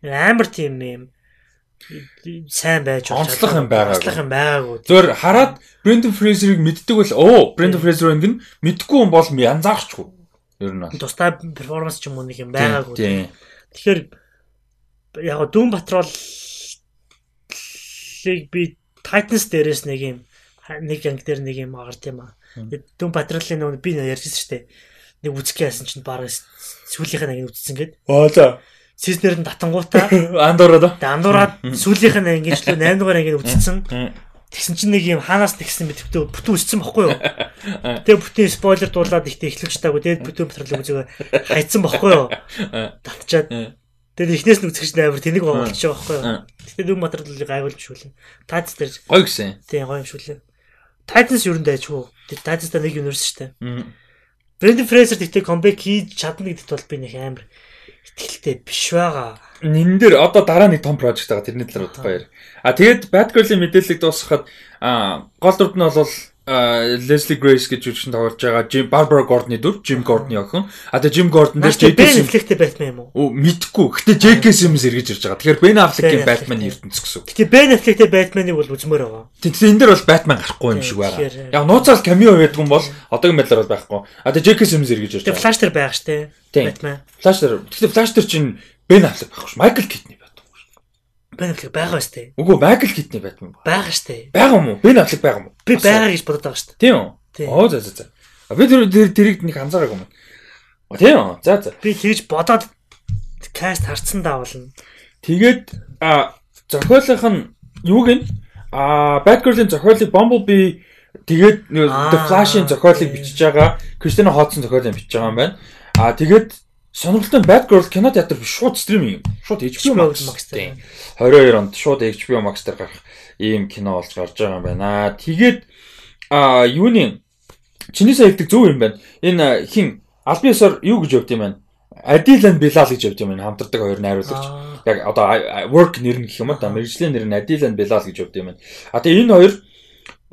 амар тийм юм сайн байж болж Онцлог юм байгаагүй. Онцлог юм байгаагүй. Зөөр хараад Brendan Fraser-ыг мэддэг бол оо Brendan Fraser ингэ нь мэдгүй хүн бол янзаарчгүй. Ер нь бол. Тустай перформанс ч юм уу нэг юм байгаагүй. Тэгэхээр яг Doom Patrol-ыг би Titans дээрээс нэг юм нэг анги дээр нэг юм агарт юм аа. Doom Patrol-ийн нэг би ярьжсэн шүү дээ. Нэг үзэх яасан чинь бараг сүүлийнх нь анги үзсэн гээд Аа за. Сизнер нь татангуудаа Андуураа да. тэгээд андуураад сүүлийнх нь ангиж лөө 8 дугаар анги үзсэн. Мм. Тэгсэн чинь нэг юм хаанаас тэгсэн мэдвгүй бүтэн үссэн бохгүй юу? Тэгээ бүтэн спойлер дуулаад ихтэй эхлүүлж таагүй. Тэгээд бүтэн материал үзэгээ хайцсан бохгүй юу? Татчаад. Тэгээд эхнээс нь үзэж амар тэнэг болчихж байгаа бохгүй юу? Тэгээд дүн материалыг гайвуулж шүүлэн. Тайц дээр Гоё гисэн. тийм гоё юм шүүлээ. Titans юу нэ дайчгүй. Тэр Titans та нэг шүү дээ. Мм. Brendan Fraser тэгтээ comeback хийж чадна гэдэгт бол би нэг амар итгэлтэй биш байгаа. Нин дээр одоо дараа нэг том прожект байгаа тэрний талаар бодох баяр. А тэгээд Batgirl-ийн мэдээллийг дуусгахад гол дүрд нь бол Leslie Grace гэж жүжигчин тоглож байгаа Jim Barbara Gordon-ы дүр, Jim Gordon-ы охин. А тэгээд Jim Gordon дээр J.K. Simmons Affleck-тэй Batman юм уу? Оо мэдгүй. Гэтэ J.K. Simmons эргэж ирж байгаа. Тэгэхээр Ben Affleck-ийн Batman ертөнц гэсэн. Гэтэ Ben Affleck-тэй Batman-ыг бол үзмээр байгаа. Тэгэхээр энэ дээр бол Batman гарахгүй юм шиг байгаа. Яг нууцаар камео байдаг юм бол одоогийн байдлаар бол байхгүй. А тэгээд J.K. Simmons эргэж ирж Тэгээ байгаа. Flash дээр байгаа штэ. Batman. Flash дээр. Тэгэхээр Flash дээр чинь Ben Affleck байхгүй шүү. Michael Keaton Ben Affleck байгаа штэ. Үгүй Keaton байсан байна. Байгаа штэ. Байгаа юм уу? Ben Affleck байгаа юм уу? Би байгаа гэж бодоод байгаа штэ. Тийм үү? Оо за за за. А би тэр тэр- тэрийг нэг анзаараагүй юм. Тийм үү? За за. Би тэгж бодоод каст харцсан даавална. Тэгээд а зохиолынх нь юу гин? А Batgirl-ийн зохиолыг Bumblebee тэгээд The Flash-ийн зохиолыг бичиж байгаа Кристина Хотсон зохиолыг бичиж байгаа юм байна. А тэгээд сонирхолтой Bad Girl кино театр биш шууд стриминг юм. Шууд HBO Max дээр 22 онд шууд HBO Max дээр гарах ийм кино болж гарч байгаа юм байна. Тэгээд а юуны чиний саялдаг зөв юм байна. Энэ хин албан ёсоор юу гэж явд юм байна? Адилан Билал гэж явд юм байна. Хамтардаг хоёр найруулагч. Яг одоо work нэр нь гэх юм да. Мэргэжлийн нэр нь Адилан Билал гэж явд юм байна. А тэгээ энэ хоёр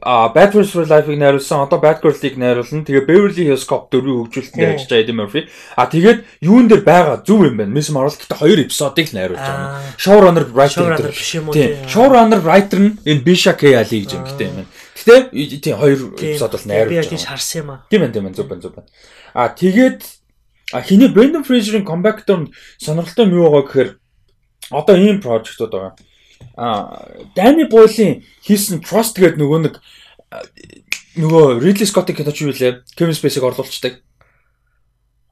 а Girls for Life-ыг найруулсан. Одоо Bad Girl-ыг найруулсан. Тэгээ Beverly Hills Cop 4-ийг хөгжүүлэлтэнд ажиллаж байгаа Eddie Murphy. А тэгээд юун дээр байгаа зөв юм байна. Miss Marvel гэхдээ хоёр эпизодыг найруулж байгаа. Showrunner writer биш юм уу? Тийм. Showrunner writer нь энэ Bisha K. Ali гэж юм гэдэг юм байна. Гэтэ тийм хоёр эпизод бол найруулж байгаа. Би яг харсан юм аа. Тийм байна, тийм байна. Зөв байна, зөв байна. А тэгээд хиний Brendan Fraser-ийн comeback дээр сонирхолтой юм юу байгаа гэхээр одоо ийм project-ууд байгаа а Дани Бойлын хийсэн Trust гэдэг нөгөө нэг нөгөө Ridley Scott-ийн киноч юу вэ? Kevin Spacey-г орлуулцдаг.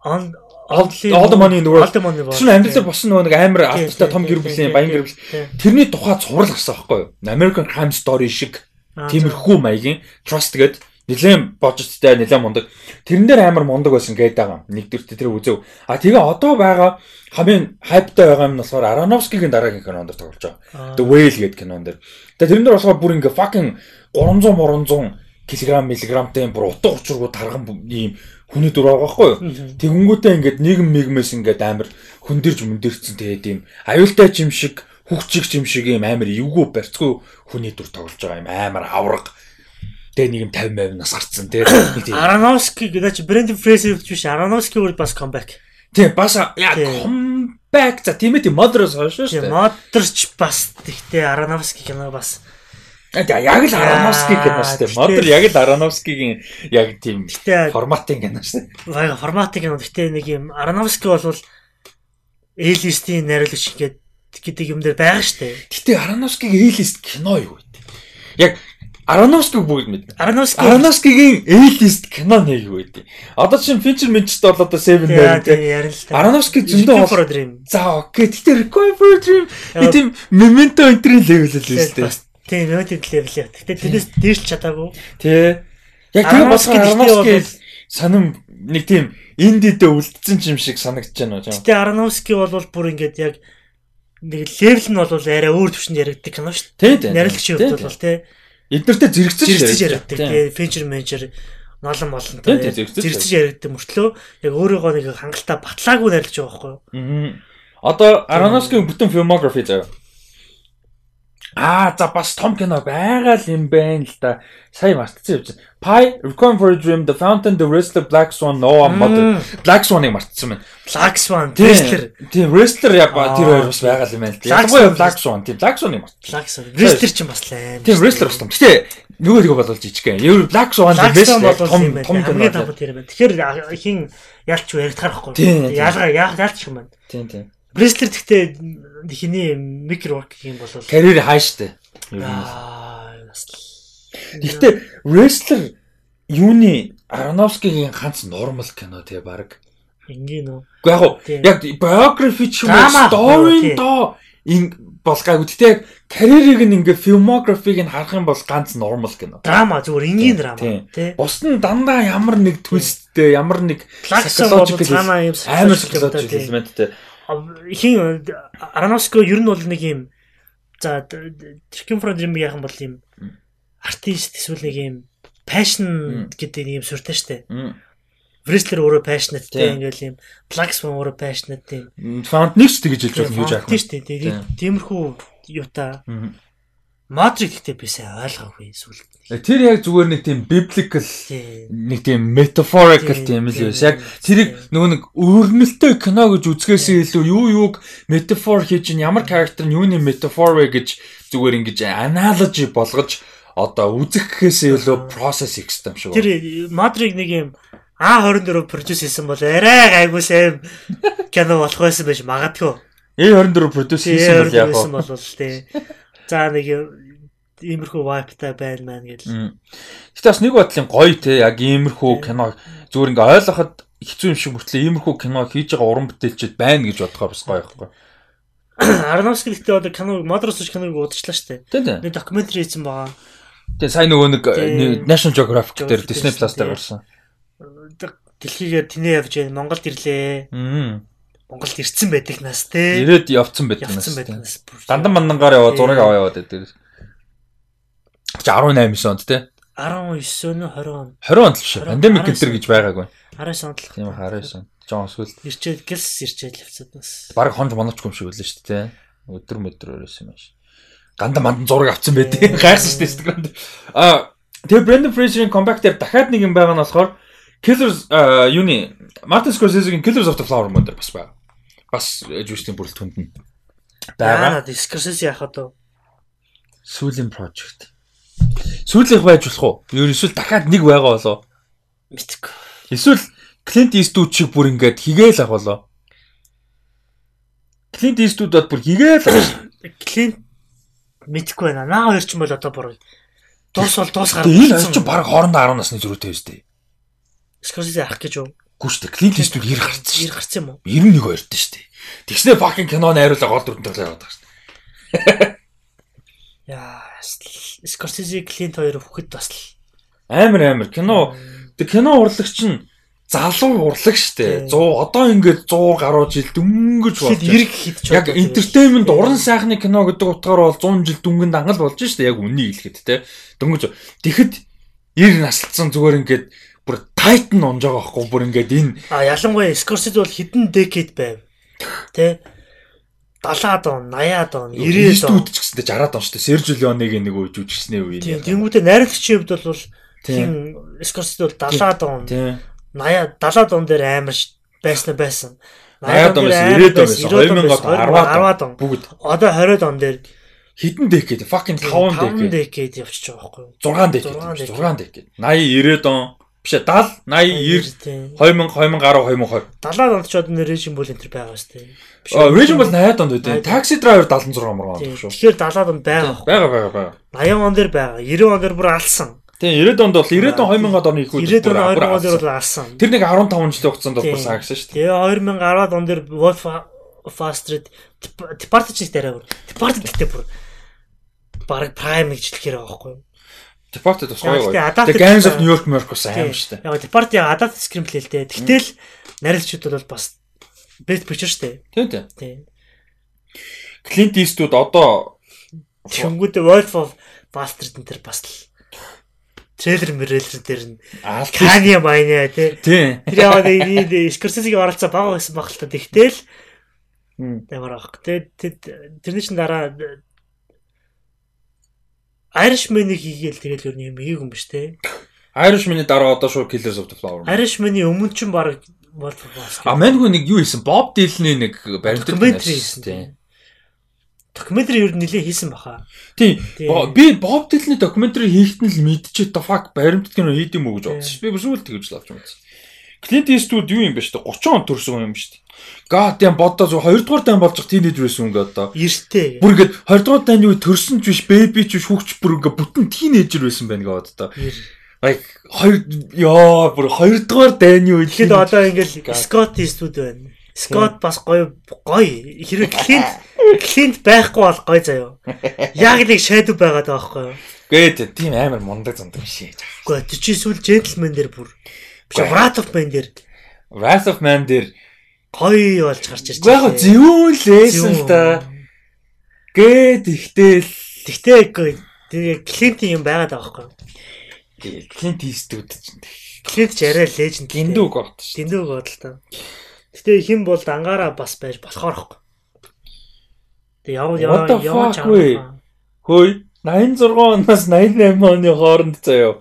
On All the money in the world. Шин амьдралаар босон нөгөө нэг амар алдартай том гэр бүлийн баян гэр бүл. Тэрний тухай цуврал гарсан байхгүй юу? American Crime Story шиг тиймэрхүү маягийн Trust гэдэг нэлээд божцтой нэлээд мундаг. Тэрэн дээр амар мундаг байсан гээд байгаа. Нэгдүгээр тэр үзэв. А тэгээ одоо байгаа хамгийн хайптай байгаа юм нь болохоор Ароновскигийн дараагийн кинонд тоглож байгаа. The Whale гэдэг кинон дээр. Тэгээ тэрэн дээр болохоор бүр ингээ fucking 300 300 кг миллиграмтай бүр утга учиргүй тарган ийм хүний дүр байгаа байхгүй юу. Тэгэнгүүтээ ингээд нийгэм мигмэс ингээд амар хөндөрж мөндөрцөн тэгээд ийм аюултай юм шиг хүчиг юм шиг ийм амар эвгүй барьцгүй хүний дүр тоглож байгаа юм амар авраг Тэгээ нэг юм 50 нас гарцсан тий. Ароновски гэдэг чи Брэндон Фрейсер биш Ароновски бүр бас comeback. Тий бас яа comeback за тийм ээ Mother-оос хойш шүү дээ. Mother-ч бас тэгтээ Ароновски кино бас Тэгээ яг л Ароновски кино шүү дээ. Mother яг л Ароновскигийн яг тийм форматын кино шүү дээ. Яг форматын кино. Гэтэ нэг юм Ароновски бол A-list-ийн найруулагч гэдэг гэдэг юм дээр байгаа шүү дээ. Гэтэ Ароновскигийн A-list кино юу вэ? Яг Ароновскиг бүгд мэд. Ароновский Ароновскигийн A-list кино нэг юу гэдэг. Одоо чинь Fincher Minchт бол одоо 7 байна тийм. Ароновский зөндөө for a dream. За окей. Тэгэхээр Requiem for a dream тийм Memento энтрийн level л дээ. Тийм, Memento level яа. Гэтэ тэрнээс дээш чадаагүй. Тий. Яг тэр болсон Ароновский санам нэг тийм индидэ үлдсэн юм шиг санагдаж байна уу. Гэтэ Ароновский бол бүр ингээд яг нэг левел нь бол арай өөр төвшөнд яригддаг кино шүү дээ. Найрлагчийн хувьд бол тий эднэртэй зэрэгцэж зэрэгцэж яригддаг тий фенчер менежер ноолон молонтой зэрэгцэж яригддаг мөртлөө. Яг өөрийгөө нэг хангалттай батлаагүй найрлаж байгаа байхгүй юу? Одоо Ароновскийн бүтэн filmography заяа Аа за бас том кино байгаа л юм байна л да. Сайн мартчихсан юм чинь. Pie, Requiem for a Dream, The Fountain, The Wrestler, Black Swan, Noah Mother. Black Swan-ыг мартчихсан байна. Black Swan, Wrestler. Тийм, Wrestler яг тэр хоёр бас байгаа л юм байна л да. Яггүй Black Swan, тийм Black Swan-ыг мартчихсан. Black Swan. Wrestler ч юм бас л аим. Тийм, Wrestler бас том. Гэтэ нөгөө тийг болж жижиг гэн. Ер Black Swan Wrestler том том байна. Тэгэхээр хин ялч яригдахаар байхгүй. Ялгаа яалч юм байна. Тийм тийм. Wrestler гэхдээ хиний микро ворк юм бол карьер хай штэ. Гэхдээ wrestler юуны Ароновскигийн ганц нормал кино тий баг. Ингийн үү. Гэхдээ яг яг biography ч юм уу story доо ин болгаагүй. Гэтэ яг карьерийг нь ингээ filmography-г нь харах юм бол ганц нормал кино. Драма зүгээр энгийн драма тий. Бус нь дандаа ямар нэг твисттэй, ямар нэг psychological амар psychological элементтэй хин Ароновско ер нь бол нэг юм за Chicken Fried Dream яахан бол юм артист эсвэл нэг юм passion гэдэг нэг юм сүртэй штэ. Wrestler өөрөө passionate тийм ингээл юм Black Swan өөрөө passionate тийм. Found нэгч тэгж хэлж болно гэж аах. Тийм штэ. Тиймэрхүү юута. Matrix гэдэг би сайн ойлгоогүй сүлд. Тэр яг зүгээр нэг тийм biblical нэг тийм metaphorical тийм л юм. Яг тэрийг нөгөө нэг өрнөлтөө кино гэж үзэхээс илүү юу юуг metaphor хийж ин ямар character нь юуны metaphor вэ гэж зүгээр ингэж analogy болгож одоо үзэх гэхээс илүү process хийх юм шүү. Тэр Matrix нэг юм А24 продюс хийсэн бол арай гайгүй сайн кино болох байсан байж магадгүй. A24 продюс хийсэн бол яг. За нэг иймэрхүү вайптай байна маань гэл. Гэтэ бас нэг бодлын гоё те яг иймэрхүү кино зүгээр ингээ ойлгоход хэцүү юм шиг мөртлөө иймэрхүү кино хийж байгаа уран бүтээлчд байна гэж бодохоор бас гоё байхгүй. Ароновский гэхдээ одоо кино Модросч киног удажлаа штэ. Нэг докюментари хийсэн байгаа. Тэгээ сайн нөгөө нэг National Geographic дээр Disney Plus дээр гарсан. Дэлхийгээр тэнээ явж байна. Монголд ирлээ. Монголд ирсэн байдаг нас те. Ирээд явцсан байдаг нас. Дандан мандангаар яваа зураг аваа яваад байдаг. Чи 18 онд те. 19 нь 20 он. 20 онд л биш. 20 Пандемик энэ гэж байгаагүй. 19 онд л. Тийм 19 он. Жон эсвэл Ирчээд гэлс ирчээд л явцад нас. баг хонж моноч юм шиг үлээ шүү дээ. Өдөр мөдрөөр байсан юм шиг. Ганда мандан зураг авсан байдیں۔ Гайхсан шүү дээ Instagram дээр. Аа тэгээ Brendan Fraser-ийн comeback дээр дахиад нэг юм байгаа нь болохоор Killers юуны Martin Scorsese-гийн Killers of the Flower Moon дээр бас байгаа. Бас жүжигчдийн бүрэлдэхүүнд нь байгаа. Scorsese яхад уу? Сүүлийн project. Сүүлийнх байж болох уу? Юу эсвэл дахиад нэг байгаа болоо. Мэдгүй. Эсвэл Clint Eastwood шиг бүр ингээд хийгээл ах болоо. Clint Eastwood-д бүр хийгээл ах. Клин мэдгүй байна. Наа хоёр ч юм бол одоо бүр дуус бол дуус. Тэгээ энэ ч баг хоорондоо 10 насны зөрүүтэй байж тээ. Scorsese ах гэж юу? Гүү штэ Clint Eastwood 90 гарсан шүү. Ир гарсан юм уу? 91 хоёртой шүү дээ. Тэгснэ fucking кино найруулга гол дүрдээ яваад байгаа шүү дээ. Яа, Scorsese Clint хоёр хөхөд бас л Амар амар кино. Тэг кино урлагч нь залуу урлаг шүү дээ. Тийм. 100 одоо ингээд 100 гаруй жил дөнгөж болж ч Яг entertainment уран сайхны кино гэдэг утгаар бол 100 жил дүнгийн дангал болж шүү дээ. Яг үннийг хэлэхэд те. Дөнгөж тэгэхэд 90 наслцсан зүгээр ингээд Titan унж байгаа байхгүй бүр ингээд энэ А ялангуяа Scorsese бол хэдэн decade байв. Тэ 70-аад он, 80-аад он, 90-аад он. Ч гэсэндээ 60-аад он шүү дээ. Sergio Leone-гийн нэг үе жүжигчний үе. Тийм, тэнгуүтэ найруулагчийн хувьд бол Тийм. Scorsese бол 70-аад он, Тийм. 80 70-аад он дээр амар ш- байсан байсан. 80-аад он байсан, 90-аад он байсан, 2000-аад он, 10-аад он. Бүгд Одоо 20-аад он дээр хідэн decade fucking 5 5 decade явчихж байгаа байхгүй юу? 6 decade 6 6 decade 80 90 он биш ээ 70 80 90 Тийм. 2000 2010 2020 70-аад онд ч одоо режим бол энэ байгаа шүү дээ. Биш үү? Raging бол 80-аад онд. Найд. Taxi Driver 76 мөр онд Тийм. шүү. Тэгэхээр 70-аад онд байгаа. Бага бага бага. 80 он дээр байгаа. 90 он дээр бүр алсан. Тийм 90 онд бол 90 он 2000-ад оны их үед 90 он 2000 он дээр алсан. бол алсан. Тэр нэг 15 жилийн хугацаанд бол бүр саагсан шүү дээ. Тэгээ 2010-ад он дээр Wolf Fastred Departed ч дараа бүр. Departed гэдэг бүр баг prime гэж хэлэхээр байгаа байхгүй юу? Departed бас гоё The Gangs of New York York бас аим дээ. Яг Departed яг adapted screenplay л дээ. Тэгтэл найруулагчид бол бас best picture дээ. Тийм тийм. Тийм. Clint Eastwood одоо Тэнгүүд Wolf of Bastard энэ төр бас л трейлер мөрэлэр дээр нь Kanye Mania тий. Тийм. Тэр яваад энэ Scorsese-гийн оролцоо бага байсан баг л та. Тэгтэл ямар авах. Тэгээ тэрний чин дараа Irishman-ыг хийгээл тэгэл ер нь юм хийг юм биш те. Irishman-ы дараа одоо шууд Killers of the Flower. Irishman-ы өмнө ч баг бол А маньгүй нэг юу хийсэн? Bob Dylan-ы нэг докюментари хийсэн. тийм. Докюментари ер нь нэлээд хийсэн баха. Тийм. Би Bob Dylan-ы докюментари хийхэд нь л мэдчихээ the fuck баримтат кино хийд юм уу гэж бодсон шүү. Би бүр сүүлд тэгж л авч юмсан. Clint Eastwood юу юм бэ дээ? 30 он төрсөн юм дээ. God damn бодоо зөв 2 дугаар дан болж тийнейж байсан ингээ одоо. Эртээ. Бүр ингээд 20 дугаар дайны үе төрсөн ч биш, бэби ч биш, хүүхч бүр ингээ бүтэн тийнейжер байсан байна гэдэг одоо. Like хоёр яа бүр 2 дугаар дайны үе Тэгэхэд одоо ингээл God. Scott Eastwood байна. Scott бас гоё гоё. Хэрэг Clint Clint байхгүй бол гоё заяо. Яг л shadow байгаад байгаа байхгүй юу? гээд тийм амар мундаг зундаг шээ. Гэхдээ чи сүүл gentleman дээр бүр биш Wrath of Man дээр Wrath of Man дээр гоё болж гарч ирж яг зөвүүн лээсэн л та. Гээд ихтэл Тэгтээ. Тэгээ Clint-ийн юм байгаад байгаа байхгүй юу? Clint Eastwood ч Clint ч арай legend. гиндүү гот шүү. Дэндүү гол л та. Гэтэ хин бол дангаараа бас байж болохоор ихгүй. Тэг яв What the яв fuck вэ? Хөөе 86 оноос 88 оны хооронд заяа.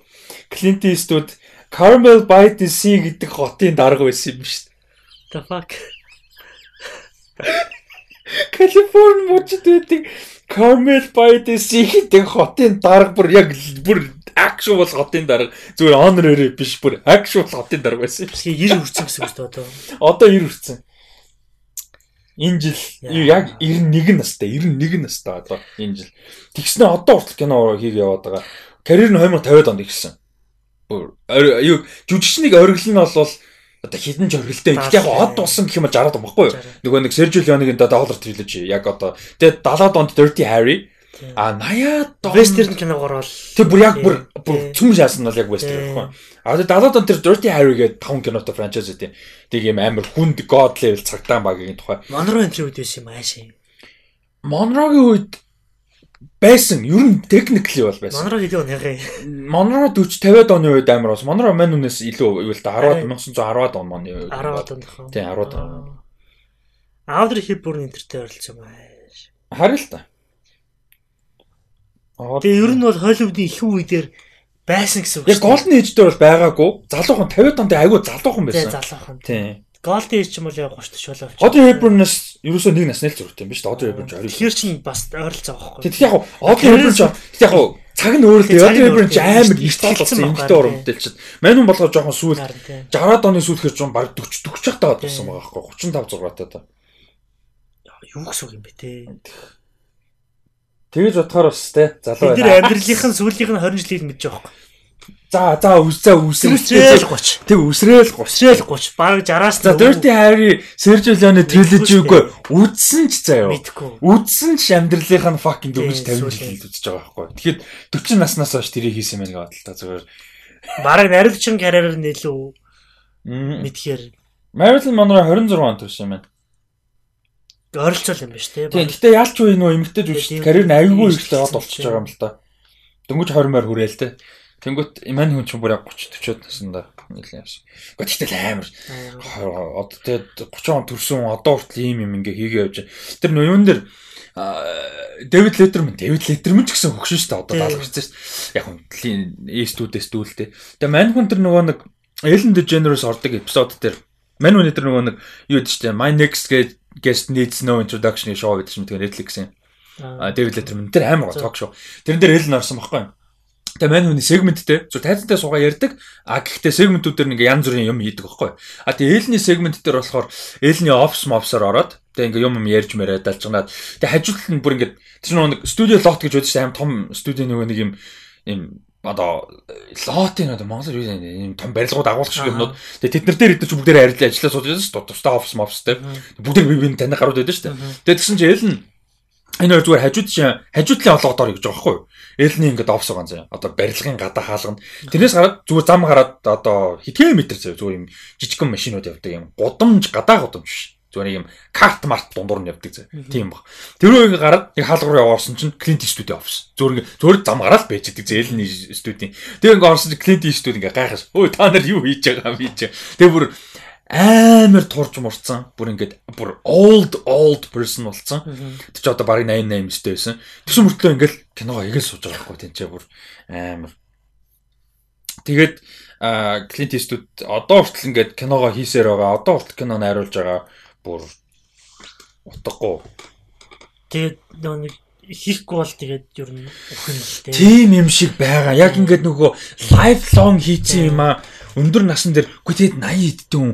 Clint Eastwood Carmel by the Sea гэдэг хотын дарга байсан юм шүү дээ. The fuck. Калифорни мужид байдаг Carmel by the Sea гэдэг хотын дарга бүр яг бүр actual хотын дарга зүгээр honorary биш бүр actual хотын дарга байсан юм шиг. Тэгээ 90 хүрсэн гэсэн үг шүү дээ одоо. Одоо 90 хүрсэн. Энэ жил яг 91 настай 91 настай одоо энэ жил. Тэгснэ одоо хүртэл кино хийх яваад байгаа. Карьер нь 2050 онд ихсэн. Юу жүжигчнийг оргил нь бол одоо хідэн ч оргилтэй. Гэхдээ яг од болсон гэх юм бол 60 он баггүй юу? 60. Нөгөө нэг Sergio Leone-гийн The Dollar Trilogy яг одоо тэгээд 70-ад онд Dirty Harry А 80-аад он Вестерн киногоор бол тэр бүр яг бүр цөм шаасан бол яг вестерн байхгүй. А тэр 70-аад он тэр Dirty Harry гэдэг 5 кинотой франчайз үү. Тэг юм амар хүнд god level цагдаан багийн тухай. Монро энэ үед байсан юм аашаа. Монрогийн үед байсан. Ер нь technically бол байсан. Монро хэдийн он яхаа. Монро 40 50-аад оны үед амар бас. Монро мань үнээс илүү юу л да 10-аад 1910-аад он маань юу. 10-аад он тохоо. Тийм 10-аад он. Аудри Хипбурн интертэй оролцсон юм ааш. Харин л та. Тэгээ ер нь бол Холливуудын их үеэр байсан гэсэн үг Яг Age дээр бол байгаагүй. Залуухан 50 онд айгүй залуухан байсан. залуухан. Тийм. Golden Age ч юм бол яг 30 40 болов. Audrey Hepburn-аас ерөөсөө нэг насны л зөрөгтэй юм биш үү? Audrey Hepburn ч 20. Тэгэхээр чинь бас ойролцоо байхгүй. Тэгээд яг Audrey Hepburn ч яг цаг нь өөр л нь Audrey Hepburn ч амар ихтэй болсон эмгтэй чинь. Мань хүн болгоо жоохон сүүл Харин тийм. 60-аад оны сүүлхээр ч баг 40 40 чахтаа болсон байгаа байхгүй 35 6-аатай та. Юу гэсэн юм бэ те. Тэгэж бодохоор бас те залуу Бид амьдралынх нь сүүлийнх нь 20 жилийг мэдэж байгаа байхгүй. За за үсээ Үсрээл 30. Тэг үсрээл 30. Өсрөөл 30. Бараг 60-аас За Dirty Harry Sergio Leone trilogy үгүй үдсэн ч заяа. Үдсэн ч амьдралынх нь fucking 40 Тийм, 50 жил үзэж байгаа байхгүй. Тэгэхэд 40 наснаас хойш тэрийг хийсэн мэн гэдэг та зүгээр. Бараг наривчин карьераар Мм. мэдхээр Marilyn Monroe 26 он төрсөн юм байна. ойролцоол юм ба ш те. Тийм. Гэтэ яалч уу энэ эмэгтэй жүжигч карьер нь аюулгүй ихтэй од болчихж байгаа юм л та. Дөнгөж 20 морь хүрээл те. Тэнгүүт имань хүн ч бүр яг 30 40-од наснда нэлээд явсан. Гэхдээ тэгэл амар одоо тэгээд 30 он төрсөн одоо хүртэл ийм юм ингээ хийгээ явж. Тэр нуун дээр Дэвид Летерман, Дэвид Летерман ч гэсэн хөгшин шүү дээ. Одоо ирсэн шүү дээ. Яг хүн эстүүдээс дүүлтэй. Тэгээ мань хүн тэр нөгөө нэг Ellen DeGeneres ордог эпизод дээр мань хүн тэр нөгөө нэг юу гэдэг чинь My Next Guest- Needs No Introduction шоу гэдэг чинь тэгээ Netflix-ийн Дэвид Летерман тэр амар гоо ток шоу. Тэрэн дээр Ellen орсон байхгүй юу? Тэгээ мань хүний сегменттэй. Зөв тайзантай суугаа ярьдаг. А гэхдээ сегментүүд дээр нэг янз бүрийн юм хийдэг байхгүй? А тэгээ Эллений сегмент дээр болохоор Эллений офс мовсоор ороод тэгээ ингээ юм юм ярьж мэрээ далжганаад тэгээ хажуудлал нь бүр ингээ тэр нэг студио лот гэж байдаг чинь аим том студио нөгөө нэг юм юм одоо лотын одоо Монгол юу юм том барилгууд агуулгах шиг юмнууд. Тэгээ тэд нар дээр эдгээр ч бүгдээр арилж ажиллаа сууж байсан шүү дээ. Тусдаа офс мовстэй бүгд бие биений таних гарууд байдаг шүү дээ. Тэгээ тэгсэн чинь Эллен энэ хоёр зүгээр хажууд хажуудлын олгоод орё гэж байгаа байхгүй юу Элний ингээд офс байгаа заяа. Одоо барилгын гадаа хаалганд. Тэрнээс гараад зүгээр зам гараад одоо хэдхэн метр заяа. Зүгээр юм жижигхэн машинууд явдаг юм. Гудамж гадаа гудамж биш. Зүгээр юм карт март дундуур нь явдаг заяа. Тийм баг. Тэр үеийг гараад нэг хаалга руу яваарсан чинь Клинт студио офс зүгээр ингээд зүгээр зам гараад байж идэг заяа. Элний студийн тэгээ ингээд орсон чинь Клинт студи ингээд гайхаж өө та нар юу хийж байгаа юм хийж тэгээ бүр амар турж мурцсан бүр ингээд бүр old old person болсон Тэр чи одоо барыг 88 өстэй байсан. Тэгсэн мөртлөө ингээл киногоо игээл сууж байгаа байхгүй тэнцээ бүр амар. Тэгээд Клинт Иствуд одоо хүртэл ингээд киногоо хийсээр байгаа. Одоо хүртэл кино найруулж байгаа бүр утгагүй. Тэгээд нөгөө нэг хийхгүй бол тэгээд ер нь өхөн л те. Тим юм шиг байгаа. Яг ингээд нөгөө lifelong хийцэн юм аа. Өндөр насан дээр үгүй тэгээд 80 эддэн хүн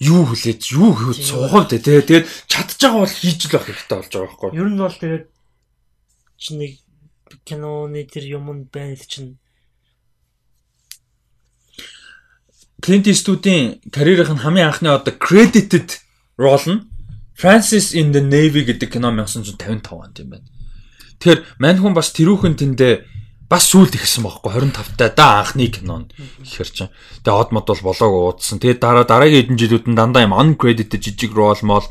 юу хүлээж юу хөөд суугаад тэ тэгээд чадж байгаа бол хийж л байх хэрэгтэй болж байгаа байхгүй. Ер нь бол тэгээд чи нэг киноны тэр юм нь байна л чинь Clint Eastwood-ийн карьерийнх нь хамгийн анхны одоо credited role нь Francis in the Navy гэдэг кино 1955 онд юм байна. Тэгэхээр мань хүн бас тэрүүхэн тэндээ бас сүлд ихсэн байхгүй 25 та да анхны кино нь ихэр чинь. Тэгээ од мод бол болоогүй уудсан. Тэгээ дараа дараагийн хэдэн жилүүд нь дандаа юм uncredited жижиг role мол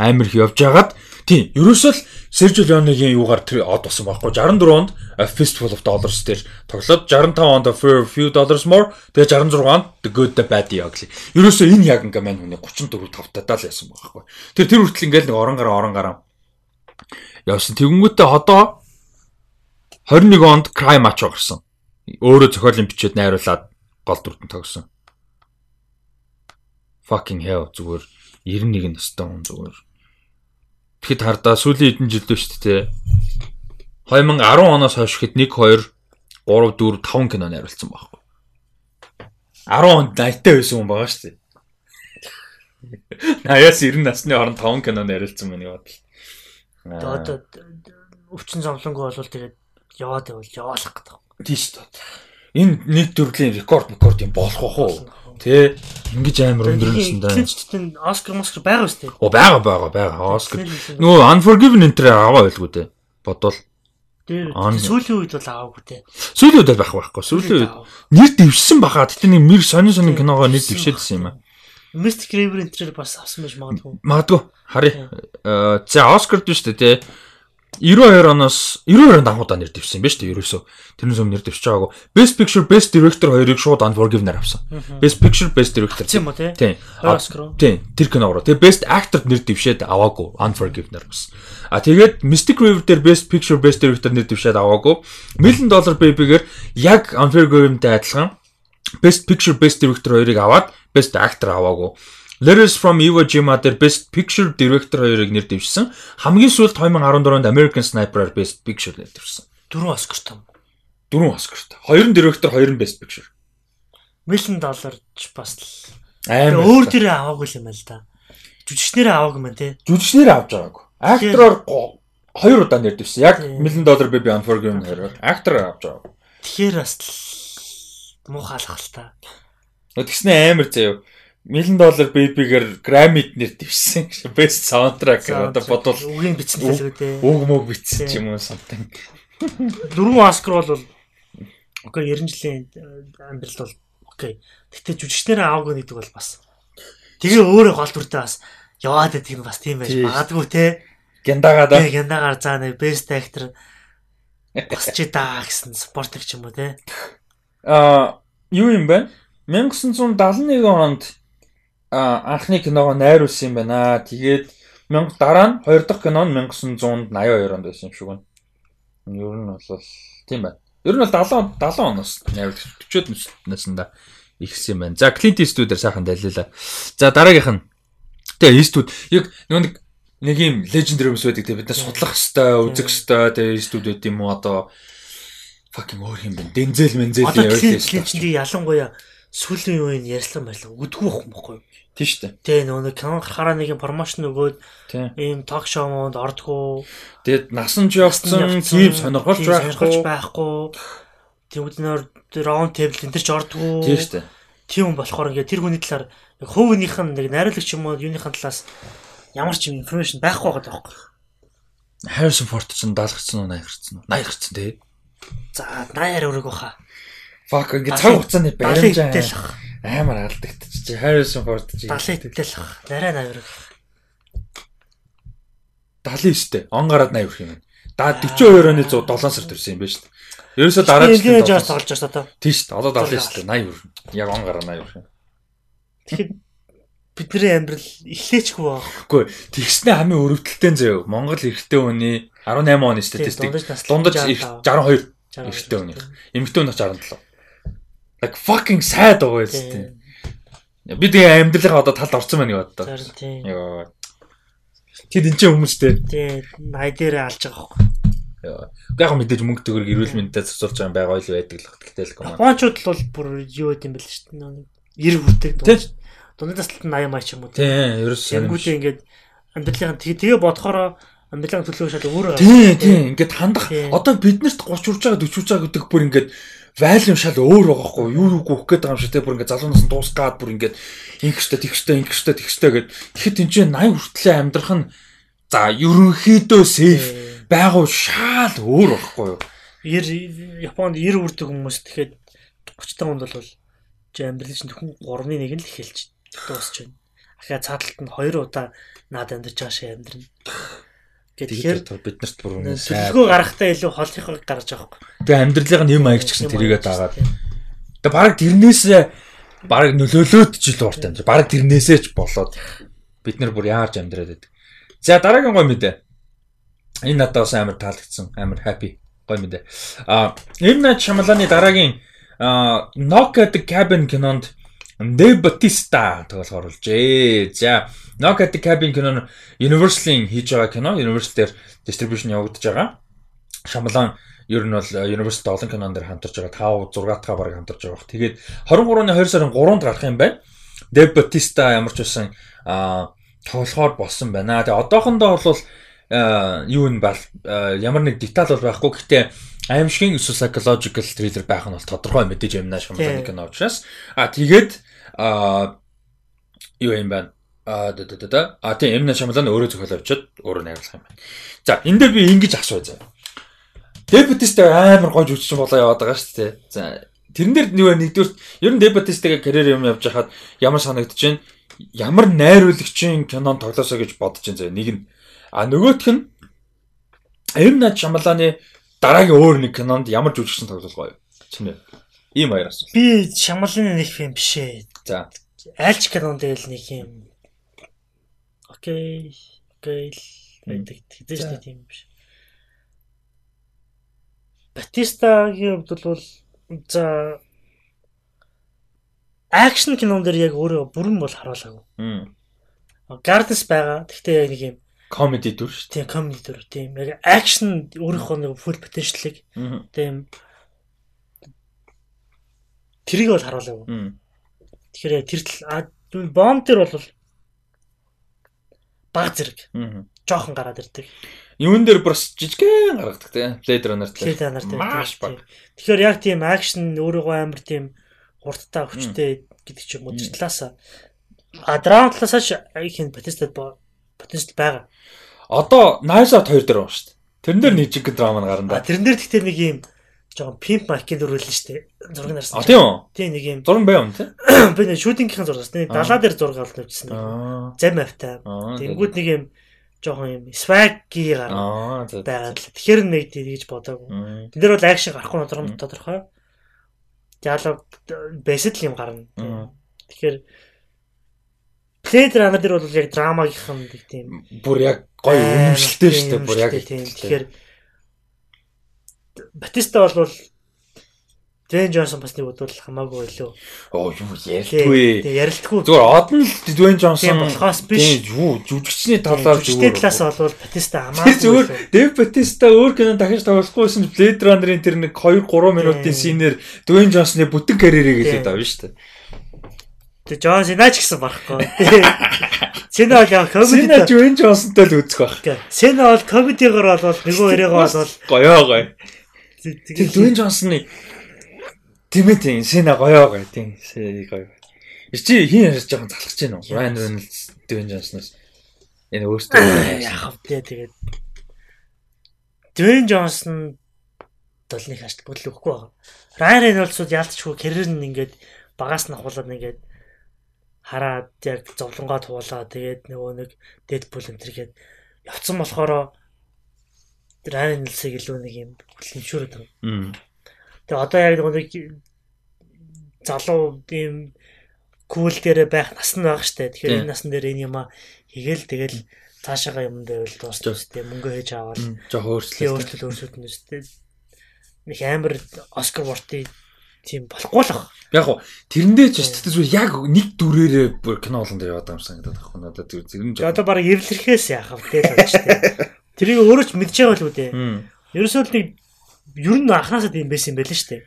амар их явж хагаад тийм ерөөсөө л Sergio Leone-гийн юугаар тэр од болсон байхгүй 64 онд Fistful of Dollars дээр тоглоод 65 онд For a Few Dollars More тэгээ 66 онд The Good the Bad the Ugly ерөөсөө энэ яг ингээ мань хүний 34 тавтаа даа л ясан байхгүй тэр тэр хүртэл ингээл нэг орон гараа орон гараа явсан тэгэнгүүтээ одоо 21 онд Cry Macho гарсан өөрөө зохиолын бичээд найруулад гол дүртэн тогсон fucking hell зүгээр 91 настай хүн зүгээр Тэгэхэд хардаа сүүлийн хэдэн жилдөө шүү дээ. 2010 оноос хойш хэд 1 2 3 4 5 кино найруулсан байхгүй. 10 онд 80-тай байсан хүн байгаа шүү дээ. 80-аас 90 насны хооронд 5 кино найруулсан л. тэгээд одоо өвчин зовлонгүй бол тэгээд яваад байвал яваалах гэдэг. тийш дээ. Энэ нэг төрлийн рекорд рекорд юм болох уу? Тэ ингэж амар өндөрнөсөн даа. Клинчтэн Оскар Москар байгаа үстэй. О байгаа байгаа байгаа. Оскар. Нөгөө Unforgiven энэ аваа байлгүй дээ. Бодвол Он- сүүлийн үед бол аваагүй те. Сүүлийн үед байх байхгүй. Сүүлийн үед нэр дэвшсэн баха. Гэтэ нэг мэр сонин сонин киногоо нэр дэвшээдсэн юм аа. Mystic River энэ бас авсан байж магадгүй. Магадгүй. Харъя. Э, За Оскард биш үү те. 92 оноос 92 онд анхудаа нэр дэвшсэн юм ба шүү дээ ерөөсөө. Тэрнээс өмнө нэр дэвшиж байгаагүй. Best Picture, Best Director хоёрыг шууд Unforgiven-аар авсан. Best Picture, Best Director. Тийм үү те. Тийм. Уу? Тийм. Тэр киногоор. Тэгээ Best Actor нэр дэвшээд аваагүй. Unforgiven-аар бас. А тэгээд Mystic River дээр Best Picture, Best Director нэр дэвшээд аваагүй. Million Dollar Baby-гээр яг Unforgiven-тэй адилхан Best Picture, Best Director хоёрыг аваад Best Actor аваагүй. Letters from Iwo Jima дээр Best Picture Director хоёрыг нэр дэвшсэн. Хамгийн сүүлд 2014 онд American Sniper-аар Best Picture нэр дэвшсэн. Дөрөв Оскар том. Дөрвөн Оскарт. Хоёр нь director, хоёр нь Best Picture. Million dollar ч бас л Амар. өөр дээрээ аваагүй юм байна л да. Жүжигчнэрээ аваагүй мэн те. жүжигчнэр авч байгаагүй. Актороор го- хоёр удаа нэр дэвсэн. Яг. Million Dollar Baby Unforgiven хоёр. Актороор авч байгаагүй. Тэгэхээр бас л муухайлах л та. Тэгснэ амар заяа. Million Dollar Baby-гээр Grammy нэр дэвсэн. Best Soundtrack одоо бодвол үгийн бичсэн л үү үг мөг битсэн ч юм уу something. Дөрвөн Оскар бол окей 90 жилийн амьдрал бол окей. Гэтэ жүжигчнэрээ аваагүй гэдэг бол бас тэгээ өөрөө гол дүртэй бас яваад байдаг нь бас тийм байж магадгүй те. Гяндагаа да. Тэгээ гяндагаар заа нэг best actor босч даа гэсэн спорт ч юм уу те. Аа юу юм бэ? 1971 онд анхны киногоо найруулсан юм байна. Тэгээд 1000 дараа нь хоёр дахь кино нь 1982 онд байсан юм шиг байна. Ер нь бол тийм байна. Ер нь бол 70 70 оноос найруулж 40-од наснда ихсэн юм байна. За Clint Eastwood-ээр сайхан далилаа. За дараагийнх нь Тэгээ Eastwood яг нэг нэг юм legendary хүмүүс байдаг те бид нар судлах хэвээр, үзэх хэвээр тэгээ Eastwood байт юм уу одоо fucking өөр юм байна. Дензел мензел Одоо явуулсан клиент шүү клиент ялангуяа сүүлийн үеийн ярьслан байлаа. Үдгүй байх юм баггүй. Тийм шүү дээ. Тэгээ нөгөө нэг кино гарахаараа нэг промошн өгөөд Тийм. ийм ток шоумонд ордгоо Тэгээд насан жогцсон тийм сонирхолж сонирхолж байхгүй. байхгүй. Тэгвэл нөр раунд тейбл энэ ч ордгоо. Тийм шүү дээ. Тийм болохоор ингээд тэр хүний талаар яг хувийнх нь нэг найруулагч юм уу юуныхын талаас ямар ч юм информашн байхгүй байгаа даахгүй. Harrison Ford ч 70 гарсан уу 80 гарсан уу? 80 гарсан тий. За 80 өрөг баха. Fuck ингээ цаг хугацааны баримж идэл ах. амар алдагдчих чи Harrison Ford чи 70 идэл ах. Нарай 80 өрөг. 79 дээ. Он гараад 80 хүрэх юм байна. Да 42 оны 107 сард төрсэн юм байна шүү дээ. Ерөөсөө дараа Энэ жилийн жаас 70 тоглож байгаа та. Тийм шүү дээ. Одоо 70 шүү дээ. 80 хүрнэ. Яг он гараа 80 хүрэх юм. Тэгэхээр бидний амьдрал эхлээчгүй баг. Үгүй тэгснэ хамгийн өрөвдөлттэй заяа. Монгол эрэгтэй хүний 18 оны статистик дундаж нас дундаж 65. 62 эрэгтэй хүний. Эмэгтэй хүний 67. Like fucking sad байгаа юм тийм. Би тэгээ амьдралынхаа одоо талд орсон байна гэдэг. Зарим тийм. Йоо. Тэд энэ ч хүмүүстэй. Тийм 80 дээрээ алж байгаа хөө. Йоо. Яг мэдээж мөнгө төгрөг эрүүл мэндэд засуулж байгаа байга ойл байдаг л гэхдээ л команд. Японочууд л бол бүр юу гэдэм бэл шүү дээ. Нэг 90 хүрдэг. Тийм. Дундаж наслт нь 80 маа ч юм уу. Тийм, ерөөс Тэнгүүдээ ингээд амьдралын тэгээ бодохороо амьдралын төлөв шал өөр Тийм, тийм. Ингээд хандах. Одоо биднэрт 30 хүрч байгаа 40 хүрч байгаа гэдэг бүр ингээд value шал өөр байгаа хгүй. Юу юу гүөх гээд байгаа юм шиг те. Бүр ингээд залуунаас нь дуусгаад бүр ингээд ингэштэй тэгштэй ингэштэй тэгштэй гэд. Тэгэхэд энэ чинь 80 хүртлээр амьдрах нь за ерөнхийдөө safe байгуу шал өөр байхгүй юу? 90 Японд 90 хүрдэг хүмүүс тэгэхэд 30 та хүнд бол чи амьдрал чинь зөвхөн 3-ны 1 нь л эхэлж дуусч байна. Ахаа цааталт нь 2 удаа наад амьдарч байгаа шиг амьдрна. Тэгэхээр тэгэхээр биднэрт бүр төлөвлөгөө гарахтаа илүү холынхоо гаргаж байгаа хгүй. тэгээ амьдралын юм аяг ч гэсэн тэрийгээ дагаад тэгээ баг тэрнээсээ баг нөлөөлөөд илүү урт амьдрал баг тэрнээсээ ч болоод бид нар бүр яарч амьдраад байдаг. За дараагийн гой мэдээ. Энэ надад бас амар таалагдсан амар happy гой мэдээ. А энэ над шамаланы дараагийн Knock at the Cabin кинонд Dave Bautista тоглохоор оруулжээ. За, Knock at the Cabin кино нь Universal-ийн хийж байгаа кино. Universal-дээр distribution явагдаж байгаа. Шамлан ер нь бол Universal олон кинон дээр хамтарч байгаа 5 6 дахь бараг хамтарч байгаа. Тэгээд 23-ны 2 сарын 3-нд гарах юм байна. Dave Bautista ямар ч байсан а тоглохоор болсон байна. Тэгээ одоохондоо бол а, юу нь бол а, ямар нэг деталь бол байхгүй. Гэхдээ аимшигын эсвэл psychological thriller байх нь бол тодорхой мэдээж юм наа шамланы Тийм. кино учраас. А тэгээд а юу юм байна? А да да да. А тийм Эмна Шамлан өөрөө зохиол авчиад өөрөө найруулах юм байна. За, энэ дээр би ингэж асууя заа. Дебатист амар гой жүжигчин болоо яваад байгаа шүү дээ. За тэрэн дээр нэг нэгдүгээр ер нь Дебатистгээ карьер юм явж хахад ямар санагдаж байна? Ямар найруулагчийн кинон тоглосоо гэж бодож байна заяа. Нэг нь а нөгөөх нь ер нь Шамаланы дараагийн өөр нэг кинонд ямар жүжигчин тоглох гоё. Чиний. Ийм хоёр асуу. Би Шамаланы нэг фильм биш ээ. За. Айлч кинонд л нэг юм. Окей. Окей байдаг. Тэгдэж нэг тийм биш. Батистагийн хувьд бол за акшн кинон дээр яг өөрөө бүрэн бол харуулаагүй. Gardens байгаа. Гэхдээ яг нэг юм комеди дүр шүү. Тийм комеди дүр. Тийм яг акшн өөрийнхөө нэг full potential-ыг тийм тэрийг бол харуулаагүй. Тэгэхээр тэр тал бомб дээр бол баг зэрэг. Жохон гараад ирдэг. Юун дээр бас жижигхэн гаргадаг тийм Blade Runner дээр. Маш баг. Тэгэхээр яг тийм акшн өөрийгөө амар тийм хурдтай хүчтэй гэдэг ч юм уу тэр талаас а драм талаас хин Batista Batista байгаа. Одоо Knives Out 2 дээр байна шүү дээ. Тэрэн дээр нэг жиг драма гарна да. Тэрэн дээр гэхдээ нэг юм жоохон pimp market дүрүүлэн шүү дээ. Зураг нарсан. А тийм үү? Тийм нэг юм. Зураг байв юм тий. Би нэг шүүдингийнхэн зураг дээ. Далаа дээр зураг авалт тавьчихсан. Зам автай. Тэнгүүд нэг юм жоохон юм swag-ий гарна. байгаа. Тэгэхээр нэг тийгж бодоагүй. Тэн дээр бол акшн гарахгүй тодорхой тодорхой. Диалог бэсэд л юм гарна. Тэгэхээр Blade Runner дээр бол яг драмагийнхан нэг тийм бүр яг гоё үнэмшилтэй шүү дээ. Бүр яг тэгэхээр Батиста бол Двейн Джонсон бас нэг удвал хамаагүй байлоо. Оо юу ярилтгүй. Тэгээ ярилтгүй. Зүгээр од нь л Двейн Джонсон болохоос биш. Юу жүжигчний талаар зүгээр. Талаас бол Батиста хамаагүй. Зүгээр Дэв Батиста өөр кино дахиж тоглохгүйсэн ч Blade Runner-ын тэр нэг 2 3 минутын синээр Двейн Джонсны бүтэн карьерийг хэлээд авна шүү дээ. Тэгээ Джонс наач гэсэн барахгүй. Сена бол яг комеди Сена Двейн Джонсонтой л үзэх байх. Сена бол комедигоор бол нөгөө яриагаа бол гоёо гоё. Тэгээ Двейн Джонсны Тийм ээ тийм Сена гоёо гоё тийм Сена гоё. Чи хин ярьж жоохон залхаж байна уу? Ryan Reynolds Dwayne Johnson-оос энэ өөртөө яах вэ тэгээд Johnson бол нэг хашд бүдэл өгөхгүй байгаа. Ryan Reynolds-ууд яалтчгүй карьер нь ингээд багаас нь ахуулаад ингээд хараад яг зовлонгоо туулаа тэгээд нөгөө нэг Deadpool энэ төргээд явцсан болохоор Ryan Reynolds-ыг илүү нэг юм хөлнөшөөрөд байгаа. Тэгээ одоо яг нэг залуу ийм кул дээр байх нас нь байгаа штэ. Тэгэхээр энэ насн дээр энэ юм хийгээл тэгэл цаашаага юм дээр л дуусна штэ. Мөнгө хийж аваад жоо өөрчлөлт өөрчлөлт өөрчлөлт нь штэ. Нэг амар Оскар Ворти тийм болохгүй л ах. Яг гоо тэрэндээ ч штэ зүгээр яг нэг дүрээрээ кино олон дээр яваад байгаа юм санагдаад байна. Надад тэр зэрэг нь. Одоо баг эвлэрхээс яах вэ гэж штэ. Тэрийг өөрөө ч мэдж байгаа л үү дээ. Ерөөсөө л нэг ер нь анханасаа тийм байсан юм байл шүү дээ.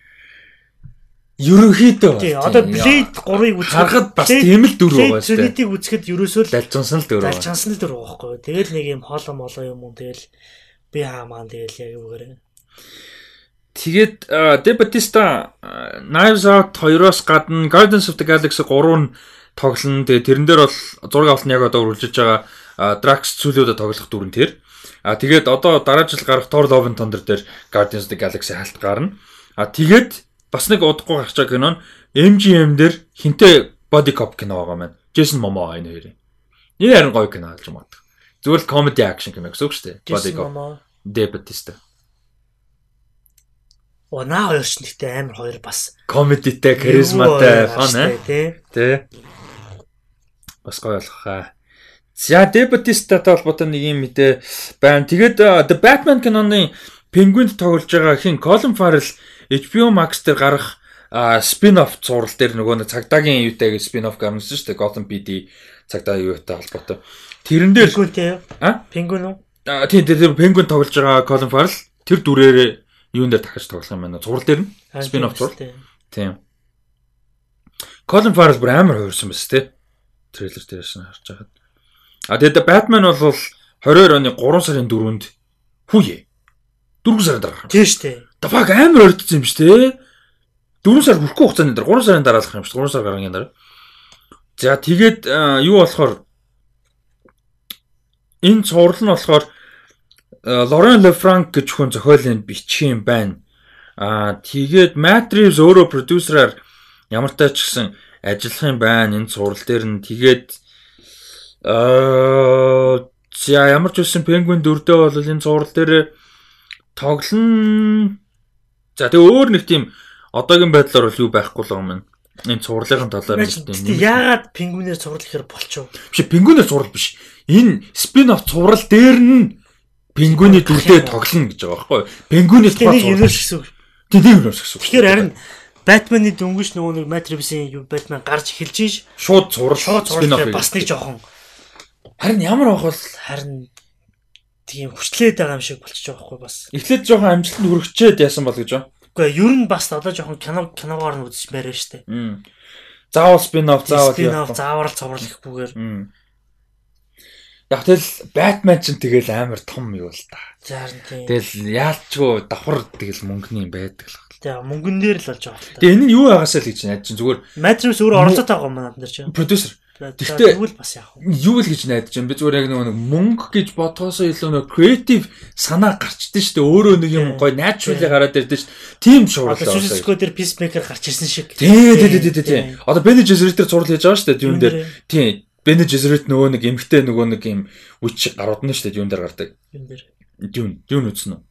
Ерөнхийдөө. Тийм. Одоо Blade 3-ыг үзэхэд харахад бас тийм л дүр байгаа шүү дээ. Blade-ийг үзэхэд ерөөсөө л далжинсан л дүр байгаа. Далжинсан л дүр байгаа байхгүй юу. Тэгэл нэг юм хоолоо молоо юм уу тэгэл би хаамаа тэгэл яг үгээр. Тэгээд De Bautista Knives Out 2-оос гадна Guardians of the Galaxy 3 нь тоглоно. Тэгээд тэрэн дээр бол зураг авалт нь яг одоо үргэлжлэж байгаа Drax цүүлүүдэд тоглох дүрэн тэр. А тэгээд одоо дараа жил гарах Thor Love and Thunder дээр Guardians of the Galaxy халт гарна. А тэгээд бас нэг удахгүй гарч байгаа кино нь MGM дээр хинтээ Body Cop кино байгаа маань. Jason Momoa энэ хоёрын. Энэ харин гоё кино болж магадгүй. Зүгээр л comedy action кино гэсэн үг шүү дээ. Body Cop. De Bautista. Онаа хоёр ч нэгтэй амар хоёр бас комедитэй, харизматай, фан ээ. Тэ. Бас гоё болох хаа. За Bautista-тай холбоотой нэг юм мэдээ байна. Тэгээд The Batman киноны Penguin-д тоглож байгаа хин Colin Farrell HBO Max дээр гарах спин-офф зурал дээр нөгөө цагдаагийн юутай гэж спин-офф гаргасан шүү дээ. Gotham PD цагдаа юутай холбоотой. Тэрэн дээр Penguin-тэй. А? Penguin үү? А тийм тийм Penguin тоглож байгаа Colin Farrell тэр дүрээр юун дээр дахиж тоглох юм байна. Зурал дээр нь спин-офф зурал. Тийм. Colin Farrell бүр амар хуурсан байсан тий. Трейлер дээрээс нь харж байгаад. А тэгээд Batman бол 22 оны 3 сарын 4-нд хүүе. 4 сарын дараа. Тийм шүү дээ. Fuck амар өрдсөн юм шүү дээ. 4 сар хүрэхгүй хугацааны дараа 3 сарын дараалах юм шүү. 3 сар гарагийн дараа. За тэгээд юу болохоор энэ цуврал нь болохоор Лорен Лефранк гэж хүн зохиолын юм байна. Аа тэгээд Reeves өөрөө продюсераар ямар тач гэсэн ажиллах юм байна. Энэ цуврал дээр нь тэгээд аа за ямар ч үсэн Penguin дөрдөө бол энэ цуврал дээр тоглон за тэгээ өөр нэг тийм одоогийн байдлаар бол юу байхгүй л юм байна. Энэ цувралын талаар нэг тийм. Яагаад Penguin-ээр цуврал ихээр болчихов? Биш Penguin-ээр цуврал биш. Энэ спин-офф цуврал дээр нь Penguin-ий дүрдээ тоглоно гэж байгаа байхгүй юу? Penguin-ээс тухайн цуврал гэсэн үг. Тийм юм гэсэн үг. Тэгэхээр харин Батманы дөнгөж нөгөө нэг Матрипсийн юу Батман гарч эхэлж ш шууд цуврал шууд цуврал бас нэг жоохон харин ямар авах бол харин тийм хүчлээд байгаа юм шиг болчих жоохгүй бас. Эхлээд жоохон амжилтанд хүрчээд яасан бол гэж байна. Үгүй ер нь бас одоо жоохон кино киногоор нь үзэж байраа штэ. Заавал спин оф заавал спин оф заавал цуврал гэхгүйгээр. Яг тэл Batman ч тэгэл амар том юу л та. Зарн тийм. Тэгэл яалчгүй давхар тэгэл мөнгөний байдаг л. Тэгээ мөнгөн дээр л болж байгаа л та. Тэгээ энэ нь юу байгаасаа л гэж найдаж чинь зүгээр Matrix өөрөө оролцоотой байгаа юм байна нар чинь. Продюсер. Тэгтээ юу л бас яах вэ? Юу л гэж найдаж чинь би зүгээр яг нэг мөнгө гэж бодхоосоо илүү нэг креатив санаа гарчдээ шүү дээ. Өөрөө нэг юм гоё naturally гараад ирдэ шүү дээ. Тим шуурлаа. Одоо Suicide дээр Peacemaker гарч ирсэн шиг. Тий, тий, тий, тий. Одоо Benny Gesserit дээр зурлал хийж байгаа шүү дээ. Юм дээр. Тий. Benny Gesserit нөгөө нэг эмгтэй нөгөө нэг юм үч гарууд нь шүү дээ. Юм дээр гардаг. Юм дээр. Дүүн, дүүн үзнэ үү?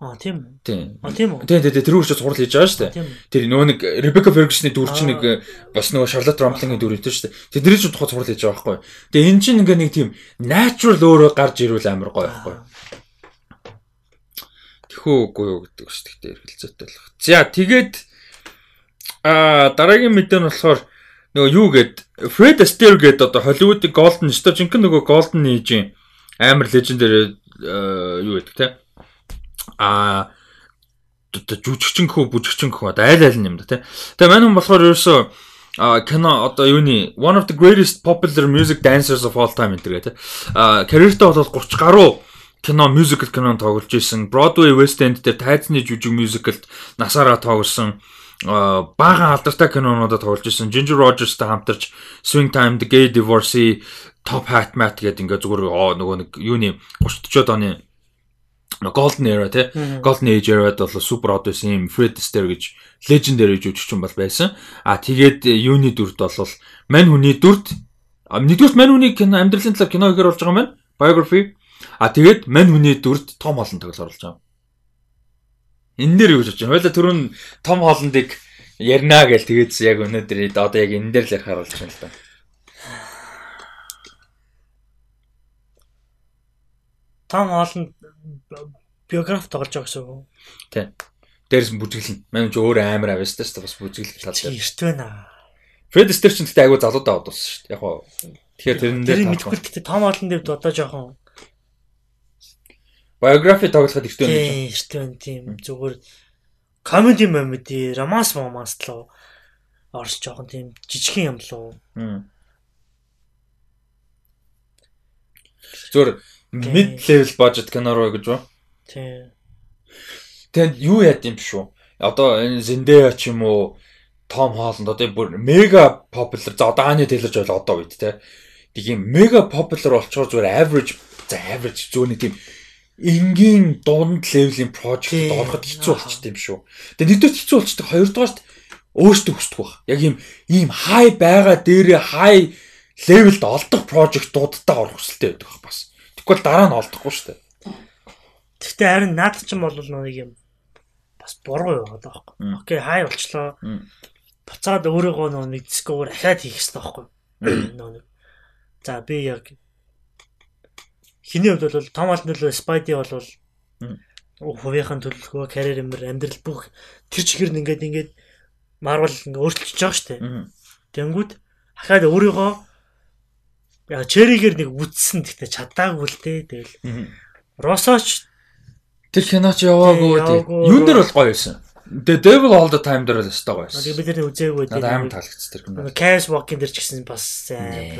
Аа тийм? Тийм. Аа тийм үү? Тийм тийм тэр үүрч сурал хийж байгаа шүү дээ. Тэр нөгөө нэг Rebecca Ferguson-ы дүр чинь нэг бас нөгөө Charlotte Rampling-ийн дүр өгдөө шүү дээ. Тэдний ч тухай сурал хийж байгаа байхгүй. Тэгээ энэ чинь ингээ нэг тийм natural өөрөө гарч ирүүл амар гоё байхгүй. Тэхүү үгүй юу гэдэг шүү дээ эргэлзээтэй л. За тэгээд аа дараагийн мэдээ нь болохоор нөгөө юу гээд Fred Astaire гээд одоо Hollywood-ийн Golden Star жинхэнэ нөгөө Golden Age-ийн амар legendary юу гэдэг те а бүжигчин хөө одоо аль аль юм да тий. Тэгээ мань хүн болохоор ерөөсөө а кино одоо юуны one of the greatest popular music dancers of all time гэдэг тий. а карьертаа бол 30 гаруй кино мюзикл кино тоглож исэн. Broadway West End дээр тайзны жүжиг мюзиклд насаараа тоглосон бага алдартай кинонуудад тоглож исэн. Ginger Rogers-тай хамтарч Swing Time, The Gay Divorcee, Top Hat Mat гэдэг ингээ зүгээр нөгөө нэг юуны 30 40-од оны Golden Era тий Golden Age era-д бол супер од байсан юм Fred Astaire гэж legendary жүжигчин бол байсан. А тэгээд юуны дүрд бол мань хүний дүрд нэгдүгээр мань хүний кино амьдралын талаар кино хийгэр болж байгаа юм байна. Biography. А тэгээд мань хүний дүрд Том Холланд тоглож оруулж байгаа. Энэ дээр юу гэж байна? Хойло түрүүн Том Холландыг ярина гэж тэгээд яг өнөөдөр одоо яг энэ дээр л ярих харуулж байна л да. Том Холланд биограф тоглож байгаа гэсэн үг. Тий. Дээрс бүжиглэн. Манай ч өөр амар авьяас та бас бүжиглэх тал дээр. Эрт байна. Фред Стер ч гэхдээ айгуу залуудаа одуулсан шүү дээ. Яг гоо. Тэгэхээр тэрэн дээр мэдгүй гэхдээ том олон дээр одоо жоохон биографи тоглоход эрт байна гэж. Тий, эрт байна тийм. Зүгээр комеди момеди, романс моманс лөө орж жоохон тийм жижигхэн юм лөө. Зүгээр mid level budget кино руу гэж ба. Тий. Тэгэд юу яд юм шүү. Одоо энэ Zendaya ч юм уу Том Холланд одоо бүр мега popular за одоо Anya Taylor Joy одоо үед те. Тийм мега popular болчоор зүгээр average за average зүүн тийм энгийн дунд левелийн project ороход хэцүү болчт юм шүү. Тэгээ нэгдүгээр хэцүү болчтой хоёрдугаарт өөртөө хүсдэг баг. Яг ийм ийм high байгаа дээрээ high левелд олдох project-уудтай орох хүсэлтэй байдаг бас. Тэгвэл дараа нь олдохгүй шүү дээ. Гэхдээ харин наад чинь бол нэг юм бас буруу яваад байгаа байхгүй. Окей, хай болчлоо. Буцаад өөрийгөө нэг дискоор ахаад хийх хэрэгтэй байхгүй. Нэг. За би яг хиний хувьд бол том аль нөлөө Spidey бол хувийнхын төлөвлөгөө, карьер юмэр амьдрал бүх тэр чигээр нь ингээд ингээд Marvel ингээд өөрчлөж байгаа шүү дээ. Тэнгүүд ахаад өөрийгөө яа черигээр нэг үтсэн гэхдээ чадаагүй л дээ. Тэгэл Росоч Тэр киноч яваагүй тий. Юун дээр бол гоё байсан. The Devil All the Time дээр л өстой гоё байсан. Тэгээ бид нар үзээгүй тий. Амар таалагдсан тэр кино. Chaos Walking дээр ч гэсэн бас сайн.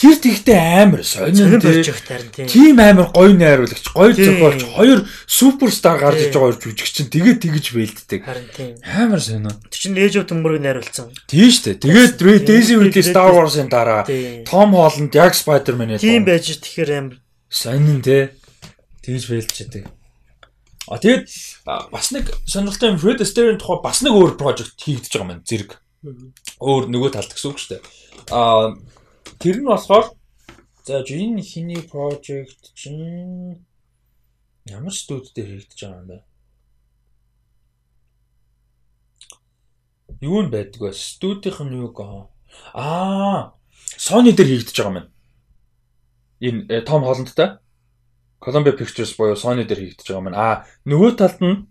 Тэр тэгтээ амар сонин тий. Тим амар гоё найруулагч, гоё зохиолч, хоёр суперстар гарч иж байгаа жүжигч чинь тэгээд тэгж бэлддэг. Амар сонио. Тэр чинь Age of Tomorrow найруулсан. Тий штэ. Тэгээд Daisy Ridley Star Wars-ын дараа Tom Holland яг Spider-Man яа. Тийм байж тэгэхээр амар сонин тий. Тэгж чаддаг. А тэгээд бас нэг сонирхолтой юм Fred Astaire-ийн тухай бас нэг өөр project хийгдэж байгаа маань зэрэг. Өөр нөгөө талд гэсэн үг шүү дээ. А тэр нь болохоор за энэ хиний project чинь ямар студид дээр хийгдэж байгаа юм бэ? Юу нь байдаг вэ? Студийнх нь юу гоо? Аа, Sony дээр хийгдэж байгаа маань. Энэ Том Холландтай Columbia Pictures буюу Sony дээр хийгдэж байгаа маань. Аа, нөгөө талд нь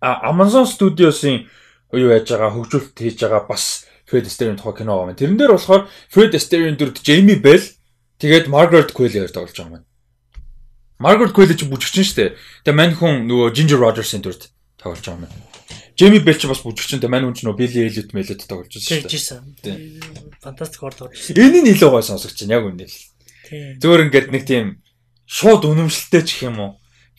Amazon Studios-ийн юу яаж байгаа хөгжүүлэлт хийж байгаа бас Fred Astaire-ийн тухай кино байгаа маань. Тэрэн дээр болохоор Fred Astaire-ийн дүрд Jamie Bell тэгээд Margaret Qualley-ээр тоглож байгаа маань. Margaret Qualley ч бүжигчин шүү дээ. Тэгээ мань хүн нөгөө Ginger Rogers-ийн дүрд тоглож байгаа маань. Jamie Bell ч бас бүжигчин. Тэгээ мань хүн ч нөгөө Billy Elliot Melot тоглож байгаа шүү дээ. Фантастик хор тоглож. Энийг илүү гой сонсогч чинь яг үнэ л. Зөөр ингээд нэг тийм шууд үнэмшилтэй ч юм уу.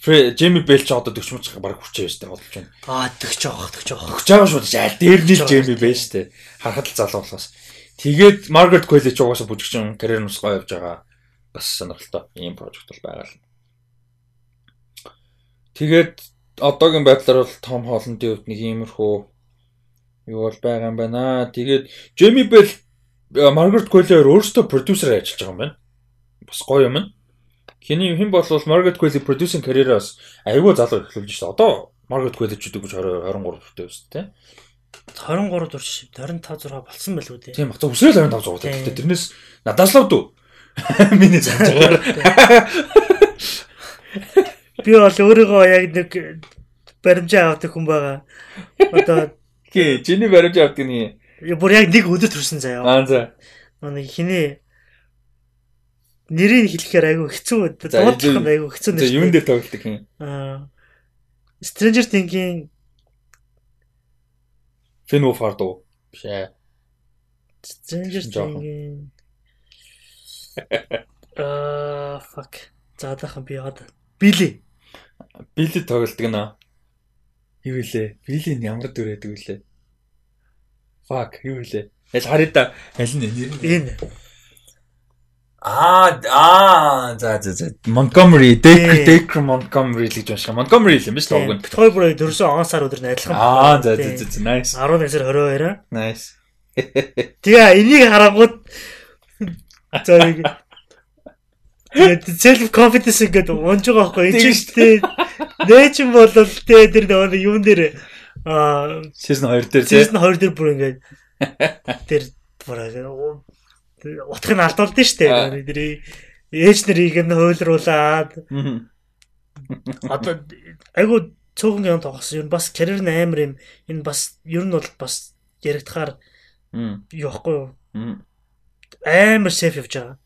Джейми Бэл ч одоо 40 мөч баг хүчээ штэ бодож байна. Аа 40 авах 40 авах. 40 авах шууд аль дээр нь л Джейми Бэл штэ. Харахад л залуу болохоос. Тэгээд Маргарет Колли ч угаасаа бүжигчин карьер нус гоё явж байгаа. Бас сонирхолтой ийм прожект бол байгаа л. Тэгээд одоогийн байдлаар бол Том Холландын хувьд нэг иймэрхүү юу бол байгаа юм байна. Тэгээд Джейми Бэл Маргарет Коллиор өөрөөсөө продюсер ажиллаж байгаа юм байна. Бас гоё юм. Хиний хэн бол Margaret Qualley producing карьераас айгүй залуу эхлүүлж шүү дээ. Одоо Margaret Qualley ч 20 23 хүртэл өс тээ. 23 дурш 25 6 болсон байлгүй дээ. Тийм баг. Өсөөл 25 6 гэдэг. Тэрнээс надаас лав дүү. Миний байгаа. Би бол өөрийгөө яг нэг баримжаа авдаг хүн байгаа. Одоо Гээ, чиний баримжаа авдаг нь. Бүр яг нэг өдөр төрсэн заяа. Аа за. Нэг хиний нэрийг хэлэхээр айгүй хэцүү дуудлах нь айгүй хэцүү нэр. Юун дээр тоглолт гэх юм? Аа. Stranger Things-ийн Finn Wolfhard уу? Биш ээ. Stranger Things-ийн Аа fuck. Заадахын би одоо Билли. Билли тоглолдог нэ. Юу вэ? Билли нь ямар дүр байдаг вүлээ? Fuck, юу вэ? Яаж харъя да? Аль нь нэр нь? Энэ. Аа аа за за за Montgomery Dacre Montgomery л гэж шиг. Montgomery л юм биш лог нь. Бит хоёр бүр дөрөсөн он сар өдөр адилхан. Аа за за за nice. 11 сар 22-аа. Nice. Тэгээ энийг харангууд Тэгээд self confidence гэдэг унж байгаа байхгүй энэ ч тийм нээч юм бол тэ тэр нэг юм дээр аа season 2 дээр season 2 дээр бүр ингээд тэр бүр утгыг нь алдуулдсан шүү дээ. Тэр ээж нарыг нь хуйлруулад одоо айгу цөөхөн юм тоглосон. Юу бас карьер нь амар юм. Энэ бас ер нь бол бас яригдахаар юу ихгүй юу? Амар сейф явж байгаа.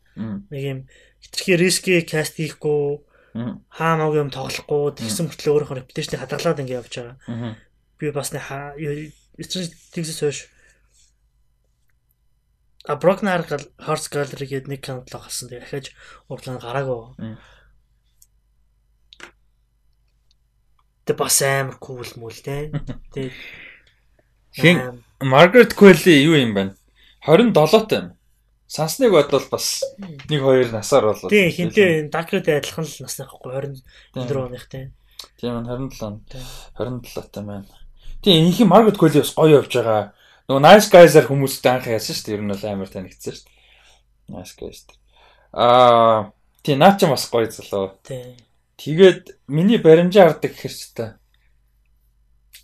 Нэг юм хитрхи риски каст хийхгүй хаамаг юм тоглохгүй тэгсэн мөртлөө өөрийнхөө репутейшнийг хадгалаад ингэ явж байгаа. Би бас нэг тэгсээс хойш А Broken Hearts Gallery гээд нэг канал гарсан. Тэгээ дахиад урдлаа гараагүй. Тэ бас амар кул мөл тэ. Тэ Хин Margaret Qualley юу юм бэ? 27 таа юм. Сансныг бодвол бас 1 2 насаар болоо. Тийм хинтээ Dark-д адилхан л насны байхгүй 24 оных тийм. Тийм 27 27 таа маань. Тийм их Margaret Qualley бас гоё явж байгаа Нөгөө nice guys-аар хүмүүстэй анх яасан шүү дээ. Ер нь бол амар танигдсан шүү дээ. Nice guys. Аа, тий наа ч бас гоё залуу. Тий. Тэгээд миний баримжаа хардаг гэхэр ч та.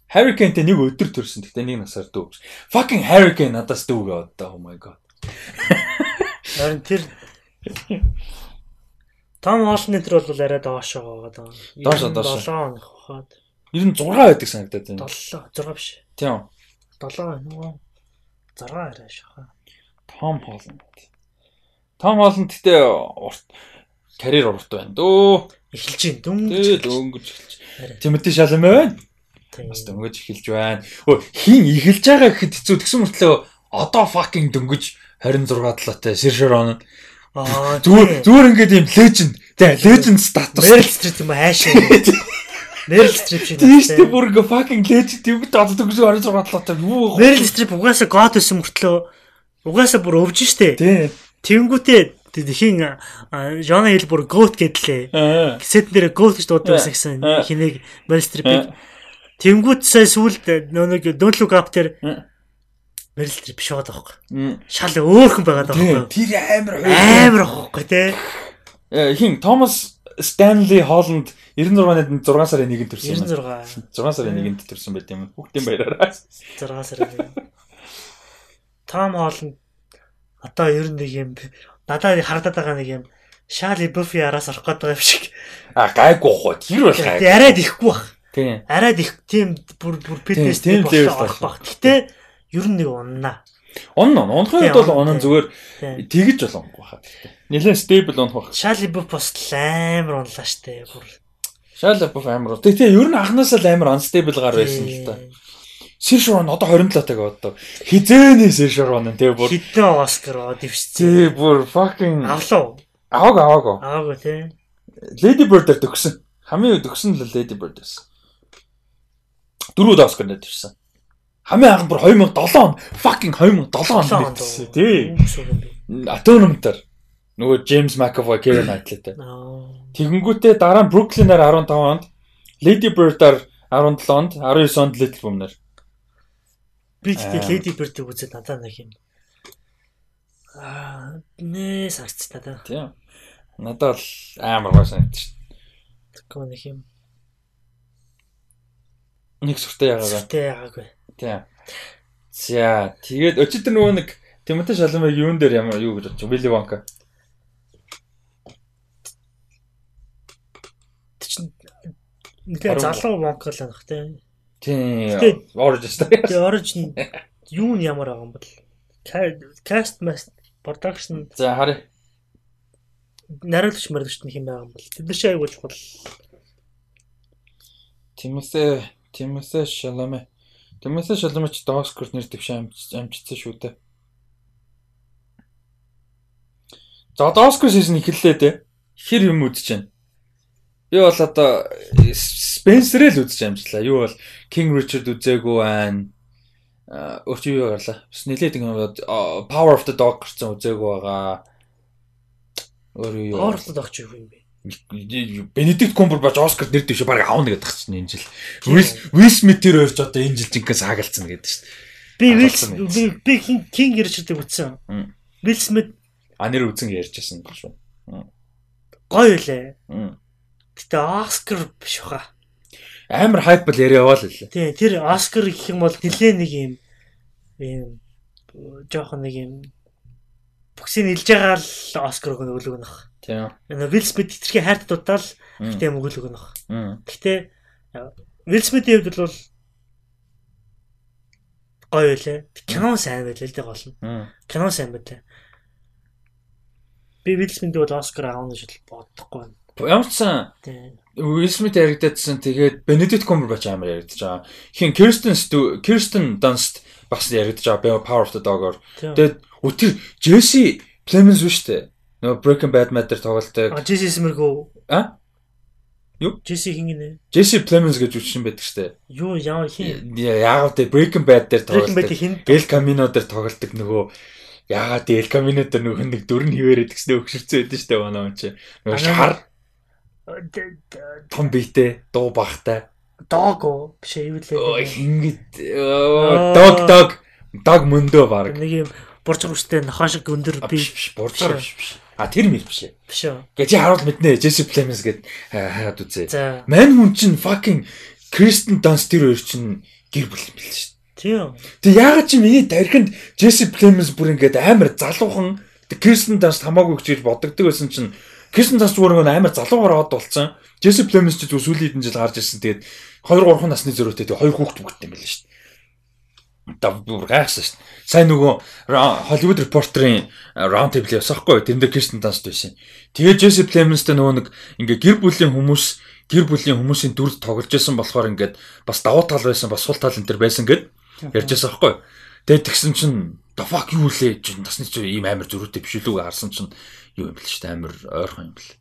Hurricane-тэй нэг өдөр төрсөн. Гэтэ нэг насаар дүү. Fucking Hurricane надаас дүүгээ одоо. Oh my god. Харин тэр Том Холлны тэр бол арай доошоо байгаа даа. Доошоо доошоо. 7 хоног хаад. 96 байдаг санагдаад байна. 7 6 биш. Тийм. 7 нөгөө 6 арай шаха. Том Холланд. Том Холланд гэдэг урт карьер урт байна дөө. Эхэлж гин дүн. Тэгээд өнгөж эхэлж. Тимоти Шаламе байна. Бас дөнгөж эхэлж байна. Өө хин эхэлж байгаа гэхэд хэцүү тэгсэн мөртлөө одоо fucking дөнгөж 26 талаатай Ширшорон. Аа зүгээр зүгээр ингээд юм леженд. За леженд статус. Streep юм хаашаа. Meryl Streep шиг. Тийш тэ бүр ингээ fucking legend юм даа дөнгөж 26 талаатай юу. Meryl Streep угаасаа god байсан мөртлөө угаасаа бүр өвж штэ. Тий. Тэнгүүтээ Тэхийн Жона Хил бүр гоот гэдлээ. Сет дээр гоот гэж дуудсан гэсэн хинэг Мэлстрипийг Тэнгүүд сая сүулт нөө нэг Don't Look Up тэр Мэрилтер биш байгаа даахгүй. Шал өөрхөн байгаа даахгүй. Тэр амар амар ахгүй те. Хин Томас Stanley Holland 96-нд 6 сарын 1-нд төрсөн. 96. 6 сарын 1-нд төрсөн байт юм. Хүүхдийн баяраараа. 6 сарын 1. Том Holland одоо ер нь нэг юм надад харагдаад байгаа нэг юм Шали Буфи араас орох байгаа юм шиг. А гайгүй хоо. Тэр бол гайгүй. Арайд ихгүй бах. Тийм. Арайд их тийм бүр бүр фитнес Тийм, level болох бах. Гэтэ ер нь нэг уннаа. Унна. Унахын үед бол унан зүгээр Тийм. тэгэж болонгүй хаа. Нилээн stable унах байх. Шали Буф бас амар унлаа штэ. Бүр. Шала буф амар. Тэгээ ер нь анханасаа л амар unstable гар байсан л та. Сэршрон одоо 27 таг одоо. Хизээний Сэршрон нь тэгээ бүр Хитэн Оскар оо дэвшсэн. тий бүр fucking Авлаа. аваг аваг. Аагүй тий. Lady Bird дээр төгсөн. Хамгийн үед төгсөн л Lady Bird байсан. Дөрөв Оскар дээр төгсөн. Хамгийн анх бүр 2007 он fucking 2007 онд нэгдсэн. Тий. Atonement-аар нөгөө McAvoy, Kevin Knightley-тэй. Аа. Тэгэнгүүтээ дараа нь Brooklyn-аар 15 онд, Lady Bird-аар 17 онд, 19 онд Little Women-аар. Би тэгтээ Аа. Lady Bird-ийг үзээд надад нэг юм. Аа, нэ сарц надад. Тийм. Надад л амар гой санагдчих. Тэгвэл нэг юм. Нэг сүртэй яагаад. Тэ яагаагүй. Тийм. За, тэгээд өчигдөр нөгөө нэг Тимоти Шаламыг юун дээр ямар юу гэж бодчих. Wonka. Тэг чинь нэлээ залуу монк л анх тий. Тийм. Гэтэ- Origins. Тэгээ origin юу нь ямар байгаа юм бол cast master production За, харъя. нариулагч мөрөгчт нь хэм байгаа юм бол тэд нар чи аягүй чухал. Тимоти Тимоти Шаламе. Тимоти Шаламе ч Оскар нэр дэвшээ амжицсан шүү дээ. За, одоо Оскар сизон эхэллээ дээ. Хэр юм үзэж байна? Би бол одоо Спенсер л үзэж амжлаа. Юу бол King Richard үзээгүй байна. Өөрч юу гарлаа. Бас нэлээд ингэ Power of the Dog гэсэн үзээгүй байгаа. Өөр юу? Оролцоод авч юу юм бэ? Бенедикт Камбербач Оскар нэр дэвшээ баг аавна гэдэг чинь энэ жил. Will Smith тэр хоёрч одоо энэ жил жинхэнэ саагалцсан гэдэг шүү дээ. Би Will би King- Richard-ыг үзсэн. Will Smith А нэр үзэн ярьжсэн баг шүү. гоё үлээ. Гэтэ Оскар биш баха. Амар хайп бол яриа яваал лээ. Тий, тэр Оскар гэх юм бол нэлээ нэг юм юм жоохон нэг юм бүксийг нэлж байгаа л Оскар өгнө өглөг нөх. Тийм. Энэ Will Smith хитрхи хайрт Мм. гэтээ юм өглөг нөх. Мм. Гэтэ Will Smith-ийн хувьд бол гоё үлээ. Кино сайн байлаа л дээ гол нь. Кино сайн байлаа. Би Will Smith-ийг бол Оскар аавна гэж бодохгүй байна. Ямар ч сан. Will Smith яригдчихсан. Тэгээд Benedict Cumberbatch амар яригдчих байгаа. Хин Kirsten Kirsten Dunst бас яригдчих байгаа. Power of the Dog-оор. Тэгээд өтер Jesse Plemons биш үү? Нөгөө Breaking Bad Matter тоглолтог. А Джесси Смэргүү. А? Юу? Джесси хин Jesse Plemons гэж үчин байдаг штэ. юу яа хин Яагаад те Breaking Bad дээр тоглолтог. El Camino дээр тоглолтог нөгөө яагаад El Camino дээр нөгөө нэг дөрн хിവэрэд гэснээр өгшөрцөө байдэн штэ манай хүн чи. Нөгөө шар том биетэй дуу багтай. Дого биш ээ юу Ой лээ. хингит Аа. дог дог дог мөндөө баг. Нэг юм бурж үстэй нохоо шиг өндөр би буржаар биш биш. А тэр мэр биш ээ. биш үү. Гэ чи харуул мэднэ Jesse Plemons гэд хараад үзээ. За Мань хүн чин fucking Kristen Dunst тэр хоёр чин гэр бүл юм бэл шүү. тийм. Тэг яагаад чи миний тархинд Jesse Plemons бүр ингээд амар залуухан Kristen Dunst хамаагүй гэж бодогддог байсан чинь Kristen Dunst бүр ингээд амар залуугаар од болсон. Jesse Plemons ч зүгээр сүүлийн хэдэн жил гарч ирсэн. Тэгээд 2 3 насны зөрүүтэй тэг хоёр хүүхэд бүгдтэй юм байл шүү. Бүр гайхсан шүү. Сайн нөгөө Hollywood Reporter-ийн round table явсаахгүй. Тэн дээр Kristen Dunst байсан. Тэгээд Jesse Plemons-тэй нөгөө нэг ингээ гэр бүлийн хүмүүс гэр бүлийн хүмүүсийн дүрд тоглож байсан болохоор ингээд бас давуу тал байсан, бас сул тал энэ төр байсан гэд ярьж байсан байхгүй. Тэгээд тэгсэн чинь the fuck юу лээ чинь насны чинь ийм амар зөрүүтэй биш үлээ харсан чинь юу юм бэл шүү дээ амар ойрхон юм бэл.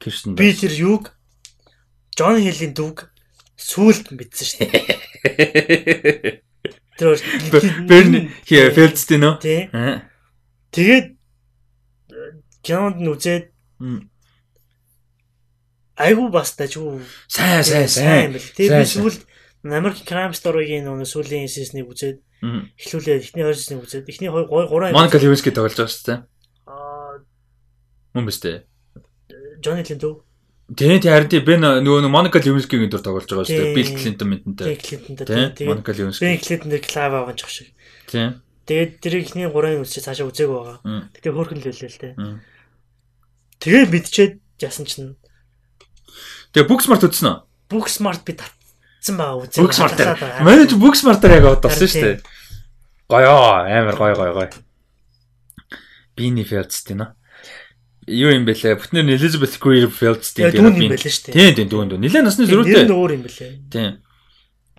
Кирстен Би тэр юуг Джон Хиллийн дүүг сүулт мэдсэн шүү дээ. Тэр Берни хий Фелдстин үү? тий. Тэгээд кинонд нь үзээд айгу бас дажгүй сайн сайн сайн бэл. Тэгээ би сүүл Америк Crime Story-гийн нөгөө сүүлийн сизнийг үзээд эхлүүлээд эхний хоёр сизнийг үзээд эхний хоёр гурван Моника Левински тоглож байгаа шүү дээ. Аа Мөн биз дээ. Johnny Lindau Тийм тийм харин тийм би нөгөө Моника Левинскигийн дүр тоглож байгаа шүү дээ. Билл Клинтон мэдэнтэй. Тийм Моника Левински. Bill Clinton дээр клав авах ч шиг. Тийм. Тэгээд тэр ихний гурван үзчих цаашаа үзээгүй байгаа. Гэтэ хөөрхөн л байлээ л те. Мм. Тэгээ мэдчихэд ясан чинь Тэгээ Book Smart үзсэн үү? Book Smart би татсан байгаа үзээ. Book Smart. Манай ч Book Smart-аар яг одолсон шүү дээ. Гоё амар гоё гоё гоё. Бини Фелдстин аа. Юу юм бэлээ? Бүтнээр нь Elizabeth Greer Feldstein гэдэг юм байлаа шүү дээ. Тийм тийм дүүн дүү. Нилээ насны Нэр зөрүүтэй. нь өөр юм бэлээ. Тийм.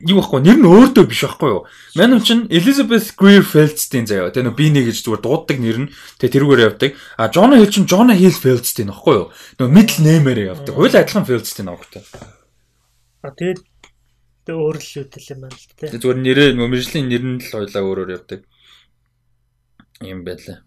Юу байхгүй нэр нь өөртөө биш байхгүй юу? Манай чинь Elizabeth Greer Feldstein заяа. Тэгээ нөө Бини гэж зүгээр дууддаг нэр нь. Тэгээ тэрүүгээр явдаг. А Jonah Hill чинь Jonah Hill Feldstein байхгүй юу? Нөө middle name-ээр явдаг. Хоёул адилхан Feldstein авахтай. А тэгээд тэг өөр л юу тэл юм байна л. Тэгээ зүгээр нэрээ нөө мэржлийн нэр нь л хоёлаа өөрөөр явдаг. Юм байлаа.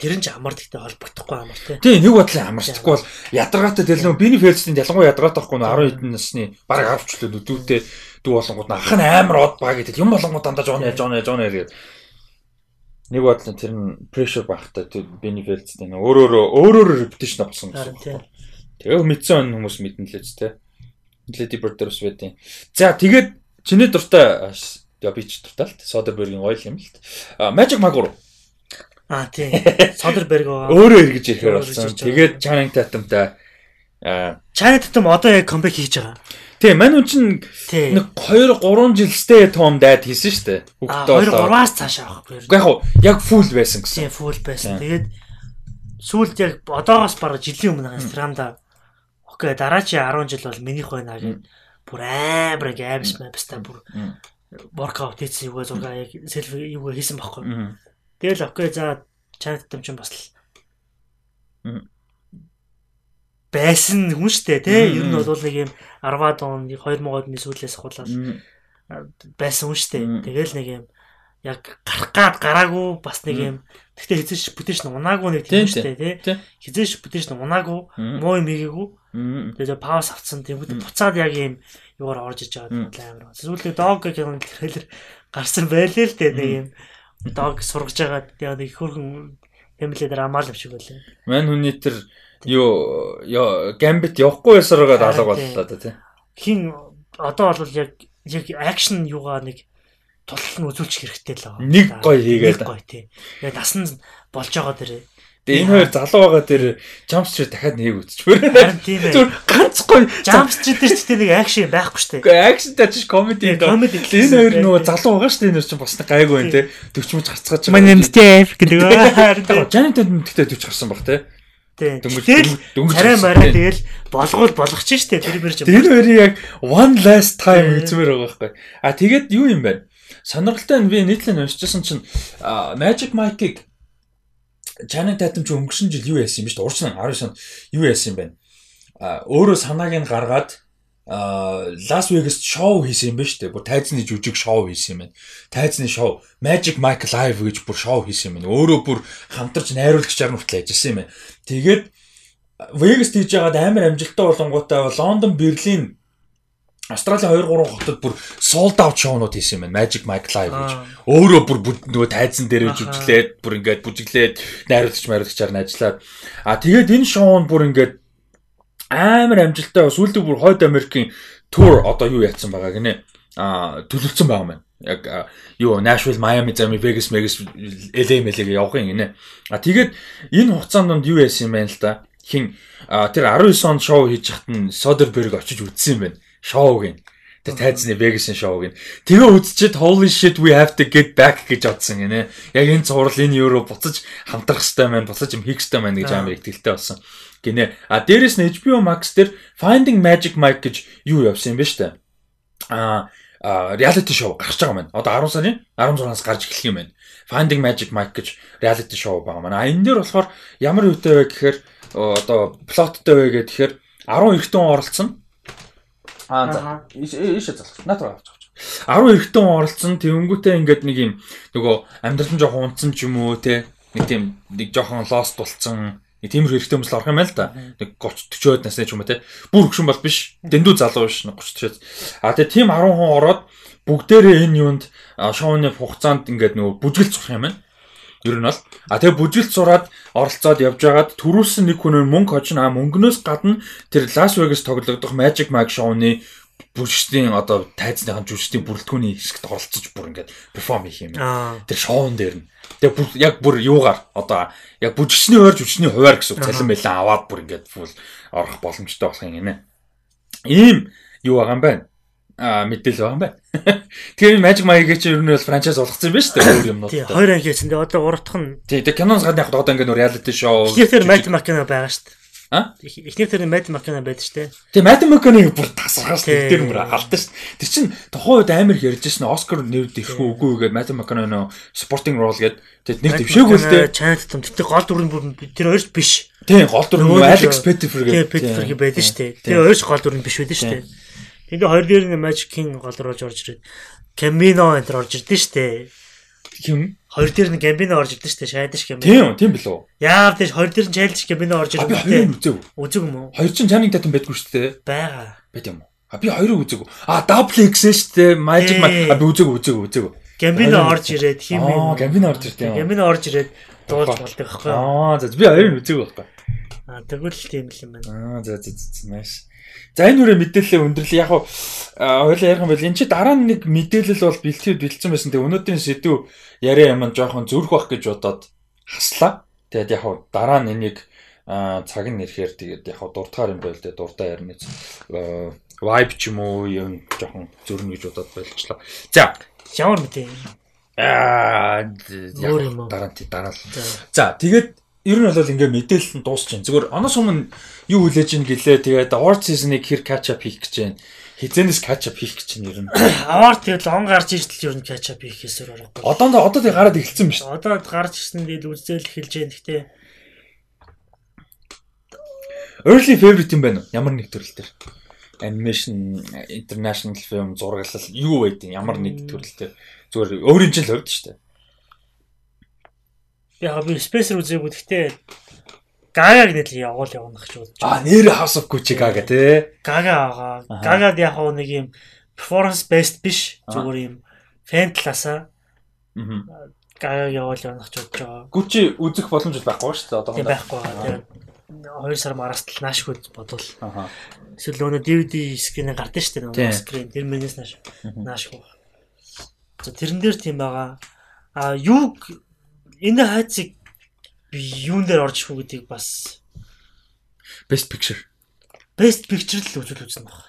Тэр нь ч амар гэхдээ холбогдохгүй амар тий. Тийм нэг бодлоо амарчдаггүй бол ядаргаатай дэлнөө биний фэйлсэнд ялангуяа ядаргаатай байхгүй 12 хэдэн насны бараг авчлаа өдөөтэй дүү болонгууд ах нь амар од баа гэдэг юм болонгууд дандаа жоон яж жоон яж жоон яж гэдэг. Нэг бодлоо тэр нь прешэр багтай тэр биний фэйлсэнд нэ өөрөөрөө өөрөөрөө репетишн авсан гэсэн үг. Тэгээ мэдсэн хүмүүс мэдэн лээ ч тий. Леди Бёрд дээрс байдیں۔ За тэгээд чиний дуртай би ч дуртай л Содербергийн ойл юм л. Magic Mag 3 Аа тийм. Содерберг аа. Өөрөө эргэж ирэхээр болсон. Тэгээд Чанинг Татамтай аа Чанинг Татам одоо яг камбэк хийж байгаа. Тийм, мань үн чинь нэг 2 3 жилстэй Том дайд хийсэн шүү дээ. Хүүхдтэй болоо. 2 3-аас цааш авахгүй. Яг уу, яг фул байсан гэсэн. Тийм, фул байсан. Тэгээд сүүлд яг одоогоос бараг жилийн өмнө Инстаграмда окей, дараачийн 10 жил бол минийх байна гэж бүр амар гэмс мэвстэй бүр воркаут хийсэн юугаа зурга яг селфи юугаа хийсэн баггүй. Тэгэл окей за чанад юм чинь бас л байсан хүн штэ тий. Ер нь бол нэг юм 10-аад он 2000-аад оны сүүлээс хулаад Мм. байсан хүн штэ. Тэгэл нэг юм яг гарах гад гараагүй бас нэг юм тэгтээ хизээш бүтээш нь унаагүй нэг Тийм, штэ тий. Хизээш бүтээш нь унаагүй муу юм игээгүй. Тэгээ пауз авцсан тийм Мм. буцаад яг юм юугаар орж иж байгаа бодлоо амар. Сүүлдээ дог кино трейлер гарсан байлээ л дээ нэг юм дог сургаж байгаа яг нэг хөрхөн фэмили дээр амаал шиг байлаа. Мань хүний тэр юу ёо гамбит явахгүй байсараа алга Харин боллоо да тий. Хин одоо бол яг яг акшн юугаа нэг тулал нь үзүүлчих хэрэгтэй л байгаа. Нэг гоё хийгээд. Нэг гоё тий. Яг насан болж байгаа дээрээ. Энэ хоёр залуу байгаа тэр jump street дахиад нэг үзчихвэр. Тийм. Зүр ганцгүй Jump Street дээр ч гэдэг нэг акшн байхгүй штэ. Гэхдээ акшн тач комеди Тийм, comedy Тэгээ энэ хоёр нөгөө залуу байгаа шүү дээ. Энэ чинь бас нэг гайгүй байна те. 40 мөч гарцгаач. Steve гэдэг. Харин тийм. Janet Tatum-тэй 40 гарсан баг те. Тийм. Тэгэл царай мараа тийм. тэгэл болгоул болгоч штэ тэр мэр ч Тэр хоёрын яг one last time Тийм. үзмээр байгаа байхгүй. А тэгээд юу юм бэ? Сонирхолтой нь би нийтлэн уншижсэн чинь Magic Mike-ыг Janet Tatum ч өнгөрсөн жил юу яасан юм бэ? Урьдчилан 19 онд юу яасан юм бэ? А өөрөө санааг нь гаргаад Лас Вегаст шоу хийсэн юм ба штэ. Бүр тайзны жүжиг шоу хийсэн юм байна. Тайзны шоу Magic Mike Live гэж бүр шоу хийсэн юм байна. Өөрөө бүр хамтарч найруулагч чар нүртэл ажилласан юм байна. Тэгээд Вегаст хийж байгаад амар амжилттай болонгуудаа Лондон, Берлин Австрали 2 3 хотод бүр sold out шоунууд хийсэн юм байна. Magic Mike Live гэж. Өөрөө бүр нөгөө тайзан дээрээ жүжиглээд бүр ингээд бүжиглээд найруулагч найруулагчаар нь ажиллаад а тэгээд энэ шоу нь бүр ингээд амар амжилттай сүүлдээ бүр хойд Америкийн тур одоо юу яатсан байгаа гинэ а төлөвлөсөн байгаа юм. Яг юу Nashville, Miami, Zami, Vegas, Vegas, LA мэлэг явахын гинэ. А тэгээд энэ хугацаанд юу яасан юм байна л да. Хин тэр 19 онд шоу хийж хат нь Soderbergh очиж үзсэн юм байна. Шоуг нь. Тэр тайзны Vegas-ийн шоуг нь. Тэгээ үзчихэд holy shit we have to get back гэж бодсон гинэ. Яг энэ цуврал энэ евро буцаж хамтрах хэвээр маань буцаж юм хийх хэвээр маань гэж амар ихтэлтэй болсон. Гинэ. А дээрэс нь HBO Max дээр Finding Magic Mike гэж юу явсан юм бэ штэ. А reality show гарч байгаа маань. Одоо 10 сарын 16-наас гарч эхлэх юм байна. Finding Magic Mike гэж reality show байгаа маань. А энэ дээр болохоор ямар юутай вэ гэхээр одоо плоттой вэ гэхээр 10 эрэгтэн оролцсон. Аа за. Иш залах. Наадаа авч авч. 10 эрэгтэн оролцсон. Тэнгүүтээ ингээд нэг юм нөгөө амьдрал нь жоохон унтсан ч юм уу те. Нэг тийм нэг жоохон lost болцсон Нэг тиймэр хэрэгтэй хүмүүс л орох юм байл та. Нэг 30 40-од насны ч юм уу те. Бүр хөшин бол биш. Дэндүү залуу биш 30 40-од. А тэгээ тийм 10 хүн ороод бүгдээрээ энэ юунд шоуны хугацаанд ингээд нөгөө бүжгэлж сурах юм байна. Ер нь бол а тэгээ бүжгэлж сураад оролцоод явж байгаад төрүүлсэн нэг хүн мөнгө очно а мөнгнөөс гадна тэр Лас Вегас тоглогдох Magic Mike шоуны бүжгчдийн одоо тайзныхан жүжигчдийн бүрэлдэхүүний хэсэгт оролцож бүр ингээд перформ хийх юм. Тэр шоун дээр нь. Тэгээ бүр яг бүр юугаар одоо яг бүжгчний ойр жүжигчний хуваар гэсэн цалин байлаа аваад бүр ингээд фул орох боломжтой болох юм гинэ. Ийм юу байгаа юм байна а мэдээлэл байгаа юм байна. Тэгэхээр Magic Mike чи ер нь бол франчайз болгоцсон юм байна шүү дээ өөр юмнууд. Тий, хоёр анги гэсэн. Тэгээ одоо урдах нь Тий, тэгээ киноноос гадна яг одоо ингээд reality show. Тэгэхээр Magic Mike байгаа шүү дээ. А? Эхнийх тэр Magic Mike байдаг шүү дээ. Тэгээ Magic Mike-ыг бүр тасгаас тэр мөр алдсан шүү. Тэр чин тухайн үед амар ярьж байсан Оскар нэр дэвшгүй үгүй гэдэг Magic Mike нөө supporting role гэдэг тэгэд нэр дэвшээгүй л дээ. Channel том тэгтээ гол дүр нь бүр тэр хоёрч биш. Тий, гол дүр нь Alex Pettyfer гэдэг. Тий, Pettyfer байдаг шүү дээ. Тэр хоёрч гол дүр нь биш байдаг шүү дээ. Тэгээ хоёр дээр нь Magic King голруулж орж ирээд Camino энэ орж ирдэ штэ. Хим? Хоёр дээр нь Gambino орж ирдэ штэ. Шайдаш Gambino. Тийм, тийм билүү. Яагаад тийш хоёр дээр нь Challenge Gambino орж ирдэ. Би хоёрыг үзег. Үзег юм уу? Хоёр чинь чаныг татсан байдгүй штэ. Бага. Байт юм уу? А би хоёрыг үзег. А Double X штэ. Magic. А би үзег үзег үзег. Gambino орж ирээд хим юм. Gambino орж ирдэ. Gambino орж ирээд дуулж болдог байхгүй? Аа, за би хоёрыг үзег байхгүй. А тэгвэл тийм л юм байна. Аа, за за за. Nice. За энэ үрэ мэдээлэл өндөрлөө яг хоёлаа ярих юм бол эн чи дараа нэг мэдээлэл бол бэлтгэд бэлдсэн байсан. Тэгээ өнөөдрийн сэдв яриа юм жоохон зүрх бах гэж бодоод хаслаа. Тэгээд яг дараа нь энийг цаг нь нэрэхээр тэгээд яг дуртахаар юм байл дээ дуртай ярина гэж vibe ч юм уу юм жоохон зөрнө гэж бодоод болчихлоо. За ямар мэдээ аа дараа нь дараа л. За тэгээд ер нь бол ингээ мэдээлэл нь дуусч байна. Зүгээр оноос өмнө юу хүлээж ин гэлээ. Тэгээд award season-ыг хэр catch up хийх гэж байна. Хизэнээс catch up хийх гэж байна ер нь. Award тэгээд он гарч иртэл ер нь catch up хийх хэсээр орохгүй. Одоо одоо тэг гараад эхэлсэн байна шүү. Одоо гарч ирсэн тэгээд үзэл эхэлж байна. Гэхдээ early favorite юм байна уу? Ямар нэг төрөл төр. Animation, international film, зураглал юу байдیں۔ Ямар нэг төрөл төр. Зүгээр өөрийн жил хувьд шүү дээ. Яг би Spacer үзээгүй гэхдээ Гагаг нэг л явуул явна гэж бодож байна. Аа нэр House of Gucci Gaga тий. Гага байгаа. Гагад яг нэг юм performance based биш зүгээр юм fan талаасаа. Аа. Гагаг явуул явна гэж бодож байгаа. Gucci үзэх боломж байхгүй шүү дээ одоохондоо. Байхгүй байгаа. Тэгээд 2 сар мараас л наашгүй бодвол. Аа. Эсвэл нөгөө DVD скрин гардаг шүү дээ нөгөө скрин тэр мэнэс нааш. Наашгүй. За тэрэн дээр тийм байгаа. А юу энэ хайцыг юун дээр орж ирэх үү гэдгийг бас best picture. Best picture л үзүүл үзсэн баг.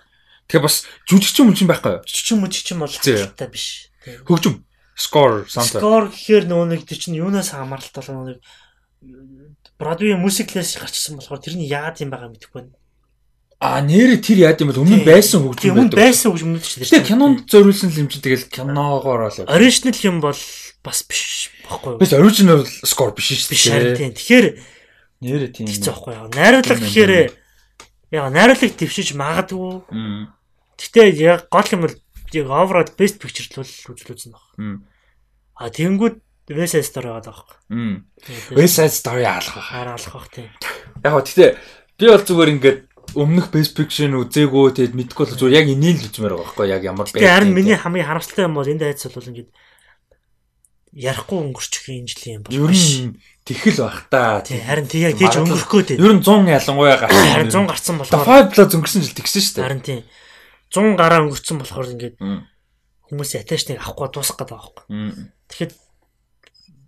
Тэгээ бас жүжигчин мөн чинь байхгүй юу? Жүжигчин мөжигчин бол хангалттай биш. Хөгжим score soundtrack. Score гэхээр нөгөө нэг тэр чинь юунаас хамааралтай болоо нэг Бродвей мюзиклээс гарч ирсэн болохоор тэрний яагаад юм байгаа мэдэхгүй байна. А нэрэ тэр яад юм бол өмнө байсан хөгжим байдаг. Өмнө байсан шүү дээ. Тэгээ кинонд зориулсан юм чинь тэгэл киногоор бол original юм бол бас биш баггүй? Биш original score биш шүү дээ. Тийм. Тэгэхээр нэрэ тийм. Тэгсэн байхгүй юу? Найруулга гэхээр яг найруулгыг твшиж магадгүй. Гэтэ яг гол юм бол яг overall best picture л үзүүлсэн баг. А тэгэнгүүт West Side Story байгаа байхгүй. West Side Story алах байх. Алах байх тийм. Яг гоо гэтэ би бол зүгээр ингээд өмнөх best picture үзээгүй тэгэд мэдгүй бол зүгээр яг энийг л үзмээр байгаа байхгүй яг ямар байх. Тэгээ харин миний хамгийн харамсалтай юм бол энэ дайц бол ингээд ярихгүй өнгөрчих юм жилийн юм байна. Ер нь тэхэл байх та. Тий харин тий яг тийж өнгөрөхгүй дээ. Ер нь 100 ялангуяа гарсан. Харин 100 гарсан болохоор 5 плюс өнгөрсөн жил тэгсэн шүү дээ. Харин тий 100 гараа өнгөрсөн болохоор ингээд хүмүүс attachment авахгүй дуусах гэдэг байгаа байхгүй. Тэгэхэд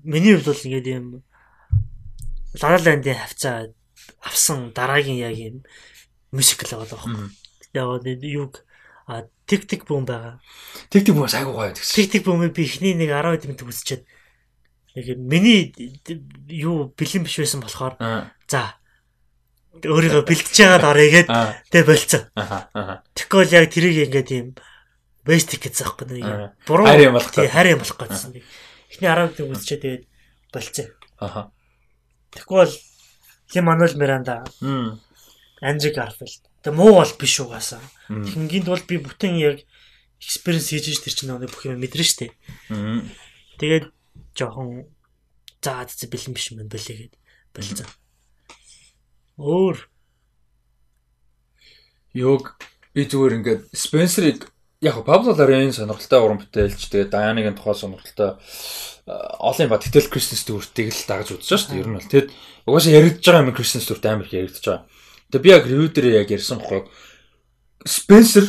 миний хувьд бол ингээд юм Лалаландын хавцаа авсан дараагийн яг юм мюзикл байгаа байхгүй. Яг юг а тик тик бум байгаа. Тик тик бум айгуу гоё гэсэн. Тик тик бумыг би эхний нэг 10 хэд минут үзчихэд яг миний юу бэлэн биш байсан болохоор за өөрийгөө бэлтэж байгаад орё гээд тэг болцсон. Тэгвэл яг тэрийг ингээд юм бэстик гэсэн аахгүй нэг буруу харь юм болох тий харь юм болох гэсэн. Эхний 10 минут үзчихэд тэгээд болцсон. Аха. Тэгвэл Лим Мануэл Миранда. Анжи Гарфилд. Тэг муу бол биш угаасаа. Тэгэнгийд бол би бүтэн яг экспириенс хийж ш тэр чинь нэг бүх юм мэдэрнэ штэ. Тэгээд жоохон заа зэ бэлэн биш юм болээ гэд болцсон. Өөр Юг би зүгээр ингээд Спенсерийг яг Пабло Ларен сонирхолтой уран бүтээлч тэгээ Даяныгийн тухай сонирхолтой олон ба Тэтэл Кристен Стюартыг л дагаж үзэж шүү дээ. Ер нь бол тэгэд угаасаа яригдж байгаа юм Кристен Стюарт амар их яригдж байгаа. Тэгээ би яг ревю дээр яг ярьсан бохоо Спенсер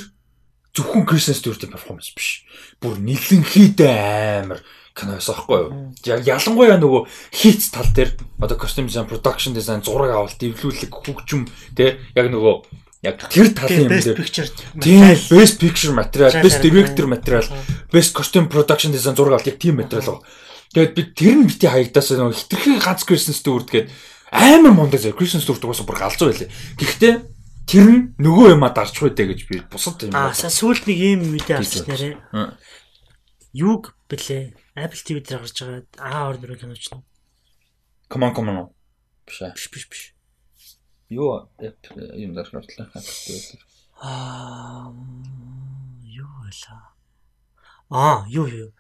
зөвхөн Кристен Стюартын перформанс биш. Бүр нэлэнхийдээ амар киноос аахгүй юу. Яг ялангуяа нөгөө хийц тал дээр одоо costume design, production design, зураг авалт, эвлүүлэг, хөгжим тэ яг нөгөө яг тэр талын юм дээр тийм best picture материал, best director материал, best costume production design зураг авалт яг тийм материал. Тэгээд би тэр нь бити хаягдаас нөгөө хитрхэн ганц Christmas Stewart гээд амар мундаг зэрэг Christmas Stewart угаасаа бүр галзуу байлээ. Гэхдээ тэр нь нөгөө юма дарчих үедээ гэж би бусад юм. Аа сүүлд нэг юм мэдээ авчих нэрээ. Юг блэ? Apple TV дээр гарч байгаа аа ор нөрөө киноч нь. Come on come on. Биш. Биш биш биш. Юу юм дээр гартлаа. Аа юу вэ? Аа юу юу.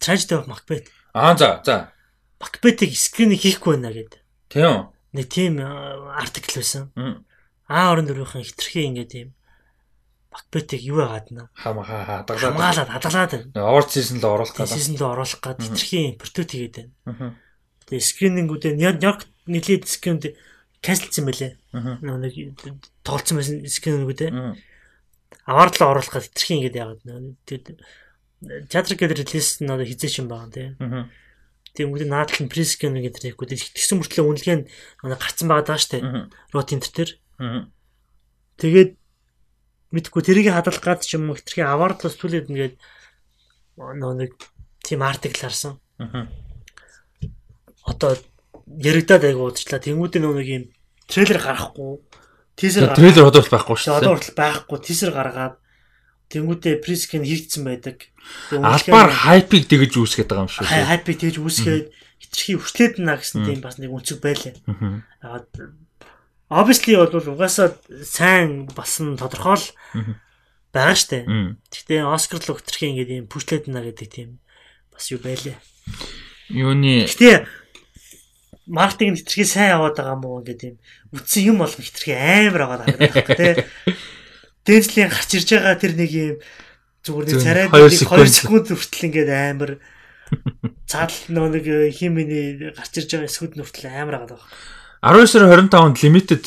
Tragedy of Macbeth. Аа за за. Macbeth-ийг скриныг хийхгүй байна гэдэг. Тийм. Нэг тийм артикл байсан. Аа орон дөрвийнхэн хитрхи ингээд тийм Macbeth-ийг юу яагаад нэ? Хама хаа хадгалаад. Хамгаалаад хадгалаад байна. Award season л оруулах гэдэг. Season л оруулах гэдэг хитрхи протот хийгээд байна. Тэгээ скринингүүдээ Нью-Йорк нийлээд скринд канселсан байлээ. Нэг тоглолцсон байсан скринингүүдээ. Аваад л оруулах гэдэг хитрхи ингээд яагаад нэ? Тэгээд театр гэдэг релиз нь одоо хизээч юм байгаа тийм. Тийм үүдээ наадл нь прескин гэдэг хэрэггүй. Тэгсэн мөртлөө үнэлгээ нь гарцсан байгаа даа штэ. Рот интер төр. Тэгээд мэдхгүй тэрийг хадгалах гад ч юм уу хитрхи аваардлаас түлээд ингээд нэг тийм артикл харсан. Одоо яригадаад айгу удажлаа. Тэнгүүдээ нөө нэг юм трейлер гарахгүй. Тизер трейлер одоо бол байхгүй шүү дээ. Одоо хүртэл байхгүй. Тизер гаргаад Тэнгүүдээ прескин хийгдсэн байдаг. Албаар хайпыг тэгж үүсгэж байгаа юм шүү. Хайпыг тэгж үүсгээд хитрхи хүртлээд наа гэсэн тийм бас нэг үнцэг байлаа. Аа obviously бол угаасаа сайн болсон тодорхой л байгаа штэ. Гэхдээ Оскар л хитрхи ингээд юм пүшлээд наа гэдэг тийм бас юу байлаа. Юуны Гэхдээ маркетинг хитрхи сайн яваад байгаа мó ингээд юм үтсэн юм бол хитрхи амар байгаа даа тий. Дэнслийн гарч ирж байгаа тэр нэг юм зүгээр нэг царай нэг 2 секунд хүртэл ингээд амар цаал нөө нэг химэний гарч ирж байгаа эсгүүд нүртэл амар байгаа. 19 сарын 25-нд limited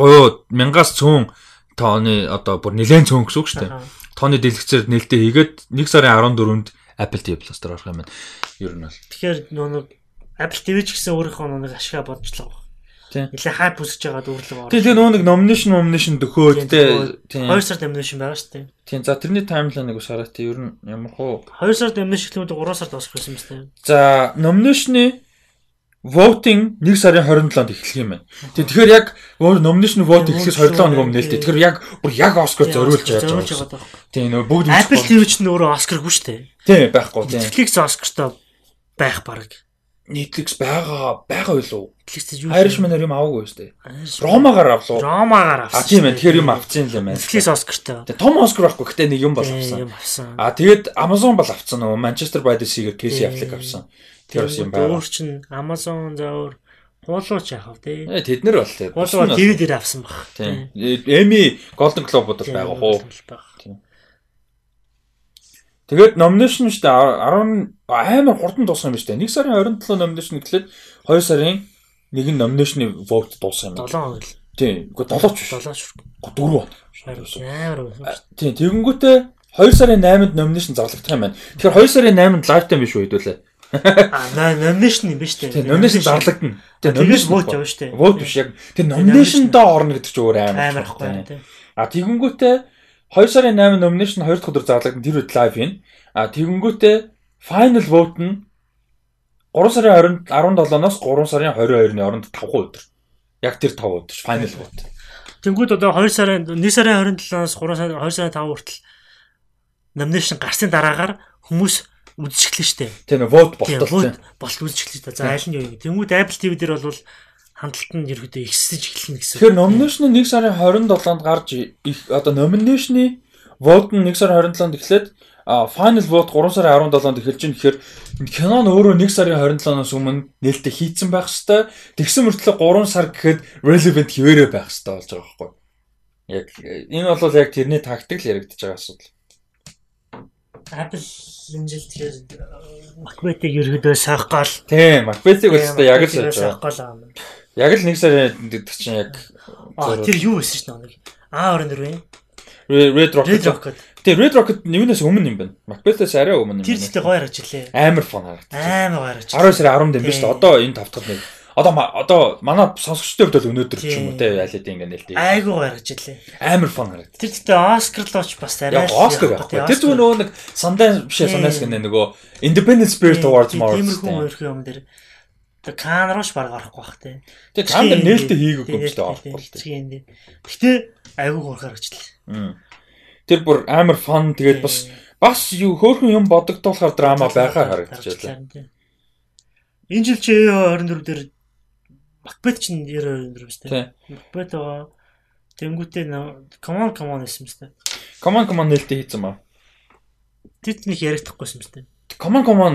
буюу 1000-аас цөөн тооны одоо бүр нэлээд цөөн гэсэн үг шүү дээ. Тооны дэлгэцээр нээлттэй хийгээд 1 сарын 14-нд Apple TV Plus дээр орох юм байна. Ер нь бол. Тэгэхээр нөө Apple TV ч гэсэн өөрийнхөө нэг ашгаа бодчихлоо. Нилээ хайп үсэж байгаа дүүрлэг орно. Тийм нөө нэг nomination nomination дөхөөд тийм 2 сард nomination байгаа шүү дээ. Тийм за тэрний таймлайныг ус хараад тийм ер нь ямар хуу 2 сард nomination хэлмүүд 3 сард босох байсан юм байна. За nomination-ы voting 1 сарын 27-нд эхлэх юм байна. Тэгэхээр яг nomination vote эхлэхээс 27 хоног өмнө нэлтэй. Тэгэхээр яг бүр яг Оскар зориулж яаж байгаа. Тийм нөө бүгд Apple TV ч нөөрэ шүү дээ. Тийм байхгүй. Netflix Оскартай байх баг. Netflix байгаа байгаа юу? Netflix юу? Irishman-аар юм аваагүй шүү дээ. Ромагаар авлуу. Ромагаар авсан. А тийм ээ. Тэгэхээр юм авчихсан юм байна. Netflix Oscar-тай. Тэгээ том Oscar байхгүй. Гэтэ нэг юм бол авсан. А тэгээд Amazon бол авсан нөгөө Manchester by the Sea-гээр Casey Affleck авсан. Тэр бас юм байна. Өөр чин Amazon заавар хуулууч яхав тий. Э тэд нар бол тий. Хуулуу TV дээр авсан баг. Тий. Emmy Golden Globe-ууд байгаа хуу. Тэгээд номинашн шүү дээ 10 амар хурдан дууссан юм шүү дээ. 1 сарын 27 номинашн эхлээд 2 сарын нэг нь номинашны vote дууссан юм. 7 хоног л. Тийм. Үгүй 7 ч биш. 7 ч. 4 амар Тийм. Тэгэнгүүтээ 2 сарын 8-нд номинашн зарлагдах юм байна. Тэгэхээр 2 сарын 8-нд лайвтайм биш үү хэдүүлээ. Аа номинашн юм биш үү? Тийм. Номинашн зарлагдана. Тийм. Номинашн vote явна шүү дээ. Vote биш яг. Тэр номинашндаа орно гэдэг чинь өөр амар. Амар байхгүй. А тэгэнгүүтээ 2 сарын 8 nomination 2 дахь өдөр зарлагдсан тэр үед лайв хийн. А тэгэнгүүтээ final vote нь 3 сарын 17-ноос 3 сарын 22-ны оронд 5 өдөр. Яг тэр 5 өдөр final vote. Тэнгүүд одоо 2 сарын 1 сарын 27-оос 3 сарын 2 сарын 5 хүртэл nomination гарсны дараагаар хүмүүс үзчихлээ штэ. Тийм vote болтол. Болт үзчихлээ та. За аль нь юу юм. Тэнгүүд Apple TV дээр бол хандлт нь ерөөдөө ихсэж эхэлнэ гэсэн. Тэгэхээр номинашн нь 1 сарын 27-нд гарч их одоо номинашны vote нь 1 сарын 27-нд эхлээд Final Vote 3 сарын 17-нд эхэлж байна гэхээр кино нь өөрөө 1 сарын 27-наас өмнө нээлттэй хийцэн байх хэвээр тэгсэн мөртлөө 3 сар гэхэд relevant хിവэрэ байх хэвээр болж байгаа байхгүй. Яг энэ бол яг тэрний тактик л яригдчихэж байгаа асуудал. Apple энэ жил тэгэхээр Macbeth-ийг ерөөдөө саах гал. Тийм, Macbeth-ийг өстой яг л сааж байгаа. Яг л 1 сарын гэдэг чинь яг тэр юу байсан шнэ нэг А24 Red Rocket. Тэгээ Red Rocket нэгнээс өмнө юм байна. Macbeth-ээс арай өмнө юм. Тэр зүйтэй гоё харагч лээ. Амар фон харагч. Амар гоё харагч. 10 сарын 10-нд юм биш үү? Одоо энэ тавтахад нэг Одоо одоо манай сонсогчдын хувьд бол өнөөдөр ч юм уу те ялээд ингэ нэлээ. Айгуу гаргаж илээ. Амар фон гараад. Тэр зүйтэй Оскар лооч бас арай. Яг Оскар байхгүй. Тэр зүгээр нөгөө нэг Sundance биш Sundance гэнэ нөгөө Independent Spirit Awards маар. Тиймэрхүү өөрхөн юм дээр тэг кан рууш баг гарахгүй бах те. Тэг кан дээр нээлттэй хийгээгүй юм шүү дээ орохгүй л те. Гэтэ айгуу гурхаар гаргачлаа. Тэр бүр амар фон тэгээд бас бас юу хөөхөн юм бодогдуулахар драма байхаар харагдчихлаа. Энэ жил чи 24 дээр Macbeth ч 92 юм шүү дээ. Macbeth аа тэнгуүтээ Common Common гэсэн юм дээ. Common Common нээлттэй хийсэн ба. Тэд нэг ярихдаггүйсэн юм дээ. Common Common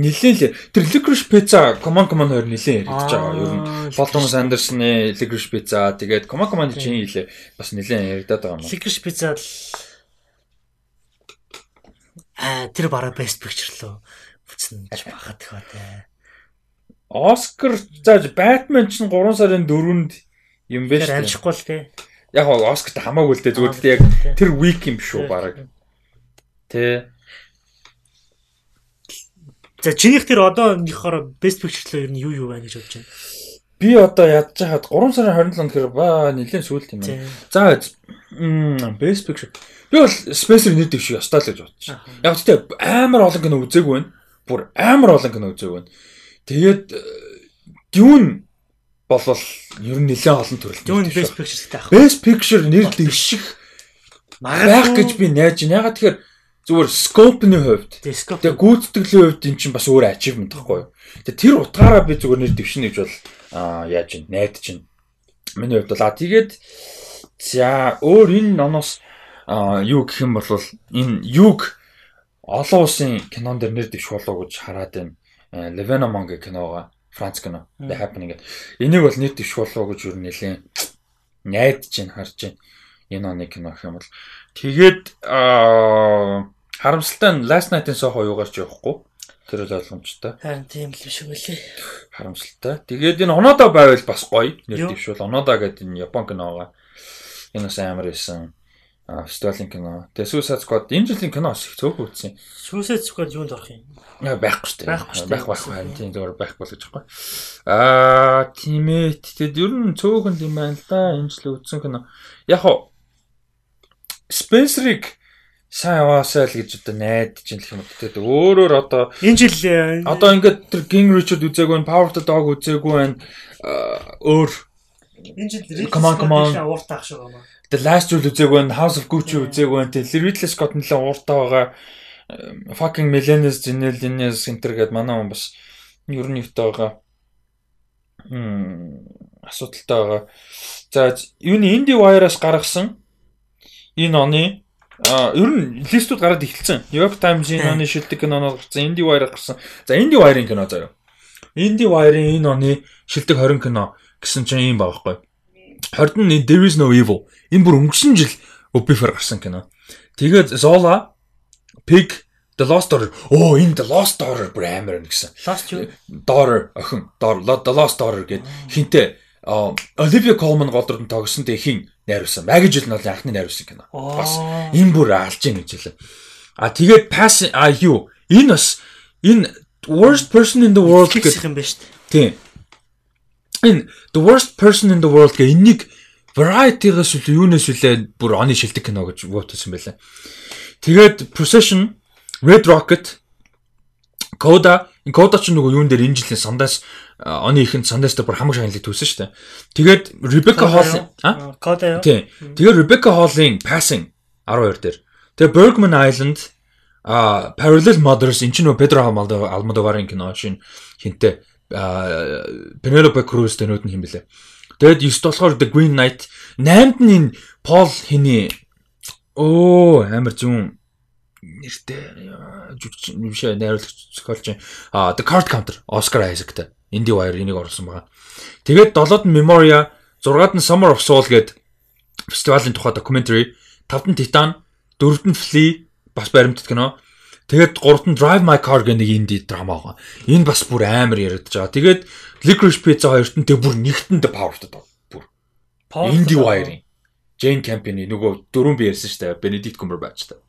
нэлээд л тэр Licorice Pizza Common Common хоёр нэлээд яригдаж байгаа. Ер нь Paul Thomas Anderson-ы Licorice Pizza тэгээд Common Common чинь хэлээ бас нэлээд яригдаад байгаа юм. Licorice Pizza л аа тэр бараа best picture лөө бүтсэн гэж багт хаа тэ. Оскар зааж Batman ч 3 сарын 4-нд юм байна шүү. Амжихгүй л тий. Яг гоо Оскарт хамаагүй л дээ зүгээр тий яг тэр week юм шүү баг. Тэ. За чинийх тэр одооныхоор best picture л ер нь юу юу байна гэж бодож байна. Би одоо ядж хаад 3 сарын 27-нд гэхээр ба нэлээд сүулт юм байна. За best picture. Би бол Spencer нэр дэвшиг ёстой л гэж бодчих. Яг гэхдээ амар олон кино үзээгүй байна. Бүр амар олон кино үзээгүй байна. Тэгээд Dune болвол ер нь нэлээд олон төрөлт. Dune Best Picture-тэй авах. Best Picture нэр дэвших байх гэж би найж байна. Ягаад тэгэхээр зүгээр scope-ны хувьд тэгээ гүйцэтгэлийн хувьд эн чинь бас өөр achievement байхгүй юу. Тэгээ тэр утгаараа би зүгээр нэр дэвшнэ гэж бол яаж чинь найдаж чинь. Миний хувьд бол а тэгээд за өөр энэ номоос юу гэх юм бол энэ юг олон улсын кинон дээр нэр дэвших болов гэж хараад байна. Lebanon гэх киноога Франц кино The Happening гэдэг. Энийг бол нийт дэвш болов гэж юу нэлээ найдаж чинь харж чинь энэ оны кино гэх юм бол тэгээд харамсалтай нь Last Night-ын Soho юугаарч явахгүй. Тэр л ойлгомжтой. Харин тийм л биш үлээ. Харамсалтай. Тэгээд энэ Онода байвал бас гоё. Нэр дэвш бол Онода гэдэг энэ Япон киноога энэ бас амар байсан фестивалийн кино. Тэгээ Suicide Squad энэ жилийн кино бас их цөөхөн үзсэн. Suicide Squad юунд орох юм? Байхгүй шүү дээ. Байхгүй шүү. Байх байх байх. Тийм зөвөр байхгүй л гэж байна. Аа, тийм ээ. Тэгээд ер нь цөөхөн юм байна л да. Энэ жил үзсэн кино. Яг хоо Spencer-ыг сайн яваасаа л гэж одоо найдаж юм л тэгээд өөрөөр одоо энэ жил э, одоо ингээд тэр King Richard үзээгүй, Power the Dog үзээгүй, өөр энэ жил Command Command ууртаах шиг байна The Last Duel үзээгүй нь House of Gucci үзээгүй нь тэр Ridley Scott нэлээ ууртаа байгаа fucking Millennials Generations Center гэдэг манай хүн бас ер нь ихтэй байгаа. Хм асуудалтай байгаа. За юуны Indie Wire-аас гаргасан энэ оны ер нь листүүд гараад эхэлсэн. New York Times-ийн оны шилдэг киноноор гарсан, Indie Wire гарсан. За Indie Wire-ийн кино заяа. Indie Wire-ийн энэ оны шилдэг 20 кино гэсэн чинь юм байгаа байхгүй. 20 нь There is no evil. Энэ бүр өнгөрсөн жил Obiffer гарсан кино. Тэгээд Zola, Pig, The Lost Daughter. Оо, энэ The Lost Daughter бүр амар байна гэсэн. Lost? Daughter охин. The Lost Daughter гэд хинтээ Olivia Colman голдорд тогсон тэг хин найруулсан. Маги жил нь бол анхны найруулсан кино. Бас энэ бүр алж ийн гэж хэлээ. А тэгээд pass а юу? Энэ бас энэ worst person in the world гэх юм байна шүү дээ. Тийм энэ the worst person in the world гэх энийг variety-гаас үл юунаас үлээ бүр оны шилдэг кино гэж вотсон байлаа. Тэгээд Procession, Red Rocket, Coda, энэ Coda ч нөгөө юун дээр энэ жилийн Sundance оны ихэнд Sundance дээр бүр хамаг шагналыг төлсөн шүү дээ. Тэгээд Rebecca Hall а Coda юу? Тийм. Тэгээд Rebecca Hall-ийн Passing 12 дээр. Тэгээд Bergman Island а Parallel Mothers энэ ч нөгөө Pedro Almodovar-ын кино шин хинтээ Penelope Cruz тэнүүд нь хэм бэлээ. Тэгэд 9 болохоор The Green Knight, 8-д нь энэ Paul хэний оо амар зүүн нэртэй жүжигч биш найруулагч зохиолч а The Card Counter Oscar Isaacтай Инди Wire энийг оруулсан байгаа. Тэгээд долоод нь Memoria, зургаад нь Summer of Soul гээд фестивалийн тухай documentary, тавд нь Titan, дөрөвд нь Flea бас баримтат кино. Тэгээд гуравт нь Drive My Car гэх нэг инди драма байгаа. Энэ бас бүр амар яригдж байгаа. Тэгээд Licorice Pizza хоёрт нь тэг бүр нэгтэнд powerful даа. Бүр. Инди Wire-ийн Jane Campion-ы нөгөө дөрөв би ярьсан шүү дээ. Benedict Cumberbatch-тай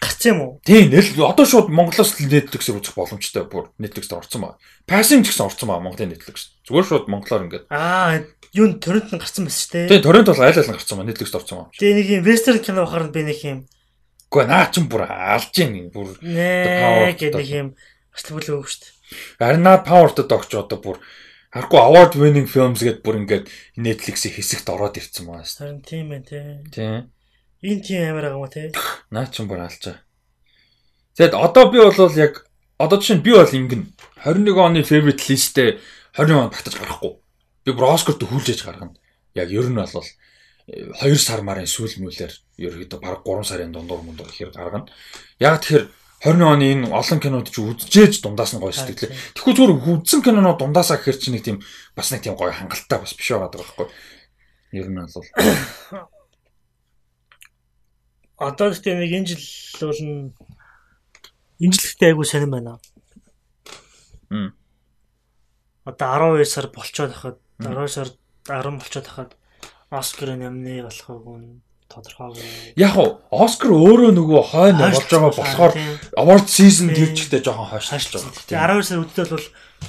гарсан юм уу? Тийм, нэл одоо шууд Монголоос Netflix-ээр үзэх боломжтой бүр Netflix-д орсон баа. Passing гэсэн орсон баа Монголын Netflix. Зүгээр шууд монголоор ингээд. Аа, юу торрент нь гарсан байсан шүү дээ. Тийм, торрент бол айл айл гарсан баа Netflix-д орсон баа. Тэгээ нэг юм western кино бахаар би нэг юм. Гэхдээ наа ч бүр алж юм бүр нээ гэдэг нэг юм ачлаг бүл өгөө шүү дээ. Харин наа Power-д огч одоо бүр Харахгүй award winning films гэдээ бүр ингээд Netflix-ийн хэсэгт ороод ирсэн байна шүү. Харин тийм ээ тий. Тийм. Энэ тийм амар байгаа юм те? Наа ч юм бүр алчаа. Тэгэд одоо би бол яг одоо жишээ нь би бол ингэн 21 оны favorite listтэй 20 он багтаж гарахгүй. Би бүр Оскарт хүлээж гаргана. Яг ер нь бол 2 сар марын сүүл мүлээр ерөөдөө баг 3 сарын дундуур мундуур ихэр гаргана. Яг тэгэхээр 20 оны энэ олон кинод чи үзжээж дундаас нь гоё сэтгэлээ. Тэгэхгүй зүгээр үзсэн киноноо дундаасаа гэхэр чи нэг тийм бас нэг тийм гоё хангалттай бас биш байгаа байхгүй. Ер нь бол Одоо гэхдээ нэг энэ жил бол энэ жилдээ айгу сонирн байна. Мм. Одоо 12 сар болцоод хахад 12 сар 10 болцоод хахад Оскар номны болохгүй нь тодорхойгүй. Яг уу Оскар өөрөө нөгөө хойно болж байгаа болохоор award season төрчтэй жоохон хойшилж байгаа. Тэгээ 12 сар үдтэл бол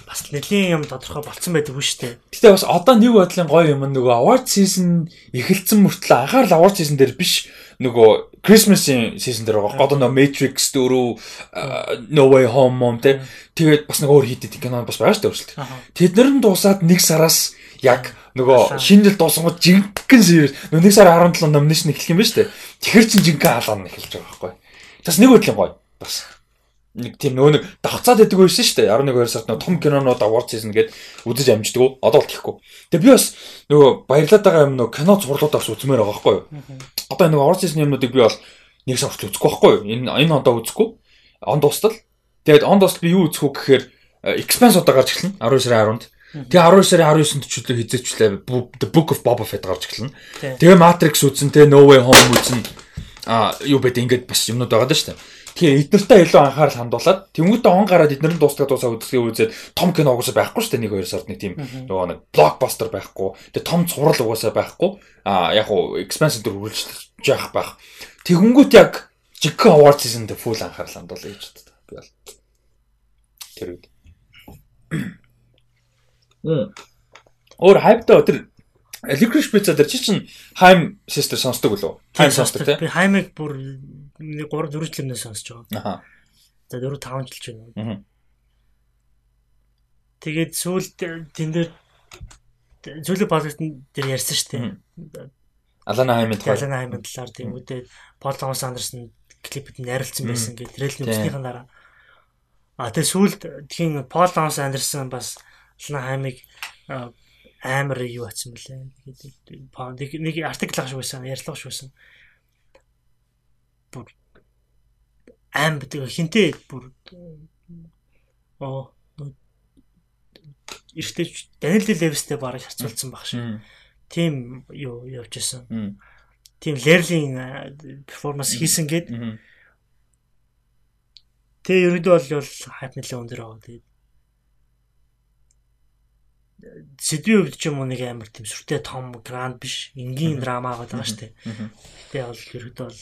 бас нэлийн юм тодорхой болцсон байдаг үү штэ. Гэтэ бас одоо нэг бодлын гоё юм нөгөө award season эхэлсэн мөртлөө анхаарал award season дээр биш нөгөө Christmas-ийн season дээр байгаа. Одоо нөгөө Matrix 4 No Way Home мом тэ тэгээд бас нэг өөр хит кино бас байгаа шүү дээ өөрсөлт. Тэд нар нь дуусаад нэг сараас яг нөгөө шинэ жил дуусангууд жинхэнэ series нэг сар 17 номинашн эхлэх юм ба шүү дээ. Тэгэхэр чин жинхэнэ хаалга эхэлж байгаа байхгүй. Бас нэг үеийн гоё. Бас нэг тийм нөгөө нэг давцаад байдаг байсан шүү дээ. 11 2 сард нөгөө том кинонууд award season гээд үзэж амждаг. Одоо бол тийхгүй. Тэгээ би бас нөгөө баярлаад байгаа юм нөгөө кино зурлуудаа бас үзмээр байгаа байхгүй юу? Одоо нөгөө award season юмнуудыг би бол нэг хүртэл үзэхгүй байхгүй юу? Энэ энэ ондоо үзэхгүй. Он дуустал. Тэгээд он дуустал би юу үзэх үү гэхээр Expanse одоо гарч эхэлнэ 12 сарын 10-нд. Тэгээ 12 сарын 19-нд чөлөө хизээчлээ The Book of Boba Fett гарч эхэлнэ. Тэгээ Matrix үзэн, тэгээ No Way Home үзэн. А юу бэ ингээд бас юмнууд байгаа даа шүү дээ. Тэгээ эднэртэй илүү анхаарал хандуулад тэмүүтэ он гараад эднэр нь дуустал дуусаа үзэхээ үзээд том кино угаасаа байхгүй шүү дээ нэг хоёр сард нэг тийм нөгөө нэг блокбастер байхгүй. Тэгээ том цуврал угаасаа байхгүй. А яг уу expansion дөр үргэлжлэж явах байх. Тэгэнгүүт яг жигхэн award season-д full анхаарал хандуулъя гэж боддог. Би бол тэр үед. Өөр хайптай тэр Licorice Pizza дээр чи чин Haim Sister сонсдог үлээ? Haim сонсдог тий. Би Haim-ыг бүр 3 4 жилээс сонсож байгаа. Аха. За 4 5 жил ч байна. Аа. Тэгээд сүүлд тэн дээр зүйлээ балгт дээр ярьсан шүү дээ. Алана Haim-ын талаар. Алана Haim-ын талаар тийм үедээ Пол Томас Андерсон клипэд найрлцсан байсан гэдэг трейлер үзснийхэн дараа. А тэгээд сүүлд тийм Пол Томас Андерсон бас Алана Haim-ыг амар юу атсан бэлээ. Тэгээд нэг артикл авах байсан, ярьлах байсан. Бүр аим гэдэг хинтээ бүр оо эртээ Даниэл Левистэй бараг харьцуулсан баг шиг. Тим юу явж исэн. Тим Лерлийн перформанс хийсэн гээд. Тэгээ ерөөдөө бол хайп нэлээд өндөр байгаа. Тэгээд сэдвийн хувьд ч юм уу нэг амар тийм сүртэй том гранд биш энгийн драма байгаа шүү дээ. Тэгээ бол ерөөдөө бол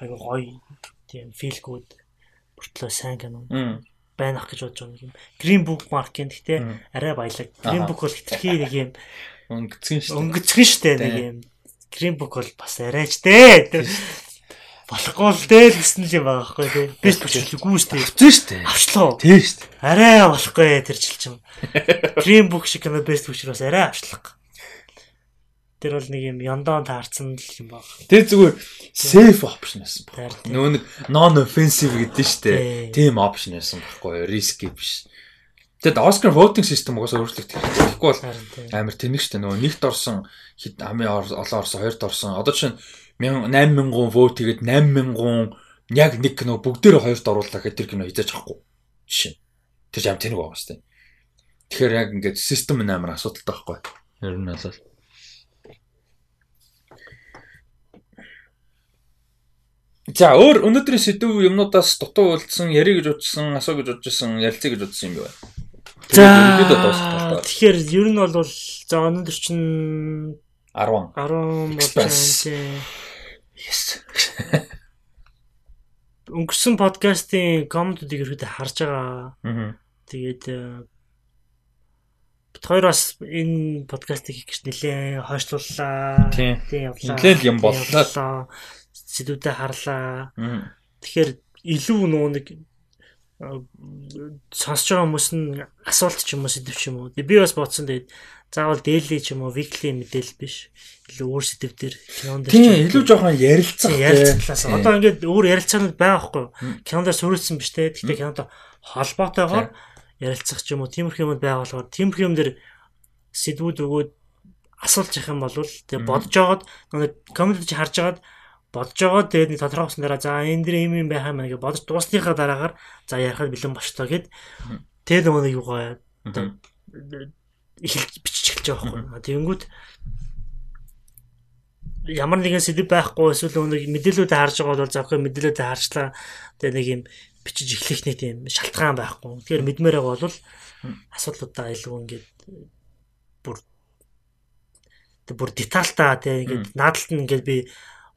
айгу гоё тийм feel good бүртлөө сайн кино байнах гэж бодож байгаа юм. Green Book Mark-ийн гэхдээ арай баялаг. Green Book бол хитрхи нэг юм. Өнгөцгөн шүү. Өнгөцгөн шүү дээ нэг юм. Green Book бол бас арайч дээ болохгүй л дээ л гэсэн юм байгаа байхгүй тий. Би болчихгүй шүү дээ. Авчихсан шүү дээ. Авчлаа. Тий шүү дээ. Арай болохгүй тэр жилчим. Dream Book шиг кино best picture бас арай авчлаа. Тэр бол нэг юм яндон таарсан л юм баг. Тэр зүгээр safe option байсан баг. Нөө нэг non offensive гэдэг шүү дээ. Тийм option байсан байхгүй risky биш. Тэгэд Oscar voting system угаасаа өөрчлөгдөх хэрэггүй бол амар тэнэг шүү дээ. Нөгөө нэгт орсон хэд амын олон орсон, хоёрт орсон. Одоо жишээ нь 8000 vote тэгээд 8000 яг нэг кино бүгдээрээ хоёрт оруулаа гэхэд тэр кино хизээж авахгүй. Жишээ. Тэр жам тэнэг байгаа шүү дээ. Тэгэхээр яг ингээд систем амар асуудалтай байхгүй. Ер нь бол За өөр өнөөдрийн сэдв юмнуудаас дутуу үлдсэн, яри гэж утсан, асуу гэж утсан, ярилцъя гэж утсан юм байна. За тэгэхээр ер нь бол за өнөөдөр чинь 10 10 болж Yes. Өнгөрсөн подкастын комментуудыг ерөөдөө харж байгаа. Тэгээд бид хоёроос энэ подкастыг хийх гэж нэлээ хойшлууллаа. Тийм явлаа. Нэлээд юм боллоо. Сэдвүүдэд харлаа. Тэгэхээр илүү нөө нэг сонсож байгаа хүмүүс нь асуулт ч юм уу сэдв ч юм уу. Би бас бодсон тэгээд заавал daily ч юм уу weekly мэдээлэл биш. Илүү өөр сэдв төр кинонд дэр. Тийм илүү жоохон ярилцах. Ярилцлаас. Одоо ингээд өөр ярилцаанууд байгаа хгүй. Кинонд суурилсан биш те. Гэхдээ кинонд холбоотойгоор ярилцах ч юм уу тиймэрхүү юмуд байгаа болохоор тиймэрхүү юм дэр сэдвүүд өгөөд асуулж явах юм бол тэгээ бодож жагаад нэг коммент чи харж жагаад бодож байгаа тэгээд нэг тодорхойсон дараа за энэ дэр юм юм байх юм гэж бодож дуусныхаа дараагаар за ярихад бэлэн болчлоо гэд тэгээд нөгөө нэг юугаа эхэлж бичиж эхэлж байгаа байхгүй. Тэгэнгүүт ямар нэгэн сэдв байхгүй эсвэл нэг мэдээлэлүүд харж байгаа бол завхаа мэдээлэлүүд харчлаа тэгээд нэг юм бичиж эхлэх нэг тийм шалтгаан байхгүй. Тэгэхээр мэдмээр байгаа бол асуудлуудаа илүү ингээд бүр бүр детальтаа тийм ингээд наадалт нь ингээд би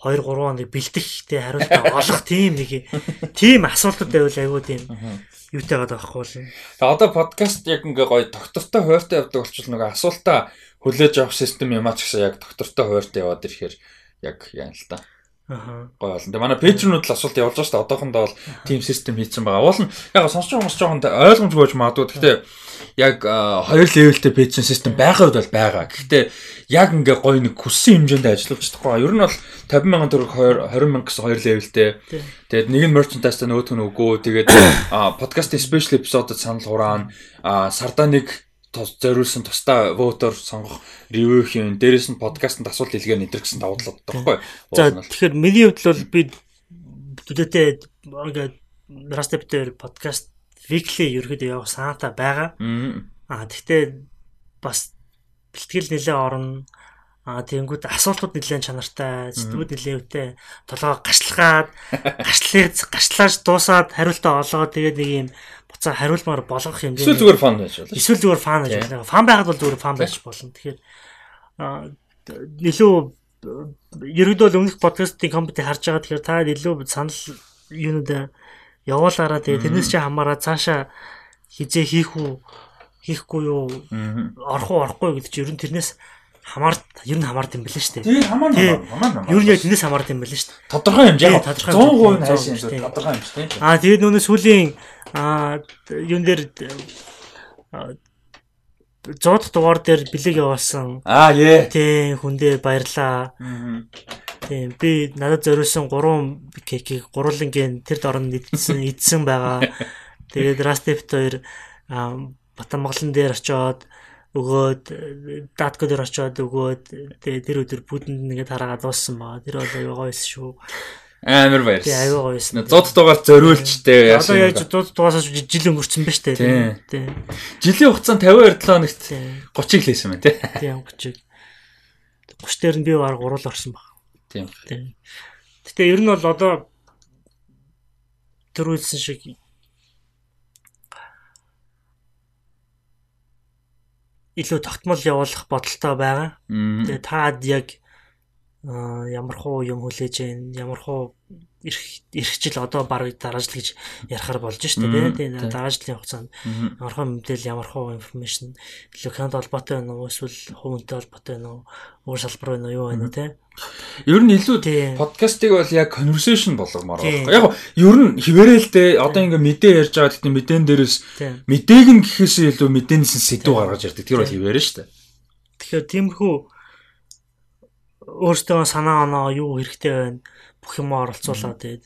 2 3 хоног бэлдэх те хариултаа олох тийм нэг тийм асуултууд байвал айгүй тийм юутай байгаа байхгүй л. Тэгээ одоо подкаст яг ингээ гоё доктортой хууртай явдаг болчихвол нөгөө асуултаа хүлээж авах систем юм аа ч гэсэн яг доктортой хууртай яваад ирэхээр яг яа л та. Аа. Гоё болно. Тэгээ манай пэйжрүүд л асуулт явуулж байгаа шүү дээ. Одоохондоо бол тим систем хийсэн байгаа. Уул нь яг сонсож хүмүүс жоохон ойлгомжгүй байж магадгүй. Гэхдээ яг хоёр левелтэй пэйжн систем байгаа үед бол байгаа. Гэхдээ яг ингээ гоё нэг хүссэн хэмжээнд ажиллаж чадахгүй. Ер нь бол 50 мянган төгрөг 20 мянга гэсэн хоёр левелтэй. Тэгээд нэг нь merchandise-тай нөгөөх нь үгүй. Тэгээд подкастын special episode-д санал хураана. Сардаа нэг зориулсан тусдаа вотер сонгох ревю хийн дээрэс нь подкастт асуулт илгээ нэтэр гэсэн давуу талууд таахгүй. За тэгэхээр миний хувьд бол би төдөөтэй ингээд Rastepter подкаст weekly ерөөдөө явах санаатай байгаа. Аа тэгтээ бас бэлтгэл нэлээ орно. Аа тэгэнгүүт асуултууд нэлээд чанартай, зүтгүүд нэлээд өвтэй. Толгой гашлахаад, гашлаад, гашлааж дуусаад хариултаа олгоод тэгээд нэг юм буцаа хариулмаар болгох юм. Эсвэл зүгээр фан байж болно. Эсвэл зүгээр фан байж болно. Фан байгаад бол зүгээр фан байж болно. Тэгэхээр илүү ерөөдөө л өмнөх подкастын компьютер харж байгаа тэгэхээр та илүү санал юунууд явуулаараа тэгээ тэрнээс чи хамаараа цаашаа хизээ хийх үү хийхгүй юу орох уу орохгүй гэдэг чи ер нь тэрнээс хамаар ер нь хамаард юм билээ шүү дээ. Тийм хамаар хамаар. Ер нь яг тэрнээс хамаард юм билээ шүү дээ. Тодорхой юм яг 100% хайш юм шүү тодорхой дээ. Аа тэгээд нүүнээ сүүлийн аа юун дээр 100 дахь дугаар дээр бэлэг явуулсан. Аа ээ. Тийм хүндээ баярлаа. Аа Тийм би надад зориулсан 3 кекийг гурвангийн тэр дорн идсэн идсэн байгаа. Тэгээд Rastep 2 Батамгалан дээр очиод өгөөд датко дээр очиод өгөөд тэгээд тэр өдөр бүдэнд нэгээд хараагаад дууссан баа. Тэр бол аюу гоёс шүү. Амар баяр. Тий аюу гоёс. Зод дугаар зориулчтэй. Одоо яаж зод дугаас жил өнгөрцөн ба штэ. Тий. Жилийн хугацаанд 52 7 хоногт 30-ыг лээсэн байна тий. Тий 30-ыг. 30 дээр нь би баг уруул орсон баг. Тийм. Гэтэ ер нь бол одоо тэр үйлсэн шиг илүү тогтмол явуулах бодолтой байгаа. Тэгээ таад яг ямар хуу юм хүлээж гэн ямар хуу ирэх ирэх жил одоо баг дараа жил гэж ярахаар болж штэ тий. дараа жилийн хугацаанд. Ямар хөө мэдээлэл ямар хөө информашн Канада холбоотой байна уу эсвэл хүмүүнтэй холбоотой байна уу өөр салбар байна уу юу байна тий Ер нь илүү подкастыг бол яг conversation болгомоор байна. Яг ер нь дээ одоо ингээ мэдээ ярьж байгаа гэхдээ мэдэн дээрээс мэдээг нь гэхээс илүү мэдээнээс сэдв гаргаж ярьдаг. Тэр бол хിവэрээ шүү дээ. Тэгэхээр тиймэрхүү өөртөө санаа оноо юу хэрэгтэй байна бүх юм оролцуулаад тэгээд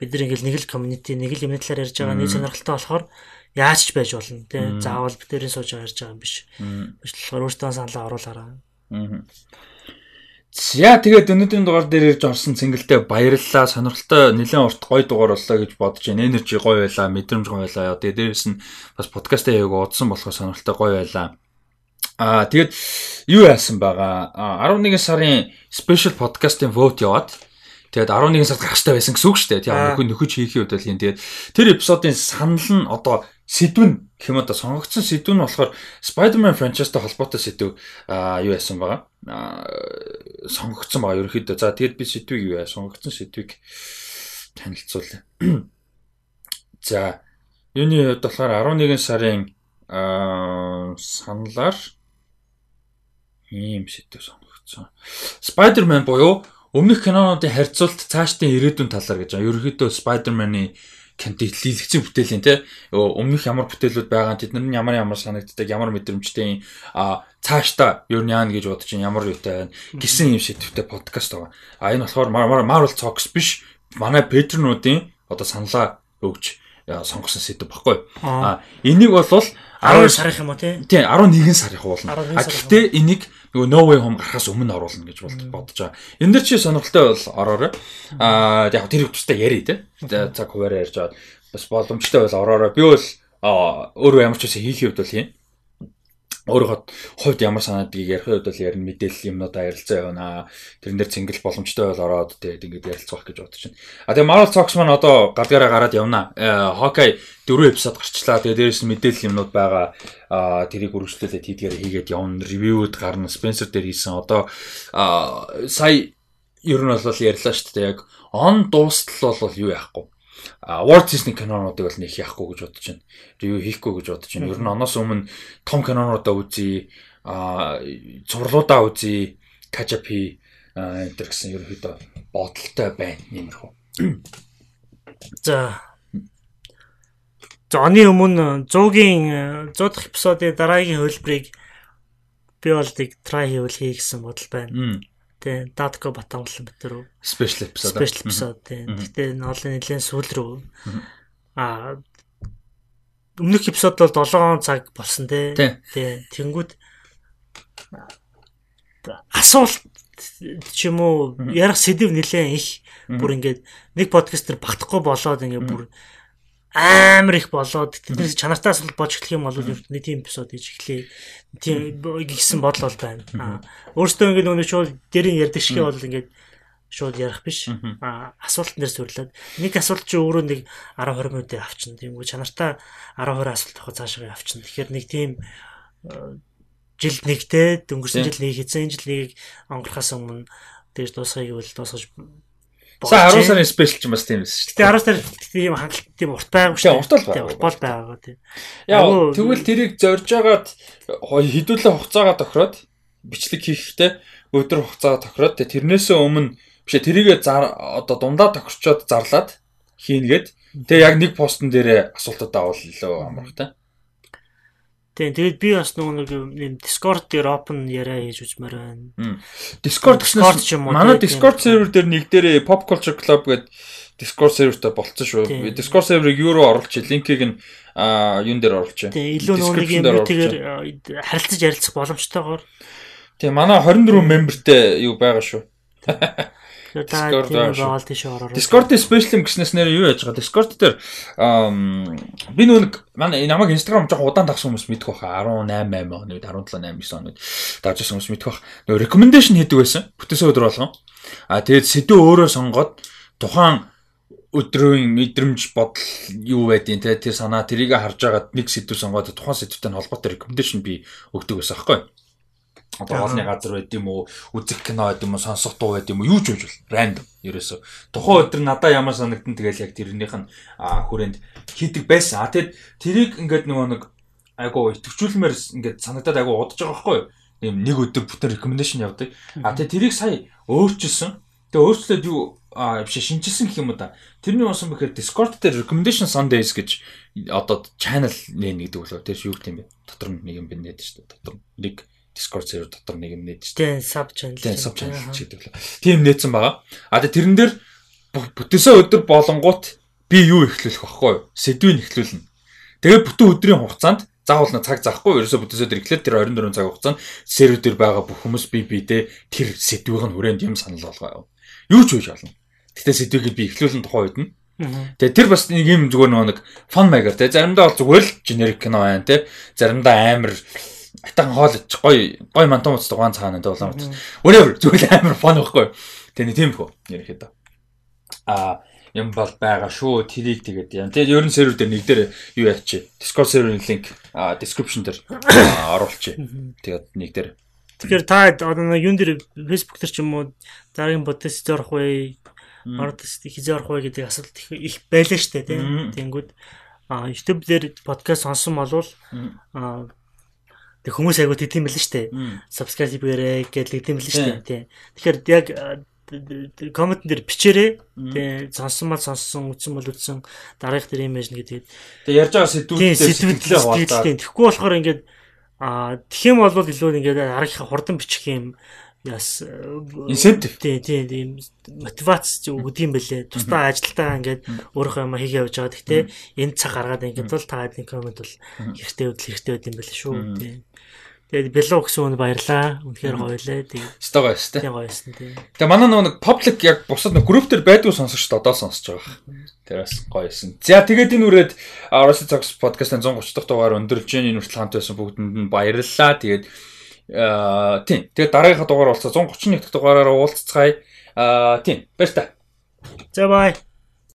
бид нар ингээл нэг л community нэг л юмны талаар ярьж байгаа нэг сонирхолтой болохоор яаж ч байж болно тий заавал битэрийн сууж ярьж байгаа юм биш. Биш болохоор өөртөө саналаа оруулаарай. За тэгээд өнөөдрийн дугаар дээр ирж орсон цэнгэлдээ баярлалаа. Сонирхолтой нэлээд урт гоё дугаар боллоо гэж бодож байна. Энержи гоё байлаа, мэдрэмж гоё байлаа. Тэгээд дээрээс нь бас подкастаа яг удсан болохоор сонирхолтой гоё байлаа. Аа тэгээд юу яасан байгаа? 11 сарын special podcast-ийн vote яваад тэгээд 11 сард гарах хэрэгтэй байсан гэсэн үг шүү дээ. Тэгээд нөхөд нөхөж хийхээ үед бол юм. Тэгээд тэр эпизодын санал нь одоо сэдв нь гэх юм одоо сонгогдсон сэдв нь болохоор Spider-Man franchise-тай холбоотой сэдв аа юу яасан байгаа. Аа сонгогдсон байгаа ерөнхийдөө. За тэгэд би сэдвийг юу яа сонгогдсон сэдвийг танилцуулъя. За юуны хувьд болохоор 11 сарын аа саналаар ийм сэдв сонгогдсон. Spider-Man буюу өмнөх кинонуудын харьцуулт цаашдын ирээдүйн талаар гэж байгаа. Ерөнхийдөө Spider-Man-ы кантилэлцэн бүтээлийн те өмнөх ямар бүтээлүүд байгаа тэд нар нь ямар ямар санагддаг ямар мэдрэмжтэй а цаашдаа юу яана гэж бодож ямар юутай байна гэсэн юм шийдвэртэй подкаст байгаа. А энэ болохоор Marvel Talks биш манай петрнуудын одоо саналаа өгч сонгосон сэдв баггүй. А энийг бол 12 сарын юм уу тий? Тий 11 сарын хуулна. А гэхдээ энийг нөгөө No Way Home гарахаас өмнө оруулна гэж бодож байгаа. Энэ дэр чи сонирхолтой бол ороорой. Аа яг тэр тустай яри те. Цаг хуваараа ярьж аваад бас боломжтой бол ороорой. Би бол өөрөө ямар ч үсэн хийх хувьд бол юм өөрийнхөө хувьд ямар санаадгийг ярих хувьд бол ярина мэдээлэл юмнуудаа ярилцаа явна. Тэрэн дээр цэнгэл боломжтой бол ороод тэгээд ингээд ярилцах гэж бодож байна. А тэгээ Marvel Talks маань одоо гадгаараа гараад явна. Hawkeye дөрөв эпизод гарчлаа. Тэгээ дээрээс нь мэдээлэл юмнууд байгаа. А тэрийг үргэлжлүүлээд хийдгээр хийгээд явна. Ревьюуд гарна. Spencer дээр хийсэн. Одоо сая ер нь бол ярьлаа шүү дээ. Яг он дуустал бол юу яахгүй Award season кинонуудыг бол нэг яахгүй гэж бодож байна. Ревю хийхгүй гэж бодож байна. Ер нь оноос өмнө том кинонуудаа үзье, а цувралуудаа үзье, catch up хий энэ төр гэсэн ерөөхдөө бодолтой байна иймэрхүү. За. Зоны өмнө 100-гийн 100 дахь эпизодын дараагийн хөлбрийг би бол нэг try хийвэл хий гэсэн бодол байна. Тэ Датко Батамглан битэр үү? Special episode. Special episode тийм. Гэтэ ноолын нэлээд сүүл рүү аа өмнөх эпизод бол 7 цаг болсон тий. Тий. Тэнгүүд асуулт ч юм уу ярих сэдв нэлээд их бүр ингээд нэг подкастер багтахгүй болоод ингээд бүр амар их болоод тэднээс чанартаас л болж эхлэх юм бол нэг тийм эпизод хийж эхлэе. Тийм гэсэн бодол бол байна. Өөрөөсөө ингээд нөгөө шууд дэрийн ярддаг шиг бол ингээд шууд ярих биш. А асуулт нэр сурлаад нэг асуулт чи өөрөө нэг 10 20 минутыг авчна. Тиймгүй чанартаа 10 20 асуулт авах цаашаа авчна. Тэгэхээр нэг тийм жилд нэгтэй дөнгөрсөн жил нэг хэзээ жил нэг онгорхоос өмнө тэгж дуусгахыг бол дуусгаж За 10 сарын спешиал ч бас тийм байсан шүү дээ. 10 сар тийм хангалт тийм урт байгааг шүү. Урт бол байгаа. Урт бол байгаа тийм. Яа тэгвэл тэрийг зорж агаад хідүүлээ хугацаагаа тохироод бичлэг хийхдээ өдөр хугацаагаа тохироод тэрнээсээ өмнө биш тэрийг одоо дундаа тохирчоод зарлаад хийнгээд тэгээ яг нэг постн дээр асуултууд авал илүү амархтай. Тийм тэгээд би бас нэг юм Discord дээр open яриа хийж үзмээр байна. Discord гэснээр манай Discord server дээр нэг дээр Pop Culture Club гэдэг Discord serverтэй болцсон шүү. Discord server-ыг юу руу оруулчих, линкийг нь аа юун дээр оруулчих. Тийм илүү нэг юм үгээр харилцаж ярилцах боломжтойгоор. Тийм манай 24 memberтэй юу байгаа шүү. Discord байгаа тийш ороо. Discord-ийн special гэснээс нэр юу яаж байгаа? Discord дээр би нүг манай намайг Instagram жоох удаан дагсан хүмүүс мэдэх баха 18 8 онод 17 8 9 онод дагсан хүмүүс мэдэх бах. Нөө recommendation хийдэг байсан. Бүтээсээ өдөр болгон. А тэгээд сэдв өөрөө сонгоод тухайн өдрийн мэдрэмж бодол юу байдیں۔ те тэр санаа тэрийг харж агаад нэг сэдв сонгоод тухайн сэдвтэй холбоотой recommendation би өгдөг байсан аахгүй одоо хоолны газар байд юм уу? Үзэх кино байд юм уу? Сонсох дуу байд юм уу? Юу ч үгүй рандом ерөөсө тухайн өдөр надаа ямар санагдсан тэгэл яг тэрнийх нь хүрээнд хийдэг байсан. А тэгэд тэрийг ингээд нөгөө нэг айгу итгэвчүүлмээр ингээд санагдаад айгу удаж байгаа байхгүй юм нэг өдөр бүтэн рекомендашн явдаг. А тэгээ тэрийг сая өөрчилсөн. Тэгээ өөрчлөөд юу а биш шинжилсэн гэх юм уу да. Тэрний усан бэхээр Discord дээр recommendation Sundays гэж одоо channel нэ гэдэг болоо тэр юу гэх юм бэ? Дотор нэг юм бинээд шүү дээ. Дотор нэг Discord server дотор нэг юм нээдэж байна. Тийм, sub channel. Тийм, sub channel гэдэг лээ. Тийм нээсэн байгаа. А тэрэн дээр бүтээсээ өдөр болонгууд би юу эхлүүлэх багхгүй юу? Сэдвийг эхлүүлнэ. Тэгээ бүтэн өдрийн хугацаанд заавал на цаг заахгүй ерөөсө бүтээсээ тэр эхлээд тэр 24 цаг хугацаанд сервер дээр байгаа бүх хүмүүс бие биедээ тэр сэдвийг нь хүрээнд юм санал болгоо. Юу ч үгүй болно. Гэтэ сэдвийг би эхлүүлэн тухайн үед нь Тэгээ тэр бас нэг юм зүгээр нэг фон маягаар те заримдаа бол зүгээр л generic кино байна те заримдаа амар атан хоол ич гой гой мантан уц дугаан цаана те болоо. Өнөө зүгээр л амар фон байхгүй. Тэгээ нэг тийм хөө ерөөхдөө. А юм бол байгаа шүү. Тэрийг тэгээд яа. Тэгээд ерөн сервер дээр нэг дээр юу яачи. Discord server-ийн линк description дээр оруулчих. Тэгээд нэг дээр. Тэгэхээр та одоо юун дээр Facebook дээр ч юм уу дараагийн podcast зорох вэ? Ордост хизээ орох вэ гэдэг асуулт их байлаа штэ тийм. Тэнгүүд а YouTube дээр подкаст сонсон болвол а тэг хүмүүс айгуу тийм байл штэ. Subscribe хийгээрэй гэдэг тийм байл штэ тийм. Тэгэхээр яг коммент дээр бичээрэй. Тэгээ сонсон мал сонсон, үтсэн бол үтсэн, дараах дээр имэж нэгэ тэгээд. Тэгээ ярьж байгаа сэдвүүдээ сэтгэлээ хуваалцаа. Тэгэхгүй болохоор ингээд аа тэгэх юм бол илүү ингээд аргийнхаа хурдан бичих юм яс инсентив тий тий тийм мотивац өгд юм бэлээ. Тусдаа ажилтаа ингээд өөрөө юм хийгээ явж байгаа. Гэхдээ энэ цаг гаргаад ингээд бол та хэдийн коммент бол хэрэгтэй үдл хэрэгтэй байд юм бэлээ шүү. Тий. Тэгээд Бело гэсэн хүн баярлаа. Үнэхээр гоё лээ. Тэгээд өстой гоё өстой. Тийм гоё өссөн тийм. Тэгээ манай нэг public яг бусад нэг групп төр байдгүй сонсогчд одоо сонсож байгаа. Тэр бас гоё өссөн. За тэгээд энэ үрээд Rusty Talks podcast-ын 130 дахь дугаар өндөрлж энэ нүртэл хамт байсан бүгдэнд нь баярлалаа. Тэгээд тийм. Тэгээд дараагийнхаа дугаар болцоо 131 дахь дугаараараа уулзцгаая. Аа тийм. Баяр та. За бай.